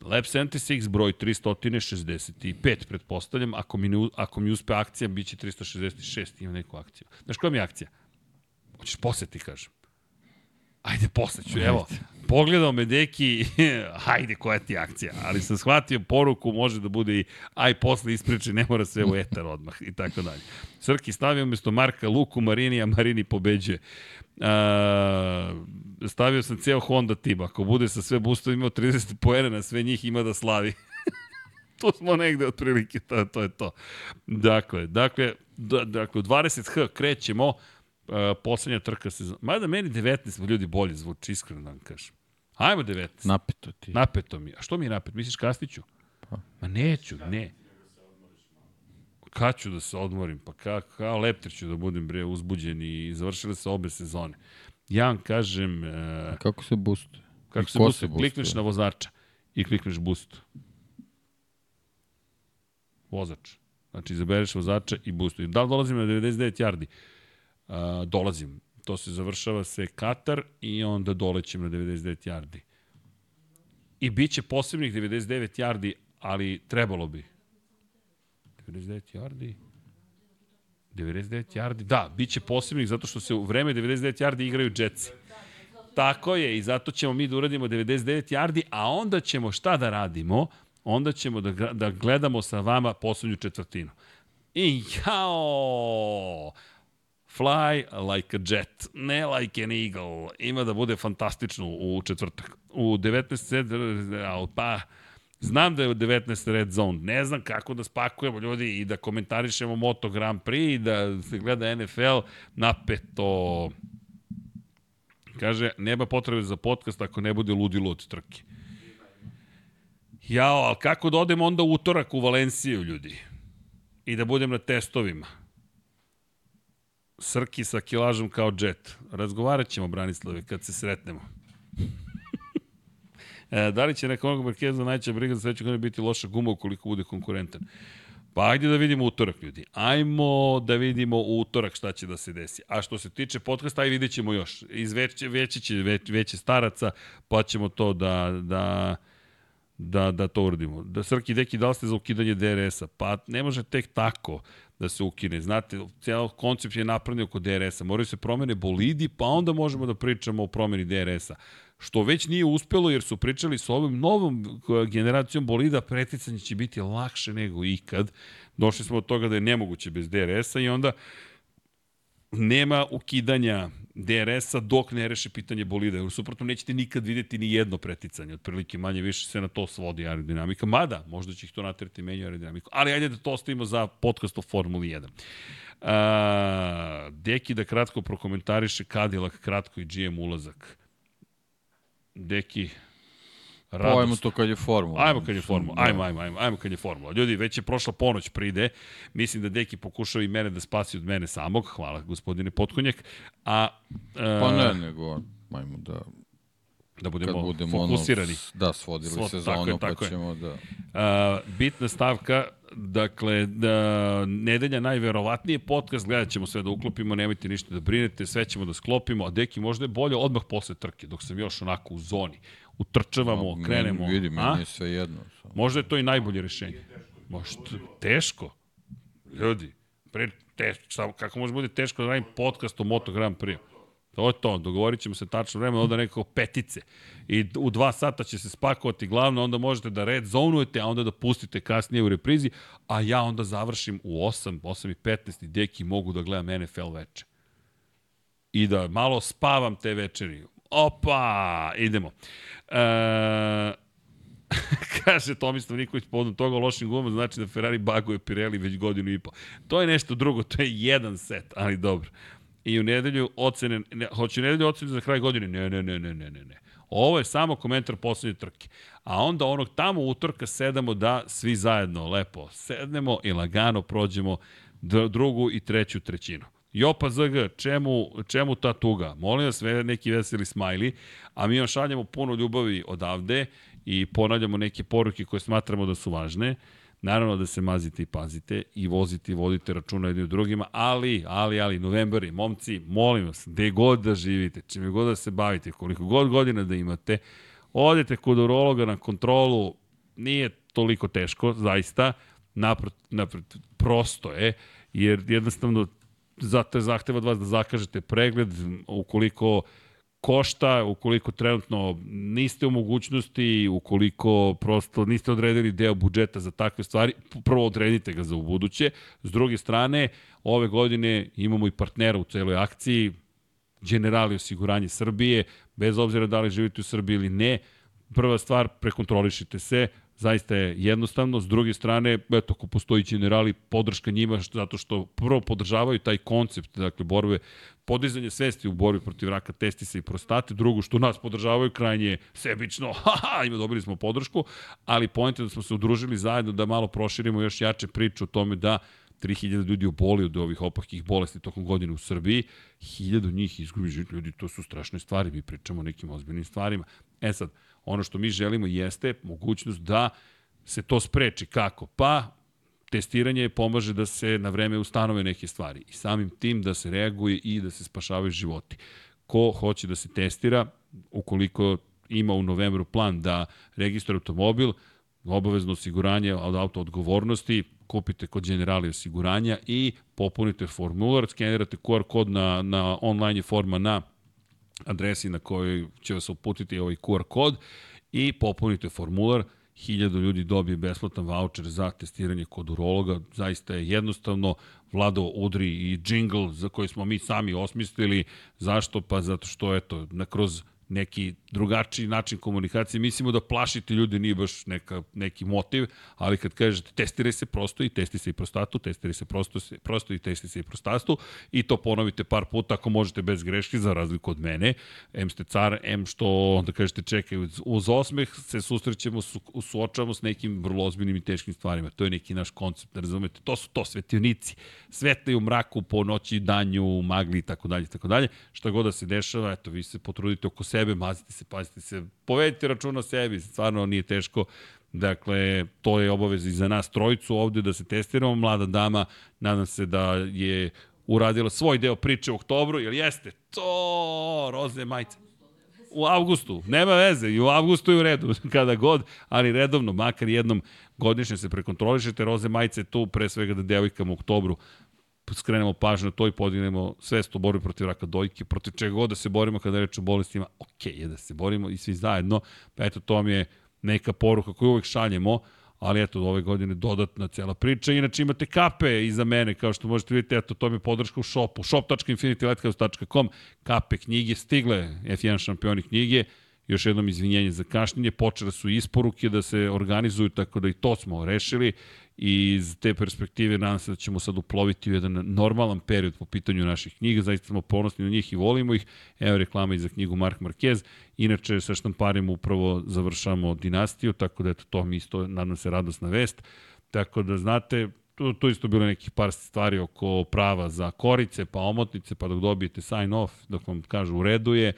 A: Lab 76 broj 365, pretpostavljam, ako mi, ne, ako mi uspe akcija, bit će 366, ima neku akciju. Znaš koja mi je akcija? Hoćeš posle ti kažem. Ajde, posle ću, evo. Pogledao me deki, hajde, koja ti akcija. Ali sam shvatio poruku, može da bude i aj posle ispriče, ne mora sve u etar odmah i tako dalje. Srki stavio umesto Marka Luku Marini, a Marini pobeđuje. A, stavio sam ceo Honda tim. Ako bude sa sve boostova imao 30 poena na sve njih, ima da slavi. tu smo negde otprilike, to, to je to. Dakle, dakle, da, dakle, u 20H krećemo, uh, poslednja trka se... Mada meni 19 ljudi bolje zvuči, iskreno da vam kažem. Ajmo 19.
B: Napeto ti.
A: Napeto mi. A što mi je napet? Misliš Kastiću?
B: Pa.
A: Ma neću, ne. Kad ću da se odmorim? Pa ka, kao leptir ću da budem bre uzbuđen i završile se obe sezone. Ja vam kažem, e,
B: Kako se boostuje?
A: kako
B: I
A: se boostuje, klikneš
B: boostuje?
A: na vozača i klikneš boost. Vozač. Znači, izabereš vozača i boostuj. Da li dolazim na 99 yardi? A, dolazim. To se završava se Katar i onda dolećem na 99 yardi. I bit će posebnih 99 yardi, ali trebalo bi. 99 yardi? 99 yardi? Da, bit će posebnih zato što se u vreme 99 yardi igraju Jetsi. Tako je, i zato ćemo mi da uradimo 99 yardi, a onda ćemo šta da radimo? Onda ćemo da, da gledamo sa vama poslednju četvrtinu. I jao! Fly like a jet, ne like an eagle. Ima da bude fantastično u četvrtak. U 19 sed, al pa znam da je u 19 red zone. Ne znam kako da spakujemo ljudi i da komentarišemo Moto Grand Prix i da se gleda NFL napeto. Kaže, nema potrebe za podcast ako ne bude ludilo od trke. Jao, ali kako da odem onda utorak u Valenciju, ljudi? I da budem na testovima? Srki sa kilažom kao džet. Razgovarat ćemo, Branislave, kad se sretnemo. e, da li će neka onoga Markeza najća briga za sledeću godinu biti loša guma ukoliko bude konkurentan? Pa ajde da vidimo utorak, ljudi. Ajmo da vidimo u utorak šta će da se desi. A što se tiče podcasta, aj vidjet ćemo još. Iz veće, veće, će, već, veće staraca, pa ćemo to da, da, da, da to uradimo. Da, Srki, deki, da li ste za ukidanje DRS-a? Pa ne može tek tako da se ukine. Znate, cijel koncept je napravljen oko DRS-a. Moraju se promene bolidi, pa onda možemo da pričamo o promeni DRS-a. Što već nije uspelo, jer su pričali sa ovim novom generacijom bolida, preticanje će biti lakše nego ikad. Došli smo od toga da je nemoguće bez DRS-a i onda nema ukidanja DRS-a dok ne reše pitanje bolida. Jer suprotno nećete nikad videti ni jedno preticanje. Otprilike manje više se na to svodi aerodinamika. Mada, možda će ih to naterati menju aerodinamiku. Ali ajde da to ostavimo za podcast o Formuli 1. A, Deki da kratko prokomentariše Cadillac kratko i GM ulazak. Deki,
B: Pa ajmo
A: radost.
B: to kad je formula.
A: Ajmo kad je formula,
B: Da.
A: ajmo, ajmo, ajmo, ajmo kad je formula. Ljudi, već je prošla ponoć pride, mislim da Deki pokušao i mene da spasi od mene samog, hvala gospodine Potkonjak, a... e,
B: Pa ne, nego ajmo da
A: Da budemo,
B: kad budemo
A: fokusirani.
B: Ono, da, svodili
A: Svo-
B: sezonu,
A: tako je,
B: pa
A: tako je.
B: ćemo da...
A: A, bitna stavka, dakle, da, nedelja najverovatnije podcast, gledat ćemo sve da uklopimo, nemojte ništa da brinete, sve ćemo da sklopimo, a deki možda je bolje odmah posle trke, dok sam još onako u zoni. Utrčavamo,
B: Meni-
A: krenemo.
B: Vidi,
A: a?
B: meni je sve jedno.
A: Možda je to i najbolje rešenje. Možda, teško. Ljudi, pre, teško, kako može bude teško da radim podcast o Moto Grand Prix? To je to, dogovorit ćemo se tačno vreme, onda nekako petice. I u dva sata će se spakovati glavno, onda možete da red zonujete, a onda da pustite kasnije u reprizi, a ja onda završim u 8, 8 i 15 i deki mogu da gledam NFL veče. I da malo spavam te večeri. Opa, idemo. E, Kaže Tomislav Nikolić povodom toga lošim gumama, znači da Ferrari baguje Pirelli već godinu i po. To je nešto drugo, to je jedan set, ali dobro. I u nedelju ocene, ne, hoće u nedelju ocene za kraj godine? Ne, ne, ne, ne, ne, ne, ne. Ovo je samo komentar poslednje trke. A onda onog tamo utorka sedamo da svi zajedno lepo sednemo i lagano prođemo dr- drugu i treću trećinu. Jopa ZG, čemu, čemu ta tuga? Molim vas, neki veseli smajli, a mi vam šaljamo puno ljubavi odavde i ponavljamo neke poruke koje smatramo da su važne. Naravno da se mazite i pazite i vozite i vodite računa jedni u drugima, ali, ali, ali, novembari, momci, molim vas, gde god da živite, čime god da se bavite, koliko god godina da imate, odete kod urologa na kontrolu, nije toliko teško, zaista, naprat, naprat, prosto je, jer jednostavno zato je zahteva od vas da zakažete pregled, ukoliko košta, ukoliko trenutno niste u mogućnosti, ukoliko prosto niste odredili deo budžeta za takve stvari, prvo odredite ga za u buduće. S druge strane, ove godine imamo i partnera u celoj akciji, Generali osiguranje Srbije, bez obzira da li živite u Srbiji ili ne, prva stvar, prekontrolišite se, zaista je jednostavno, s druge strane, eto, ako postoji generali, podrška njima, zato što prvo podržavaju taj koncept, dakle, borbe, podizanje svesti u borbi protiv raka testisa i prostate, drugo, što nas podržavaju krajnje sebično, haha, ima, dobili smo podršku, ali point je da smo se udružili zajedno da malo proširimo još jače priču o tome da 3000 ljudi oboli od ovih opakih bolesti tokom godine u Srbiji, 1000 njih izgubi život. Ljudi, to su strašne stvari, mi pričamo o nekim ozbiljnim stvarima. E sad, ono što mi želimo jeste mogućnost da se to spreči. Kako? Pa, testiranje pomaže da se na vreme ustanove neke stvari i samim tim da se reaguje i da se spašavaju životi. Ko hoće da se testira, ukoliko ima u novembru plan da registruje automobil, obavezno osiguranje od auto odgovornosti, kupite kod generali osiguranja i popunite formular, skenirate QR kod na, na online forma na adresi na kojoj će vas uputiti ovaj QR kod i popunite formular, hiljadu ljudi dobije besplatan voucher za testiranje kod urologa, zaista je jednostavno, Vlado udri i džingl za koji smo mi sami osmislili, zašto? Pa zato što, eto, na kroz neki drugačiji način komunikacije. Mislimo da plašiti ljude nije baš neka, neki motiv, ali kad kažete testiraj se prosto i testi se i prostatu, testiraj se prosto, se, prosto i testi se i prostatu i to ponovite par puta ako možete bez greške za razliku od mene. M ste car, M što onda kažete čekaj, uz osmeh se susrećemo, su, suočavamo s nekim vrlo ozbiljnim i teškim stvarima. To je neki naš koncept, da razumete. To su to svetionici. Svetli u mraku, po noći, danju, magli i tako dalje, tako dalje. Šta god da se dešava, eto, vi se potrudite oko sebe, mazite se, pazite se, povedite računa o sebi, stvarno nije teško. Dakle, to je obaveza i za nas trojicu ovde da se testiramo. Mlada dama, nadam se da je uradila svoj deo priče u oktobru, jer jeste to roze majice. U avgustu, nema veze, i u avgustu je u redu, kada god, ali redovno, makar jednom godišnje se prekontrolišete, roze majice tu, pre svega da devojkama u oktobru skrenemo pažnju na to i podignemo svest o borbi protiv raka dojke, protiv čega god da se borimo kada reč o bolestima, ok je da se borimo i svi zajedno, pa eto to vam je neka poruka koju uvek šaljemo, ali eto, ove godine dodatna cela priča. Inače imate kape iza mene, kao što možete vidjeti, eto, to mi je podrška u shopu, shop.infinitylighthouse.com, kape, knjige, stigle F1 šampioni knjige, još jednom izvinjenje za kašnjenje, počele su isporuke da se organizuju, tako da i to smo rešili i iz te perspektive nadam se da ćemo sad uploviti u jedan normalan period po pitanju naših knjiga, zaista smo ponosni na njih i volimo ih. Evo reklama i za knjigu Mark Marquez. Inače, sa štamparima upravo završamo dinastiju, tako da eto, to mi isto, nadam se, radosna vest. Tako da, znate, tu, tu isto bilo nekih par stvari oko prava za korice, pa omotnice, pa dok dobijete sign off, dok vam kažu u redu je,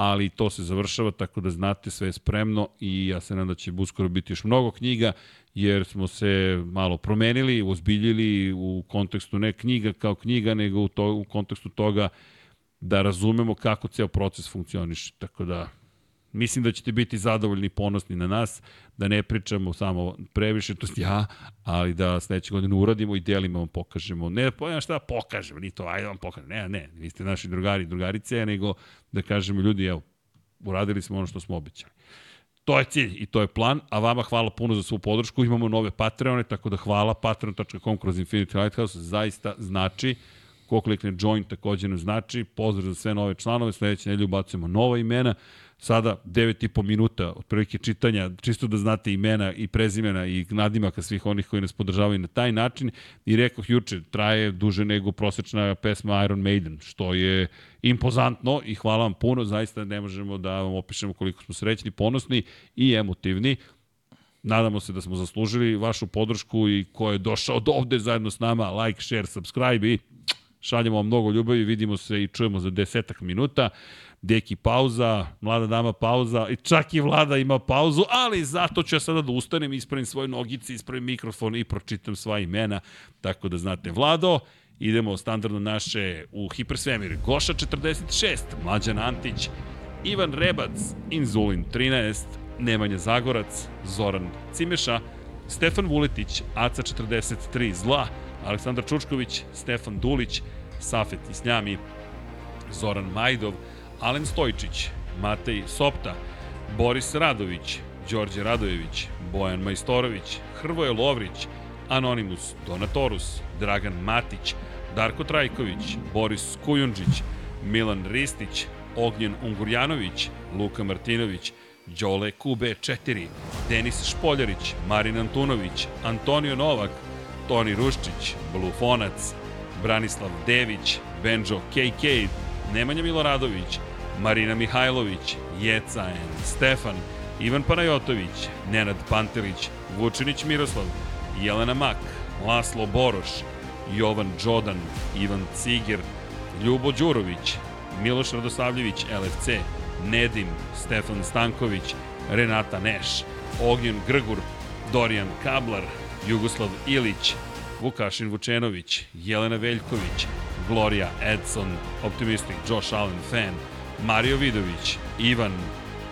A: ali to se završava, tako da znate sve je spremno i ja se nadam da će uskoro biti još mnogo knjiga, jer smo se malo promenili, ozbiljili u kontekstu ne knjiga kao knjiga, nego u, to, u kontekstu toga da razumemo kako ceo proces funkcioniše. Tako da mislim da ćete biti zadovoljni i ponosni na nas, da ne pričamo samo previše, to ja, ali da sledeće godine uradimo i delima vam pokažemo. Ne pojma šta da pokažemo, ni to, ajde vam pokažemo. Ne, ne, vi ste naši drugari i drugarice, nego da kažemo ljudi, evo, uradili smo ono što smo obećali. To je cilj i to je plan, a vama hvala puno za svu podršku. Imamo nove Patreone, tako da hvala patreon.com kroz Infinity Lighthouse, zaista znači ko klikne join takođe nam znači. Pozdrav za sve nove članove, sledeće nedelje ubacujemo nova imena. Sada 9,5 minuta otprilike čitanja, čisto da znate imena i prezimena i nadimaka svih onih koji nas podržavaju na taj način. I rekao juče, traje duže nego prosečna pesma Iron Maiden, što je impozantno i hvala vam puno, zaista ne možemo da vam opišemo koliko smo srećni, ponosni i emotivni. Nadamo se da smo zaslužili vašu podršku i ko je došao do ovde zajedno s nama, like, share, subscribe i šaljemo vam mnogo ljubavi, vidimo se i čujemo za desetak minuta. Deki pauza, mlada dama pauza i čak i vlada ima pauzu, ali zato ću ja sada da ustanem, ispravim svoje nogice, ispravim mikrofon i pročitam sva imena, tako da znate. Vlado, idemo standardno naše u hipersvemir. Goša 46, Mlađan Antić, Ivan Rebac, Inzulin 13, Nemanja Zagorac, Zoran Cimeša, Stefan Vuletić, Aca 43, Zla, Aleksandar Čučković, Stefan Dulić, Safet Isnjami, Zoran Majdov, Alen Stojčić, Matej Sopta, Boris Radović, Đorđe Radojević, Bojan Majstorović, Hrvoje Lovrić, Anonimus, Donatorus, Dragan Matić, Darko Trajković, Boris Kujundžić, Milan Ristić, Ognjen Ungurjanović, Luka Martinović, Đole Kube 4, Denis Špoljarić, Marin Antunović, Antonio Novak, Toni Ruščić, Blufonac, Branislav Dević, Benjo KK, Nemanja Miloradović, Marina Mihajlović, Jeca N, Stefan, Ivan Panajotović, Nenad Pantelić, Vučinić Miroslav, Jelena Mak, Laslo Boroš, Jovan Đodan, Ivan Ciger, Ljubo Đurović, Miloš Radosavljević, LFC, Nedim, Stefan Stanković, Renata Neš, Ognjen Grgur, Dorijan Kablar, Jugoslav Ilić, Vukašin Vučenović, Jelena Veljković, Gloria Edson, Optimistic, Josh Allen Fan, Mario Vidović, Ivan,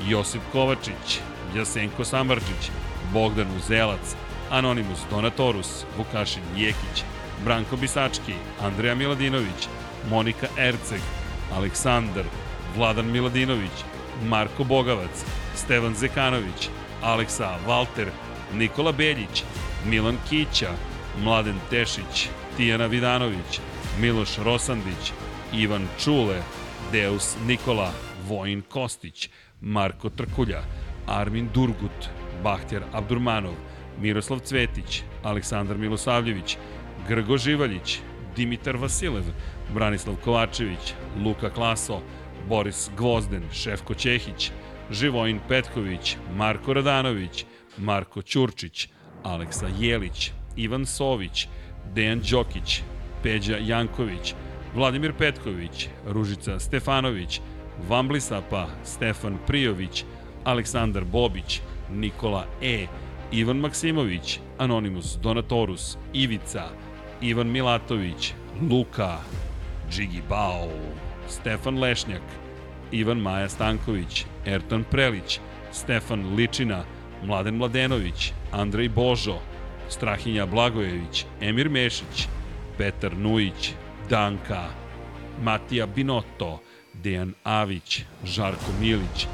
A: Josip Kovačić, Jasenko Sambarčić, Bogdan Uzelac, Anonimus Donatorus, Vukašin Jekić, Branko Bisački, Andreja Miladinović, Monika Erceg, Aleksandar, Vladan Miladinović, Marko Bogavac, Stevan Zekanović, Aleksa Valter, Nikola Beljić, Milan Kića, Mladen Tešić, Tijana Vidanović, Miloš Rosandić, Ivan Čule, Deus Nikola, Vojin Kostić, Marko Trkulja, Armin Durgut, Bahtjar Abdurmanov, Miroslav Cvetić, Aleksandar Milosavljević, Grgo Živaljić, Dimitar Vasilev, Branislav Kovačević, Luka Klaso, Boris Gvozden, Šefko Ćehić, Živojin Petković, Marko Radanović, Marko Ćurčić, Aleksa Jelić, Ivan Sović, Dejan Đokić, Peđa Janković, Vladimir Petković, Ružica Stefanović, Vamblisapa, Stefan Prijović, Aleksandar Bobić, Nikola E, Ivan Maksimović, Anonimus Donatorus, Ivica, Ivan Milatović, Luka, Džigi Bao, Stefan Lešnjak, Ivan Maja Stanković, Erton Prelić, Stefan Ličina, Mladen Mladenović, Andrej Božo, Strahinja Blagojević, Emir Mešić, Petar Nujić, Danka, Matija Binotto, Dejan Avić, Žarko Milić,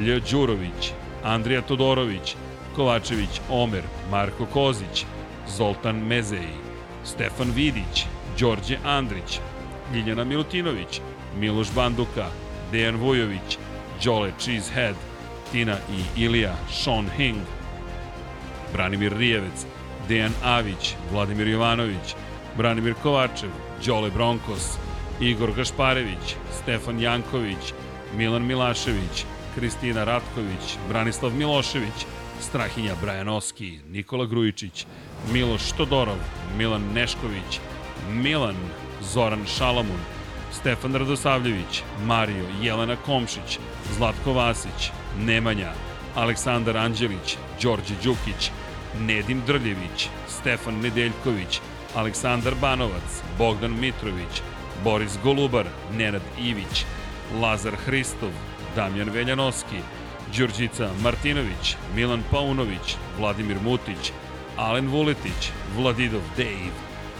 A: Lj. Đurović, Andrija Todorović, Kovačević Omer, Marko Kozić, Zoltan Mezeji, Stefan Vidić, Đorđe Andrić, Ljiljana Milutinović, Miloš Banduka, Dejan Vujović, Đole Cheesehead, Tina i Ilija, Sean Hing, Branimir Rijevec, Dejan Avić, Vladimir Jovanović, Branimir Kovačev, Đole Bronkos, Igor Gašparević, Stefan Janković, Milan Milašević, Kristina Ratković, Branislav Milošević, Strahinja Brajanoski, Nikola Grujičić, Miloš Todorov, Milan Nešković, Milan, Zoran Šalamun, Stefan Radosavljević, Mario, Jelena Komšić, Zlatko Vasić, Nemanja, Aleksandar Anđelić, Đorđe Đukić, Nedim Drljević, Stefan Nedeljković, Aleksandar Banovac, Bogdan Mitrović, Boris Golubar, Nenad Ivić, Lazar Hristov, Damjan Veljanoski, Đurđica Martinović, Milan Paunović, Vladimir Mutić, Alen Vuletić, Vladidov Dave,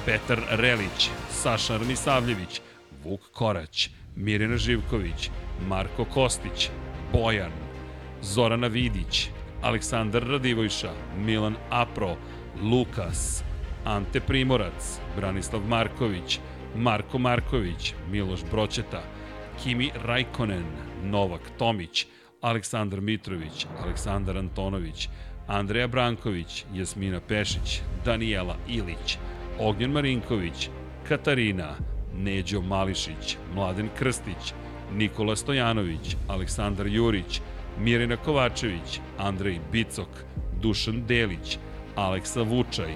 A: Petar Relić, Saša Arnisavljević, Vuk Korać, Mirjana Živković, Marko Kostić, Bojan, Zorana Vidić, Aleksandar Radivojša, Milan Apro, Lukas, Ante Primorac, Branislav Marković, Marko Marković, Miloš Broćeta, Kimi Rajkonen, Novak Tomić, Aleksandar Mitrović, Aleksandar Antonović, Andreja Branković, Jasmina Pešić, Danijela Ilić, Ognjen Marinković, Katarina, Neđo Mališić, Mladen Krstić, Nikola Stojanović, Aleksandar Jurić, Mirina Kovačević, Andrej Bicok, Dušan Delić, Aleksa Vučaj,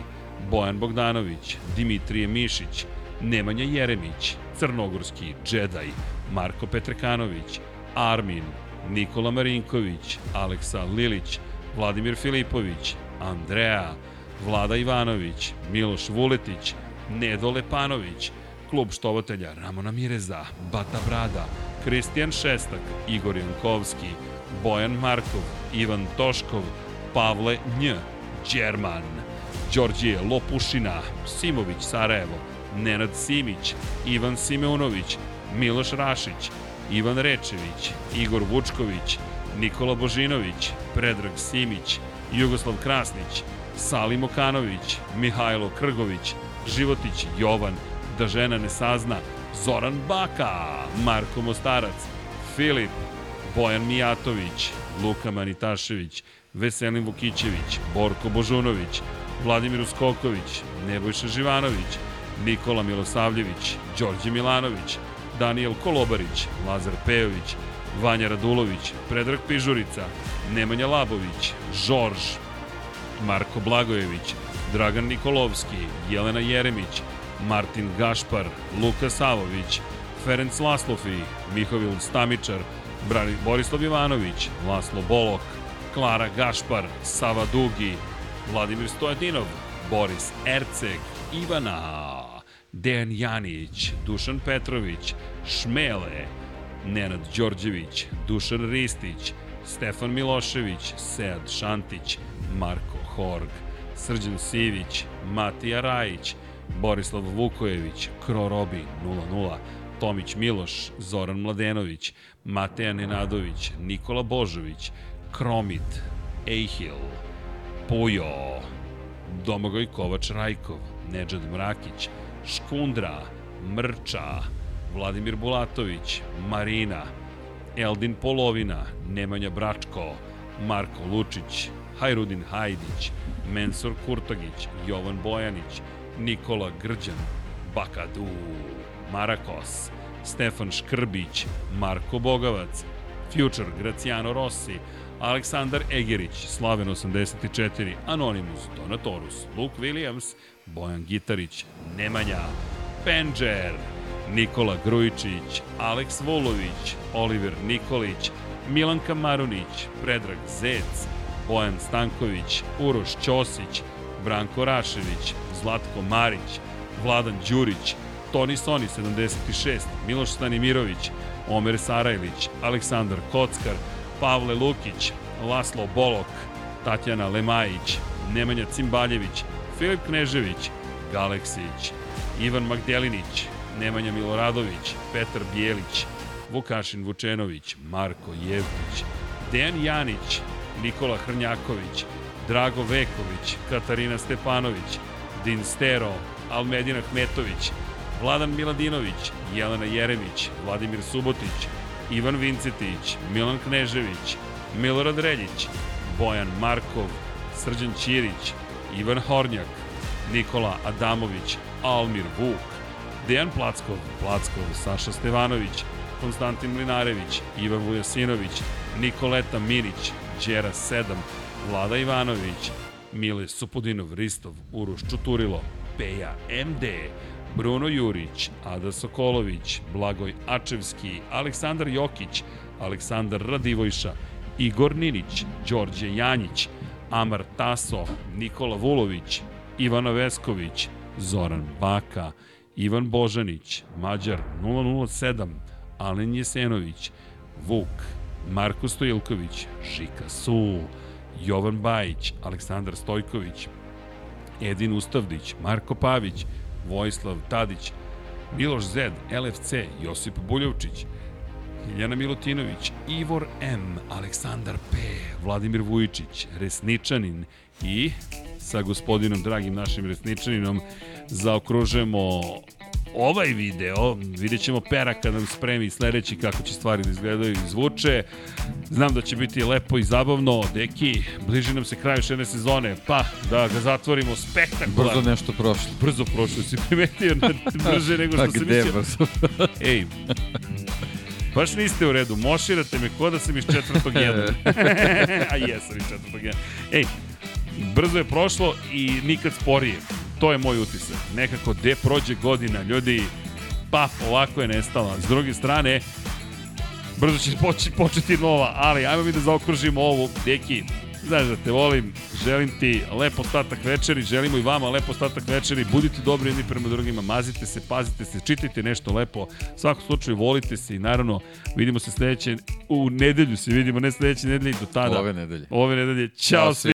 A: Bojan Bogdanović, Dimitrije Mišić, Nemanja Jeremić, Crnogorski Džedaj, Marko Petrekanović, Armin, Nikola Marinković, Aleksa Lilić, Vladimir Filipović, Andreja, Vlada Ivanović, Miloš Vuletić, Nedo Lepanović, klub štovatelja Ramona Mireza, Bata Brada, Kristijan Šestak, Igor Jankovski, Bojan Markov, Ivan Toškov, Pavle Nj, Đerman, Đorđije Lopušina, Simović Sarajevo, Nenad Simić, Ivan Simeunović, Miloš Rašić, Ivan Rečević, Igor Vučković, Nikola Božinović, Predrag Simić, Jugoslav Krasnić, Salim Okanović, Mihajlo Krgović, Životić Jovan, Da žena ne sazna, Zoran Baka, Marko Mostarac, Filip, Bojan Mijatović, Luka Manitašević, Veselin Vukićević, Borko Božunović, Vladimir Uskoković, Nebojša Živanović, Nikola Milosavljević, Đorđe Milanović, Daniel Kolobarić, Lazar Pejović, Vanja Radulović, Predrag Pižurica, Nemanja Labović, Žorž, Marko Blagojević, Dragan Nikolovski, Jelena Jeremić, Martin Gašpar, Luka Savović, Ferenc Laslofi, Mihovil Stamičar, Borislav Ivanović, Laslo Bolok, Klara Gašpar, Sava Dugi, Vladimir Stojadinov, Boris Erceg, Ivana, Dejan Janić, Dušan Petrović, Šmele, Nenad Đorđević, Dušan Ristić, Stefan Milošević, Sead Šantić, Marko Horg, Srđan Sivić, Matija Rajić, Borislav Vukojević, Kro Robi 00, Tomić Miloš, Zoran Mladenović, Mateja Nenadović, Nikola Božović, Kromit, Ejhil, Pujo, Domagoj Kovač Rajkov, Nedžad Mrakić, Škundra, Mrča, Vladimir Bulatović, Marina, Eldin Polovina, Nemanja Bračko, Marko Lučić, Hajrudin Hajdić, Mensur Kurtogić, Jovan Bojanić, Nikola Grđan, Bakadu, Marakos, Stefan Škrbić, Marko Bogavac, Future, Graciano Rossi, Aleksandar Egerić, Slaven 84, Anonymous, Donatorus, Luke Williams, Bojan Gitarić, Nemanja, Penđer, Nikola Grujičić, Aleks Vulović, Oliver Nikolić, Milanka Marunić, Predrag Zec, Bojan Stanković, Uroš Ćosić, Branko Rašević, Zlatko Marić, Vladan Đurić, Toni Soni 76, Miloš Stanimirović, Omer Sarajlić, Aleksandar Kockar, Pavle Lukić, Laslo Bolok, Tatjana Lemajić, Nemanja Cimbaljević, Filip Knežević, Galeksić, Ivan Magdelinić, Nemanja Miloradović, Petar Bijelić, Vukašin Vučenović, Marko Jevkić, Dejan Janić, Nikola Hrnjaković, Drago Veković, Katarina Stepanović, Din Stero, Almedina Kmetović, Vladan Miladinović, Jelena Jeremić, Vladimir Subotić, Ivan Vincetić, Milan Knežević, Milorad Reljić, Bojan Markov, Srđan Ćirić, Ivan Hornjak, Nikola Adamović, Almir Vuk, Dejan Plackov, Plackov, Saša Stevanović, Konstantin Mlinarević, Ivan Vujasinović, Nikoleta Minić, Đera 7, Vlada Ivanović, Mile Supudinov, Ristov, Uroš Čuturilo, Peja MD, Bruno Jurić, Ada Sokolović, Blagoj Ačevski, Aleksandar Jokić, Aleksandar Radivojša, Igor Ninić, Đorđe Janjić, Amar Taso, Nikola Vulović, Ivana Vesković, Zoran Baka, Ivan Božanić, Mađar 007, Alen Jesenović, Vuk, Marko Stojilković, Žika Sul, Jovan Bajić, Aleksandar Stojković, Edin Ustavdić, Marko Pavić, Vojislav Tadić, Miloš Zed, LFC, Josip Buljovčić, Iljana Milutinović, Ivor M, Aleksandar P, Vladimir Vujičić, Resničanin i sa gospodinom, dragim našim Resničaninom, zaokružujemo ovaj video, vidjet ćemo Pera kad nam spremi sledeći kako će stvari da izgledaju i zvuče. Znam da će biti lepo i zabavno, deki, bliži nam se kraj još jedne sezone, pa da ga zatvorimo spektakularno.
B: Brzo nešto prošlo.
A: Brzo prošlo, si primetio na brže nego što sam mislio.
B: brzo?
A: Ej, baš niste u redu, moširate me ko da sam iz četvrtog jedna. A jesam iz četvrtog jedna. Ej, brzo je prošlo i nikad sporije. To je moj utisak. Nekako gde prođe godina, ljudi, pa ovako je nestala. S druge strane, brzo će poći, početi nova, ali ajmo mi da zaokružimo ovu. Deki, znaš da te volim, želim ti lep ostatak večeri, želimo i vama lep ostatak večeri, budite dobri jedni prema drugima, mazite se, pazite se, čitajte nešto lepo, u svakom slučaju volite se i naravno vidimo se sledeće, u nedelju se vidimo, ne sledeće nedelje, do tada.
B: Ove nedelje.
A: Ove nedelje, čao svi.